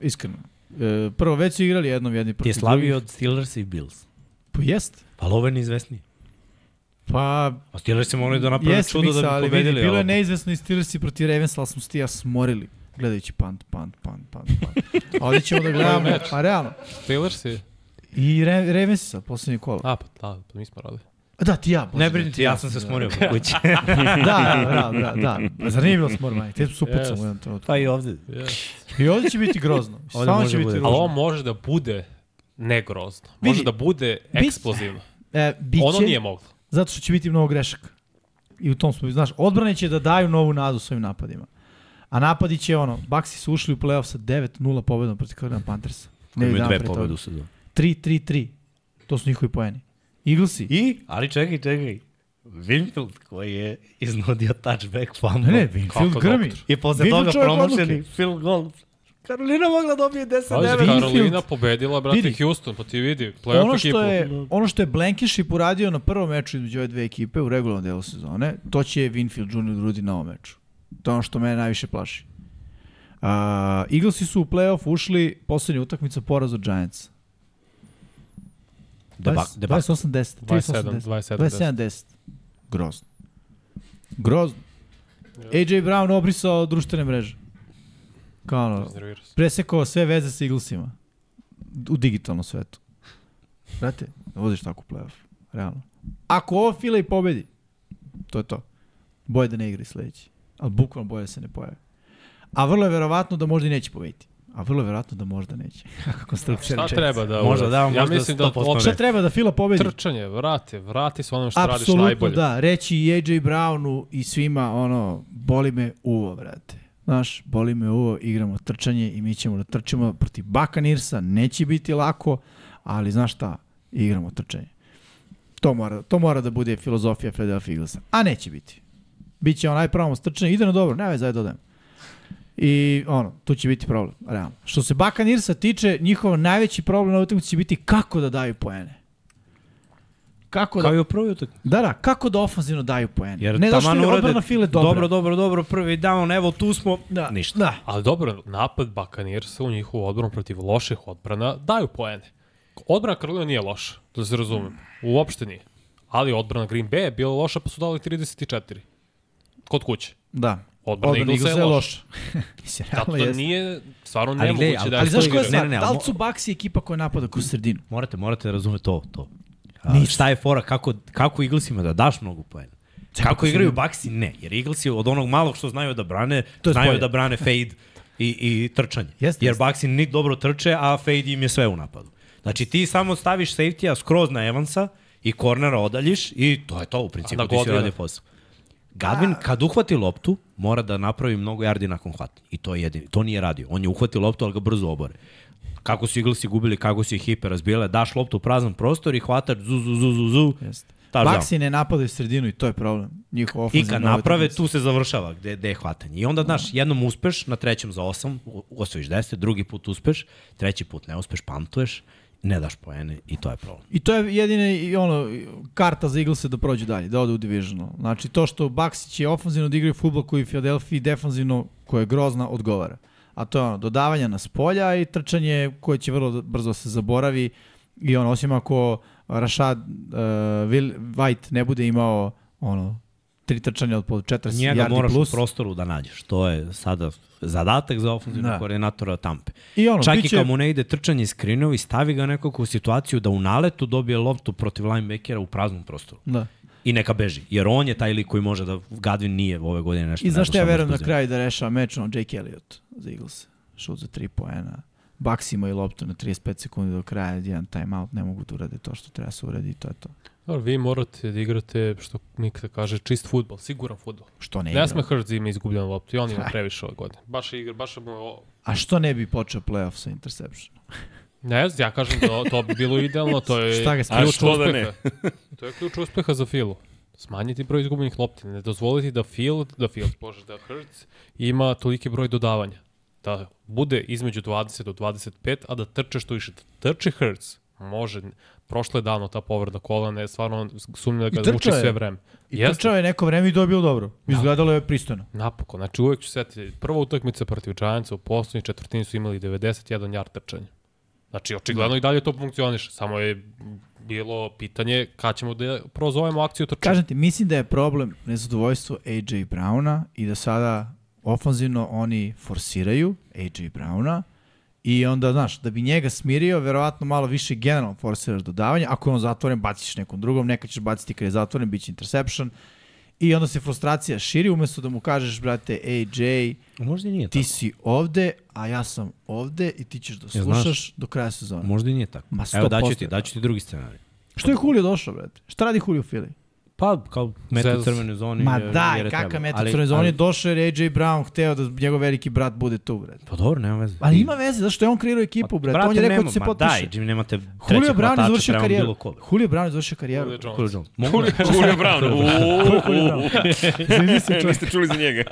Iskreno. E, prvo, već su igrali jednom jedni Ti protiv je slavio od Steelers i Bills. Pa jest. Pa ovo je neizvesniji. Pa A Steelers se morali da naprave čudo Miksa, da bi pobedili. vidi, bilo je neizvesno i Steelersi protiv Ravensa, ali smo se ti ja smorili gledajući punt, punt, punt, punt, punt. A ovdje ćemo da gledamo, pa realno. Steelers i... I Re, Ravensi sad, poslednji kola. A, pa da, pa mi smo radili. Da, ti ja. Bože, Ne da, brinite, ti ja sam se smorio po kući. [LAUGHS] Da, da, da, da, da. Zar nije bilo smor, maj? Te su upucamo Jest. u jednom trenutku. pa i ovde. Yes. I ovdje će biti grozno. Ovdje Stvarno može će biti bude. grozno. Ali ovo može da bude negrozno. Može Vidi, da bude eksplozivno. E, biće, Ono nije moglo. Zato što će biti mnogo grešaka. I u tom smo, znaš, odbrane će da daju novu nadu svojim napadima. A napadi će ono, Baxi su ušli u playoff sa 9-0 pobedom protiv Carolina Panthersa. Ne Imaju dve pobede u sezonu. 3-3-3. To su njihovi poeni. Eaglesi. I, ali čekaj, čekaj. Winfield koji je iznudio touchback fumble. Ne, ne, Winfield grmi. I posle Winfield toga odluke. field goal. Karolina mogla dobije 10 Ali 9 Karolina pobedila, brate, Vidi. Houston, pa ti vidi, playoff Ono ekipu. što je, ono što je Blankenship uradio na prvom meču između ove dve ekipe u regularnom delu sezone, to će Winfield Jr. da uradi na ovom meču. To je ono što mene najviše plaši. Uh, Eaglesi su u playoff ušli poslednja utakmica poraz od Giants. Debak, debak. 28-10. 27, 27, 27-10. Grozno. Grozno. AJ Brown obrisao društvene mreže. Kao ono, presekao sve veze sa Eaglesima. U digitalnom svetu. Brate, ne voziš tako u playoff. Realno. Ako ovo fila i pobedi, to je to. Boje da ne igra i sledeći. Ali bukvalno boje da se ne pojave. A vrlo je verovatno da možda i neće pobediti. A vrlo je verovatno da možda neće. [LAUGHS] Kako konstrukcija Šta rečenica. treba da Možda da, Ja možda mislim da 100% uopšte Šta treba da fila pobedi? trčanje, vrati, vrati se onome što radiš Apsolutno najbolje. da, reći i AJ Brownu i svima ono, boli me uvo, brate. Znaš, boli me uvo, igramo trčanje i mi ćemo da trčimo protiv Bakanirsa, neće biti lako, ali znaš šta, igramo trčanje. To mora, to mora da bude filozofija Philadelphia Eaglesa, a neće biti. Biće onaj pravo trčanje, ide na dobro, ne već zajedno dodajem. I ono, tu će biti problem, realno. Što se Bakanirsa tiče, njihov najveći problem na utakmici će biti kako da daju poene kako Kao da, i u prvoj utakmici. da, da, kako da ofanzivno daju poen. Jer ne da što je odbrana file dobra. Dobro, dobro, dobro, prvi down, evo tu smo, Da, ništa. Da, Ali dobro, napad Bakanirsa u njihovu odbranu protiv loših odbrana daju poene. Odbrana Karolina nije loša, da se razumem. Uopšte nije. Ali odbrana Green Bay je bila loša pa su dali 34. Kod kuće. da. Odbrana Odbrana Eaglesa je loša. Mislim, Zato da nije stvarno Ali nemoguće gledaj, ali- da Ali znaš koja je igra. stvar? Ne, ne, ne, da li ali su Baxi ekipa koja napada kroz sredinu? Morate, morate da razumete to, to. A, šta je fora, kako, kako Eaglesima da daš mnogo poena? Kako igraju Baxi? Ne, jer Eaglesi od onog malog što znaju da brane, To znaju bolje. da brane fade i, i trčanje. Jeste, jer jeste. Baxi ni dobro trče, a fade im je sve u napadu. Znači ti samo staviš safety-a skroz na Evansa i kornera odaljiš i to je to u principu, A ti si radio posao. Gadvin kad uhvati loptu, mora da napravi mnogo yardi nakon hvatanja. I to je jedini. To nije radio. On je uhvatio loptu, ali ga brzo obore. Kako su Eaglesi gubili, kako su ih hiper razbijale, daš loptu u prazan prostor i hvataš zu, zu, zu, zu, zu. Jeste. Baxi ne napadaju sredinu i to je problem. Njihov I kad naprave, tu se završava gde, gde je hvatanje. I onda, znaš, jednom uspeš, na trećem za osam, osvojiš deset, drugi put uspeš, treći put ne uspeš, pantuješ, ne daš poene i to je problem. I to je jedina i ono, karta za Eaglese da prođu dalje, da ode u divisional. Znači to što Baxi će ofenzivno da futbol koji Philadelphia defanzivno, koja je grozna, odgovara. A to je ono, dodavanja na spolja i trčanje koje će vrlo brzo se zaboravi i ono, osim ako Rashad uh, Will, White ne bude imao ono, tri trčanja od po 40 Njega moraš plus. u prostoru da nađeš. To je sada zadatak za ofenzivnog Da. koordinatora Tampe. I ono, Čak biće- i kad mu ne ide trčanje iz skrinovi, stavi ga nekako u situaciju da u naletu dobije loptu protiv linebackera u praznom prostoru. Da. I neka beži. Jer on je taj lik koji može da Gadvin nije ove godine nešto. I znaš šta ja verujem na kraju da rešava meč, ono, Jake Elliott za Eagles. Šut za 3 poena. Bucks imaju loptu na 35 sekundi do kraja, jedan timeout, ne mogu da urade to što treba se uradi i to je to. Dobro, vi morate da igrate, što Miksa kaže, čist futbol, siguran futbol. Što ne Ne igra? sme Hurts da ima izgubljenu loptu i on ima previše ove godine. Baš igra, baš je mu o- A što ne bi počeo playoff sa interception? Ne znam, ja kažem da to bi bilo idealno, to je [LAUGHS] Šta ga ključ sprečava? što da uspeha. to je ključ uspeha za Filu. Smanjiti broj izgubljenih lopti, ne dozvoliti da Field, da Field, bože, da Hurts ima toliki broj dodavanja. Da bude između 20 do 25, a da trče što više. Da trči Hurts, može, prošle dano ta povreda kolana je stvarno sumnja da ga muči je. sve vreme. I Jeste. trčao je neko vreme i dobio dobro. Izgledalo je pristojno. Napokon, znači uvek ću setiti, prva utakmica protiv Giantsa u poslednjoj četvrtini su imali 91 yard trčanja. Znači, očigledno i dalje to funkcioniše, samo je bilo pitanje kad ćemo da prozovemo akciju trčanja. Kažem ti, mislim da je problem nezadovoljstvo AJ Browna i da sada ofanzivno oni forsiraju AJ Browna i onda, znaš, da bi njega smirio, verovatno malo više generalno forsiraš dodavanje. Ako je on zatvoren, baciš nekom drugom, neka ćeš baciti kad je zatvoren, bit će interception. I onda se frustracija širi, umesto da mu kažeš, brate, AJ, Možda i nije ti tako. si ovde, a ja sam ovde i ti ćeš da Ja, znaš- slušaš do kraja sezone. Možda i nije tako. Ma, Evo daću 100% ti, daću ti drugi scenarij. Što je Julio došao, brate? Šta radi Julio Philly? Pa, kao meta u crvenoj zoni. Ma daj, jer je kakav meta zone je ali- došao je AJ Brown hteo da njegov veliki brat bude tu, brate. Pa dobro, nema veze. Ali ima veze, zašto je on kreirao ekipu, brate. Brate, on je rekao da se ma potpiše. Daj, Jimmy, nemate Julio Brown je završio karijeru. Julio Brown je završio karijeru. Julio Jones. Julio Jones. Mogu da- Julio Brown. [LAUGHS] Niste čuli za njega.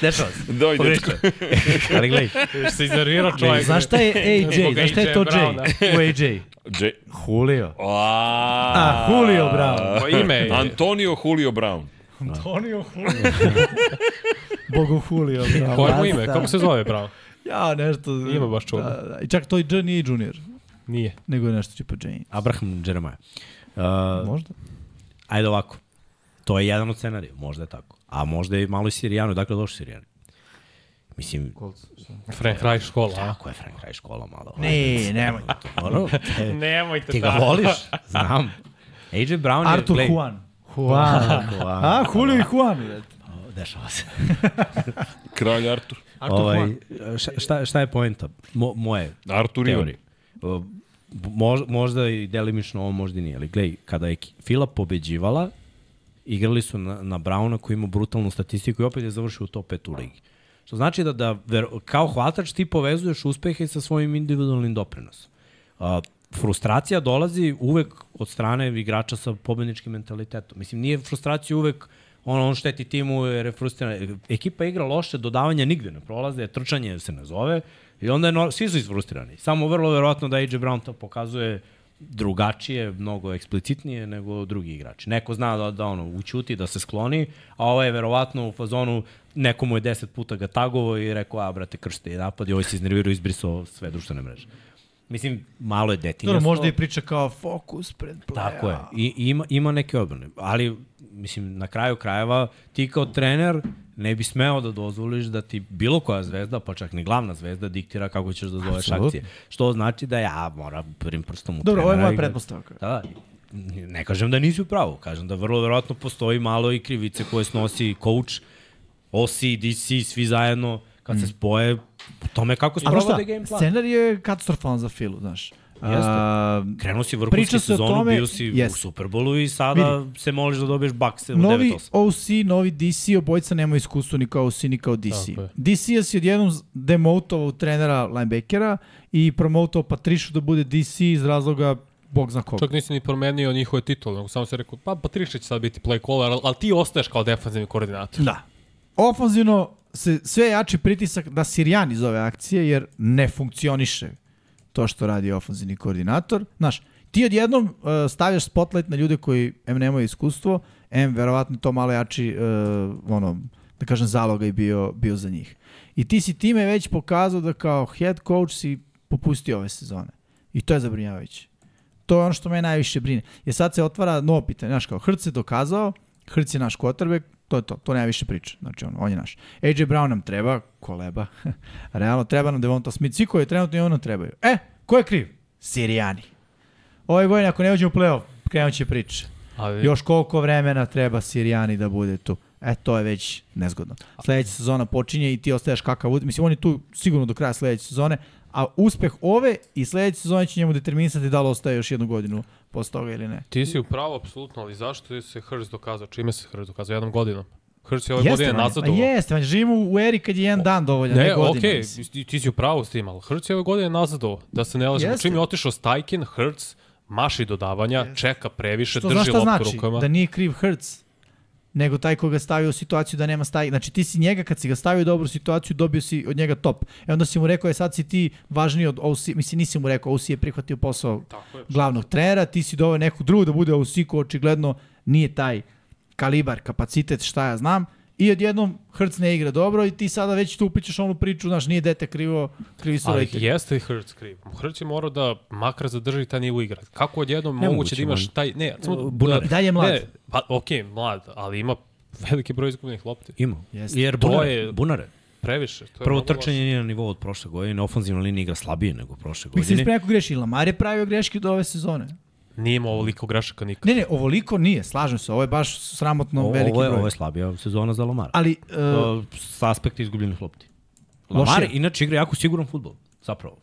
Dešava se. Doj, dečko. [LAUGHS] Ali gledaj, se iznervirao čovjek. Znaš šta je AJ? Znaš šta je to J? U AJ? J. Julio. A, A, Julio Brown. Po ime je. Antonio Julio Brown. Antonio Julio. [LAUGHS] Bogu Julio Brown. Koje mu ime? Kako se zove, bravo? Ja, nešto... Ima baš čudno. Da, da. I čak to i J nije junior, Nije. nego je nešto tipa James. Abraham Jeremiah. Uh, Možda. ajde ovako. To je jedan od scenarija, možda je tako. A možda je malo i Sirijano, dakle došli Sirijani. Mislim, Frank Reich škola, a? tako je Frank Reich škola malo. Ne, nemoj. Ono, te, Nemojte ti ga voliš, znam. AJ Brown je... Artur glej, Juan. Juan. [LAUGHS] A, Julio i Juan. Dešava se. [LAUGHS] Kralj Artur. Artur ovaj, Juan. šta- šta, je poenta? Mo, moje Artur teorije. Mož, možda i delimično ovo možda i nije, ali gledaj, kada je Fila pobeđivala, igrali su na, na Brauna koji ima brutalnu statistiku i opet je završio u top 5 u ligi. Što znači da, da ver, kao hvatač ti povezuješ uspehe sa svojim individualnim doprinosom. A, frustracija dolazi uvek od strane igrača sa pobedničkim mentalitetom. Mislim, nije frustracija uvek ono, on šteti timu jer je frustriran. Ekipa igra loše, dodavanja nigde ne prolaze, trčanje se ne zove i onda je, no, svi su isfrustrirani. Samo vrlo verovatno da AJ Brown to pokazuje drugačije, mnogo eksplicitnije nego drugi igrači. Neko zna da, da ono, učuti, da se skloni, a ovo je verovatno u fazonu neko mu je deset puta ga tagovo i rekao, a brate, kršte i napad i ovaj se iznervirao i izbrisao sve društvene mreže. Mislim, malo je detinjasto. Dobro, možda i priča kao fokus pred play Tako je. I, ima, ima neke odbrane. Ali, mislim, na kraju krajeva, ti kao trener ne bi smeo da dozvoliš da ti bilo koja zvezda, pa čak ni glavna zvezda, diktira kako ćeš da zoveš Apsolutno. akcije. Što znači da ja moram prvim prstom u Dobro, ovo je trenera moja pretpostavka. Da, ne kažem da nisi u pravu, kažem da vrlo verovatno postoji malo i krivice koje snosi coach, OC, DC, svi zajedno, kad se spoje, u tome kako sprovode game plan. scenarij je katastrofalan za Filu, znaš. A, Krenuo si vrhunski sezonu, tome- bio si Jest. u Superbolu i sada se moliš da dobiješ bakse u novi 9-8. OC, novi DC, obojca nema iskustvo ni kao OC, ni kao DC. Tako je. DC si odjednom demotovao trenera linebackera i promotovao Patrišu da bude DC iz razloga bog zna koga. Čak nisi ni promenio njihove titule, nego samo se rekao, pa Patriša će sad biti play caller, ali, ali ti ostaješ kao defanzivni koordinator. Da. Ofanzivno se sve jači pritisak da Sirjan iz ove akcije, jer ne funkcioniše to što radi ofanzivni koordinator. Znaš, ti odjednom uh, stavljaš spotlight na ljude koji M nemaju iskustvo, M verovatno to malo jači uh, ono, da kažem zaloga i bio, bio za njih. I ti si time već pokazao da kao head coach si popustio ove sezone. I to je zabrinjavajuće. To je ono što me najviše brine. Jer sad se otvara novo pitanje. Znaš, kao Hrc je dokazao, Hrc je naš quarterback, to je to, to nema više priče. Znači, on, on je naš. AJ Brown nam treba, koleba. [LAUGHS] Realno, treba nam Devonta Smith. Svi koji trenutno imamo nam trebaju. E, ko je kriv? Sirijani. Ovaj godin, ako ne uđe u play-off, krenut će priče. Ali, Još koliko vremena treba Sirijani da bude tu? E, to je već nezgodno. Sledeća sezona počinje i ti ostaješ kakav... Mislim, on je tu sigurno do kraja sledeće sezone, a uspeh ove i sledeće sezone će njemu determinisati da li ostaje još jednu godinu posle toga ili ne. Ti si u pravu, apsolutno, ali zašto se Hrz dokazao? Čime se Hrz dokazao? Jednom godinom. Hrz je ove godine Vanja, nazadovao. Pa jeste, Vanja, živimo u eri kad je jedan dan dovoljan, ne, Ne, godina. okej, mislim. ti, si u pravu s tim, ali Hrc je ove godine nazadovao. Da se ne lažemo. Jeste. Čim je otišao Stajkin, Hrc maši dodavanja, čeka previše, Što drži loptu znači? rukama. Da nije kriv Hertz, nego taj ko ga stavio u situaciju da nema staj. Znači ti si njega kad si ga stavio u dobru situaciju, dobio si od njega top. E onda si mu rekao, je sad si ti važniji od OC, mislim nisi mu rekao, OC je prihvatio posao je. glavnog trenera, ti si doveo nekog drugog da bude OC ko očigledno nije taj kalibar, kapacitet, šta ja znam. I odjednom Hertz ne igra dobro i ti sada već tu upićeš onu priču, znaš, nije dete krivo, krivi su Ali roditelji. jeste i Hrc kriv. Hrc je morao da makar zadrži taj nivo igra. Kako odjednom Nemoguće, moguće da imaš taj... Ne, samo. Da je mlad. Ne, pa okej, mlad, ali ima veliki broj izgubljenih lopti. Ima. Jeste. Jer To bunare, je- bunare. Previše. To je Prvo trčanje nije na nivou od prošle godine, ofenzivna linija igra slabije nego prošle Mislim, godine. ispred neko greši. Lamar je pravio greške do ove sezone. Nije imao ovoliko grešaka nikad. Ne, ne, ovoliko nije, slažem se, ovo je baš sramotno Ovo, veliki ovo, je, broj. ovo je slabija sezona za Lamara. Ali, uh, s aspekta izgubljenih lopti. Lamar inače igra jako siguran futbol, zapravo.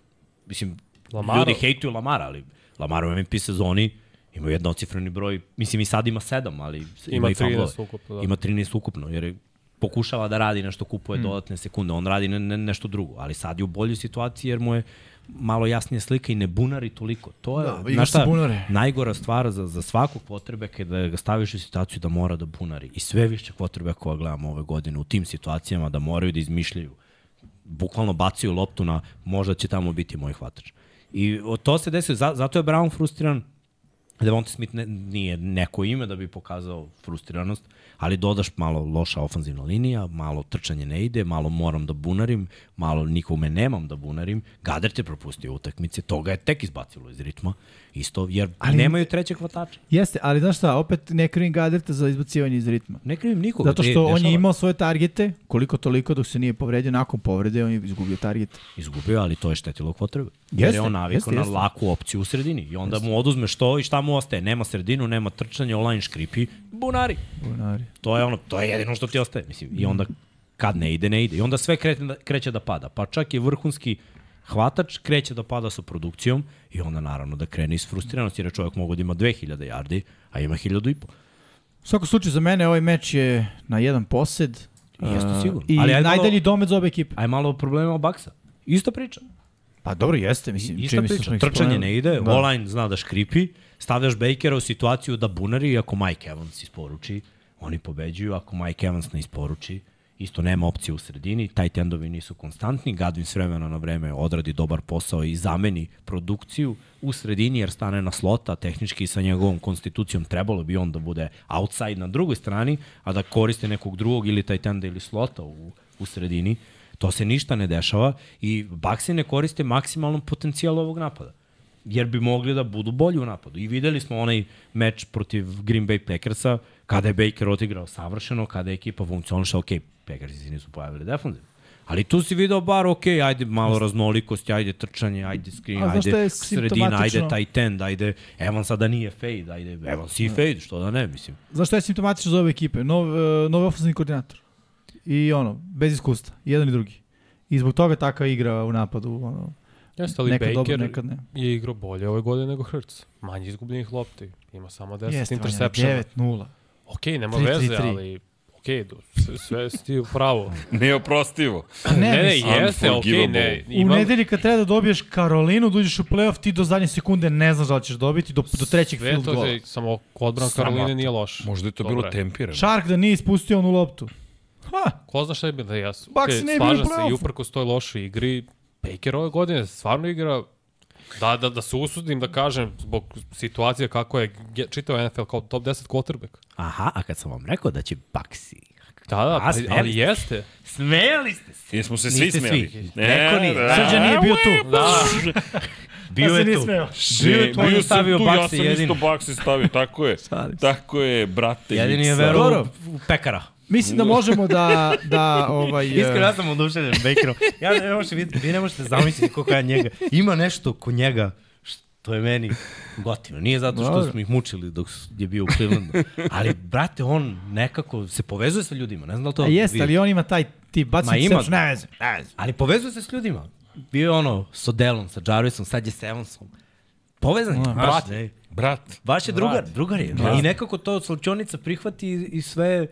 Mislim, Lamaro- ljudi hejtuju Lamara, ali Lamar u MVP sezoni ima jednocifreni broj, mislim i sad ima sedam, ali ima, Ima i 13 fumblove. ukupno, da. Ima 13 ukupno, jer je pokušava da radi nešto, kupuje Hmm. mm. dodatne sekunde, on radi ne, ne, nešto drugo, ali sad je u boljoj situaciji jer mu je malo jasnije slika i ne bunari toliko. To je, Da, znaš šta, najgora stvar za, za svakog potrebeka je da ga staviš u situaciju da mora da bunari. I sve više potrebekova gledamo ove godine u tim situacijama da moraju da izmišljaju. Bukvalno bacaju loptu na možda će tamo biti moj hvatač. I to se desilo, za, zato je Brown frustriran, Devonta Smith ne, nije neko ime da bi pokazao frustriranost, ali dodaš malo loša ofanzivna linija, malo trčanje ne ide, malo moram da bunarim, malo nikome nemam da bunarim. Gader te propustio utakmice, to ga je tek izbacilo iz ritma, isto, jer ali, nemaju trećeg hvatača. jeste, ali znaš šta, opet ne krivim Gaderta za izbacivanje iz ritma. Ne krivim nikoga. Zato što on dešava. je imao svoje targete, koliko toliko dok se nije povredio, nakon povrede on je izgubio target. Izgubio, ali to je štetilo potrebe. Jer Jeste, je on navikao jeste, na jeste. laku opciju u sredini. I onda mu oduzmeš to i šta mu ostaje? Nema sredinu, nema trčanja, online škripi, bunari. Bunari. To je ono, to je jedino što ti ostaje. Mislim, I onda kad ne ide, ne ide. I onda sve kreće da, kreće da pada. Pa čak i vrhunski hvatač kreće da pada sa produkcijom i onda naravno da krene iz frustriranosti jer je čovjek mogo da ima 2000 yardi, a ima 1000 i po. U svakom slučaju za mene ovaj meč je na jedan posed. Jeste uh, sigurno. I Ali najdalji domet za obe ekipe. A je malo problema Baksa. Isto priča. Pa dobro, jeste, mislim. Ista mi se priča. Trčanje ne ide, Da. da. online zna da škripi, stavljaš Bakera u situaciju da bunari, ako Mike Evans isporuči, oni pobeđuju, ako Mike Evans ne isporuči, isto nema opcije u sredini, taj tendovi nisu konstantni, Gadvin s vremena na vreme odradi dobar posao i zameni produkciju u sredini jer stane na slota, tehnički sa njegovom konstitucijom trebalo bi on da bude outside na drugoj strani, a da koriste nekog drugog ili taj tenda ili slota u, u sredini. To se ništa ne dešava i Baxi ne koriste maksimalnom potencijalu ovog napada jer bi mogli da budu bolji u napadu. I videli smo onaj meč protiv Green Bay Packersa, kada je Baker odigrao savršeno, kada je ekipa funkcioniša, ok, Packersi se nisu pojavili defensivno. Ali tu si video bar, ok, ajde malo raznolikosti, ajde trčanje, ajde screen, ajde sredina, ajde tight end, ajde Evan sada nije fade, ajde Evan si fade, što da ne, mislim. Znaš šta je simptomatično za ove ekipe? Nov, uh, novi ofensivni koordinator. I ono, bez iskustva, jedan i drugi. I zbog toga takva igra u napadu. Ono, Jeste, ali nekad Baker dobro, nekad ne. je igrao bolje ove godine nego Hurts. Manje izgubljenih lopti. Ima samo 10 Jeste, Vanja, interceptiona. 9-0. Ok, nema 3-3-3. veze, ali ok, do, sve, sve si u pravu. [LAUGHS] Neoprostivo. Ne, Ne, ne, jeste, ok, ne. Unforgivable. U Imam, nedelji kad treba da dobiješ Karolinu, da uđeš u playoff, ti do zadnje sekunde ne znaš da li ćeš dobiti, do, do trećeg sve field to gola. je, samo odbran. Karoline nije loš. Možda je to Dobro bilo je. tempirano. Shark da nije ispustio onu loptu. Ha, Ko zna šta je bilo da jesu. Bucks Okay, ne bi bili u slažem se i play-offu. uprkos toj lošoj igri, Baker ove godine stvarno igra Da, da, da se usudim da kažem, zbog situacije kako je čitao NFL kao top 10 quarterback. Aha, a kad sam vam rekao da će Baxi Da, da, A, pa, ali ste. jeste. Smeli ste se. Jesmo se svi Niste smeli. svi. Ne, Neko nije. da. Srđan nije bio tu. Da, Bio Ja je tu. smeo. Bio je tu, on je bio sam stavio tu, ja Baxi sam jedini. isto Baxi stavio, tako je. Tako je, brate. Jedini je verovao u pekara. Mislim da možemo da, da ovaj, [LAUGHS] Iskreno, ja sam oduševljen Bakerom. Ja ne možete vidjeti, vi ne možete zamisliti koliko ja njega. Ima nešto ko njega što je meni gotivno. Nije zato što smo ih mučili dok je bio u Clevelandu. Ali, brate, on nekako se povezuje sa ljudima. Ne znam da li to A jeste, ali on ima taj tip, baci Ma ima. se, ne veze, ne veze. Ali povezuje se s ljudima. Bio je ono s Odelom, sa Jarvisom, sad je s Evansom. Povezan je, baš, brat. Baš je drugar, drugar je. I nekako to Slačonica prihvati i, i sve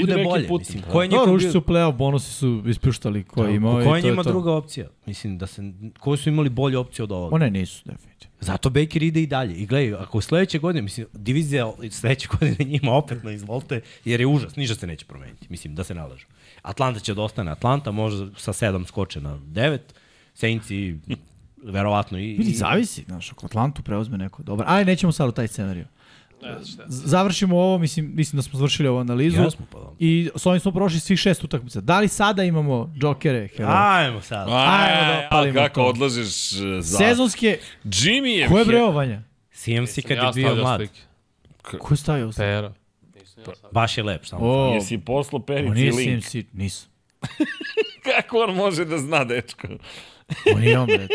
bude bolje. putem. Mislim, ko je Dobro, njihov ušli bio- su play-off, bonusi su ispuštali ko je imao. i Ko je to njima to. druga opcija? Mislim da se, koji su imali bolje opcije od ovoga? One nisu, definitivno. Zato Baker ide i dalje. I gledaj, ako sledeće godine, mislim, divizija sledeće [LAUGHS] godine njima opet na izvolte, jer je užas, ništa se neće promeniti, mislim, da se nalažu. Atlanta će da ostane Atlanta, može sa 7 skoče na 9, Saintsi verovatno i... Vidi, i zavisi, znaš, ako Atlantu preuzme neko dobro. Ali nećemo sad u taj scenariju. Ne, šta. Završimo ovo, mislim, mislim da smo završili ovu analizu. Jesmo, pa da. I s ovim smo prošli svih šest utakmica. Da li sada imamo džokere, heroje? Ajmo sad. Ajmo da Aj, ali opalimo kako to. odlažeš e, za... Sezonske, Jimmy je... ko je breo Vanja? CMC kad je Ja bio stavljao mlad. Ko je stavio? Pera. Nisam ja stavio. baš je lep. Samo. O, Jesi poslao o perici nije link. CMC, nisu. [LAUGHS] Kako on može da zna, dečko? On nije on, bre.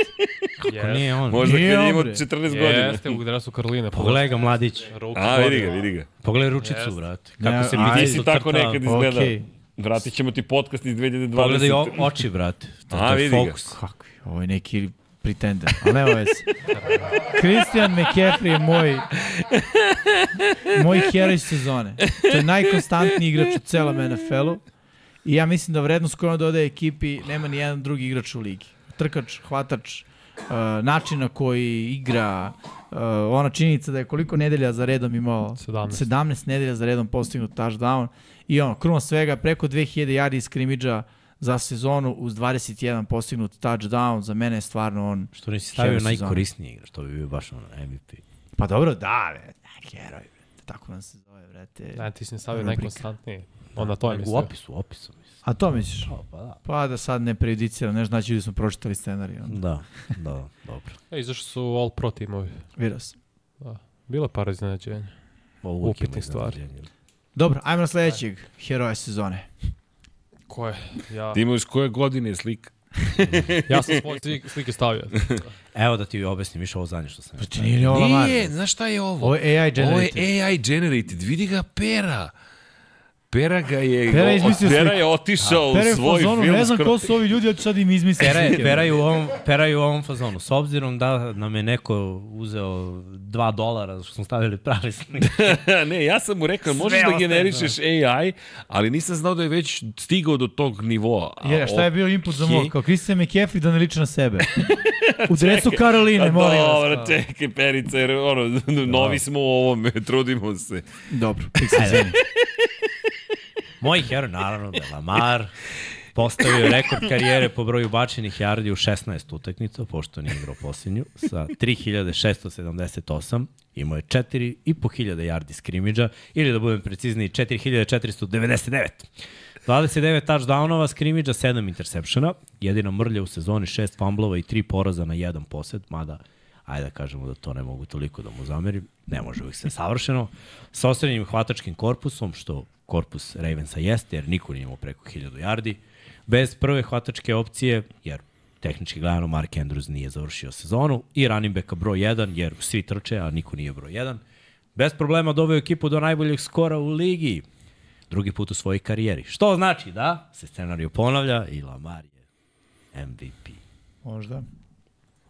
Kako nije on? Možda Nije kad je imao bre. 14 godina. Jeste, u dresu Karoline. Pogledaj ga mladić. A, vidi ga, vidi ga. Pogledaj ručicu, Jeste. brate. Kako se a, Ti vidi si tako nekad izgledao. Okej. Vratit ćemo ti podcast iz 2020. Pogledaj o, oči, brate. To, A, to vidi ga. fokus. Kako je? Ovo je neki pretender, ali nema veze. Christian McCaffrey je moj moj heroj sezone. To je najkonstantniji igrač u celom NFL-u i ja mislim da vrednost koju on dodaje ekipi nema ni jedan drugi igrač u ligi. Trkač, hvatač, uh, način na koji igra, uh, ona činjenica da je koliko nedelja za redom imao 17. 17 nedelja za redom postignut touchdown i ono, kruna svega preko 2000 yardi iz skrimidža za sezonu uz 21 postignut touchdown, za mene je stvarno on Što nisi stavio najkorisniji igrač, to bi bio baš ono MVP. Pa dobro, da, bre, heroj. Tako nam se zove, brate. Ne, ti si ne stavio najkonstantniji. Onda to je u mislio. opisu, u opisu. Mislim. A to misliš? Pa da. Pa da sad ne prejudiciram, ne znači da smo pročitali scenarij. Onda. Da, da, dobro. E, izašli su All Pro timovi. Vidio sam. Bilo je par iznenađenja. Upitnih stvari. Dobro, ajmo na sledećeg heroja sezone. Ko je? Ja, Ti imaš koje godine je slika? ja sam svoje slike, slike stavio. [LAUGHS] Evo da ti objasnim više ovo zadnje što sam. Pa ti nije Lamar. Nije, znaš šta je ovo? Ovo je AI Ovo je generated. AI generated, vidi ga Pera. Pera ga je, Pera je izmislio Pera sliku. je otišao u svoj fazonu, film. ne znam ko su ovi ljudi, ja ću sad im izmisliti. Pera, je, slike. pera, je u ovom, pera je u ovom fazonu. S obzirom da nam je neko uzeo 2 dolara što smo stavili pravi slike. [LAUGHS] ne, ja sam mu rekao, možeš Sve da generišeš AI, ali nisam znao da je već stigao do tog nivoa. A Jer, šta je bio input za okej. mog? Kao Christian McCaffrey da ne liči na sebe. [LAUGHS] U dresu Karoline, molim vas. Dobro, čekaj, Perica, jer ono, [LAUGHS] novi smo u ovome, trudimo se. Dobro, se izvini. Moj heroj, naravno, da je Lamar postavio rekord karijere po broju bačenih yardi u 16 utakmica, pošto nije igrao posljednju, sa 3678. Imao je 4.500 yardi skrimidža, ili da budem precizniji, 4499. 29 touchdownova, skrimidža, 7 intersepšena, jedina mrlja u sezoni, 6 fumblova i 3 poraza na jedan posed, mada ajde da kažemo da to ne mogu toliko da mu zamerim, ne može uvijek sve savršeno, sa osrednjim hvatačkim korpusom, što korpus Ravensa jeste, jer niko nije imao preko 1000 yardi, bez prve hvatačke opcije, jer tehnički gledano Mark Andrews nije završio sezonu, i running backa broj 1, jer svi trče, a niko nije broj 1. Bez problema doveo ekipu do najboljeg skora u ligi, drugi put u svojoj karijeri. Što znači da se scenariju ponavlja i Lamar je MVP. Možda.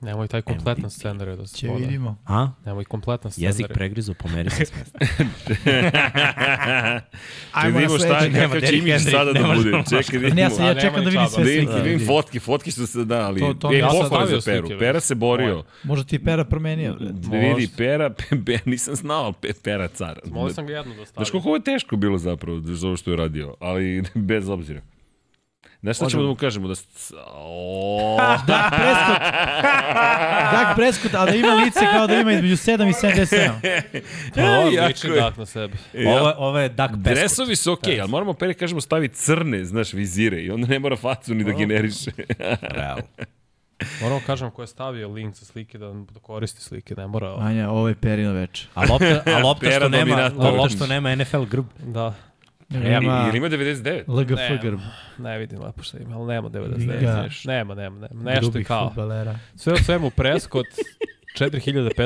Nemoj taj kompletan MVP. scenarij da se Će poda. vidimo. A? Nemoj kompletan scenarij. Jezik pregrizu, pomeri se s mesta. [LAUGHS] [LAUGHS] Čekaj Ajmo da na vidimo šta sledeći. je, Nema kakav će Henry, sada da bude. Čekaj da Ne, ja vidimo. sam ja čekam da vidim sve slike. da vidim fotke, fotke su se da, ali To- to e, je pohvale stavio za Peru. slike, Pera se borio. Možda ti je Pera promenio. bre. Da vidi. Pera, [LAUGHS] Pera, nisam znao, ali Pe- Pera car. Molio sam ga jedno da stavim. Znaš koliko ovo je teško bilo zapravo, za ovo što je radio, ali bez obzira. Znaš šta ćemo da mu kažemo? Da... O, [LAUGHS] Dak Prescott. Dak Prescott, a da ima lice kao da ima između 7 i 77. [LAUGHS] Pa, ovo jako liči je. dak na sebe. Ovo, je- ovo je Dak Prescott. Dresovi su okej, ali moramo Pere kažemo stavi crne, znaš, vizire i onda ne mora facu ni da generiše. [LAUGHS] Realno. Moramo kažem ko je stavio link za slike da, da koristi slike, ne mora... Anja, ovo je Perino veče. A lopta, a lopta što nema, lopta što nema NFL grb. Da, Nema Ili ima 99? LGF Ne. grb. ne vidim lepo šta ima, ali nema Liga. 99. Nema, nema, nema. Nešto je grubih kao. fudbalera. Sve u svemu Prescott 4516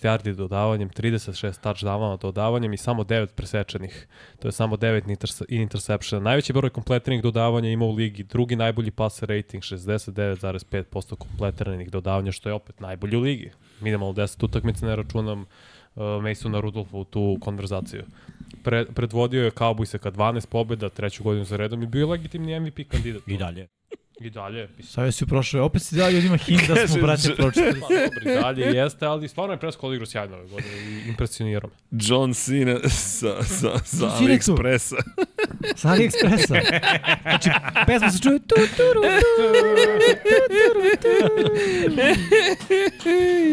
yardi dodavanjem, 36 touchdownova dodavanjem i samo 9 presečenih. To je samo 9 interse- interceptiona. Najveći broj kompletiranih dodavanja ima u ligi. Drugi najbolji passer rating 69,5% kompletiranih dodavanja, što je opet najbolji u ligi. Minimalno 10 utakmica, ne računam uh, Masona Rudolfa u tu konverzaciju. Pre, predvodio je Cowboysa ka 12 pobjeda, treću godinu za redom i bio je legitimni MVP kandidat. I dalje. I dalje. Savio si u prošloj. Opet si dao ljudima hint da smo, brate, Ž- pročitali. [LAUGHS] Pa dobro, i dalje jeste, ali stvarno je Prescott odigrao sjajno ove godine i impresionirao me. John Cena sa, sa, sa je tu. AliExpressa. Sa AliExpressa. Znači, pesma se čuje tu, tu, ru, [LAUGHS]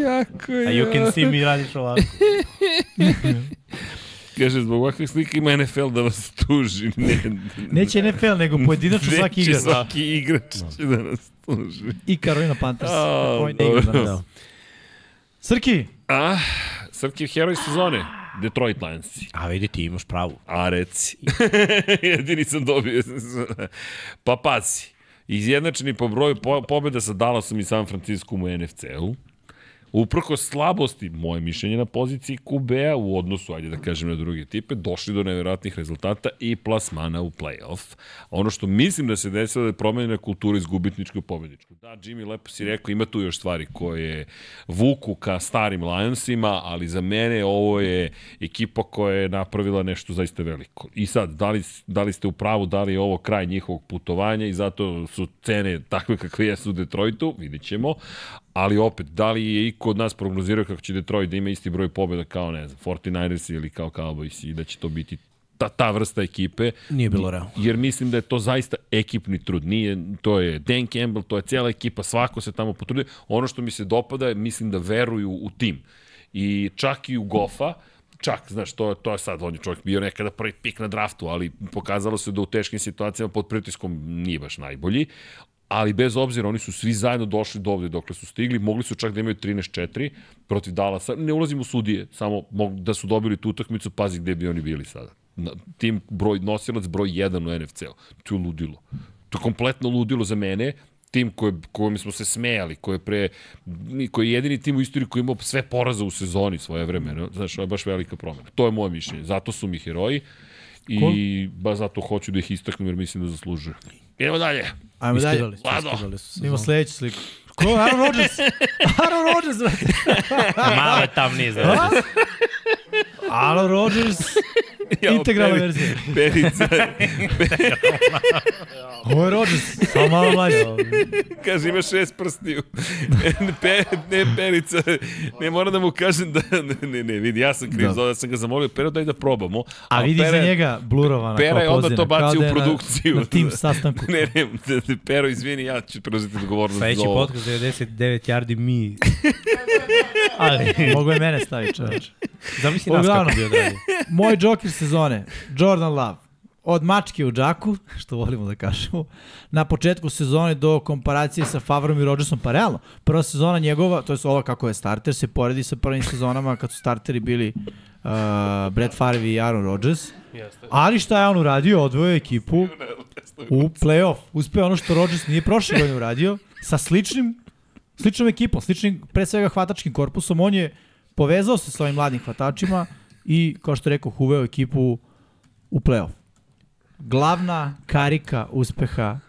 jako A you can see me radiš ovako. [LAUGHS] Kaže, zbog ovakvih slika ima NFL da vas tuži. Ne, Neće NFL, nego pojedinačno svaki Neće igrač. Svaki igrač će da nas tuži. I Carolina Panthers. A, Koji ne igra dobro. danas. Srki, A, Srki heroj sezone. Detroit Lionsi. A vidi ti imaš pravu. A reci. [LAUGHS] Jedini sam dobio. pa pazi. Izjednačeni po broju po, pobjeda sa Dallasom i San Franciskom u NFC-u. Uprko slabosti, moje mišljenje na poziciji QB-a u odnosu, ajde da kažem, na druge tipe, došli do nevjerojatnih rezultata i plasmana u playoff. Ono što mislim da se desilo da je promenjena kultura iz gubitničkog pobedničku. Da, Jimmy lepo si rekao, ima tu još stvari koje vuku ka starim Lionsima, ali za mene ovo je ekipa koja je napravila nešto zaista veliko. I sad, da li, da li ste u pravu, da li je ovo kraj njihovog putovanja i zato su cene takve kakve jesu u Detroitu, vidit ćemo, ali opet, da li je iko od nas prognozirao kako će Detroit da ima isti broj pobjeda kao, ne znam, 49ers ili kao Cowboys i da će to biti ta, ta vrsta ekipe. Nije bilo realno. Jer mislim da je to zaista ekipni trud. Nije, to je Dan Campbell, to je cijela ekipa, svako se tamo potrudio. Ono što mi se dopada je, mislim da veruju u tim. I čak i u Goffa, čak, znaš, to, to je sad, on je čovjek bio nekada prvi pik na draftu, ali pokazalo se da u teškim situacijama pod pritiskom nije baš najbolji, ali bez obzira, oni su svi zajedno došli do ovde dokle su stigli, mogli su čak da imaju 13-4 protiv Dallasa, ne ulazim u sudije, samo da su dobili tu utakmicu, pazi gde bi oni bili sada. Na, tim broj, nosilac broj 1 u NFC-u. To je ludilo. To je kompletno ludilo za mene, tim koje, kojim smo se smejali, koji je, pre, koji je jedini tim u istoriji koji je imao sve poraza u sezoni svoje vremena. Znaš, to je baš velika promena. To je moje mišljenje. Zato su mi heroji Cool. baš zato hoću da ih istaknem jer mislim da zaslužuju. Idemo dalje. ajmo dalje. Iskidali su, Lado. iskidali su. Imamo sledeću sliku. Ko? Aaron Rodgers. [LAUGHS] Aaron Rodgers, brate. [LAUGHS] Malo je tam niz. A? Aaron Rodgers [LAUGHS] Integralna peri- verzija. [LAUGHS] Perica, Ovo je Rodgers, samo malo mlađe. kaže ima šest prstiju. [LAUGHS] Pe, ne, Perica, ne moram da mu kažem da, ne, ne, vidi, ja sam kriv, Da. da. sam ga zamolio, Pero daj da probamo. A vidi Pere- za njega blurovana Pera je onda to bacio kao da u produkciju. Na, na tim sastanku. Ne, ne, Pero, izvini, ja ću preuzeti odgovornost Sledeći za ovo. podcast 99 yardi mi. Ali, mogu je mene staviti čoveč. Zamisli nas Uglavnom. kako bi odradio. Moj Joker sezone, Jordan Love. Od mačke u džaku, [LAUGHS] što volimo da kažemo, na početku sezone do komparacije sa Favrom i Rodgersom, pa realno, prva sezona njegova, to je ova kako je starter, se poredi sa prvim sezonama kad su starteri bili uh, Brett Favre i Aaron Rodgers. Jeste. Ali šta je on uradio? Odvojio ekipu u playoff. Uspeo ono što Rodgers nije prošle godine uradio sa sličnim sličnom ekipom, sličnim pre svega hvatačkim korpusom. On je povezao se sa ovim mladim hvatačima i, kao što rekao, uveo ekipu u playoff. Glavna karika uspeha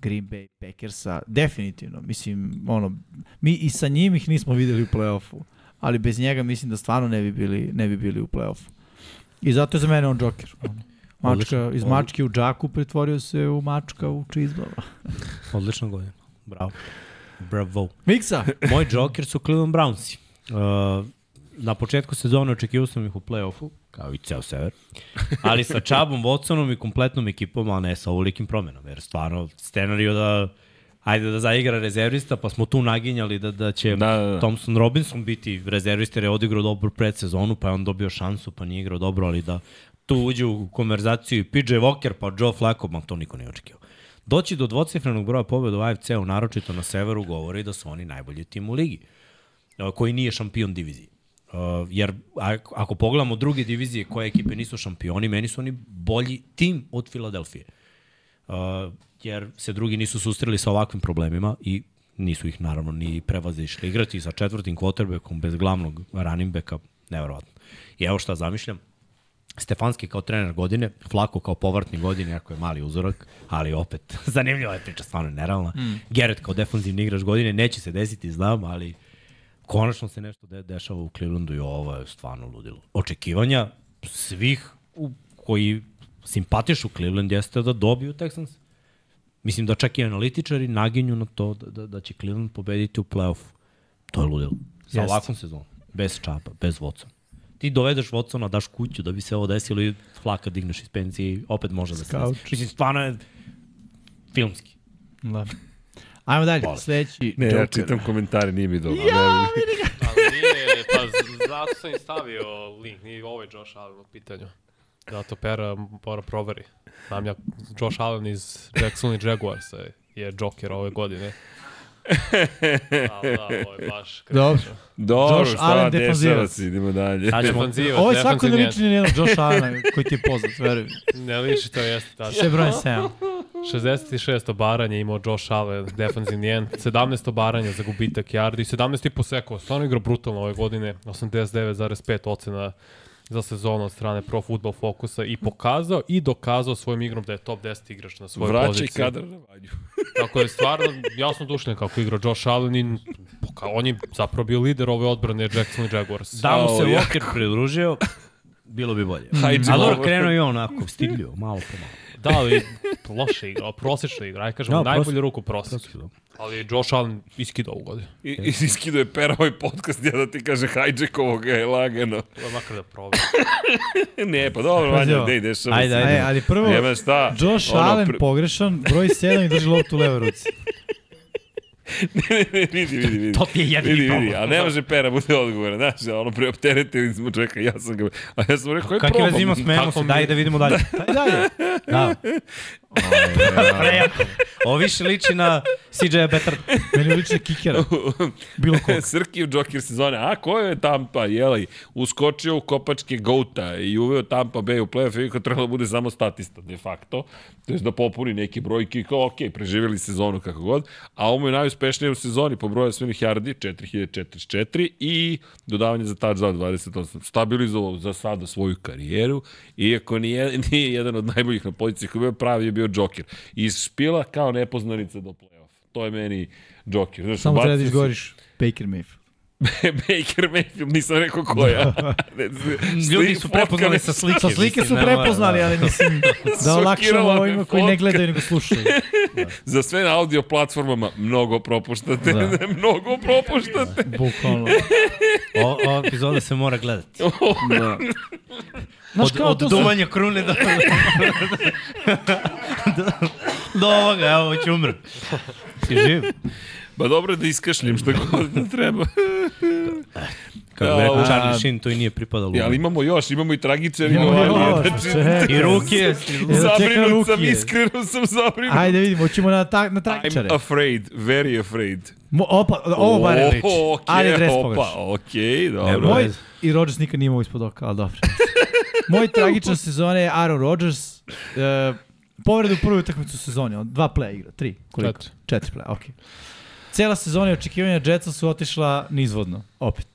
Green Bay Packersa, definitivno. Mislim, ono, mi i sa njim ih nismo videli u play-offu, ali bez njega mislim da stvarno ne bi bili, ne bi bili u play-offu. I zato je za mene on. Ono. Mačka, Odlično. iz mačke u džaku pretvorio se u mačka u čizbava. Odlična godina. Bravo. Bravo. Miksa! Moj Joker su Cleveland Brownsi. Uh, na početku sezone očekivao sam ih u play-offu, kao i ceo sever, ali sa Čabom, Watsonom i kompletnom ekipom, a ne sa ovolikim promenama, jer stvarno scenario da ajde da zaigra rezervista, pa smo tu naginjali da, da će Da, da, da. Thompson Robinson biti rezervista jer je odigrao dobro predsezonu, pa je on dobio šansu, pa nije igrao dobro, ali da tu uđe u konverzaciju i PJ Walker, pa Joe Flacco, ma to niko nije očekivao. Doći do dvocifrenog broja pobjeda u AFC-u, naročito na severu, govori da su oni najbolji tim u ligi, koji nije šampion divizije. Uh, jer ako, ako pogledamo druge divizije koje ekipe nisu šampioni, meni su oni bolji tim od Filadelfije. Uh, jer se drugi nisu susreli sa ovakvim problemima i nisu ih naravno ni prevazišli. Igrati sa četvrtim quarterbackom bez glavnog running backa, nevjerovatno. I evo šta zamišljam, Stefanski kao trener godine, Flako kao povrtni godine, jako je mali uzorak, ali opet, [LAUGHS] zanimljiva je priča, stvarno je nerealna. Mm. Garrett kao defanzivni igrač godine, neće se desiti, znam, ali konačno se nešto de dešava u Clevelandu i ovo je stvarno ludilo. Očekivanja svih u, koji simpatišu Cleveland jeste da dobiju Texans. Mislim da čak i analitičari naginju na to da, da, da će Cleveland pobediti u play-offu. To je ludilo. Sa Jeste. ovakvom sezonom. Bez čapa, bez Watsona. Ti dovedeš Watsona, daš kuću da bi se ovo desilo i flaka digneš iz penzije i opet može da se desi. Mislim, stvarno je filmski. Da. Ajmo dalje, Hvala. sledeći Ne, Joker. ja čitam komentare, nije mi dobro. Ja, ne, Ali nije, pa zato sam i stavio link, nije ovaj Josh Allen u pitanju. Zato Pera mora proveri. Znam ja, Josh Allen iz Jacksonville Jaguarsa je- je Joker ove godine. Ali [LAUGHS] da, ovo je baš Dobro. kritično. Dobro, Josh šta Allen, dešava defanzivac. se, idemo dalje. Sad ćemo, Defanzivac, Ovo je svako ne defanzivni liči ni jedan Josh Allen koji ti je poznat, veruj. mi. [LAUGHS] Ne liči, to jeste tačno. Sve broj 7. 66 obaranja imao Josh Allen, defensivni end, 17 obaranja za gubitak yardi, 17 i po sekova, stvarno igrao brutalno ove godine, 89,5 ocena za sezonu od strane Pro Football Focusa i pokazao i dokazao svojim igrom da je top 10 igrač na svojoj poziciji. kadar na vanju. [LAUGHS] Tako je stvarno jasno dušljen kako igra Josh Allen i poka, on je zapravo bio lider ove odbrane Jacksonville Jaguars. da mu se. Walker pridružio, bilo bi bolje. Hajde, A dobro, krenuo i on onako, stidljivo, malo po malo. Da, ali loše igra, prosječna igra, aj kažemo, Da, da, najbolju ruku prosječna. Ali Josh Allen iskidao ovu godinu. I, i iskido je pera ovaj podcast, ja da ti kaže hijack ga je lagano. Je makar da proba. [LAUGHS] ne, pa dobro, ovo. gde ideš? Ajde, ajde. E, ali prvo, Nema šta. Josh Ono, Allen pr- pogrešan, broj 7 i drži loptu u levoj ruci. [LAUGHS] ne, ne, vidi, vidi, vidi. To ti je jedini Vidi, problem. vidi, a ne može pera bude odgovoran, znaš, ono preopteretili smo čovjeka, ja sam ga, a ja sam rekao, je Kakve probam. veze ima, smejemo Kako se, daj da vidimo dalje. [LAUGHS] Ajde dalje. Da. Prejako. Ovo više liči na CJ Better. Meni liči na kikera. Bilo ko. [LAUGHS] Srki u Joker sezone, a ko je Tampa, jelaj, uskočio u kopačke Gouta i uveo Tampa Bay u playoff i kao trebalo bude samo statista, de facto, to je da popuni neke brojke i kao, ok, preživjeli sezonu kako god, a ovo je najuspešnije u sezoni po broju svojih yardi, 4044 i dodavanje za touchdown 28. Stabilizovao za sada svoju karijeru, iako nije, nije jedan od najboljih na poziciji koji je pravi je bio Joker. Iz špila kao nepoznanica do play-off. To je meni Joker. Znaš, Samo treba da izgoriš Baker Mayfield. [LAUGHS] Baker Mayfield, nisam rekao koja. [LAUGHS] Ljudi su prepoznali sa slike. Sa slike su prepoznali, ali mislim da [LAUGHS] olakšamo ovima koji ne gledaju nego slušaju. [LAUGHS] Za sve na audio platformama mnogo propuštate, Da. [LAUGHS] mnogo propuštate. [LAUGHS] Bukvalno. O, ova epizoda se mora gledati. Da. Znaš Od, kao od duvanja krune do... do, do ovoga, evo ću umrem. Si živ? Ba dobro je da iskašljem što god da treba. [LAUGHS] Kako bi rekao Charlie Sheen, to i nije pripadalo. Ja, ali imamo još, imamo i tragičar i Imamo novarije. još, Znači. I ruke. zabrinut sam, iskreno sam zabrinut. Ajde vidimo, hoćemo na, ta, na tragičare. I'm afraid, very afraid. Mo, opa, ovo bar je liči. O, okej, Ali dres opa, okej, dobro. Evo. Moj, I Rodgers nikad nije imao ispod oka, ali dobro. [LAUGHS] Moj tragičan sezone je Aaron Rodgers. Uh, povreda u prvoj utakmicu sezone, on dva playa igra, tri, koliko? Četiri. Četiri playa, okej. Cela sezona i očekivanja Jetsa su otišla nizvodno, opet.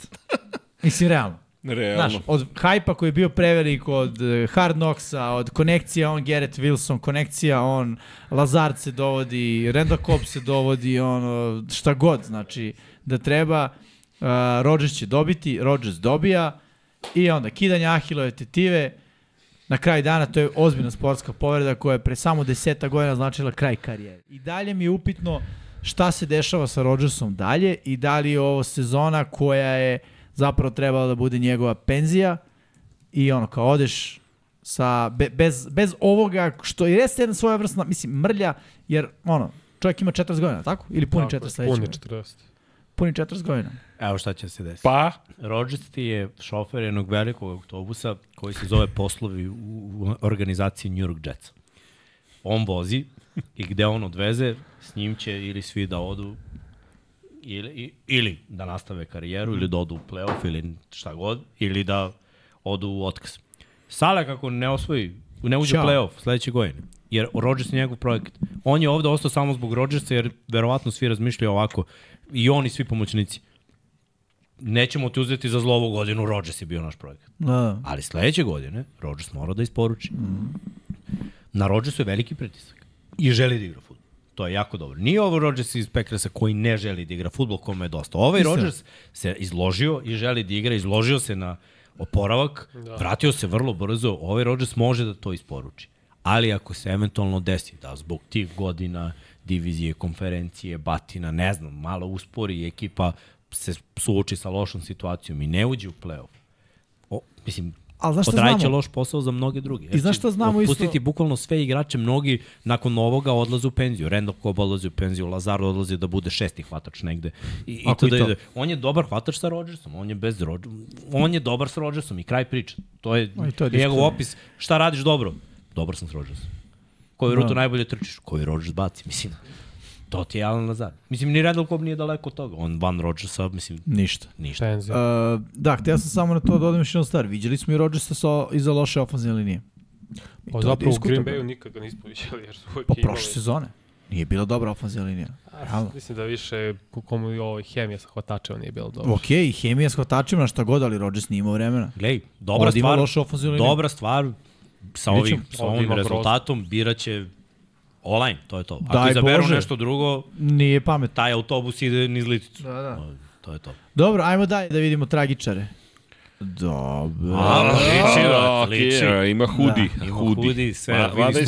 [LAUGHS] Mislim, realno. Realno. Znaš, od hajpa koji je bio prevelik, od eh, Hard Knocksa, od konekcija on Garrett Wilson, konekcija on Lazard se dovodi, Randall Cobb se dovodi, ono, šta god, znači, da treba, uh, Rodgers će dobiti, Rodgers dobija i onda kidanje Ahilove tetive, na kraj dana to je ozbiljna sportska povreda koja je pre samo deseta godina značila kraj karijere. I dalje mi je upitno šta se dešava sa Rodgersom dalje i da li je ovo sezona koja je zapravo trebala da bude njegova penzija i ono kao odeš sa, be, bez, bez ovoga što je jeste jedna svoja vrstna, mislim, mrlja, jer ono, čovjek ima 40 godina, tako? Ili puni 40 sledeće Puni godine? 40. Puni 40 godina. Evo šta će se desiti. Pa, Rodgers ti je šofer jednog velikog autobusa koji se zove poslovi u, u organizaciji New York Jets. On vozi i gde on odveze, s njim će ili svi da odu ili, ili da nastave karijeru ili da odu u playoff ili šta god, ili da odu u otkaz. Sale kako ne osvoji, ne uđe u Ćao. playoff sledeće godine, jer Rodgers je njegov projekat. On je ovde ostao samo zbog Rodgersa, jer verovatno svi razmišljaju ovako, i on i svi pomoćnici nećemo ti uzeti za zlo ovu godinu, Rodgers je bio naš projekat. Da. Ali sledeće godine Rodgers mora da isporuči. Na Rodgersu je veliki pritisak i želi da igra futbol. To je jako dobro. Nije ovo Rodgers iz Packersa koji ne želi da igra futbol, kome je dosta. Ovaj. Rodgers se izložio i želi da igra, izložio se na oporavak, da. vratio se vrlo brzo, ovaj Rodgers može da to isporuči. Ali ako se eventualno desi da zbog tih godina divizije, konferencije, batina, ne znam, malo uspori ekipa se suoči sa lošom situacijom i ne uđe u play-off, o, mislim, Ali znaš šta znamo? loš posao za mnoge druge. I znaš šta znamo isto? Pustiti bukvalno sve igrače, mnogi nakon ovoga odlaze u penziju. Randall Cobb odlazi u penziju, Lazar odlazi da bude šesti hvatač negde. I, i to i da to. ide. On je dobar hvatač sa Rodgersom, on je bez Rodgersa. On je dobar sa Rodgersom i kraj priče. To je, to je njegov opis. Šta radiš dobro? Dobar sam s Rodgersom. Koju rutu najbolje trčiš? Koji Rodgers baci? Mislim, to ti je Alan Lazar. Mislim, ni Randall Cobb nije daleko od toga. On van Rodgersa, mislim, Ništa. ništa. Uh, da, htio sam samo na to da dodam još jednu stvar. Viđali smo i Rodgersa sa, iza loše ofenzivne linije. I Pa to je zapravo u. Green Bayu nikad ga nismo vidjeli jer su Pa imali. prošle sezone. Nije bila dobra ofenzivna linija. Realno. Mislim da više komu i ovo hemija sa hvatačeva nije bilo dobro. Ok, i hemija s hvatačima, šta god, ali Rodgers nije imao vremena. Glej, dobra Ovdje ima stvar, dobra stvar sa ovim, sa ovim rezultatom biraće online, to je to. Ako Daj izaberu Bože. nešto drugo, Nije pametno. taj autobus ide niz liticu. Da, da. To- je to. Dobro, ajmo dalje da vidimo tragičare. Dobro. A, pa liči, A, brate, liči. okej, ima hudi. Da, ima hudi. hudi, sve, vidi Vada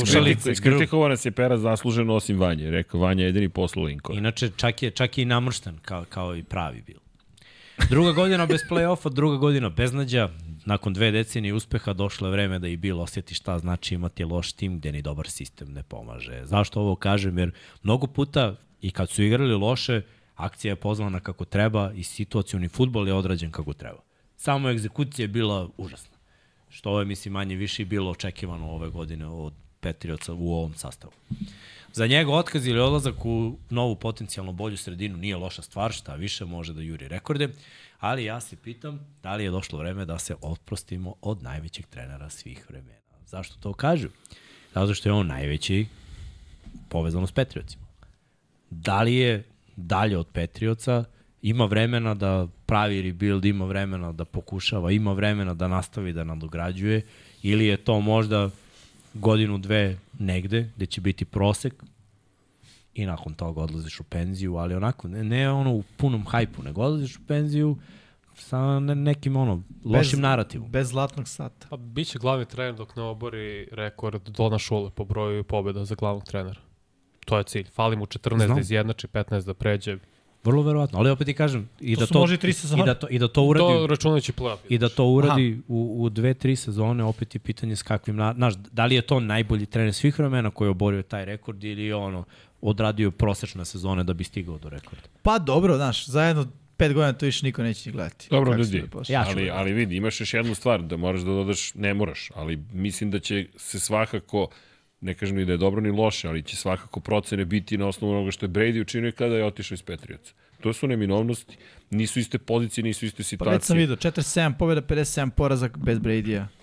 iskritikovao nas je Pera zasluženo osim Vanje. Rekao, Vanja je jedini poslao linkove. Inače, čak je, čak je i namršten, kao, kao i pravi bil. Druga godina bez play-offa, druga godina bez nađa. Nakon dve decenije uspeha došlo je vreme da i Bill osjeti šta znači imati loš tim gde ni dobar sistem ne pomaže. Zašto ovo kažem? Jer mnogo puta i kad su igrali loše, akcija je pozvana kako treba i situacioni futbol je odrađen kako treba. Samo egzekucija je bila užasna. Što je, mislim, manje više bilo očekivano ove godine od Petrioca u ovom sastavu. Za njega otkaz ili odlazak u novu potencijalno bolju sredinu nije loša stvar, šta više može da juri rekorde, ali ja se pitam da li je došlo vreme da se oprostimo od najvećeg trenera svih vremena. Zašto to kažu? Zato što je on najveći povezano s Petriocima. Da li je dalje od Petrioca, ima vremena da pravi rebuild, ima vremena da pokušava, ima vremena da nastavi da nadograđuje, ili je to možda godinu, dve negde, gde će biti prosek, i nakon toga odlaziš u penziju, ali onako, ne, ne ono u punom hajpu, nego odlaziš u penziju sa ne, nekim ono, lošim Bez- narativom. Bez zlatnog sata. Pa biće glavni trener dok ne obori rekord Dona Šule po broju pobjeda za glavnog trenera. To je cilj. Fali mu 14 Znam. da izjednači, 15 da pređe. Vrlo verovatno, ali opet ti kažem, i To da to, može i tri sezone. i da to, i da to uradi, To računajući play-off. I da to uradi u, u dve, tri sezone, opet je pitanje s kakvim, na, znaš, da li je to najbolji trener svih vremena koji je oborio taj rekord ili ono odradio prosečne sezone da bi stigao do rekorda. Pa dobro, znaš, zajedno pet godina to više niko neće ni gledati. Dobro, ljudi. Ja ali, ali vidi, imaš još jednu stvar, da moraš da dodaš, ne moraš, ali mislim da će se svakako, ne kažem ni da je dobro ni loše, ali će svakako procene biti na osnovu onoga što je Brady učinio kada je otišao iz Patriotsa. To su neminovnosti, nisu iste pozicije, nisu iste Pa već sam situacije. vidio, 47 pobjeda, 57 porazak bez Brady-a.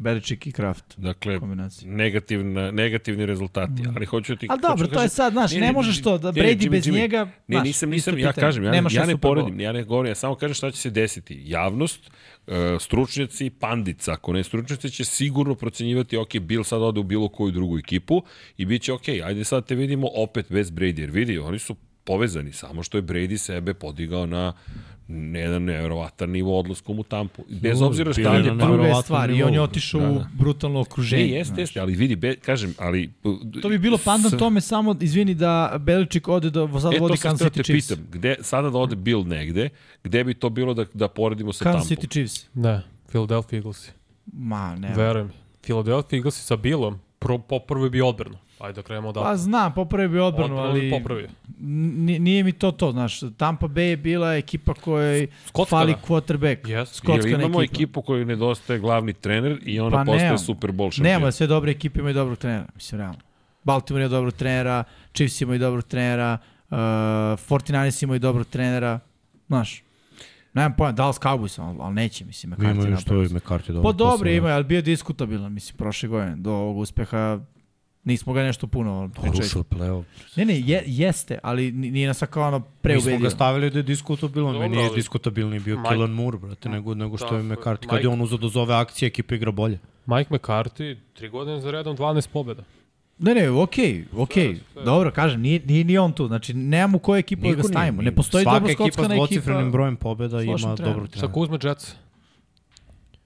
Belichick i Kraft. dakle, kombinacija. negativna, negativni rezultati, ali hoću ti... Ali dobro, da to je kažem- sad, znaš, ne možeš to, da Brady bez njega, Ne, znaš, nisam, nisam, ja pitanje. kažem, ja, ja šta ne poredim, ja ne govorim, ja samo kažem šta će se desiti. Javnost, e, stručnjaci, pandica, ako ne stručnjaci, će sigurno procenjivati, ok, Bill sad ode u bilo koju drugu ekipu i bit će ok, ajde sad te vidimo opet bez Brady, jer vidi, oni su povezani, samo što je Brady sebe podigao na jedan nevjerovatan nivo odlaskom u tampu. Bez U, obzira šta je je na pa... Druga je Neverovatnom stvar, i on je otišao Da, u da. brutalno okruženje. Ne, jeste, jeste, ali vidi, be, kažem, ali... To bi bilo pandan tome samo, izvini, da Belichick ode da sad E, vodi to sam Kansas htio City te Chiefs. pitam, gde, sada da ode Bill negde, gde bi to bilo da, da poredimo sa Kansas tampom? City Chiefs. Ne, Philadelphia Eaglesi. Ma, ne. Verujem. Philadelphia Eaglesi sa Billom, pro, poprvi bi odbranu. Ajde da krenemo da... Pa znam, popravio bi bi ali popravio. n- nije mi to to, znaš. Tampa Bay je bila ekipa kojoj Skotska, fali da. quarterback. Yes. Jer Skotska imamo ekipa. ekipu koju nedostaje glavni trener i ona Pa postaje nemamo. Super Bowl šampion. Nema, sve dobre ekipe imaju dobrog trenera, mislim, realno. Baltimore ima dobrog trenera, Chiefs imaju dobrog trenera, uh, 49ers imaju dobrog trenera, znaš. Nemam pojma, Dallas Cowboys, ali, ali neće, mislim, McCarthy Imaju što je McCarthy dobro. Pa dobro posao. ima, ali bio je diskutabilan, mislim, prošle godine. Do ovog uspeha nismo ga nešto puno pričali. Rušao play-off. Ne, ne, je, jeste, ali ni- nije nas kao ono Mi smo preubedio. ga stavili da je diskutabilan, Dobro, meni nije ali- diskutabilni bio Mike- Kellen Moore, brate, nego, nego što je Tako je. McCarthy. Kad je on uzao da zove akcije, ekipa igra bolje. Mike McCarthy, tri godine za redom, 12 pobjeda. Ne, ne, okej, okej. Sve, sve. Dobro, kažem, nije, nije ni on tu. Znači, nemamo koju ekipu da ga Niko nije, stavimo. Ne postoji Svaka dobro ekipa s skockana dvocifrenim ekipa. brojem pobjeda s ima trenerom. dobrog Šta trenera. ako uzme Jets?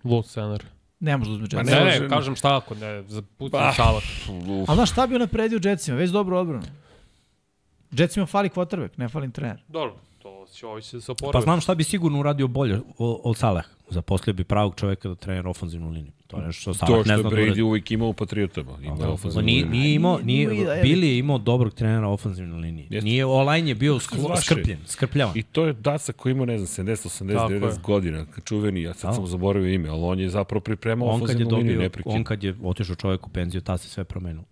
Lud center. Ne može da uzme Jets. ne Ne, kažem šta ako, ne, za pucam Pa. šalat. Uf, Ali znaš šta bi on napredio Jetsima? Već dobro odbranu. Jetsima fali quarterback, ne fali trener. Dobro, to će će se Pa oporaviti. znam šta bi sigurno uradio bolje od Saleh. Zaposlio bi pravog čoveka da trenira ofenzivnu liniju. To je nešto što to što ne je da. Brady uvijek imao u Patriotama. Ima Ma ofenzivnu nije, nije imao, Nije- Billy je imao dobrog trenera ofenzivne linije. Jeste. Nije, online je bio sklo, Vaše. skrpljen, skrpljavan. I to je Daca koji ima, ne znam, 70, 80, Tako 90 je. godina, čuveni, ja sad Da. sam zaboravio ime, ali on je zapravo pripremao On je ofenzivnu liniju, dobio, neprekidno. on kad je otišao čovjek u penziju, ta se sve promenilo.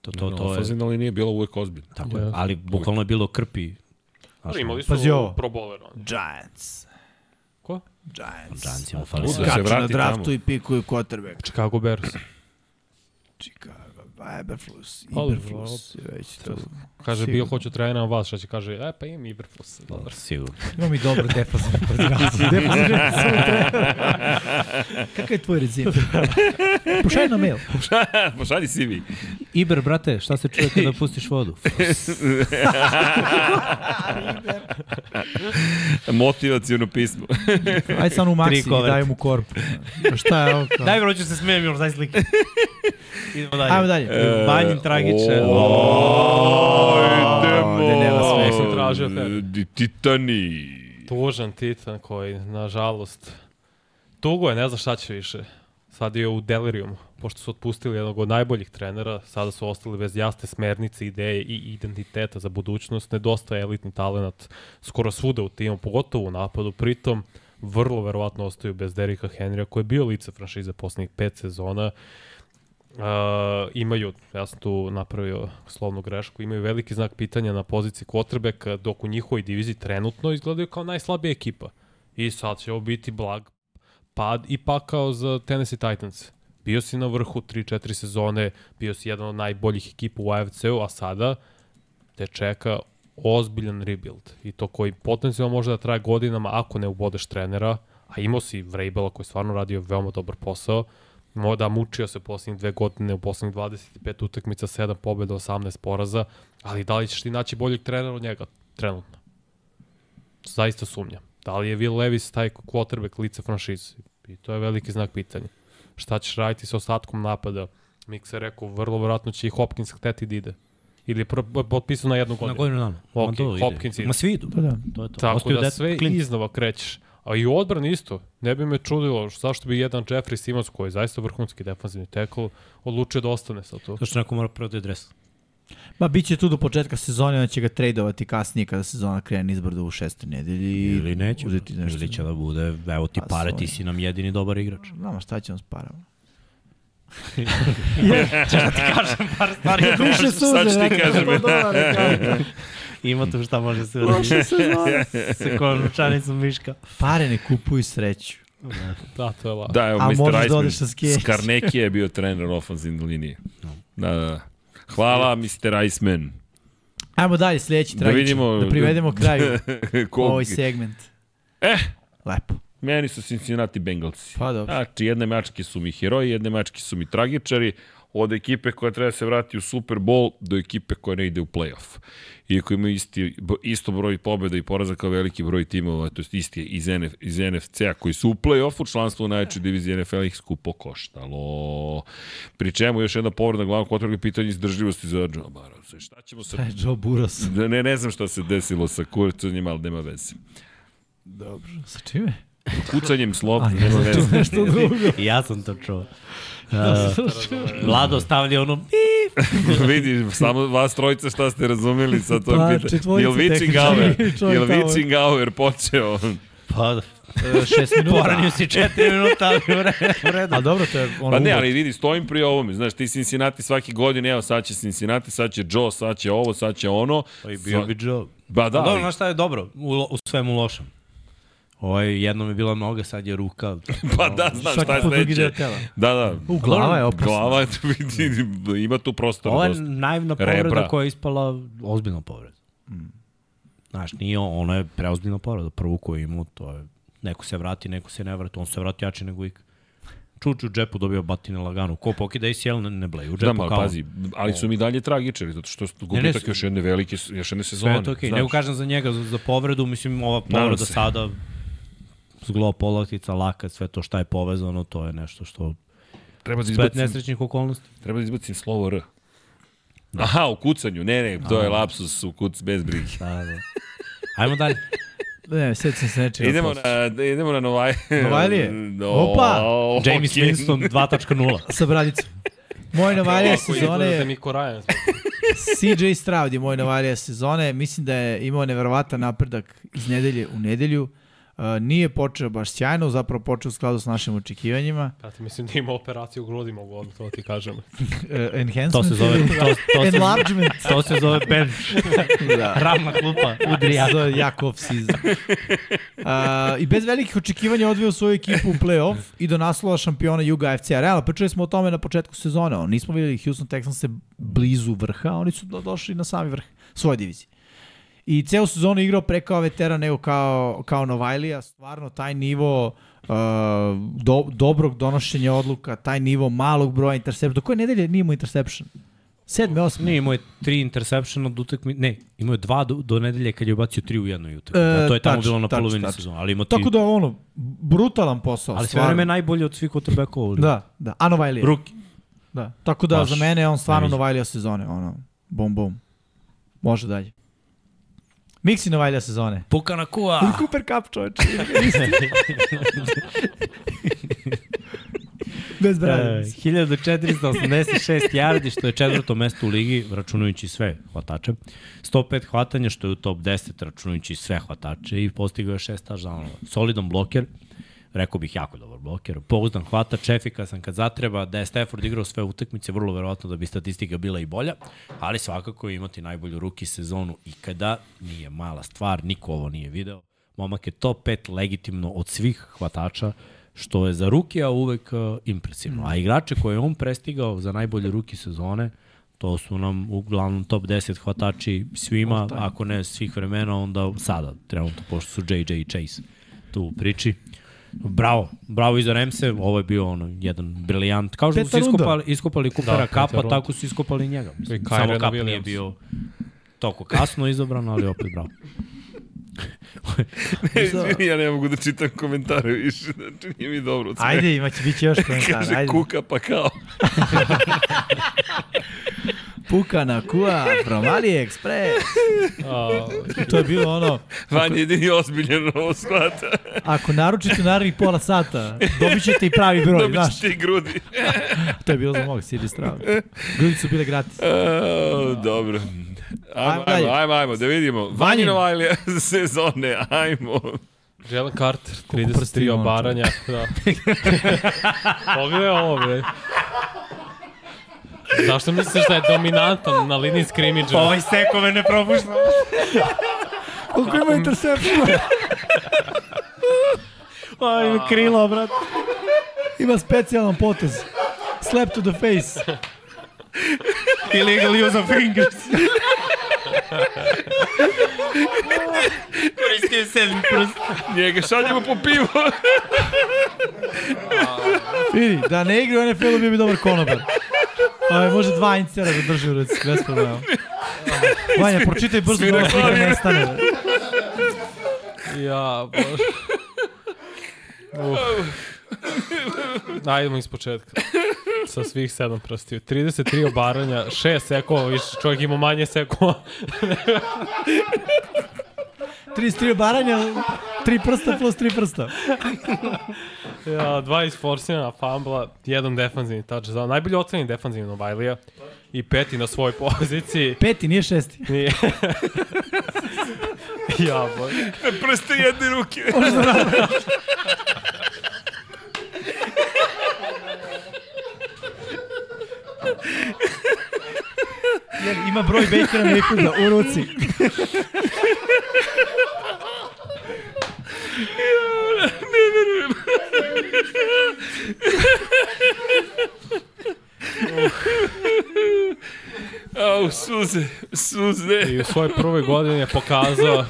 To, to, to je, Ofenzivna linija je bila uvek ozbiljna. tako je. Ali bukvalno je bilo krpi. Znaš, Imali su Pazi ovo. pro bowler. oni. Giants. Giants. Giantsima fali Da sve. Skaču na vrati draftu tamo. i pikuju quarterback. Chicago Bears. Chicago, Eberflus, Pa, Iberflus. je Već to. Kaže, Sigurno. bio hoću trenera vas, šta će kaže, e pa imam Iberflus. Dobro. Sigurno. Imam i dobro svoj [LAUGHS] trener. Kakav je tvoj rezim? Pušaj na mail. Pošalji [LAUGHS] si mi. Iber, brate, šta se čuje kada [LAUGHS] pustiš vodu? Motivacijono pismo. Ajde sad u maksi i daj mu korpu. Šta je ovo? Daj, bro, ću se smijem još, daj slike. Idemo dalje. Ajmo dalje. E, nema smeha. Sam tražio fer. Di- Titani. Tužan Titan koji, nažalost, tugo je, ne zna šta će više. Sad je u delirijumu, pošto su otpustili jednog od najboljih trenera, sada su ostali bez jasne smernice, ideje i identiteta za budućnost, nedostaje elitni talent skoro svuda u timu, pogotovo u napadu, pritom vrlo verovatno ostaju bez Derika Henrya, koji je bio lice franšize poslednjih pet sezona, Uh, imaju, ja sam tu napravio slovnu grešku, imaju veliki znak pitanja na poziciji quarterbacka, dok u njihovoj diviziji trenutno izgledaju kao najslabija ekipa. I sad će ovo biti blag pad i pakao za Tennessee Titans. Bio si na vrhu 3-4 sezone, bio si jedan od najboljih ekipa u AFC-u, a sada te čeka ozbiljan rebuild. I to koji potencijalno može da traje godinama ako ne ubodeš trenera, a imao si Vrabela koji je stvarno radio veoma dobar posao, da mučio se poslednjih dve godine, u poslednjih 25 utakmica, 7 pobjeda, 18 poraza, ali da li ćeš ti naći boljeg trenera od njega trenutno? Zaista sumnjam. Da li je Will Levis taj quarterback lice franšize? I to je veliki znak pitanja. Šta ćeš raditi sa ostatkom napada? Mix je rekao, vrlo vjerojatno će i Hopkins hteti da ide. Ili potpisao na jednu godinu. Na godinu dana. Ok. Hopkins ide. Ma svi idu. Pa da. To je to. Tako Ostaju da sve iznova krećeš. A i u odbrani isto. Ne bi me čudilo zašto bi jedan Jeffrey Simons, koji je zaista vrhunski defanzivni tackle, odlučio da ostane sa to. Zašto neko mora prodaje dres? Ma bit će tu do početka sezone, on će ga tradovati kasnije kada sezona krene izbrdo u šestoj nedelji. Ili neće. Uzeti nešto. Ili će da bude, evo ti Pa, pare, svoj. ti si nam jedini dobar igrač. Znamo šta će on s parama. Par stvari [LAUGHS] Više Sad ću ti kažem. [LAUGHS] Ima tu šta može se uraditi. [LAUGHS] Sa končanicom Miška. Pare ne kupuju sreću. Da, to je la. Da, evo, A Mr. možeš da Iceman. skijeć. Skarneki je bio trener ofenzivne linije. Da, da, da. Hvala, Mr. Iceman. Ajmo dalje, sljedeći Da tragič. vidimo- Da privedemo kraju ovaj segment. Eh. Lepo. Meni su Cincinnati Bengalsi. Pa dobro. Znači, jedne mačke su mi heroji, jedne mačke su mi tragičari, od ekipe koja treba da se vrati u Super Bowl do ekipe koja ne ide u playoff. Iako imaju isti, isto broj pobjeda i poraza kao veliki broj timova, to je isti je iz, NF, iz NFC-a koji su u play-offu, članstvo u najvećoj diviziji NFL ih skupo koštalo. Pri čemu još jedna povreda glavnog potreba pitanje izdržljivosti za Joe Barrow. Šta ćemo sa... Šta je Joe? Ne, ne, ne znam šta se desilo sa kurcanjem, ali nema veze. Dobro. Sa čime? Kucanjem slova, nema ja veze. nešto drugo. Ja sam to čuo. Uh, Vlado stavlja ono [LAUGHS] Vidi, samo vas trojica šta ste razumeli sa to Pa, pitanje. Jel Vičingauer, jel. Vičingauer počeo? pa E, šest minuta. poranio si četiri minuta, ali u re- u redu. A dobro, to je ono Pa ne, ali vidi, stojim pri ovome. Znaš, ti Cincinnati svaki godin, evo sad će Cincinnati, sad će Joe, sad će ovo, sad će ono. Pa i bio bi Joe. Ba da, Da, dobro, znaš šta je dobro? U, u svemu lošem. Ovo je jednom je bila noga, sad je ruka. [LAUGHS] pa da, znaš Svaki šta je sledeće. Da, da. U, glava je opasna. Glava je, [LAUGHS] vidi, ima tu prostora Ovo je dosta. naivna Rebra. povreda koja je ispala ozbiljna povreda. Znaš, nije, on- ono je preozbiljna povreda. Prvu koju imao, to je, neko se vrati, neko se ne vrati, on se vrati jače nego ik. Čuču u džepu dobio batine lagano. Ko pokida ACL ne, ne bleju u Da, džepu ma, kao... pazi, ali su mi dalje tragičari, zato što gubitak s- još jedne velike, još jedne Sve sezone. je to okej. Okay. Nego kažem za njega, za, za povredu, mislim, ova povreda sada, zglo, polaktica, lakat, sve to šta je povezano, to je nešto što treba da izbacim, nesrećnih okolnosti. treba da izbacim slovo R. Aha, u kucanju, ne, ne, to je lapsus u kuc, bez brige. Da, da. Ajmo dalje. Ne, sad sam se nečega. Idemo na, da idemo na Novaj... Novajlije? [LAUGHS] No, Opa! James okej. Winston 2.0. Sa bradicom. Moj novalija sezone, Miko Ryan. CJ Stroud je moj novalija sezone. Mislim da je imao neverovatan napredak iz nedelje u nedelju. Uh, nije počeo baš sjajno, zapravo počeo u skladu s našim očekivanjima. Brate, mislim da ima operaciju u grudi, mogu odmah to ti kažem. Uh, [LAUGHS] enhancement. To se zove, to, to, se, Enlargement. to se zove bench. [LAUGHS] da. Ravna klupa, udri Ja. Zove jak off season. Uh, I bez velikih očekivanja odveo svoju ekipu u play-off i do naslova šampiona Juga AFC-a. Realno, pričali smo o tome na početku sezone. Nismo videli Houston Texans se blizu vrha, oni su do, došli na sami vrh svoje divizije. I ceo sezonu igrao pre kao veteran nego kao, kao Novajlija. Stvarno, taj nivo uh, do, dobrog donošenja odluka, taj nivo malog broja interception. Do koje nedelje nije imao interception? Sedme, osme? Nije, imao je tri interception od utakmi, ne, imao je dva do, do nedelje kad je ubacio tri u jednoj utakmi. E, E, to je tamo tačno, bilo na tačno, polovini tačno. sezona, ali ima ti... Tako da, ono, brutalan posao. ali sve vreme najbolje od svih quarterbackova. Da, da. A Novajlija. Ruki. Da. Tako da Baš za mene je on stvarno. Novajlija sezone. Ono, bom, bom. Može dalje. Miksi Novajlija sezone. Puka na kua. Cooper Cup, čovječe. [LAUGHS] Bez E, brada. 1486 yardi, što je četvrto mesto u ligi, računajući sve hvatače. 105 hvatanja, što je u top 10, računajući sve hvatače i postigao je šest touchdownova. Solidan bloker, rekao bih jako dobar bloker, pouzdan hvatač, efikasan kad zatreba, da je Stafford igrao sve utakmice, vrlo verovatno da bi statistika bila i bolja, ali svakako imati najbolju ruki sezonu ikada, nije mala stvar, niko ovo nije video. Momak je top 5 legitimno od svih hvatača, što je za rukija uvek uh, impresivno. A igrače koje je on prestigao za najbolje ruki sezone, to su nam uglavnom top 10 hvatači svima, ako ne svih vremena, onda sada, trenutno, pošto su JJ i Chase tu u priči. Bravo, bravo i za Remse, ovo je bio ono, jedan briljant. Kao što su Peta iskopali, iskopali Kupera Da, Kapa, runda. tako su iskopali i njega. Mislim, Samo Kap nije bio toliko kasno izabran, ali opet bravo. [LAUGHS] Izvini, ja ne mogu da čitam komentare više, znači nije mi dobro. Ajde, imaće, bit će još [LAUGHS] komentar. Kaže Ajde. kuka pa kao. [LAUGHS] Puka na kua from AliExpress. A, To je bilo ono, Vanja je jedini ozbiljan ovo shvata. ako naručite u narednih pola sata, dobit ćete i pravi broj, Dobit znaš. ćete i grudi. [LAUGHS] To je bilo za mog, sidi strava. Grudi su bile gratis. A, dobro. Ajmo, Ajmo ajmo, ajmo, ajmo, da vidimo. Vanjin. Vanjino Ilija [LAUGHS] sezone, ajmo. Jalen Carter, Koliko prsti 33 ima on, obaranja. Da. [LAUGHS] Pogledaj ovo, bre. Zašto misliš da je dominantan na liniji skrimidža? Ovaj sekove ne propušta. Koliko ima intercepcija? Aj, krilo, brat. Ima specijalan potez. Slap to the face. Illegal use of fingers. Koristio je sedmi prst. Njega šaljemo po pivo. Vidi, da ne igra u NFL-u bio bi dobar konobar. Aj, može dva incera da drži u ruci, bez problema. [LAUGHS] Vanja, pročitaj brzo da ova slika nestane. Ja, bože. Uf. Ajdemo iz početka. Sa svih sedam prstiju. 33 obaranja, 6 sekova, više čovjek ima manje sekova. 33 baranja, 3 prsta plus 3 prsta. [LAUGHS] Ja, dva isforsirana fambla, jedan defanzivni touchdown. Najbolje ocenjen defanzivno Bajlija. I peti na svojoj poziciji. [LAUGHS] Peti, nije šesti. Nije. [LAUGHS] ja, bože. Prste jedne ruke. Jer ima broj Bakera Mayfielda u ruci. Au, suze, suze. I u svojoj prvoj godini je pokazao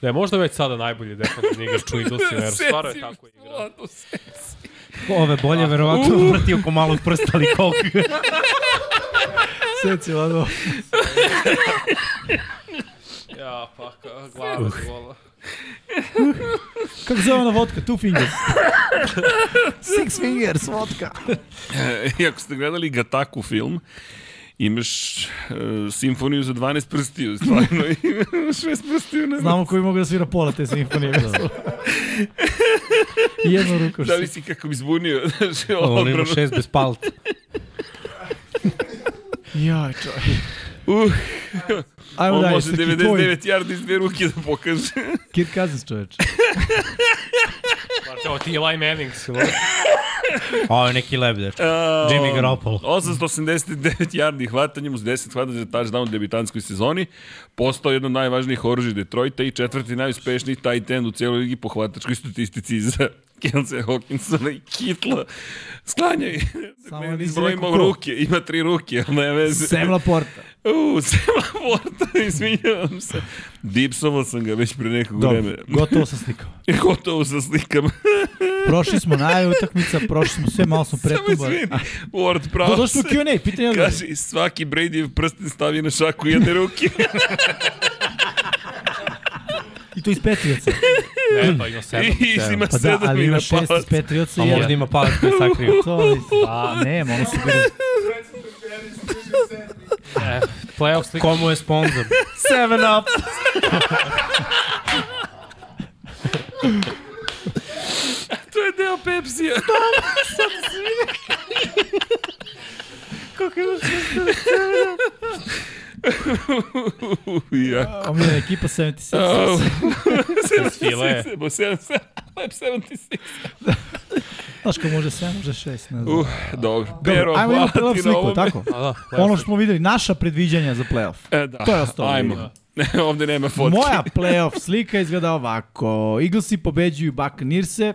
da je možda već sada najbolji defensivni igrač u Eaglesima, jer stvarno je tako igrao. Ove bolje verovatno vrti oko malog prsta, ali koliko. Seci, lado. Ja, pa, glava se vola. Kako zove ona vodka? Two fingers. Six fingers vodka. [LAUGHS] I ako ste gledali Gataku film, imaš uh, simfoniju za 12 prstiju, stvarno [LAUGHS] imaš 6 prstiju. Ne Znamo koji mogu da svira pola te simfonije. I jednu ruku. Da li si kako bi zbunio, znači, On ima šest bez palca. [LAUGHS] Jaj, čovjek. Uh, Ajmo on dalje, može sa 99 Tvoj, yardi iz dve ruke da pokaže. [LAUGHS] Kirk Cousins, čoveč. Ovo ti je Eli Mannings. ili? Ovo je neki lebdeš. Jimmy Garoppolo. 889 yardi hvatanjem uz 10 hvatanja za touchdown u debitanskoj sezoni. Postao jedno od najvažnijih oružja Detroita i četvrti najuspešniji tight end u cijeloj ligi po hvatačkoj statistici za Kelsey Hawkinsona i Kitla. Sklanjaj. Samo Samo nisi izbrojimo ruke. Ima tri ruke, ali ne veze. Sam Laporta. U, Sema Porta, [LAUGHS] izvinjavam se. Dipsovao sam ga već pre nekog Dobro, vremena. gotovo sa slikom. [LAUGHS] Gotovo sa slikama. [LAUGHS] Prošli smo najave utakmica, prošli smo sve, malo smo Samo pretumbali. izvini. Ward Do, pravo došli u se. Q&A, pitanje. Kaže, svaki Bradyjev prsten stavi na šaku jedne ruke. To iz Petrioca. [LAUGHS] Ne, pa ima sedam. [LAUGHS] I ima Pa da, sedam ali i ima šest iz. Petrioca A možda ima palac koji je sakrio. [LAUGHS] To, a nema, ono su bili... E, playoff slika. Komu je sponsor? Seven Up. To je deo Pepsija. Ja. Omiljena ekipa 76. Oh. File. 77, Lab 76. Znaš ko može 7, može 6, ne znam. Uh, dobro. Pero, Dobro, ajmo imamo playoff sliku, ovome. tako? A da, Ono što smo videli, naša predviđanja za playoff. E, da. To je ostalo. Ajmo. [LAUGHS] Ovde nema fotke. Moja playoff slika izgleda ovako. Eaglesi pobeđuju Buccaneerse,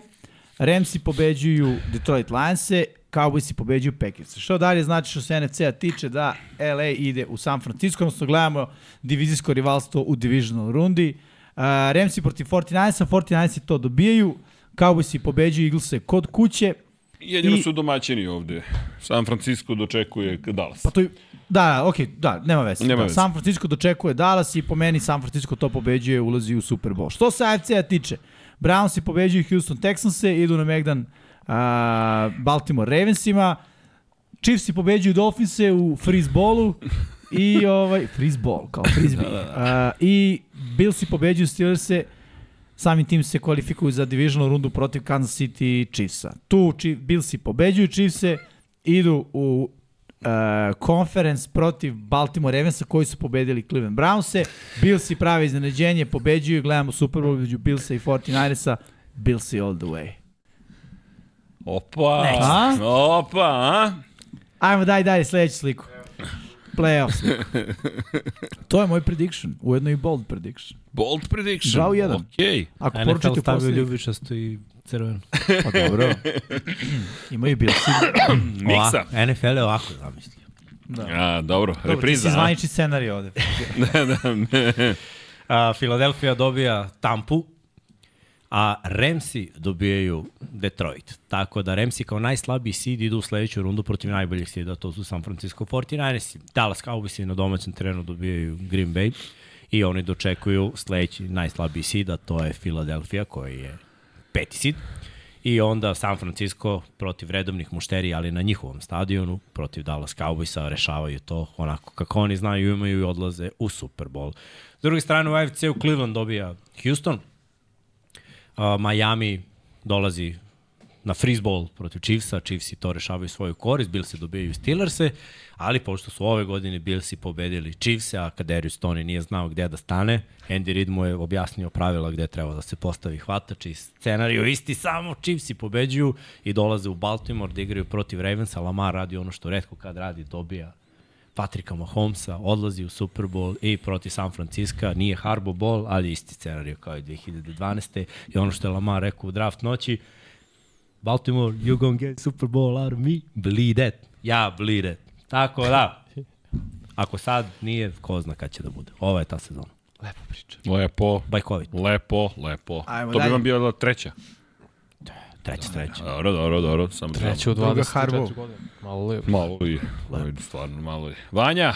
Ramsi pobeđuju Detroit Lionse, Cowboysi pobeđuju Packers. Što dalje znači što se NFC-a tiče da LA ide u San Francisco, odnosno gledamo divizijsko rivalstvo u divisional rundi. Uh, Ramsi protiv 49ersa, 49ersi to dobijaju, Cowboysi pobeđuju Eaglese kod kuće. Jedino I- su domaćini ovde. San Francisco dočekuje Dallas. Pa to je, da, okej, da, nema veze. Nema da, veze. San Francisco dočekuje Dallas i po meni San Francisco to pobeđuje, ulazi u Super Bowl. Što se AFC-a tiče, Brownsi pobeđuju Houston Texanse, idu na Megdan a, Baltimore Ravensima, Chiefsi pobeđuju Dolphinse u freeze ballu i ovaj freeze ball kao frisbee. [LAUGHS] A, I Billsi pobeđuju Steelerse samim tim se kvalifikuju za divisional rundu protiv Kansas City Chiefsa. Tu Chief, Billsi pobeđuju Chiefse, idu u uh, conference protiv Baltimore Ravensa koji su pobedili Cleveland Brownse. Billsi prave iznenađenje, pobeđuju, gledamo Super Bowl među Billsa i 49ersa. Billsi all the way. Opa! A? Opa, a? Ajmo daj dalje sledeću sliku. Playoffs. to je moj prediction, ujedno i bold prediction. Bold prediction. U jedan. Okej. Ako NFL poručite u stavio ljubičasto i crveno. [LAUGHS] Pa dobro. Imaju Billsi. [CLEARS THROAT] Miksa. Ova, NFL je ovako zamislio. A, dobro, Dobro, ti repriza. si a? zvanični scenarij ovde. [LAUGHS] da, da. A, Filadelfija dobija Tampu, a Ramsi dobijaju Detroit. Tako da Ramsi kao najslabiji seed idu u sledeću rundu protiv najboljih seeda, to su San Francisco 49ers. Dallas Cowboys na domaćem terenu dobijaju Green Bay i oni dočekuju sledeći najslabiji seed, a to je Filadelfija koji je peti seed. I onda San Francisco protiv redovnih mušterija, ali na njihovom stadionu, protiv Dallas Cowboysa, rešavaju to onako kako oni znaju, imaju i odlaze u Super Bowl. S druge strane, u AFC-u Cleveland dobija Houston, a, Miami dolazi na freezeball protiv Chiefsa, Chiefsi to rešavaju svoju korist, Billsi dobijaju Steelerse, ali pošto su ove godine Billsi pobedili Chiefse, a Kaderius Tony nije znao gde da stane, Andy Reid mu je objasnio pravila gde treba da se postavi hvatač i scenariju isti, samo Chiefsi pobeđuju i dolaze u Baltimore da igraju protiv Ravensa, Lamar radi ono što redko kad radi, dobija Patrika Mahomesa, odlazi u Super Bowl i protiv San Francisco, nije Harbo Bowl, ali isti scenariju kao i 2012. I ono što je Lamar rekao u draft noći, Baltimore, you gonna get Super Bowl out of me? Bleed it. Ja bleed it. Tako da, ako sad nije, ko zna kad će da bude. Ova je ta sezona. Lepa priča. Lepo, Bajkovit. lepo, lepo. Ajmo to bi dalje. vam bila treća. Treća, treća. Dobro, dobro, dobro. Samo Treći u Druga 24 Harbaugh. godine. Malo lepo. Malo i, stvarno malo i. Vanja,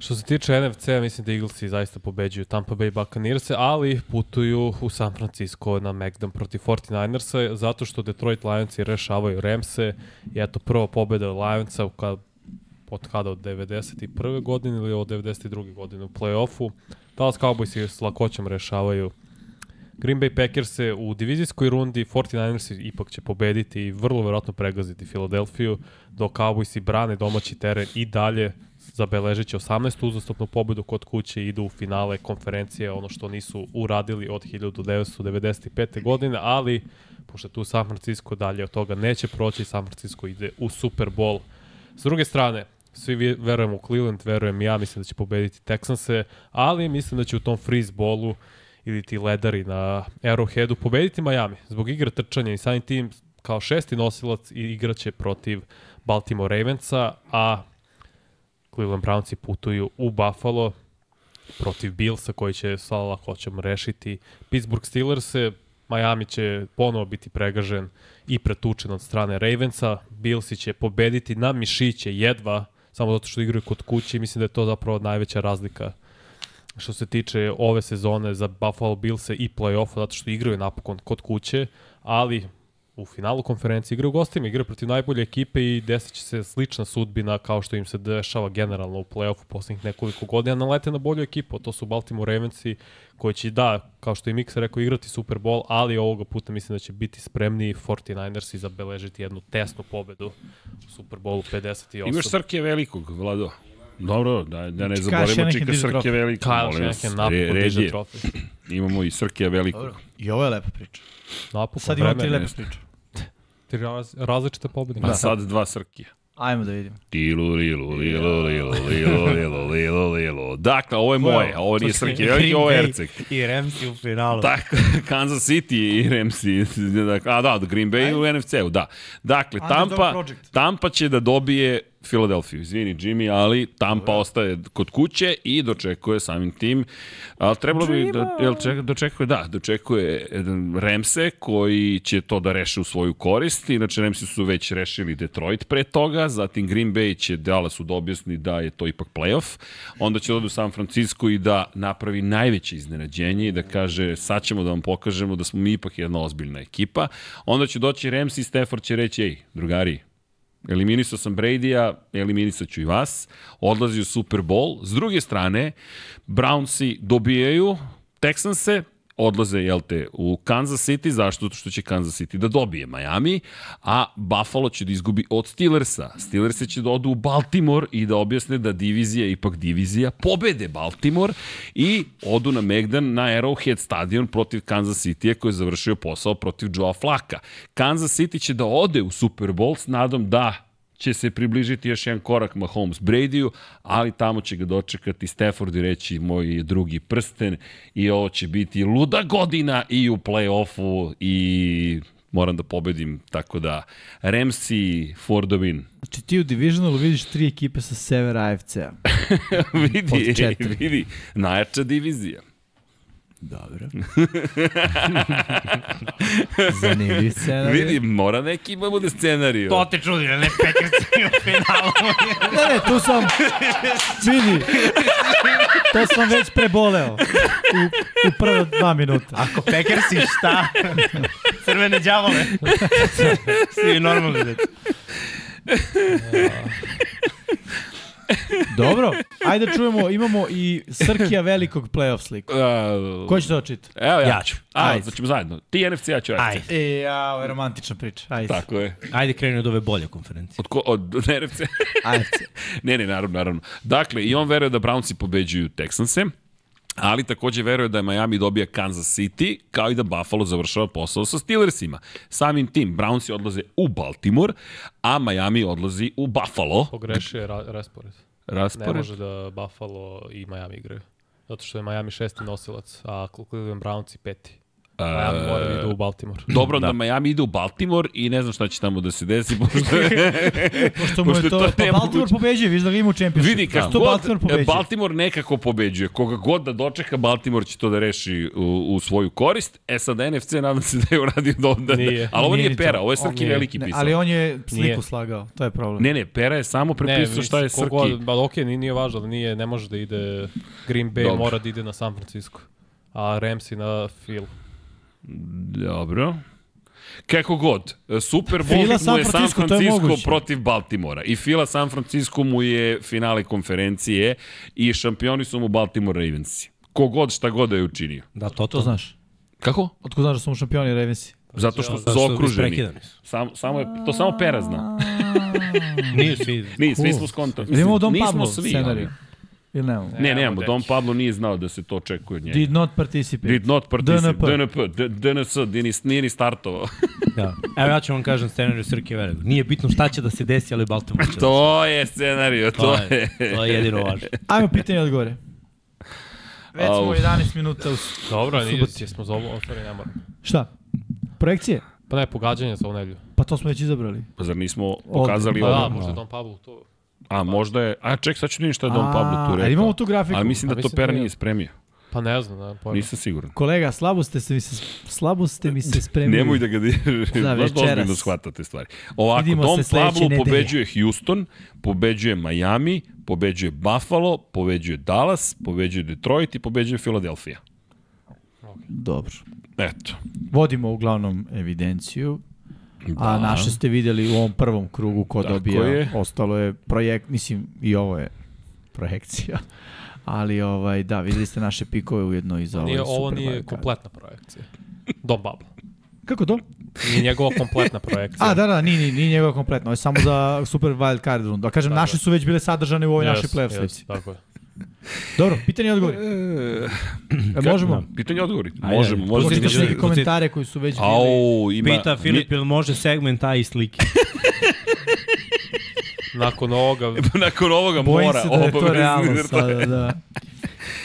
Što se tiče NFC, mislim da Eaglesi zaista pobeđuju Tampa Bay Buccaneers, ali putuju u San Francisco na Megdan protiv 49ersa, zato što Detroit Lionsi rešavaju Ramse i eto prva pobeda Lionsa kad, od kada od 91. godine ili od 92. godine u play-offu. Dallas Cowboys s lakoćom rešavaju Green Bay Packers se u divizijskoj rundi 49ers ipak će pobediti i vrlo verovatno pregaziti Filadelfiju, dok Cowboys i brane domaći teren i dalje zabeležeći 18 uzastopnu pobedu kod kuće i idu u finale konferencije, ono što nisu uradili od 1995. godine, ali pošto tu San Francisco dalje od toga neće proći, San Francisco ide u Super Bowl. S druge strane, svi vi- verujemo u Cleveland, verujem ja, mislim da će pobediti Texanse, ali mislim da će u tom freeze ballu ili ti ledari na Arrowheadu pobediti Miami zbog igre trčanja i samim tim kao šesti nosilac i igraće protiv Baltimore Ravensa, a Cleveland Brownsi putuju u Buffalo protiv Billsa koji će sa lakoćom rešiti Pittsburgh Steelers Miami će ponovo biti pregažen i pretučen od strane Ravensa. Billsi će pobediti na mišiće jedva, samo zato što igraju kod kuće i mislim da je to zapravo najveća razlika što se tiče ove sezone za Buffalo Billse i play-offa, zato što igraju napokon kod kuće, ali u finalu konferencije igraju u gostima, igraju protiv najbolje ekipe i desit će se slična sudbina kao što im se dešava generalno u play-offu poslednjih nekoliko godina, nalete na bolju ekipu, to su Baltimore Ravensi koji će, da, kao što je Mix rekao, igrati Super Bowl, ali ovoga puta mislim da će biti spremni 49ers i zabeležiti jednu tesnu pobedu u Super Bowlu 58. imaš Srke velikog, Vlado. Dobro, da, da ne zaboravimo Čika Srke velikog. Kyle. Shanahan Re- napokon diže trofej. Imamo i Srke velikog. Dobro. I ovo je lepa priča. Napokon, Sad imamo tri lepe priče. tri raz, različite pobede. A sad dva Srkija. Ajmo da vidimo. Tilu, lilu, lilu, lilu, lilu, lilu, lilu, lilu. Dakle, ovo je moje, ovo nije Srke veliki, ovo je Erceg. I Ramsi u finalu. Tako, [LAUGHS] Kansas City i Ramsey. A da, Green Bay u NFC-u, da. Dakle, Tampa. Tampa će da dobije Filadelfiju. Izvini, Jimmy, ali Tampa ostaje kod kuće i dočekuje samim tim. A, trebalo bi da, jel, ček, dočekuje, da, dočekuje jedan Remse koji će to da reše u svoju korist. Inače, Remsi su već rešili Detroit pre toga, zatim Green Bay će Dallasu da objasni da je to ipak playoff. Onda će da odu u San Francisco i da napravi najveće iznenađenje i da kaže sad ćemo da vam pokažemo da smo mi ipak jedna ozbiljna ekipa. Onda će doći Rams i Stafford će reći, ej, drugari, Eliminisao sam Brady-a, eliminisat ću i vas. Odlazi u Super Bowl. S druge strane, Brownsi dobijaju Texanse, odlaze, jel te, u Kansas City, zašto? Zato što će Kansas City da dobije Miami, a Buffalo će da izgubi od Steelersa. Steelersi će da odu u Baltimore i da objasne da divizija, ipak divizija, pobede Baltimore i odu na Megdan na Arrowhead stadion protiv Kansas City-a koji je završio posao protiv Joa Flaka. Kansas City će da ode u Super Bowl s nadom da će se približiti još jedan korak Mahomes Brady-u, ali tamo će ga dočekati Stafford i reći moj drugi prsten i ovo će biti luda godina i u play-offu i moram da pobedim, tako da Ramsey for the win. Znači ti u Divisionalu vidiš tri ekipe sa severa AFC-a. [LAUGHS] vidi, vidi, najjača divizija. Dobro. [LAUGHS] Zanimljiv scenarij. Vidi, mora neki ima bude scenariju. To te čudi, ne Packers u finalu. Ne, ne, tu sam, vidi, to sam već preboleo u, u prve dva minuta. Ako Packersi šta? Crvene djavole. Svi [LAUGHS] normalni deti. [LAUGHS] Dobro, ajde da čujemo, imamo i Srkija velikog playoff sliku. Uh, Ko će to očiti? Evo ja. Ja ću. A, Ajde. znači zajedno. Ti NFC, ja ću NFC. Ajde. E, ja, ovo je romantična priča. Ajde. Tako je. Ajde krenu od ove bolje konferencije. Od, ko, od NFC. AFC. [LAUGHS] ne, ne, naravno, naravno. Dakle, i on veruje da Brownsi pobeđuju Texanse, ali takođe veruje da je Miami dobija Kansas City, kao i da Buffalo završava posao sa Steelersima. Samim tim, Brownsi odlaze u Baltimore, a Miami odlazi u Buffalo. Pogrešio je ra raspored. Ne Raspored. može da Buffalo i Miami igraju. Zato što je Miami šesti nosilac, a Cleveland Browns i peti. Miami mora da ide u Baltimore. Dobro, da. da Miami ide u Baltimore i ne znam šta će tamo da se desi, pošto je... [LAUGHS] Pošto mu je Pošto to, to pa. Baltimore pobeđuje, viš da ga ima u championship. Vidi, kako to god, Baltimore pobeđuje. Baltimore nekako pobeđuje. Koga god da dočeka, Baltimore će to da reši u, u svoju korist. E sad, NFC nadam se da je uradio do onda. Nije. Ali ovo nije, Nije. Pera, ovo je Srki veliki pisao. ali on je sliku Nije. slagao, to je problem. Ne, ne, Pera je samo prepisao šta je Srki. Kogod, ba, ok, nije, nije važno, ali nije, ne može da ide Green Bay, Dobro. mora da ide na San Francisco. A Ramsey na Phil. Dobro. Kako god, Super Bowl Fila mu je San Francisco, protiv Baltimora. I Fila San Francisco mu je finale konferencije i šampioni su mu Baltimore Ravensi. Kogod šta god da je učinio. Da, to To znaš. Kako? Otko znaš da su mu šampioni Ravensi? Zato što su isprekidani su. Sam, samo je, to samo Pera zna. [LAUGHS] Nije svi. Mi, svi smo skontali. Ili imamo Dom Nismo Pablo svi, scenariju? Ili nemamo? Ne, Nemamo, nemamo. Dom Pablo nije znao da se to očekuje od njega. Did not participate. Did not participate. DNP. DNP. D- DNS, nije ni- nije ni startovao. [LAUGHS] Da. Evo ja ću vam kažem scenariju Srke Velikog. Nije bitno šta će da se desi, ali Baltimore će [LAUGHS] da to je scenario, se- to to je. je, to je jedino važno. [LAUGHS] Ajmo pitanje odgovore. Već smo Au. 11 minuta u... Dobro, nije, jesmo za ovo, ostvari ne moram. Šta? Projekcije? Pa ne, pogađanje za ovu nedelju. Pa to smo već izabrali. Pa zar nismo pokazali Pa da, ovo? možda je Don Pablo to. A možda je... A ček, sad ću da vidim šta je Dom Pablo tu A, rekao. imamo tu grafiku. Ali mislim da to Pera da je. nije spremio. Pa ne znam, ne, pojma. Nisam siguran. Kolega, slabo ste, se mi se, slabo ste mi se spremili. Nemoj da ga diraš. Za Baš večeras. ozbiljno shvatate stvari. Ovako, Vidimo Dom Pablo nedelje. pobeđuje Houston, pobeđuje Miami, pobeđuje Buffalo, pobeđuje Dallas, pobeđuje Detroit i pobeđuje Philadelphia. Dobro. Eto. Vodimo uglavnom evidenciju, a Da. naše ste videli u ovom prvom krugu ko Tako dobija. je. Ostalo je projekt, mislim i ovo je projekcija. Ali ovaj da, videli ste naše pikove ujedno i za ovaj Nije, ovo super nije card. kompletna projekcija. Don Pablo. Kako to? Nije njegova kompletna [LAUGHS] projekcija. A, da, da, nije, nije, njegova kompletno, ovo je samo za super wild card rundu. A kažem, Tako naše su već bile sadržane u ovoj Yes, našoj playoff yes, slici. Tako je. Dobro, pitanje i odgovori. E, možemo? Pitanje odgovori. Ajde, Možemo, možemo. Pročitaš Ajde, neke komentare koji su već bili. Au, ima... Pita Filip, jel može segment A i slike? [LAUGHS] Nakon ovoga, [LAUGHS] Mi, nakon ovoga Bojim mora se da je to realno da- sada, da.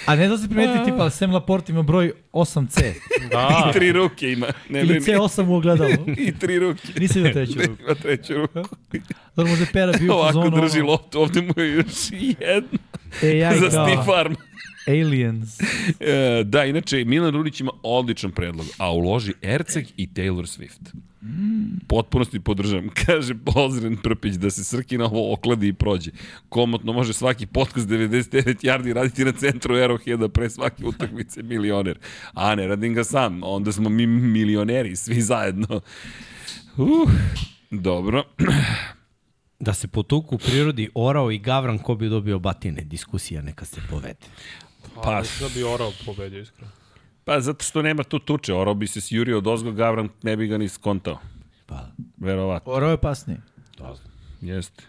A ne da se primeti tipa, Sam Laporte ima broj 8C. [LAUGHS] Da, I tri ruke ima. Ne Ili brini. C8 u ogledalu. I tri ruke. Nisam vidio treću ruku. Ima treću ruku. Dobro, možda je Pera bio u Ovako fazonu. drži loptu, ovde mu je još jedna AI [LAUGHS] za Steve Farm. Aliens. E, da, inače, Milan Rudić ima odličan predlog, a uloži Erceg i Taylor Swift. Potpunosti podržavam. [LAUGHS] Kaže Ozren Prpić da se Srki na ovo okladi i prođe. Komotno može svaki podcast 99 yardi raditi na centru Arrowheada pre svake utakmice milioner. A ne radim ga sam, onda smo mi milioneri, svi zajedno. Uh, dobro. [CLEARS THROAT] Da se potuku u prirodi orao i gavran ko bi dobio batine. Diskusija neka se povede. pa, mislim da bi Orao pobedio iskreno. Pa zato što nema tu tuče, orao bi se sjurio od ozgo Gavran, ne bi ga ni skontao. Pa, Verovatno. Oro je opasniji. Jeste.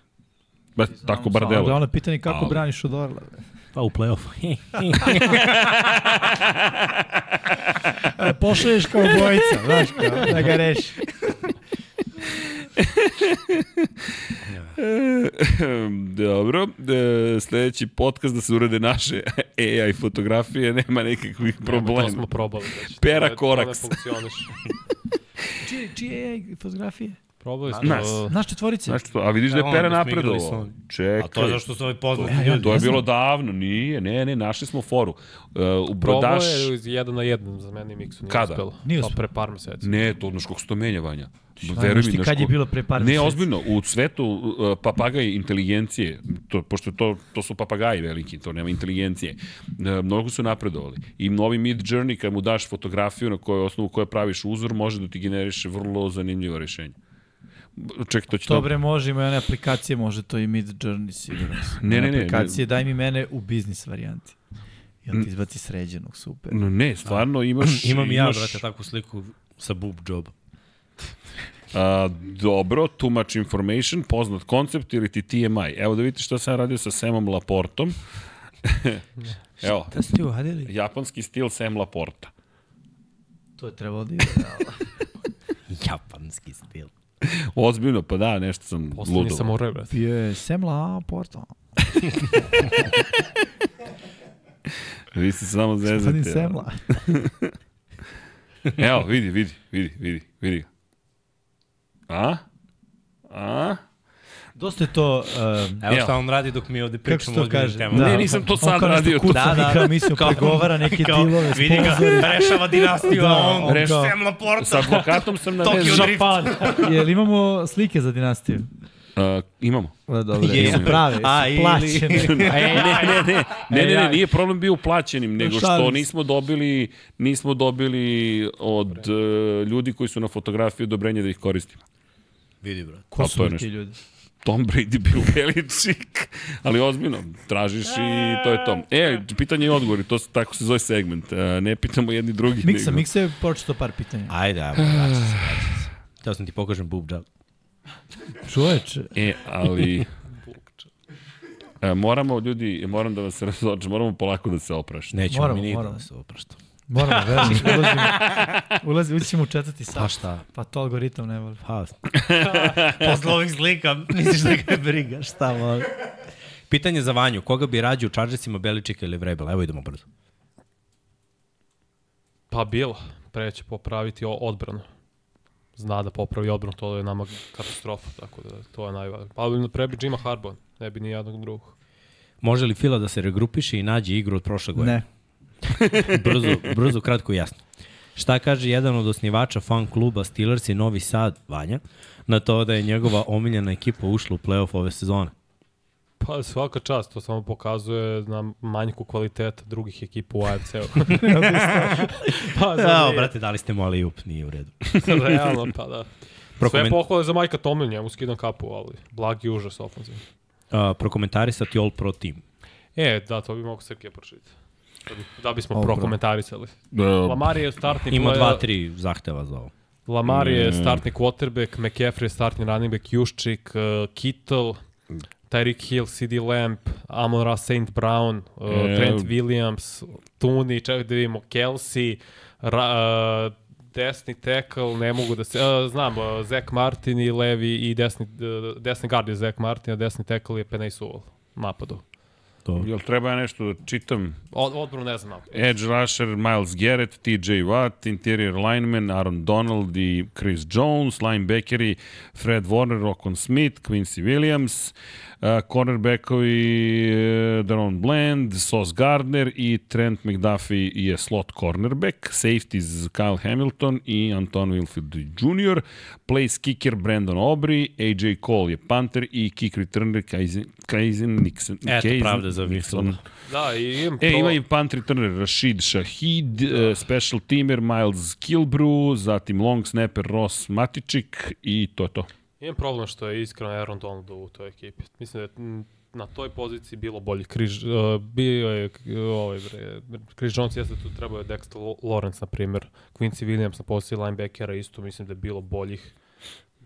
Ba, tako bar delo. Glavno pitanje je kako Ali- braniš od Orla. pa u play-offu. [LAUGHS] E, Pošalješ kao bojica, znaš, kao, da ga reši. [LAUGHS] [LAUGHS] Dobro, e, sledeći podcast da se urede naše [LAUGHS] AI fotografije, nema nekakvih Nema, problema. to smo probali. Već. Pera Koraks. Funkcioniš. [LAUGHS] Čije, čije je fotografije? Probali smo. Nas. Znaš četvorice? Znaš što, a vidiš da je Pera igrali napredovao. Čekaj. A to je zašto su ovi poznati ljudi. To je ne znam. bilo davno, nije, ne, ne, našli smo foru. Uh, u Probao Brodaš... je iz jedan na jedan za mene i Miksu. Nije Kada? uspelo. Nije Pa uspelo. pre par meseci. Ne, to znaš kako se to menja, Vanja. Veruj mi, kad je bilo pre par Ne, ozbiljno, u svetu uh, papagaj inteligencije, to, pošto to, to su papagaji veliki, to nema inteligencije, uh, mnogo su napredovali. I novi Mid Journey, kad mu daš fotografiju na kojoj osnovu koje praviš uzor, može da ti generiše vrlo zanimljivo rešenje. Čekaj, to će To to... bre može, ima one aplikacije, može to i Mid Journey, sigurno. Ne, ne, ne, Aplikacije, daj mi mene u biznis varijanti. I on ti izbaci sređenog, super. No, ne, stvarno imaš... [CLEARS THROAT] Imam i ja, imaš, brate, takvu sliku sa boob job. A, dobro, too much information, poznat koncept ili ti TMI. Evo da vidite šta sam ja radio sa Samom Laportom. [LAUGHS] Evo, Da ste uradili? japanski stil Sam Laporta. To je trebalo da ide. da. [LAUGHS] Japanski stil. [LAUGHS] Ozbiljno, pa da, nešto sam Poslednji ludo. sam morao, brate. Bio je Semla Porto. Vi ste se samo Gospodin zezate. Semla. [LAUGHS] Evo, vidi, vidi, vidi, vidi, vidi ga. A? A? Dosta je to... Um, Evo Evo. šta on radi dok mi ovde pričamo o ozbiljnim temama. Ne, nisam to on sad kao nešto radio, to- kuca, Da, da. kao mislio, Kao- pregovara neke Kao, dilove, vidi ga, [LAUGHS] rešava dinastiju, Da, a on on Reš- Sam Laporta. Sa advokatom sam na. Drift. Japan. [LAUGHS] Jel imamo slike za dinastiju? Uh, imamo. Da, dobro. Je. Jesu prave, A, su ili- plaćene. [LAUGHS] ne, ne, ne, ne, ne, ne, nije problem bio plaćenim, nego što nismo dobili, nismo dobili od uh, ljudi koji su na fotografiji odobrenje da ih koristimo. Vidi, brate. Ko su ti ljudi? Tom Brady bio veličik, ali ozbiljno, tražiš i to je to. E, pitanje i odgovor, to se, tako se zove segment. E, ne pitamo jedni drugi. Miksa, nego... Miksa je pročito par pitanja. Ajde, ajde, vraća se, vraća se. Teo sam ti pokažem boob job. Čoveče. E, ali... E, moramo, ljudi, moram da vas [LAUGHS] razočem, moramo polako da se oprašta. Nećemo Moramo, mi moramo. da se oprašta. Moramo, verujem, [LAUGHS] ulazimo, [LAUGHS] ulazi, ući ćemo u četvrti Pa sat. šta? Pa to algoritam ne voli. Pa, [LAUGHS] posle ovih slika, misliš da ga briga, šta voli? Pitanje za Vanju, koga bi rađe u Chargersima, Beličika ili Vrebela? Evo idemo brzo. Pa bilo. Pre će popraviti odbranu. Zna da popravi odbranu, to je nama katastrofa, tako da to je najvažnije. Pa pre bi Jima Harbaugh, ne bi ni jednog drugog. Može li Fila da se regrupiše i nađe igru od prošle godine? Ne. [LAUGHS] brzo, brzo, kratko i jasno. Šta kaže jedan od osnivača fan kluba Steelers i Novi Sad, Vanja, na to da je njegova omiljena ekipa ušla u playoff ove sezone? Pa svaka čast, to samo pokazuje na manjku kvaliteta drugih ekipa u AFC-u. [LAUGHS] [LAUGHS] pa, za Evo, nije. brate, dali ste mu ali up, nije u redu. Realno, pa da. Sve Prokomen- pohvale za Majka Tomlin, njemu skidam kapu, ali blagi užas ofenzivno. Uh, prokomentarisati All Pro Team. E, da, to bi mogo Srkija pročitati. Da, bi, da bismo Dobro. prokomentarisali. E, Lamar je startni... Ima play- dva, tri zahteva za ovo. Lamar je Mm. startni quarterback, McCaffrey je startni running back, Juščik, uh, Kittle, Tyreek Hill, CD Lamb, Amon Ra St. Brown, uh, E. Trent Williams, Tooney, čekaj da vidimo, Kelsey, ra, uh, desni tackle, ne mogu da se, uh, znam, uh, Zach Martin i levi i desni, uh, desni guard je Zach Martin, a desni tackle je Penay Sewell, napadu. To. Jel treba ja nešto da čitam? Od, odbranu ne znam. Edge rusher, Miles Garrett, TJ Watt, interior lineman, Aaron Donald i Chris Jones, linebackeri, Fred Warner, Rokon Smith, Quincy Williams, uh, cornerbackovi uh, Daron Bland, Sauce Gardner i Trent McDuffie je slot cornerback, safeties Kyle Hamilton i Anton Wilfield Jr., place kicker Brandon Aubrey, AJ Cole je punter i kick returner Kaizen, Kaizen Nixon. Eto, Kaizen pravda za Wilsona. Da, i imam E, to... ima i punt returner Rashid Shahid, uh, special teamer Miles Kilbrew, zatim long snapper Ross Matičik i to je to. Imam problem što je iskreno Aaron Donald u toj ekipi. Mislim da je na toj poziciji bilo bolje. Križ, uh, bio je uh, ovaj, bre, Chris Jones jeste tu trebao je Dexter Lawrence, na primjer. Quincy Williams na poziciji linebackera isto mislim da je bilo boljih.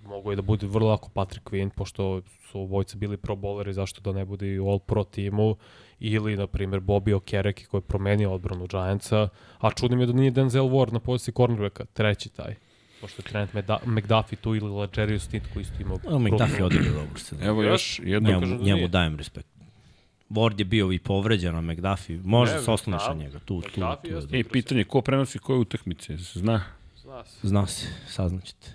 Mogu je da bude vrlo lako Patrick Quinn, pošto su obojice bili pro bowleri, zašto da ne bude i u All Pro timu. Ili, na primjer, Bobby Okereke koji je promenio odbranu Giantsa. A čudim je da nije Denzel Ward na poziciji cornerbacka, treći taj. Pošto je Trent McDuffie tu ili Legerius Smith koji isto ima... O, McDuffie je odigrao dobro se. Evo još jedno. Njemu, kažem da njemu dajem respekt. Ward je bio i povređen, a McDuffie može Ne, se osloniš na njega. Tu, tu, tu, dobro. E, pitanje, ko prenosi koje utakmice? Se Zna? Zna se. Zna se, saznaćete.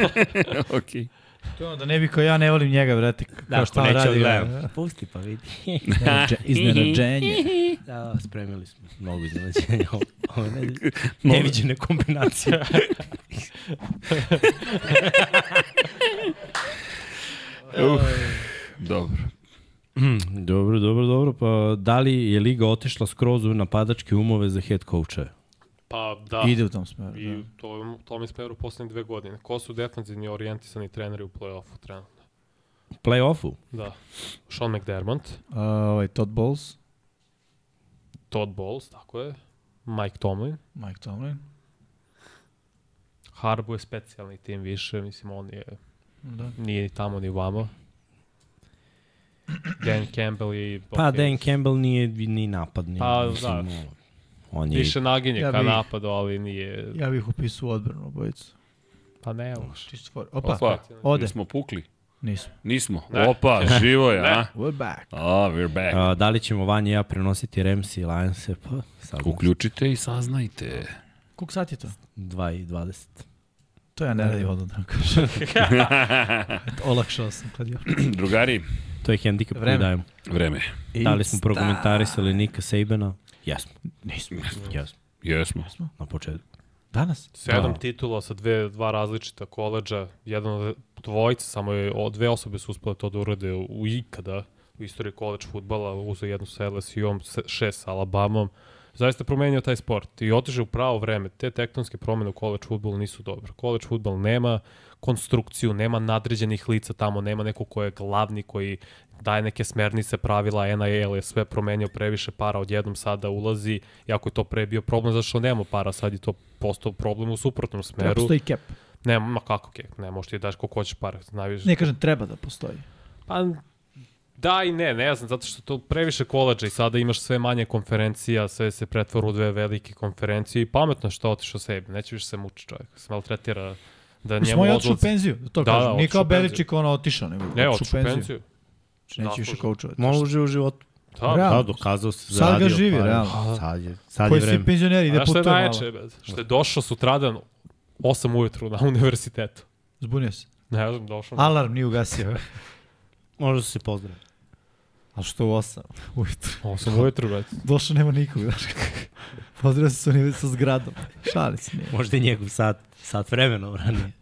[LAUGHS] ok. To je ono da ne bi kao ja ne volim njega, brate. Kao Da, šta on radi. odgledam. Pusti pa vidi. Iznenađe- [LAUGHS] Iznenađenje. da, spremili smo mnogo iznenađenja. [LAUGHS] Ovo- ne, [LAUGHS] neviđene kombinacije. Dobro. [CLEARS THROAT] dobro, dobro, dobro. Pa da li je Liga otišla skroz u napadačke umove za head coacha? Pa da. Ide u tom smeru. I Da. to, to mi smeru poslednje dve godine. Ko su defanzivni orijentisani treneri u play-offu trenutno? Play-offu? Da. Sean McDermott, A, ovaj Todd Bowles, Todd Bowles, tako je, Mike Tomlin, Mike Tomlin. Harbaugh je specijalni tim više, mislim on je, Da. nije ni tamo ni vamo. Dan Campbell i... Pa Dan Campbell nije ni napad. Nije, Pa, mislim, da. On je Više naginje Ja ka napadu, ali nije... Ja bih upisao odbranu obojicu. Pa ne. Čisto for. Opa, Opa, ode. Jesmo pukli? Nismo. Nismo. Ne. Opa, živo je, a? We're back. A, we're back. A, da li ćemo Vanja i ja prenositi Ramsey i Lionse? Pa, sad Uključite i saznajte. Koliko sati je to? 2 i 20. To ja ne radim odmah da vam kažem. [LAUGHS] Olakšao sam kad je. [CLEARS THROAT] To Drugari, je hendikep koji Vreme. dajemo. vreme. Da li smo prokomentarisali Nika Sabana? Jesmo. Nismo. Jesmo. Jesmo. Na početku. Danas? Sedam Da. titula sa dve, dva različita koleđa, jedan od dvojice, samo je, o, dve osobe su uspele to da urade u, u ikada u istoriji koleđ futbala, uzeo jednu sa LSU-om, šest sa Alabamom, zaista promenio taj sport i otiže u pravo vreme. Te tektonske promene u koleđ futbolu nisu dobre. Koleđ futbol nema konstrukciju, nema nadređenih lica tamo, nema neko ko je glavni, koji daje neke smernice, pravila, NIL je sve promenio previše para, odjednom sada ulazi, iako je to pre bio problem, zašto nema para, sad je to postao problem u suprotnom Treba smeru. postoji cap. Ne, ma kako kek, ne, možeš ti daš koliko hoćeš para, najviše. Ne kažem treba da postoji. Pa, da i ne, ne znam, zato što to previše koleđa i sada imaš sve manje konferencija, sve se pretvara u dve velike konferencije i pametno je što je otišao sebi, neće više se muči čovjek, se maltretira da njemu Smo je otišao u odlazi. penziju, da to Da, kažem. da, Nije kao penziju. Beličik ono otišao, nego Ne, otišao otišao u penziju. Neće više koučovati. Može u životu. Da, Realno. Da, dokazao se, Sad ga zaradio živi, pare. realno. Sad je, sad je Koji vreme. penzioneri, ide Znaš što je putuje najjače, malo. bez? Što je došao sutradan 8 ujutru na [LAUGHS] univerzitetu. Zbunio se. Ne znam, došao. Alarm nije ugasio. Može se pozdraviti. Ali što u osam? Ujutru. 8 ujutru, brate. [LAUGHS] Došao nema nikog, znaš. Pozdravio se sa, univer- sa zgradom. Šali se nije. Možda i njegov sat, sat vremena ranije.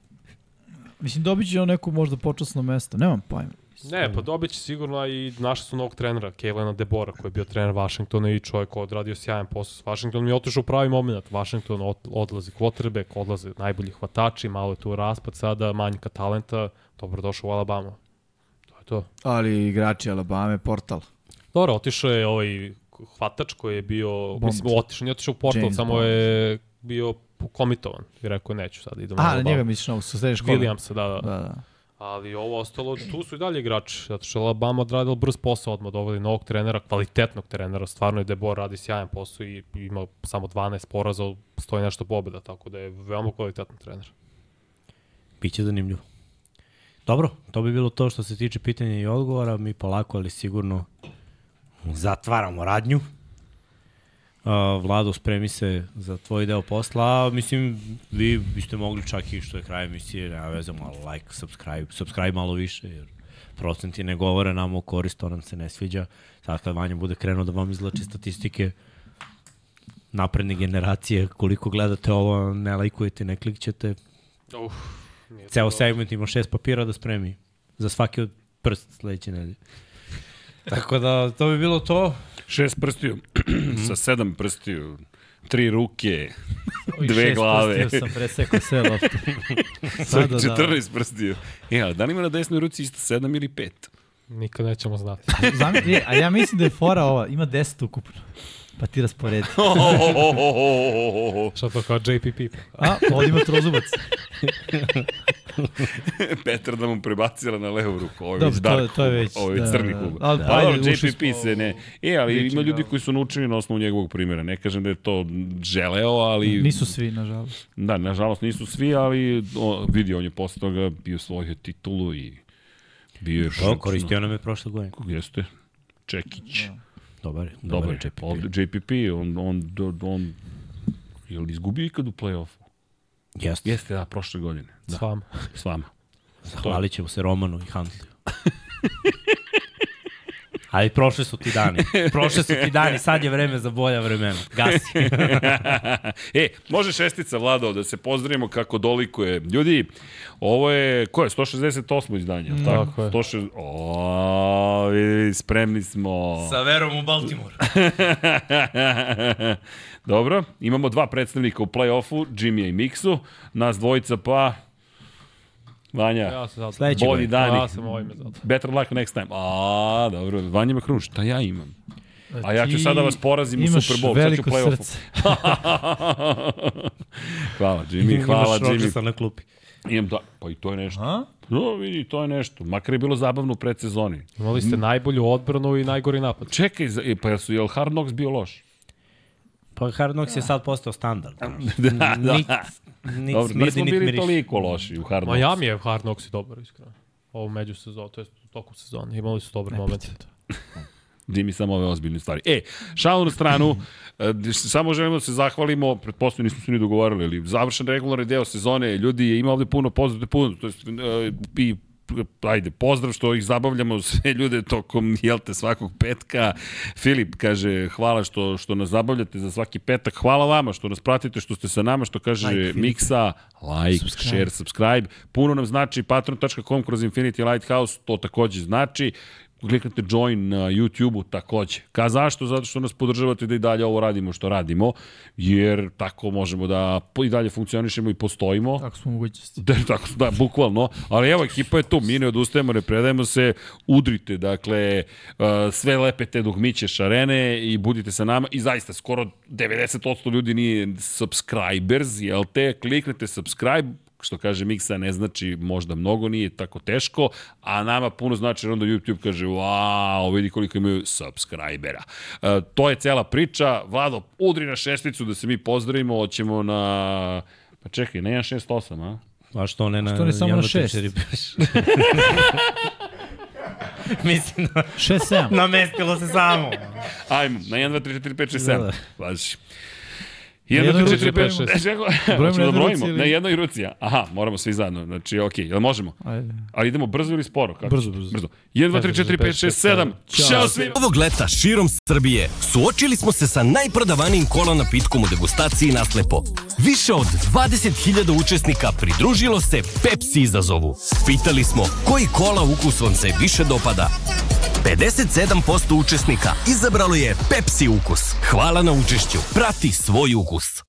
Mislim, dobit će on neku možda počasno mesto. Nemam pojma. Ne, pa dobit će sigurno i našli su novog trenera, Kejlena Debora, koji je bio trener Washingtona i čovjek koji je odradio sjajan posao s Washingtonom i otišao u pravi moment. Washington od, odlazi quarterback, odlaze najbolji hvatači, malo je tu raspad sada, manjka talenta, dobro došao u Alabama. To. Ali igrači Alabama, portal. Dobro, otišao je ovaj hvatač koji je bio, Bond. mislim, otišao, nije otišao u portal, James samo Bond. je bio komitovan i rekao neću sad idem A, na Alabama. njega misliš na srednje škole? Williamsa, da, da. Da, da. Ali ovo ostalo, tu su i dalje igrači, zato što Alabama odradila brz posao, odmah doveli novog trenera, kvalitetnog trenera, stvarno je Debor radi sjajan posao i ima samo 12 poraza, stoji nešto pobjeda, tako da je veoma kvalitetan trener. Biće zanimljivo. Dobro, to bi bilo to što se tiče pitanja i odgovora. Mi polako, ali sigurno zatvaramo radnju. Uh, Vlado, spremi se za tvoj deo posla. Mislim, vi biste mogli čak i što je kraj emisije, nema veze, malo like, subscribe, subscribe malo više, jer procenti ne govore nam u korist, to nam se ne sviđa. Sad kad Vanja bude krenuo da vam izlači statistike, napredne generacije, koliko gledate ovo, ne lajkujete, ne klikćete, Uf, nije Ceo to- segment ima šest papira da spremi. Za svaki od prst sledeće nedelje. [LAUGHS] Tako da, to bi bilo to. Šest prstiju, sa sedam prstiju, tri ruke, dve šest glave. prstiju sam presekao sve lopte. [LAUGHS] Sada da. 14 prstiju. E, a da li ima na desnoj ruci isto sedam ili pet? Nikad nećemo znati. [LAUGHS] Zamisli, je, a ja mislim da je fora ova, ima 10 ukupno. Pa ti rasporedi. Šta to kao JPP? A, ovdje ima trozubac. [LAUGHS] Petar da mu prebacila na levu ruku. Ovo je Dobro, već to dark to je već, Ovo je da, crni da, klub. ali Pa pa dobro, ušli JPP se ne... E, ali Viking, ima ljudi da. koji su naučili na osnovu njegovog primjera. Ne kažem da je to želeo, ali... Nisu svi, nažalost. Da, nažalost nisu svi, ali o, vidi, on je posle toga bio svojio titulu i bio je... To, koristio nam je prošle godine. Jeste. Čekić. Dobar je. Dobar, Dobar je. JPP. JPP, on, on, on, on je li izgubio ikad u play-offu? Jeste. Jeste, da, prošle godine. Da, S vama. s vama. Zahvalit ćemo se Romanu i Huntliju. [LAUGHS] Ali prošli su ti dani. [LAUGHS] Prošli su ti dani, sad je vreme za bolja vremena. Gasi. [LAUGHS] e, može šestica, Vlado, da se pozdravimo kako dolikuje. Ljudi, ovo je, ko je, 168. izdanje, mm, tako? Je. 160... O, vidi, spremni smo. Sa verom u Baltimore. [LAUGHS] Dobro, imamo dva predstavnika u play-offu, Jimmy i Miksu, nas dvojica pa... Vanja, Ja sam zato. Sledeće bolji dani. Ja sam ovime zato. Better luck next time. A, dobro. Vanja ima krun, šta ja imam? A ja ću sada vas porazim u imaš Super Bowl, sad ću veliko play-offu. srce. [LAUGHS] hvala, Jimmy, hvala, Imaš Jimmy. Rodgersa na klupi. Imam da, pa i to je nešto. A? No, vidi, to je nešto. Makar je bilo zabavno u predsezoni. Imali ste najbolju odbranu i najgori napad. Čekaj, e, pa jel su, jel Hard Knocks bio loš? Pa Hard Knocks je sad postao standard. [LAUGHS] da, da. Nit, nit Dobro, smrdi, nismo nit bili miriši. toliko loši u Hard Knocks. Miami je Hard Knocks i dobar, iskreno. Ovo među sezonu, to je u toku sezone. Imali su dobar moment. Dimi [LAUGHS] samo ove ozbiljne stvari. E, šalu na stranu, [LAUGHS] e, samo želimo da se zahvalimo, pretpostavljamo nismo se ni dogovarali, ali završen regularni deo sezone, ljudi, ima ovde puno pozdrav, puno, to jest, e, i ajde, pozdrav što ih zabavljamo sve ljude tokom, jel te, svakog petka. Filip kaže, hvala što, što nas zabavljate za svaki petak. Hvala vama što nas pratite, što ste sa nama, što kaže Like. Miksa, like, Subscribe. share, subscribe. Puno nam znači patreon.com kroz Infinity Lighthouse, to takođe znači kliknete join na YouTube-u takođe. Ka zašto? Zato što nas podržavate da i dalje ovo radimo što radimo, jer tako možemo da i dalje funkcionišemo i postojimo. Tako smo mogućnosti. Da, tako, da, bukvalno. Ali evo, ekipa je tu, mi ne odustajemo, ne predajemo se, udrite, dakle, uh, sve lepe te dugmiće šarene i budite sa nama. I zaista, skoro 90% ljudi nije subscribers, jel te? Kliknete subscribe, što kaže Miksa, ne znači možda mnogo, nije tako teško, a nama puno znači jer onda YouTube kaže, wow, vidi koliko imaju subscribera. Uh, to je cela priča. Vlado, udri na šesticu da se mi pozdravimo, hoćemo na... Pa čekaj, ne 168, a? A što ne na... Što ne samo na 1, 2, 3, šest? 4, 5? [LAUGHS] Mislim da 6-7. namestilo se samo. Ajmo, na 1, 2, 3, 4, 5, 6, 7. Da. Važi. Na 1, jednoj 2, 3, ruci 4, 5, brojimo? 6. Brojimo da brojimo? ruci ili- Na jednoj ruci? Aha, moramo svi zajedno. Znači, okej, jel možemo? Ajde. Ali idemo brzo ili sporo? Kako? Brzo, brzo. brzo. 1, 2, 3, 4, 5, 6, 7. Ćao svima! Ovog leta širom Srbije suočili smo se sa najprodavanijim kola napitkom u degustaciji naslepo. Više od 20.000 učesnika pridružilo se Pepsi izazovu. Pitali smo koji kola ukus vam se više dopada. 57% učesnika izabralo je Pepsi ukus. Hvala na učešću. Prati svoj ukus. August.